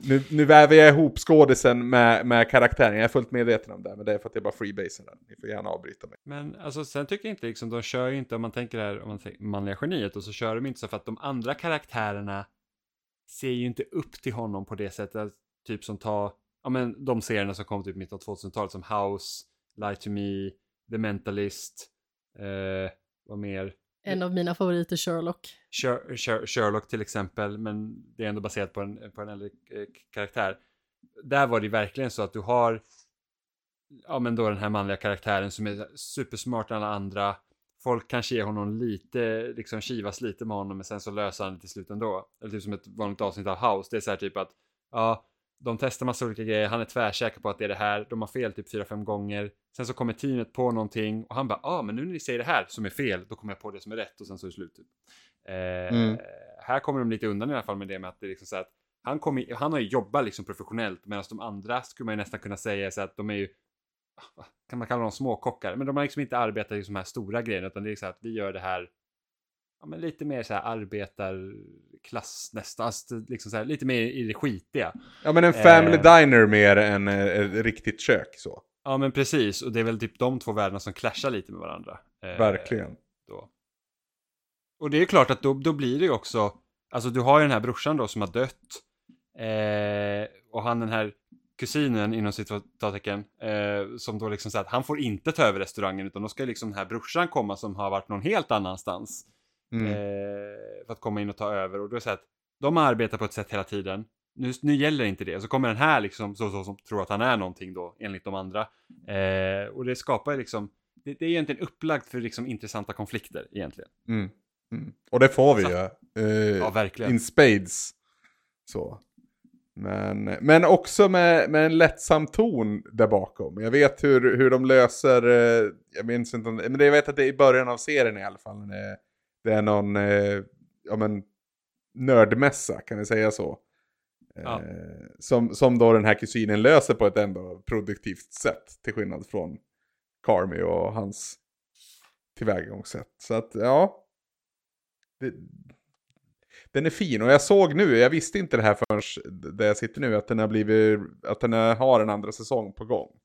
nu, nu väver jag ihop skådisen med, med karaktären. Jag är fullt medveten om det, men det är för att jag bara freebasar den. Ni får gärna avbryta mig. Men alltså sen tycker jag inte liksom, de kör ju inte, om man tänker här, om man tänker manliga geniet, och så kör de inte så för att de andra karaktärerna ser ju inte upp till honom på det sättet, typ som ta, ja men de serierna som kom typ mitten av 2000-talet som House, Lie to Me, The Mentalist, eh, vad mer? En av mina favoriter Sherlock. Sher- Sher- Sherlock till exempel, men det är ändå baserat på en, på en äldre eh, karaktär. Där var det verkligen så att du har, ja men då den här manliga karaktären som är supersmart än alla andra. Folk kanske ger honom lite, liksom kivas lite med honom, men sen så löser han det till slut ändå. Eller typ som ett vanligt avsnitt av House, det är så här typ att, ja, de testar massa olika grejer, han är tvärsäker på att det är det här, de har fel typ 4-5 gånger. Sen så kommer teamet på någonting och han bara, ja ah, men nu när ni säger det här som är fel, då kommer jag på det som är rätt och sen så är det slut. Typ. Eh, Mm. Här kommer de lite undan i alla fall med det med att det är liksom så att han, kommer, han har ju jobbat liksom professionellt medan de andra skulle man ju nästan kunna säga så att de är ju kan man kalla dem småkockar, men de har liksom inte arbetat i de här stora grejerna utan det är så att vi gör det här ja, men lite mer så här arbetarklass nästan, alltså, liksom så här, lite mer i det skitiga. Ja men en family Eh. diner mer än eh, ett riktigt kök så. Ja men precis, och det är väl typ de två världarna som clashar lite med varandra. Eh, Verkligen. Då. Och det är klart att då, då blir det ju också, alltså du har ju den här brorsan då som har dött. Eh, och han den här kusinen inom citattecken, eh, som då liksom säger att han får inte ta över restaurangen utan då ska liksom den här brorsan komma som har varit någon helt annanstans. Mm. Eh, för att komma in och ta över. Och då är det så att de arbetar på ett sätt hela tiden. Nu, nu gäller inte det. Så kommer den här liksom, så, så, som tror att han är någonting då, enligt de andra. Eh, och det skapar liksom, det, det är egentligen upplagt för liksom intressanta konflikter egentligen. Mm. Mm. Och det får vi Så- ju. eh, Ja, verkligen. in spades. Så. Men, men också med, med en lättsam ton där bakom. Jag vet hur, hur de löser, eh, jag minns inte, men jag vet att det är i början av serien i alla fall. när Det, det är någon, eh, ja men, nördmässa, kan vi säga så? Ja. Eh, som, som då den här kusinen löser på ett ändå produktivt sätt. Till skillnad från Carmi och hans tillvägagångssätt. Så att, ja. Det, den är fin och jag såg nu, jag visste inte det här förrän där jag sitter nu, att den har blivit, att den har en andra säsong på gång.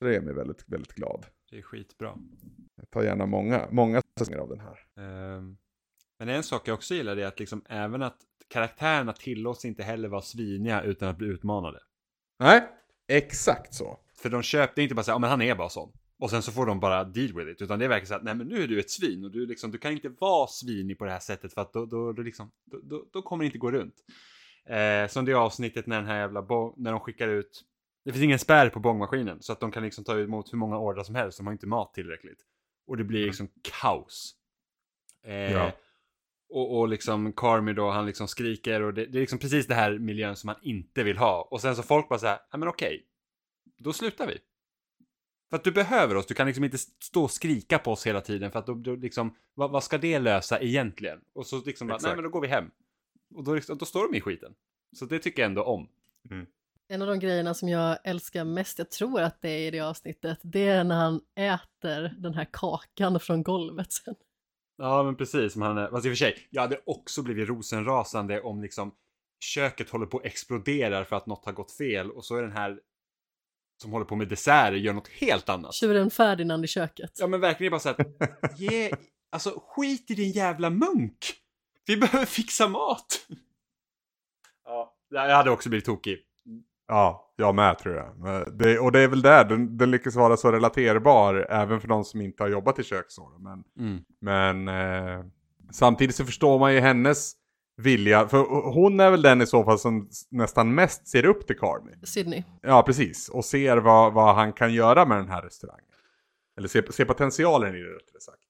Det gör mig väldigt, väldigt glad. Det är skitbra. Jag tar gärna många, många säsonger av den här. Ehm, men en sak jag också gillar är att liksom även att karaktärerna tillåts inte heller vara sviniga utan att bli utmanade. Nej, exakt så. För de är inte bara här, ja men han är bara sån. Och sen så får de bara deal with it. Utan det verkligen så att, nej men nu är du ett svin och du liksom, du kan inte vara svinig på det här sättet för att då, då, då liksom, då, då, kommer det inte gå runt. Eh, som det avsnittet när den här jävla, när de skickar ut, det finns ingen spärr på bångmaskinen så att de kan liksom ta emot hur många ordrar som helst, de har inte mat tillräckligt. Och det blir liksom kaos. Eh, Ja. och, och liksom Carmi då, han liksom skriker och det, det är liksom precis det här miljön som man inte vill ha. Och sen så folk bara så här, ja men okej, då slutar vi. För att du behöver oss, du kan liksom inte stå och skrika på oss hela tiden för att då, då liksom, vad, vad ska det lösa egentligen? Och så liksom, bara, nej men då går vi hem. Och då, liksom- då står de i skiten. Så det tycker jag ändå om. En av de grejerna som jag älskar mest, jag tror att det är i det avsnittet, det är när han äter den här kakan från golvet sen. Ja men precis, som han är, fast i och för sig, jag hade också blivit rosenrasande om liksom köket håller på att explodera för att något har gått fel och så är den här som håller på med desserter gör något helt annat. Tjuren Ferdinand i köket. Ja men verkligen bara så att, ge, alltså skit i din jävla munk! Vi behöver fixa mat! Ja, jag hade också blivit tokig. Ja, jag med tror jag. Det, och det är väl där den, den lyckas vara så relaterbar även för de som inte har jobbat i kök. Så. Men, Mm. men eh, samtidigt så förstår man ju hennes vilja. För hon är väl den i så fall som nästan mest ser upp till Carmy. Sydney. Ja, precis. Och ser vad, vad han kan göra med den här restaurangen. Eller ser, ser potentialen i det rättare sagt.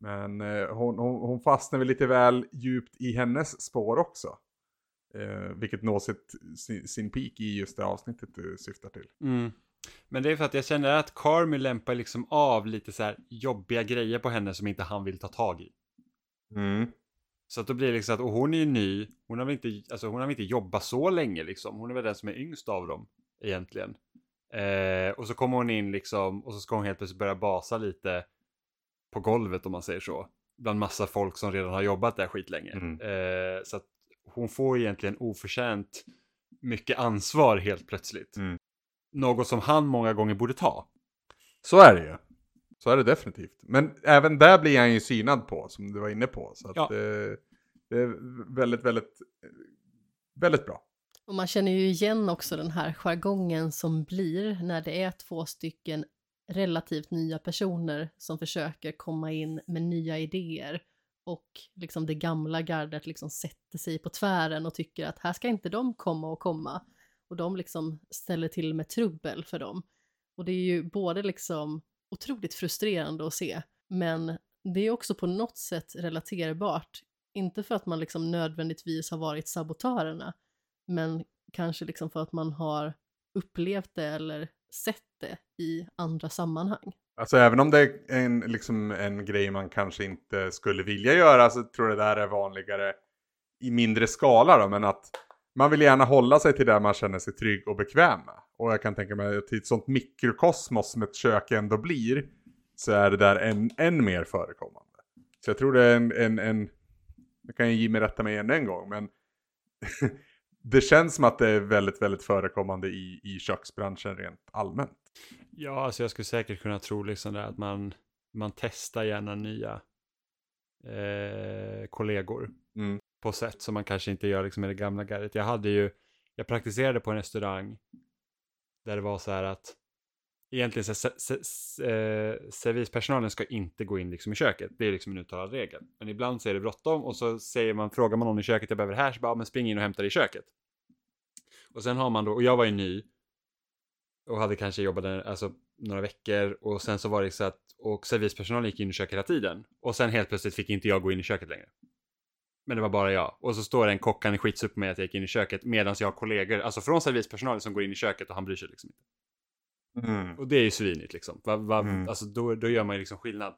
Men eh, hon, hon, hon fastnar väl lite väl djupt i hennes spår också. Eh, vilket når sitt, sin, sin peak i just det avsnittet du syftar till. Mm. Men det är för att jag känner att Carmy lämpar liksom av lite så här jobbiga grejer på henne som inte han vill ta tag i. Mm. Så att då blir det liksom att, och hon är ju ny, hon har väl inte, alltså hon har väl inte jobbat så länge liksom. Hon är väl den som är yngst av dem egentligen. Eh, och så kommer hon in liksom och så ska hon helt plötsligt börja basa lite på golvet om man säger så. Bland massa folk som redan har jobbat där skitlänge. Mm. Eh, så att hon får egentligen oförtjänt mycket ansvar helt plötsligt. Mm. Något som han många gånger borde ta. Så är det ju. Så är det definitivt. Men även där blir han ju synad på, som du var inne på. Så att Ja. det, det är väldigt, väldigt, väldigt bra. Och man känner ju igen också den här jargongen som blir när det är två stycken relativt nya personer som försöker komma in med nya idéer och liksom det gamla gardet liksom sätter sig på tvären och tycker att här ska inte de komma och komma och de liksom ställer till med trubbel för dem. Och det är ju både liksom otroligt frustrerande att se men det är också på något sätt relaterbart. Inte för att man liksom nödvändigtvis har varit sabotörerna men kanske liksom för att man har upplevt det eller sett det i andra sammanhang. Alltså även om det är en, liksom en grej man kanske inte skulle vilja göra så tror jag det där är vanligare i mindre skala då. Men att man vill gärna hålla sig till där man känner sig trygg och bekväm med. Och jag kan tänka mig att i ett sånt mikrokosmos som ett kök ändå blir så är det där än, än mer förekommande. Så jag tror det är en, en, en det kan ju Jimmy rätta mig ännu en gång, men det känns som att det är väldigt, väldigt förekommande i, i köksbranschen rent allmänt. Ja, alltså jag skulle säkert kunna tro liksom det att man, man testar gärna nya eh, kollegor Mm. på sätt som man kanske inte gör liksom med det gamla gardet. Jag hade ju, jag praktiserade på en restaurang där det var så här att egentligen så, se, se, se, eh, servispersonalen ska inte gå in liksom i köket. Det är liksom en uttalad regel. Men ibland så är det bråttom och så säger man, frågar man någon i köket, jag behöver det här, så bara, "Ja, men spring in och hämta det i köket. Och sen har man då, och jag var ju ny och hade kanske jobbat där alltså, några veckor och sen så var det så att och servispersonalen gick in i köket hela tiden och sen helt plötsligt fick inte jag gå in i köket längre. Men det var bara jag. Och så står det en kock, han är skitsur på mig att jag gick in i köket medan jag har kollegor, alltså från servispersonalen som går in i köket och han bryr sig liksom inte. Mm. Och det är ju svinigt liksom. Va, va, Mm. Alltså då, då gör man ju liksom skillnad.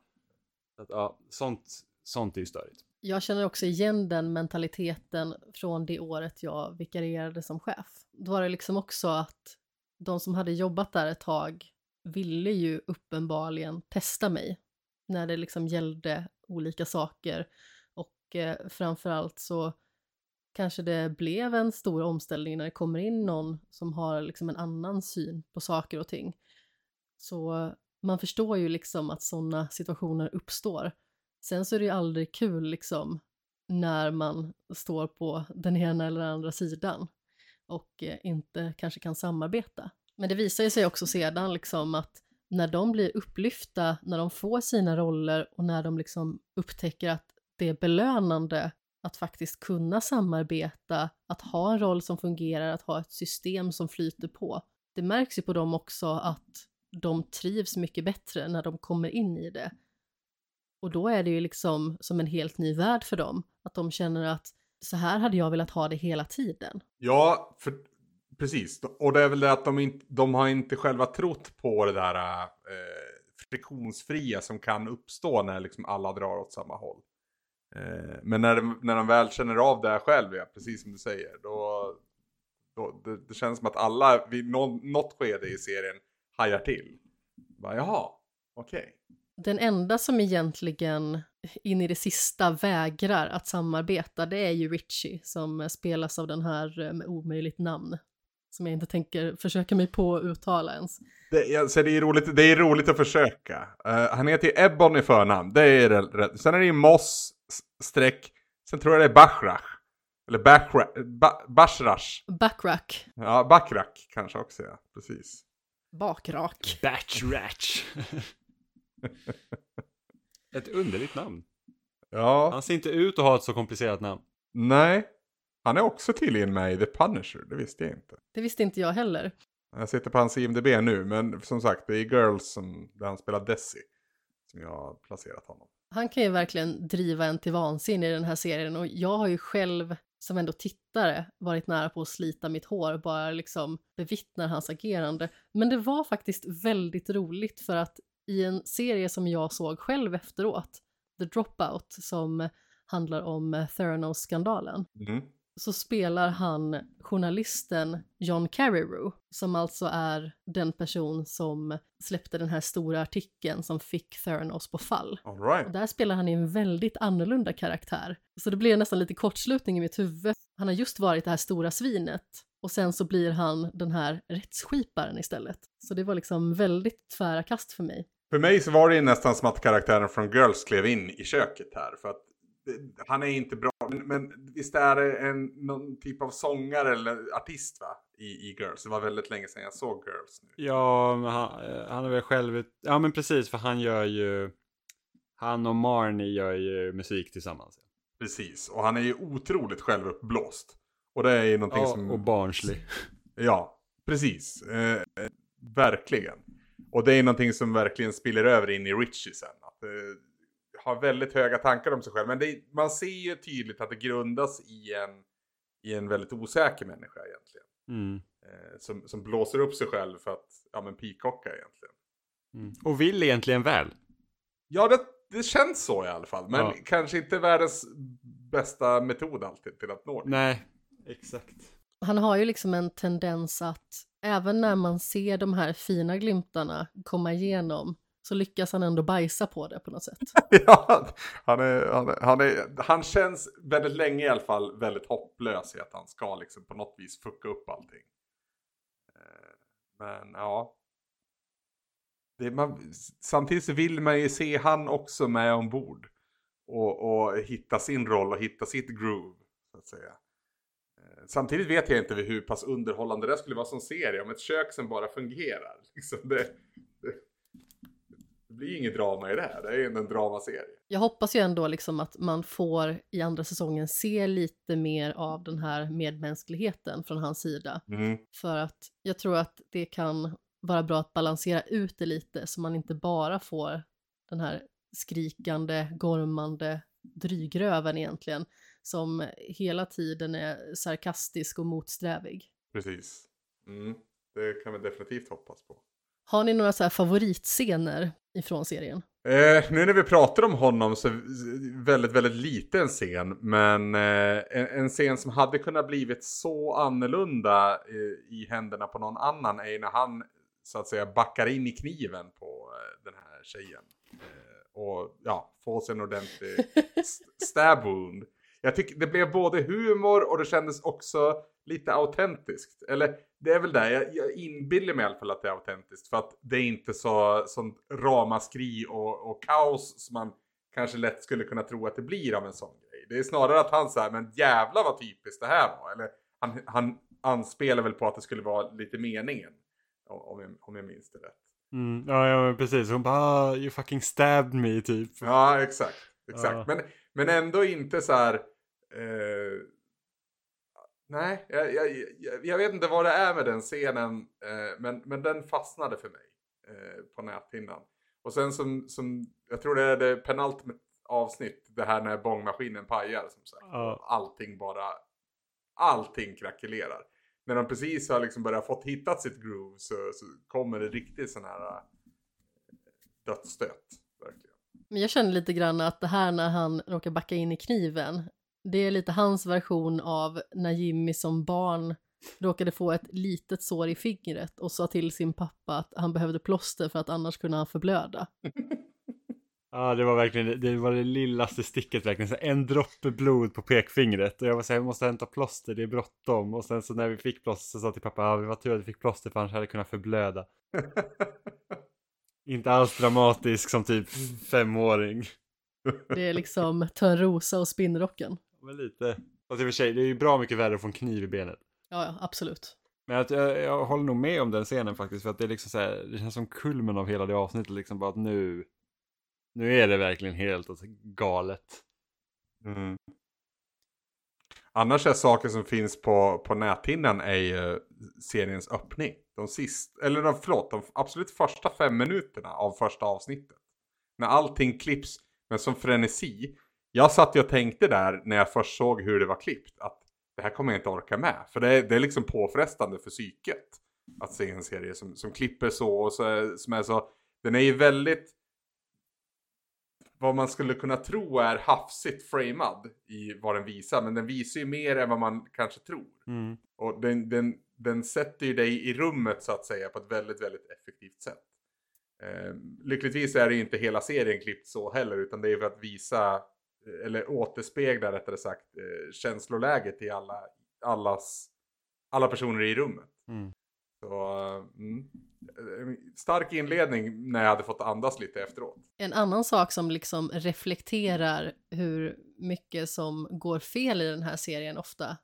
Att, ja, sånt, sånt är ju störigt. Jag känner också igen den mentaliteten från det året jag vikarierade som chef. Då var det liksom också att de som hade jobbat där ett tag ville ju uppenbarligen testa mig när det liksom gällde olika saker och eh, framförallt så kanske det blev en stor omställning när det kommer in någon som har liksom en annan syn på saker och ting. Så man förstår ju liksom att sådana situationer uppstår. Sen så är det ju aldrig kul liksom när man står på den ena eller andra sidan och eh, inte kanske kan samarbeta. Men det visar ju sig också sedan liksom att när de blir upplyfta, när de får sina roller och när de liksom upptäcker att det är belönande att faktiskt kunna samarbeta, att ha en roll som fungerar, att ha ett system som flyter på. Det märks ju på dem också att de trivs mycket bättre när de kommer in i det. Och då är det ju liksom som en helt ny värld för dem, att de känner att så här hade jag velat ha det hela tiden. Ja, för precis. Och det är väl det att de, inte, de har inte själva trott på det där eh, friktionsfria som kan uppstå när liksom alla drar åt samma håll. Eh, men när de, när de väl känner av det här själv, ja, precis som du säger, då, då det, det känns som att alla vid nå, något skede i serien hajar till. Bara, Jaha, okej. Den enda som egentligen in i det sista vägrar att samarbeta, det är ju Richie som spelas av den här eh, med omöjligt namn. Som jag inte tänker försöka mig på att uttala ens. Det, alltså, det, är roligt, det är roligt att försöka. Uh, han heter ju Ebbon i förnamn, det är rätt. Sen är det ju Moss, streck, sen tror jag det är Bachrach. Eller Bachrach, ba, Bashrash. Backrack. Ja, Backrak kanske också ja, precis. Bakrak. Batchratch. ett underligt namn. Ja, Han ser inte ut att ha ett så komplicerat namn. nej. Han är också tydligen med i The Punisher, det visste jag inte. Det visste inte jag heller. Jag sitter på hans IMDB nu, men som sagt, det är Girls som, där han spelar Desi. Som jag har placerat honom. Han kan ju verkligen driva en till vansinne i den här serien och jag har ju själv som ändå tittare varit nära på att slita mitt hår bara liksom bevittnar hans agerande. Men det var faktiskt väldigt roligt för att i en serie som jag såg själv efteråt, The Dropout, som handlar om Theranos-skandalen, Mm så spelar han journalisten John Carreyrou, som alltså är den person som släppte den här stora artikeln som fick Theranos på fall. All right. Och där spelar han i en väldigt annorlunda karaktär. Så det blir nästan lite kortslutning i mitt huvud. Han har just varit det här stora svinet och sen så blir han den här rättsskiparen istället. Så det var liksom väldigt tvära kast för mig. För mig så var det nästan som att karaktären från Girls klev in i köket här. För att han är inte bra. Men, men visst är det en, någon typ av sångare eller artist va? I, I Girls. Det var väldigt länge sedan jag såg Girls nu. Ja, men han, eh, han är väl själv... Ja, men precis, för han gör ju... Han och Marnie gör ju musik tillsammans. Precis. Och han är ju otroligt självuppblåst. Och det är ju någonting Ja, som... och barnslig. Ja, precis. Eh, verkligen. Och det är någonting som verkligen spiller över in i Richie sen. Att, eh, har väldigt höga tankar om sig själv. Men det, man ser ju tydligt att det grundas i en, i en väldigt osäker människa egentligen. Mm. Eh, som, som blåser upp sig själv för att, ja men pikocka egentligen. Mm. Och vill egentligen väl. Ja, det, det känns så i alla fall. Men Ja. kanske inte världens bästa metod alltid till att nå det. Nej, exakt. Han har ju liksom en tendens att även när man ser de här fina glimtarna komma igenom så lyckas han ändå bajsa på det på något sätt. Ja, han, är, han, är, han, är, han känns väldigt länge i alla fall väldigt hopplös i att han ska liksom på något vis fucka upp allting. Eh, men ja. Det, man, samtidigt så vill man ju se han också med ombord. Och, och hitta sin roll och hitta sitt groove. Så att säga. Eh, samtidigt vet jag inte hur pass underhållande det skulle vara som serie om ett kök som bara fungerar. Liksom det, det, det blir inget drama i det här, det är ju en dramaserie. Jag hoppas ju ändå liksom att man får i andra säsongen se lite mer av den här medmänskligheten från hans sida. Mm. För att jag tror att det kan vara bra att balansera ut det lite så man inte bara får den här skrikande, gormande drygröven egentligen som hela tiden är sarkastisk och motsträvig. Precis. Mm. Det kan vi definitivt hoppas på. Har ni några så favoritscener ifrån serien? Eh, nu när vi pratar om honom så väldigt, väldigt liten scen. Men eh, en, en scen som hade kunnat blivit så annorlunda eh, i händerna på någon annan är när han så att säga backar in i kniven på eh, den här tjejen. Eh, och ja, får sig en ordentlig st- stab wound. Jag tycker det blev både humor och det kändes också lite autentiskt. Eller det är väl det, jag, jag inbillar mig i alla fall att det är autentiskt. För att det är inte så sånt ramaskri och, och kaos som man kanske lätt skulle kunna tro att det blir av en sån grej. Det är snarare att han säger men jävla vad typiskt det här var. Eller han, han anspelar väl på att det skulle vara lite meningen. Om, jag, om jag minns det rätt. Mm. Ja, ja, precis. Hon bara, "Ah, you fucking stabbed me, typ. Ja, exakt. exakt. Ja. Men, men ändå inte så här... Eh, nej, jag, jag, jag, jag vet inte vad det är med den scenen. Eh, men, men den fastnade för mig eh, på näthinnan. Och sen som, som, jag tror det är det penultimate avsnitt. Det här när bångmaskinen pajar som sagt. Och allting bara, allting krackelerar. när de precis har liksom börjat fått hittat sitt groove så, så kommer det riktigt sån här äh, dödsstöt. Verkligen. Men jag känner lite grann att det här när han råkar backa in i kniven, det är lite hans version av när Jimmy som barn råkade få ett litet sår i fingret och sa till sin pappa att han behövde plåster för att annars kunde han förblöda. Ja, det var verkligen det var det lillaste sticket verkligen. Så en droppe blod på pekfingret. Och jag var så här, jag måste hämta plåster, det är bråttom. Och sen så när vi fick plåster så sa jag till pappa, ja, det var tur att vi fick plåster för annars hade jag kunnat förblöda. Inte alls dramatisk som typ femåring. Det är liksom Törnrosa och spinnrocken. Men lite. Fast i och för sig, det är ju bra mycket värre att få en kniv i benet. Ja, ja, absolut. Men att jag, jag håller nog med om den scenen faktiskt. För att det är liksom så här, det känns som kulmen av hela det avsnittet. Liksom bara att nu, nu är det verkligen helt alltså, galet. Mm. Annars är saker som finns på, på näthinnan är ju seriens öppning. De sist, eller de, förlåt, de absolut första fem minuterna av första avsnittet. När allting klipps med som frenesi. Jag satt ju och tänkte där när jag först såg hur det var klippt att det här kommer jag inte orka med. För det är, det är liksom påfrestande för psyket. Att se en serie som, som klipper så och så, som är så. Den är ju väldigt vad man skulle kunna tro är hafsigt framad i vad den visar. Men den visar ju mer än vad man kanske tror. Mm. Och den, den, den sätter ju dig i rummet så att säga på ett väldigt, väldigt effektivt sätt. Eh, lyckligtvis är det ju inte hela serien klippt så heller utan det är för att visa, eller återspegla rättare sagt, eh, känsloläget i alla, allas, alla personer i rummet. Mm. Så, mm. Eh, Stark inledning när jag hade fått andas lite efteråt. En annan sak som liksom reflekterar hur mycket som går fel i den här serien ofta,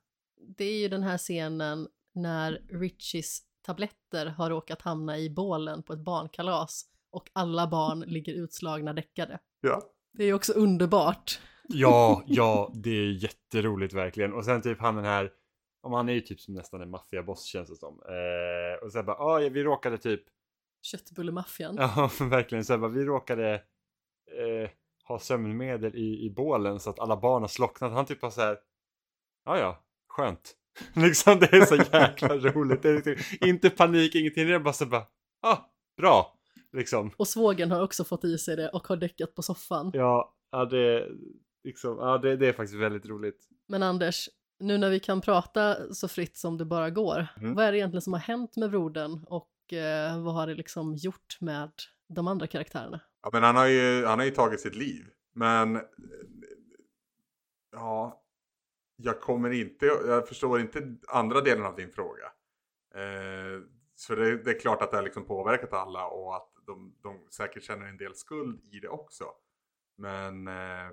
det är ju den här scenen när Richies tabletter har råkat hamna i bålen på ett barnkalas och alla barn ligger utslagna däckade. Ja. Det är ju också underbart. Ja, ja, det är jätteroligt verkligen. Och sen typ han den här, om han är ju typ som nästan en maffiaboss känns det som. Eh, och sen bara, ah, ja, vi råkade typ, Köttbullemaffian. ja verkligen, så här, bara, vi råkade eh, ha sömnmedel i, i bålen så att alla barn har slocknat. Han typ bara så här, ja ja, skönt. liksom det är så jäkla roligt. Det är liksom, inte panik, ingenting, det är bara så bara, ah, bra. Liksom. Och svågen har också fått i sig det och har däckat på soffan. Ja, ja det, liksom, ja, det, det är faktiskt väldigt roligt. Men Anders, nu när vi kan prata så fritt som det bara går, Mm. vad är det egentligen som har hänt med brodern och eh, vad har det liksom gjort med de andra karaktärerna? Ja, men han har ju, han har ju tagit sitt liv. Men ja, jag kommer inte, jag förstår inte andra delen av din fråga. Eh, så det, det är klart att det har liksom påverkat alla och att de, de säkert känner en del skuld i det också. Men, eh,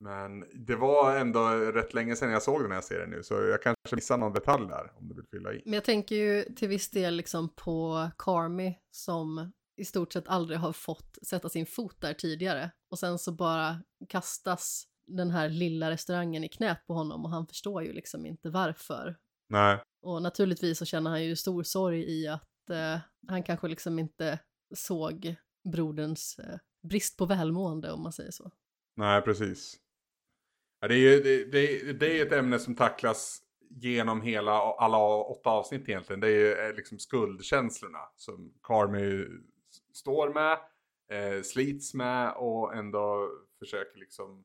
men det var ändå rätt länge sedan jag såg den här serien nu så jag kanske missar någon detalj där om du vill fylla i. Men jag tänker ju till viss del liksom på Carmi som i stort sett aldrig har fått sätta sin fot där tidigare och sen så bara kastas den här lilla restaurangen i knät på honom och han förstår ju liksom inte varför. Nej. Och naturligtvis så känner han ju stor sorg i att eh, han kanske liksom inte såg broderns eh, brist på välmående om man säger så. Nej, precis. Ja, det, är ju, det, det, det är ett ämne som tacklas genom hela, alla åtta avsnitt egentligen. Det är ju eh, liksom skuldkänslorna som Carmy står med, eh, slits med och ändå försöker liksom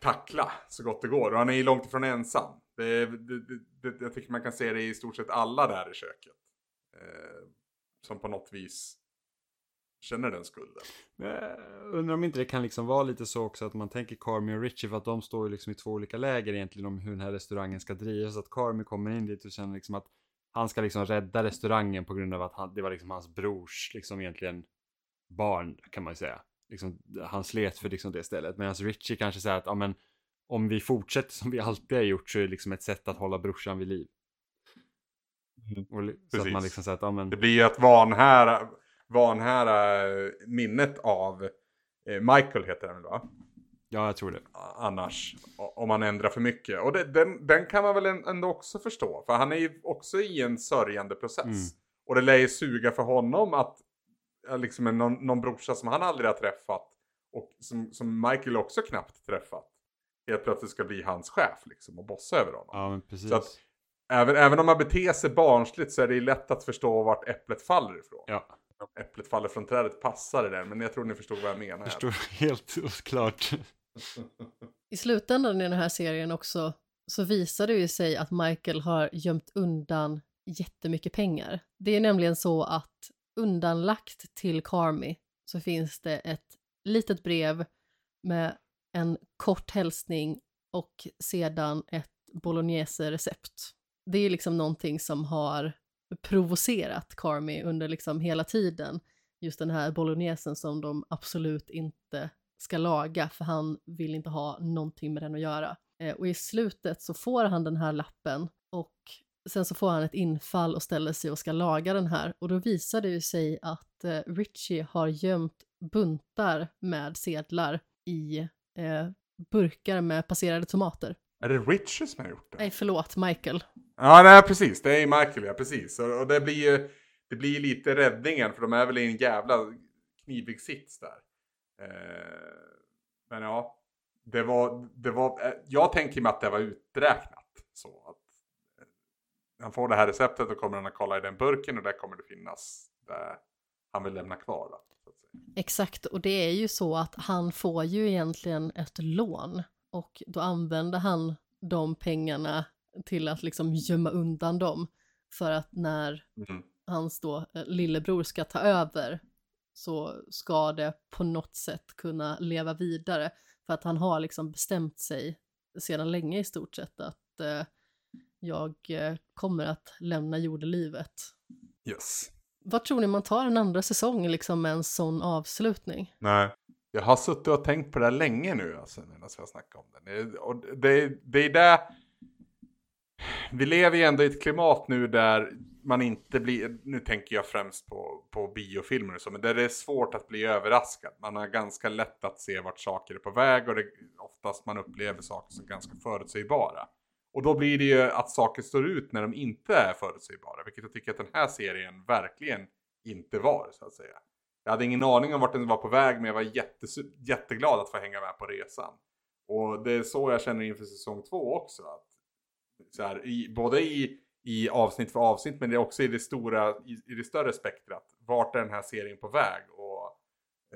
tackla så gott det går. Och han är ju långt ifrån ensam. Det, det, det, det, jag tycker man kan se det i stort sett alla där i köket. Eh, som på något vis känner den skulden. Eh, Undrar om inte det kan liksom vara lite så också att man tänker Carmi och Richie för att de står ju liksom i två olika läger egentligen om hur den här restaurangen ska drivas. Att Carmi kommer in dit och känner liksom att han ska liksom rädda restaurangen på grund av att han, det var liksom hans brors liksom egentligen barn kan man ju säga. Liksom, han slet för liksom det stället. Medan Richie kanske säger att ja, men, om vi fortsätter som vi alltid har gjort så är det liksom ett sätt att hålla brorsan vid liv. Och, li- så att Precis. man liksom säger att ja, men, Det blir ju att vanhära, vanhära minnet av eh, Michael heter väl va? ja jag tror det. Annars, om man ändrar för mycket. Och det, den, den kan man väl ändå också förstå. För han är ju också i en sörjande process. Mm. Och det lär ju suga för honom att liksom en, någon, någon brorsa som han aldrig har träffat. Och som, som Michael också knappt träffat. helt plötsligt ska bli hans chef liksom och bossa över honom. Ja, men precis. Så att- Även, även om man beter sig barnsligt så är det ju lätt att förstå vart äpplet faller ifrån. Ja, äpplet faller från trädet passar det där, men jag tror ni förstod vad jag menar. jag förstår helt klart. I slutändan i den här serien också så visar det ju sig att Michael har gömt undan jättemycket pengar. Det är nämligen så att undanlagt till Carmi så finns det ett litet brev med en kort hälsning och sedan ett bolognese-recept. Det är liksom någonting som har provocerat Carmi under liksom hela tiden. Just den här bolognesen som de absolut inte ska laga för han vill inte ha någonting med den att göra. Eh, och i slutet så får han den här lappen och sen så får han ett infall och ställer sig och ska laga den här och då visar det ju sig att eh, Richie har gömt buntar med sedlar i eh, burkar med passerade tomater. Är det Richie som har gjort det? Nej, förlåt, Michael. Ja, nej precis. Det är Michael, ja precis. Och, och det blir ju det blir lite räddningen för de är väl i en jävla knivig sits där. Eh, men ja, det var, det var, eh, jag tänker mig att det var uträknat. Så att eh, han får det här receptet och kommer han att kolla i den burken och där kommer det finnas det han vill lämna kvar. Då. Exakt, och det är ju så att han får ju egentligen ett lån och då använder han de pengarna till att liksom gömma undan dem för att när Mm. hans då eh, lillebror ska ta över så ska det på något sätt kunna leva vidare för att han har liksom bestämt sig sedan länge i stort sett att eh, jag eh, kommer att lämna jordelivet. Yes. Vad tror ni man tar en andra säsong liksom med en sån avslutning? Nej. Jag har suttit och tänkt på det länge nu, alltså, medan vi har snackat om det. det. Och det, det är där... Vi lever ju ändå i ett klimat nu där man inte blir, nu tänker jag främst på, på biofilmer och så, men där det är svårt att bli överraskad. Man har ganska lätt att se vart saker är på väg och det, oftast man upplever saker som ganska förutsägbara. Och då blir det ju att saker står ut när de inte är förutsägbara, vilket jag tycker att den här serien verkligen inte var, så att säga. Jag hade ingen aning om vart den var på väg, men jag var jättes- jätteglad att få hänga med på resan. Och det är så jag känner inför säsong två också. Att så här, i, både i, i avsnitt för avsnitt, men det är också i det stora, i, i det större spektrat. Vart är den här serien på väg? Och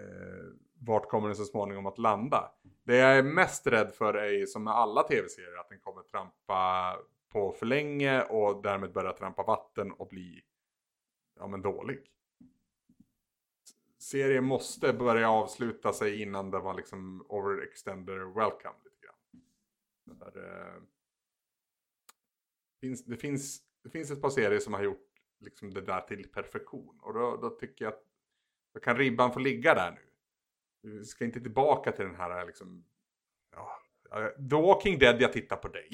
eh, vart kommer den så småningom att landa? Det jag är mest rädd för är ju som med alla tv-serier att den kommer trampa på för länge och därmed börja trampa vatten och bli ja, men dålig. Serien måste börja avsluta sig innan den var liksom overextender welcome lite grann. Där, eh, finns, det, finns, det finns ett par serier som har gjort liksom det där till perfektion och då, då tycker jag att då kan ribban få ligga där nu. Vi ska inte tillbaka till den här liksom, ja, ja, The Walking Dead jag tittar på dig.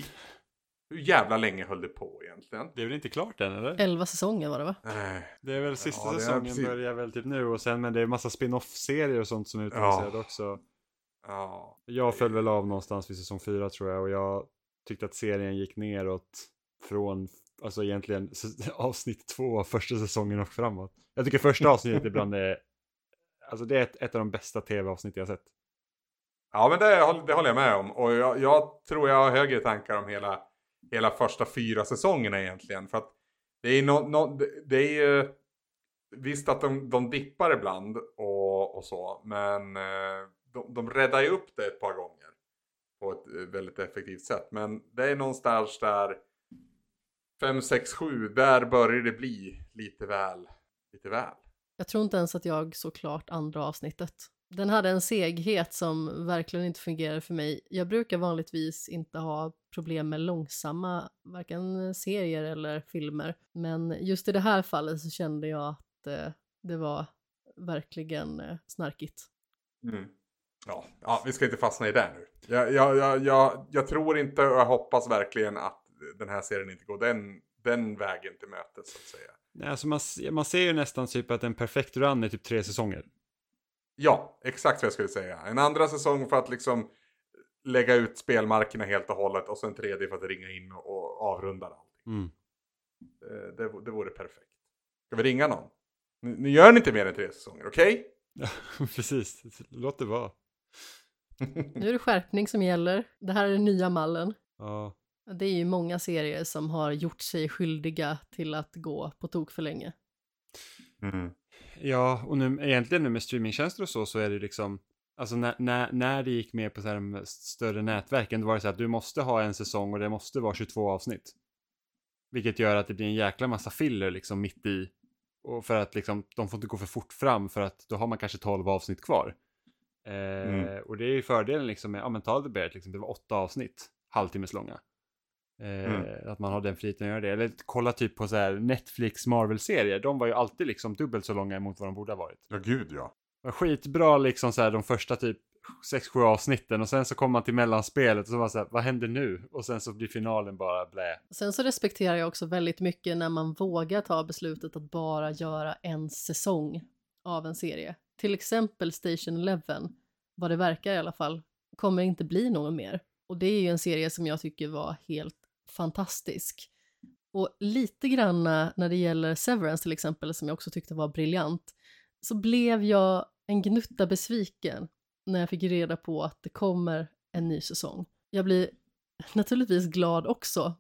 Hur jävla länge höll det på egentligen? Det är väl inte klart än eller? Elva säsonger var det va? Eh, Det är väl sista Ja, säsongen precis. börjar väl typ nu och sen men det är massa spin-off-serier och sånt som är utannonserade också. ja. Jag föll väl av någonstans vid säsong fyra tror jag och jag tyckte att serien gick neråt från, alltså egentligen avsnitt två av första säsongen och framåt. Jag tycker första avsnittet ibland är, alltså det är ett, ett av de bästa tv-avsnitt jag sett. Ja, men det, det håller jag med om. Och jag, jag tror jag har högre tankar om hela, hela första fyra säsongerna egentligen. För att det är, no, no, det- det är ju... Visst att de, de dippar ibland och, och så, men eh, de, de räddar ju upp det ett par gånger. På ett eh, väldigt effektivt sätt. Men det är någonstans där 5, 6, 7, där börjar det bli lite väl, lite väl. Jag tror inte ens att jag såg klart andra avsnittet. Den hade en seghet som verkligen inte fungerade för mig. Jag brukar vanligtvis inte ha problem med långsamma, varken serier eller filmer. Men just i det här fallet så kände jag att eh, det var verkligen eh, snarkigt. Mm. Ja, ja, vi ska inte fastna i det nu. Jag, jag, jag, jag, jag tror inte och jag hoppas verkligen att den här serien inte går den, den vägen till mötes så att säga. Nej, Alltså man, man ser ju nästan typ att en perfekt run är typ tre säsonger. Ja, exakt vad jag skulle säga. En andra säsong för att liksom lägga ut spelmarkerna helt och hållet och sen en tredje för att ringa in och, och avrunda allting. Mm. Det, det, det vore perfekt. Ska vi ringa någon? Nu, nu gör ni inte mer än tre säsonger, okej? Ja, precis. Låt det vara. Nu är det skärpning som gäller. Det här är den nya mallen. Ja. Det är ju många serier som har gjort sig skyldiga till att gå på tok för länge. Mm. Ja, och nu egentligen nu med streamingtjänster och så, så är det liksom, alltså när, när, när det gick med på så här de större nätverken, då var det så att du måste ha en säsong och det måste vara 22 avsnitt. Vilket gör att det blir en jäkla massa filler liksom mitt i. Och för att liksom, de får inte gå för fort fram för att då har man kanske 12 avsnitt kvar. Eh, Mm. Och det är ju fördelen liksom med, ja men ta The Bear liksom, det var åtta avsnitt, halvtimmes långa. Eh, Mm. Att man har den friheten att göra det. Eller kolla typ på så här Netflix Marvel-serier, de var ju alltid liksom dubbelt så långa mot vad de borde ha varit. Ja, gud ja. var skitbra liksom så här de första typ 6-7 avsnitten och sen så kommer man till mellanspelet och så var så här, vad händer nu? Och sen så blir finalen bara blä. Sen så respekterar jag också väldigt mycket när man vågar ta beslutet att bara göra en säsong av en serie. Till exempel Station Eleven, vad det verkar i alla fall, kommer inte bli någon mer. Och det är ju en serie som jag tycker var helt fantastisk. Och lite granna eh, när det gäller Severance till exempel, som jag också tyckte var briljant, så blev jag en gnutta besviken när jag fick reda på att det kommer en ny säsong. Jag blir naturligtvis glad också,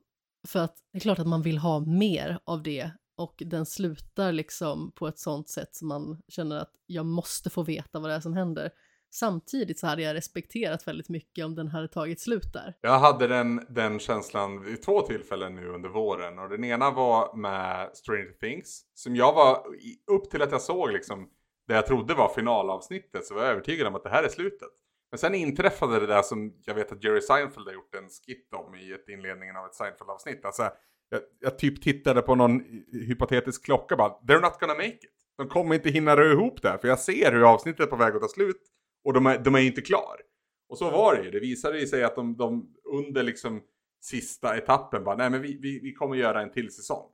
för att det är klart att man vill ha mer av det och den slutar liksom på ett sånt sätt som man känner att jag måste få veta vad det är som händer. Samtidigt så hade jag respekterat väldigt mycket om den hade tagit slut där. Jag hade den, den känslan vid två tillfällen nu under våren. Och den ena var med Stranger Things. Som jag var, upp till att jag såg liksom det jag trodde var finalavsnittet så var jag övertygad om att det här är slutet. Men sen inträffade det där som jag vet att Jerry Seinfeld har gjort en skit om i ett inledningen av ett Seinfeld-avsnitt. Alltså, jag, jag typ tittade på någon hypotetisk klocka bara, they're not gonna make it. De kommer inte hinna röra ihop det här, för jag ser hur avsnittet är på väg att ta slut och de är, de är inte klar. Och så var det ju. Det visade sig att de, de under liksom sista etappen bara, nej men vi, vi, vi kommer göra en till säsong.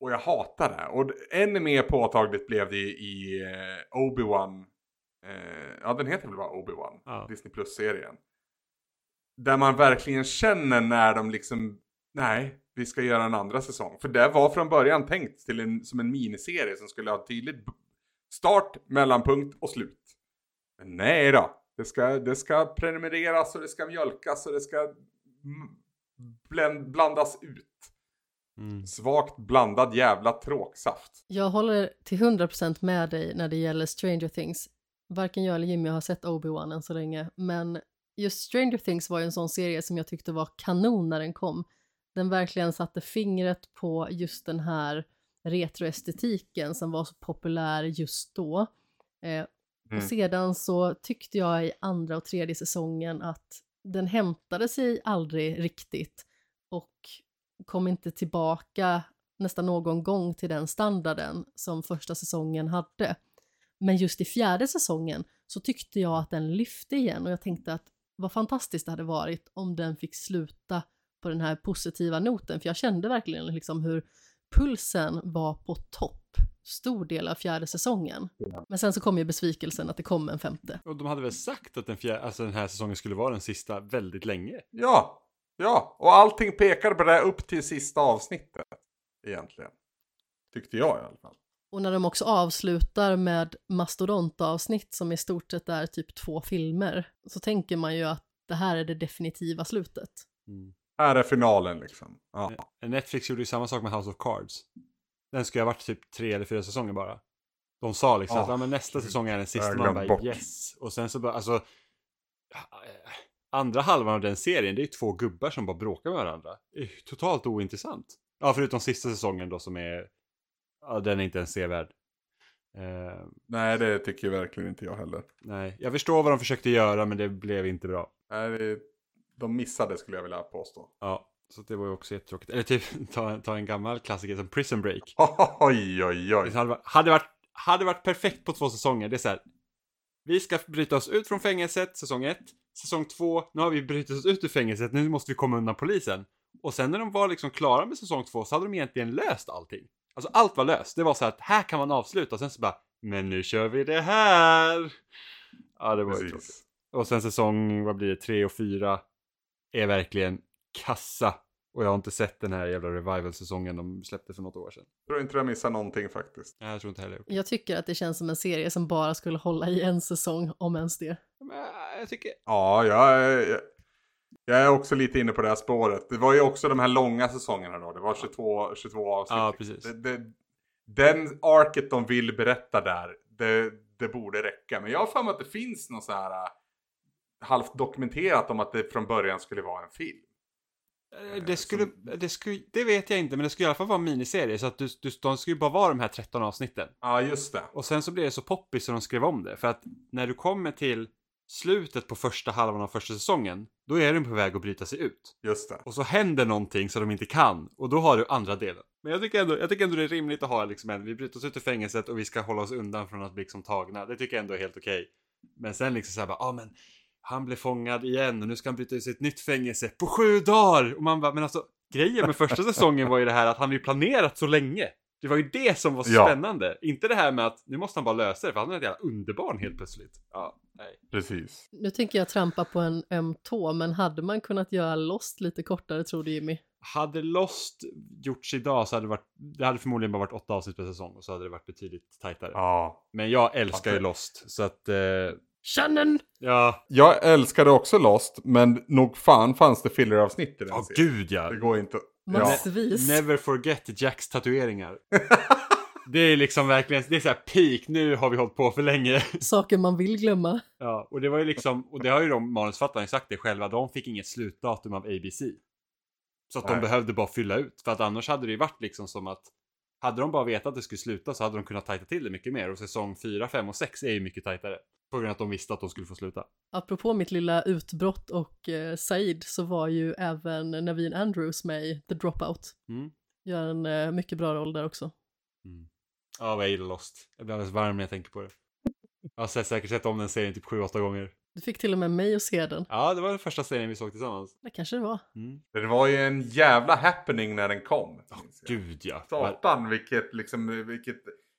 Och jag hatar det. Och ännu mer påtagligt blev det i eh, Obi-Wan. Eh, ja, den heter väl bara Obi-Wan. Ja. Disney Plus-serien. Där man verkligen känner när de liksom, nej, vi ska göra en andra säsong. För det var från början tänkt till en, som en miniserie som skulle ha tydligt start, mellanpunkt och slut. Men nej då. Det ska, det ska prenumereras och det ska mjölkas och det ska bländ, blandas ut. Mm. Svagt blandad jävla tråksaft. Jag håller till 100% med dig när det gäller Stranger Things. Varken jag eller Jimmy har sett Obi-Wan än så länge, men just Stranger Things var ju en sån serie som jag tyckte var kanon när den kom. Den verkligen satte fingret på just den här retroestetiken som var så populär just då. Eh, Mm. Och sedan så tyckte jag i andra och tredje säsongen att den hämtade sig aldrig riktigt och kom inte tillbaka nästan någon gång till den standarden som första säsongen hade. Men just i fjärde säsongen så tyckte jag att den lyfte igen och jag tänkte att vad fantastiskt det hade varit om den fick sluta på den här positiva noten för jag kände verkligen liksom hur pulsen var på topp stor del av fjärde säsongen. Men sen så kom ju besvikelsen att det kom en femte. Och de hade väl sagt att den, fjär, alltså den här säsongen skulle vara den sista väldigt länge. Ja, ja. Och allting pekar på det upp till sista avsnittet. Egentligen. Tyckte jag i alla fall. Och när de också avslutar med mastodontavsnitt som i stort sett är typ två filmer så tänker man ju att det här är det definitiva slutet. Mm. Här är finalen liksom. Ja. Netflix gjorde ju samma sak med House of Cards. Den skulle ha varit typ tre eller fyra säsonger bara. De sa liksom Ja. att ja, men nästa säsong är den sista. Man bara bort. yes. Och sen så bara, alltså. Andra halvan av den serien, det är två gubbar som bara bråkar med varandra. Totalt ointressant. Ja, förutom sista säsongen då som är, ja den är inte ens sevärd. Eh, Nej, det tycker verkligen inte jag heller. nej, jag förstår vad de försökte göra men det blev inte bra. Nej, det, de missade skulle jag vilja påstå. Ja, så det var ju också jättetråkigt. Eller typ, ta, ta en gammal klassiker som Prison Break. Oj, oj, oj. Det hade, varit- hade, varit, hade varit perfekt på två säsonger. Det är så här. Vi ska bryta oss ut från fängelset, säsong ett. Säsong två, nu har vi brutit oss ut ur fängelset, nu måste vi komma undan polisen. Och sen när de var liksom klara med säsong två så hade de egentligen löst allting. Alltså allt var löst. Det var så här att här kan man avsluta och sen så bara, men nu kör vi det här. Ja, det var ju tråkigt. Precis. Och sen säsong, vad blir det, tre och fyra är verkligen kassa. Och jag har inte sett den här jävla revival-säsongen de släppte för något år sedan. Tror inte jag missar någonting faktiskt. Nej, jag tror inte heller. Jag tycker att det känns som en serie som bara skulle hålla i en säsong, om ens det. Men, jag tycker... Ja, jag är, jag är också lite inne på det här spåret. Det var ju också de här långa säsongerna då. Det var 22, 22 avsnitt. Ja, precis. Det, det, den arket de vill berätta där, det, det borde räcka. Men jag har för mig att det finns något så här äh, halvt dokumenterat om att det från början skulle vara en film. Eh, Det skulle, det skulle, det vet jag inte, men det skulle i alla fall vara en miniserie. Så att du, du, de skulle bara vara de här 13 avsnitten. Ja, just det. Och sen så blev det så poppis så de skrev om det. För att när du kommer till slutet på första halvan av första säsongen, då är den på väg att bryta sig ut. Just det. Och så händer någonting som de inte kan, och då har du andra delen. Men jag tycker ändå, jag tycker ändå det är rimligt att ha liksom en, vi bryter oss ut ur fängelset och vi ska hålla oss undan från att bli liksom tagna. Det tycker jag ändå är helt okej. Men sen liksom såhär bara, ja ah, men han blev fångad igen och nu ska han bryta ut sig ett nytt fängelse på sju dagar! Och man bara, men alltså grejen med första säsongen var ju det här att han ju planerat så länge. Det var ju det som var så Ja. spännande. Inte det här med att nu måste han bara lösa det, för han är ett jävla underbarn helt plötsligt. Ja, nej. Precis. Nu tänker jag trampa på en öm tå, men hade man kunnat göra Lost lite kortare tror du Jimmy? Hade Lost gjorts idag så hade det varit, det hade förmodligen bara varit åtta avsnitt per säsong och så hade det varit betydligt tajtare. Ja. Men jag älskar ju. Lost, så att, eh, Shannon! ja. Jag älskade också Lost, men nog fan fanns det filleravsnitt i den Ja, serien. gud ja. Det går inte. Ja. Massvis. Never forget Jacks tatueringar. det är liksom verkligen, det är så här peak, nu har vi hållit på för länge. Saker man vill glömma. ja, och det var ju liksom, och det har ju de manusförfattarna sagt det själva, de fick inget slutdatum av ABC. Så att de Nej. behövde bara fylla ut, för att annars hade det ju varit liksom som att hade de bara vetat att det skulle sluta så hade de kunnat tajta till det mycket mer och säsong 4, 5 och 6 är ju mycket tajtare. På grund av att de visste att de skulle få sluta. Apropå mitt lilla utbrott och eh, Said så var ju även Naveen Andrews med i The Dropout. Mm. Gör en eh, mycket bra roll där också. Mm. Ja, vad jag gillar Lost. Jag blir alldeles varm när jag tänker på det. Jag har sett, säkert sett om den serien typ 7-8 gånger. Du fick till och med mig att se den. Ja, det var den första serien vi såg tillsammans. Det kanske det var. Mm. Det var ju en jävla happening när den kom. jag. Gud ja. Satan vilket liksom, vilket,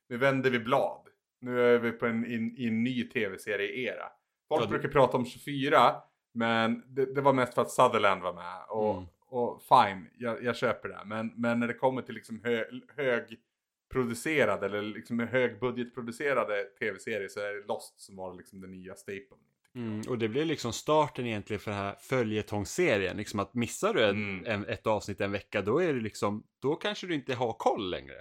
nu vänder vi blad. Nu är vi på en, in, i en ny tv-serie-era. Folk Ja, brukar prata om 24, men det, det var mest för att Sutherland var med. Och, Mm. och fine, jag, jag köper det. Men, men när det kommer till liksom hö, högproducerade eller liksom högbudgetproducerade tv-serier så är det Lost som var liksom den nya stapeln. Mm, och det blir liksom starten egentligen för den här följetongserien. Liksom att missar du en, Mm. en, ett avsnitt en vecka, då är det liksom, då kanske du inte har koll längre.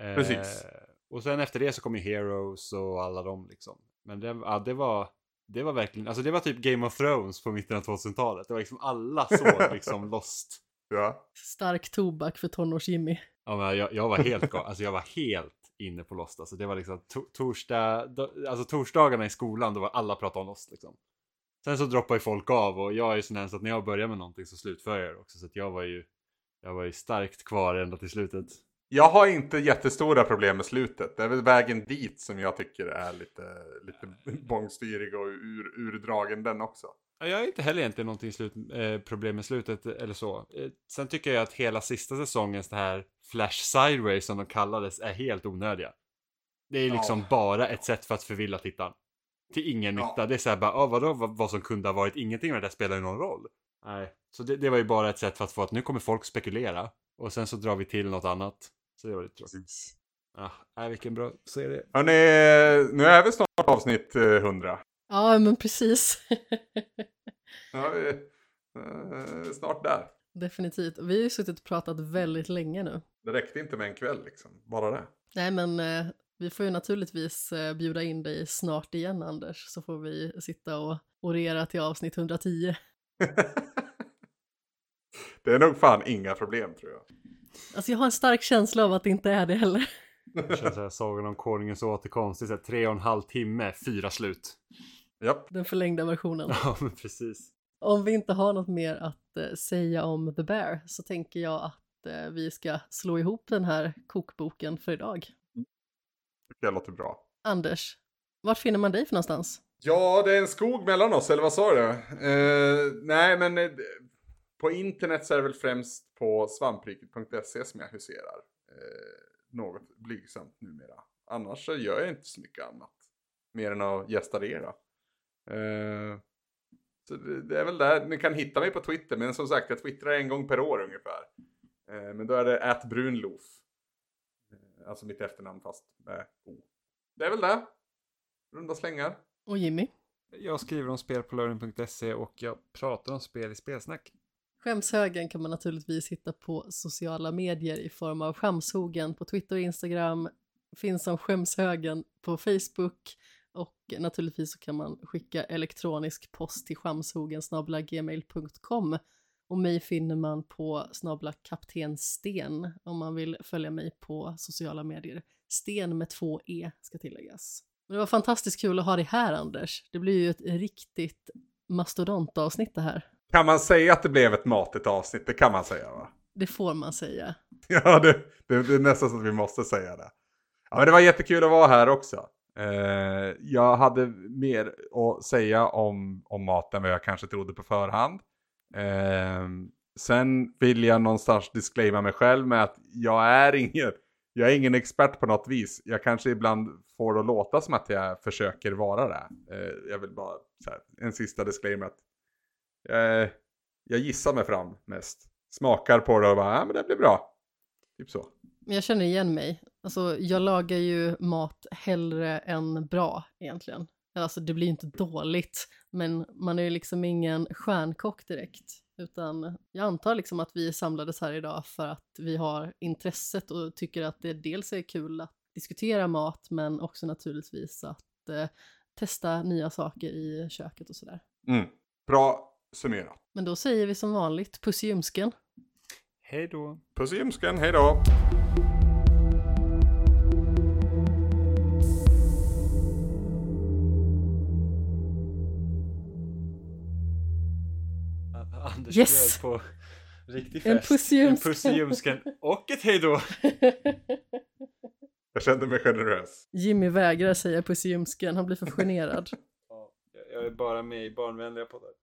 Eh, Precis. Och sen efter det så kommer ju Heroes och alla dem liksom. Men det, ja, det var, det var verkligen, alltså det var typ Game of Thrones på mitten av 2000-talet. Det var liksom alla såg liksom Lost. Ja. Stark tobak för tonårs-Jimmy. Ja, men jag, jag var helt alltså jag var helt inne på Lost. Alltså det var liksom to- torsdag, do, alltså torsdagarna i skolan, då var alla pratade om Lost liksom. Sen så droppar ju folk av och jag är ju sån här så att när jag börjar med någonting så slutför jag det också. Så att jag var ju, jag var ju starkt kvar ända till slutet. Jag har inte jättestora problem med slutet. Det är väl vägen dit som jag tycker är lite, lite bångstyrig och ur, urdragen den också. Ja, Jag har inte heller egentligen någonting slut, eh, problem med slutet eller så. Eh, sen tycker jag att hela sista säsongens det här Flash Sideways som de kallades är helt onödiga. Det är liksom Ja. bara ett sätt för att förvilla tittaren. Till ingen Ja. nytta. Det är såhär bara, ah, vadå vad, vad som kunde ha varit ingenting med det där spelar ju någon roll. Nej, så det, det var ju bara ett sätt för att få att nu kommer folk spekulera. Och sen så drar vi till något annat. Så det var lite tråkigt. Ah, vilken bra serie. Hörni, nu är vi snart avsnitt eh, 100. Ja, men precis. Ja, vi eh, snart där. Definitivt. Vi har ju suttit och pratat väldigt länge nu. Det räckte inte med en kväll liksom. Bara det. Nej, men eh, vi får ju naturligtvis eh, bjuda in dig snart igen, Anders, så får vi sitta och orera till avsnitt 110. det är nog fan inga problem tror jag. Alltså jag har en stark känsla av att det inte är det heller. Det känns såhär, Sagan om Konungens återkomst. Det är såhär, tre och en halv timme, fyra slut. Japp. Den förlängda versionen. Ja, men precis. Om vi inte har något mer att eh, säga om The Bear så tänker jag att eh, vi ska slå ihop den här kokboken för idag. Det låter bra. Anders, vart finner man dig för någonstans? Ja, det är en skog mellan oss, eller vad sa du? Eh, nej, men på internet så är det väl främst på svampriket.se som jag huserar. Eh, något blygsamt numera. Annars så gör jag inte så mycket annat. Mer än att gästadera. Eh, så det, det är väl där. Ni kan hitta mig på Twitter, men som sagt, jag twittrar en gång per år ungefär. Eh, men då är det atbrunlof. Eh, alltså mitt efternamn fast med O. Det är väl det. Runda slängar. Och Jimmy? Jag skriver om spel på lördagen.se och jag pratar om spel i spelsnack. Skämshögen kan man naturligtvis hitta på sociala medier i form av Skämshogen på Twitter och Instagram, finns som Skämshögen på Facebook och naturligtvis så kan man skicka elektronisk post till skamshogen gmail.com och mig finner man på snabla kapten Sten om man vill följa mig på sociala medier. Sten med två E ska tilläggas. Men det var fantastiskt kul att ha dig här Anders. Det blir ju ett riktigt mastodontavsnitt det här. Kan man säga att det blev ett matigt avsnitt? Det kan man säga va? Det får man säga. Ja, det, det, det är nästan så att vi måste säga det. Ja, men det var jättekul att vara här också. Eh, jag hade mer att säga om, om maten än vad jag kanske trodde på förhand. Eh, sen vill jag någonstans disclaima mig själv med att jag är ingen, jag är ingen expert på något vis. Jag kanske ibland får det att låta som att jag försöker vara det. Eh, jag vill bara, här, en sista disclaimer att eh, jag gissar mig fram mest. Smakar på det och bara, ja men det blir bra. Typ så. Men jag känner igen mig. Alltså, jag lagar ju mat hellre än bra egentligen. Alltså det blir ju inte dåligt, men man är ju liksom ingen stjärnkock direkt. Utan jag antar liksom att vi samlades här idag för att vi har intresset och tycker att det dels är kul att diskutera mat, men också naturligtvis att eh, testa nya saker i köket och sådär. Mm. Bra summerat. Men då säger vi som vanligt puss i ljumsken. Hej då! Puss i ljumsken, hej då! Anders Yes! bjöd på riktig En fest. puss i En ljumsken. puss i ljumsken och ett hej då! Jag kände mig generös. Jimmy vägrar säga puss i ljumsken, han blir för generad. Ja, jag är bara med i barnvänliga poddar.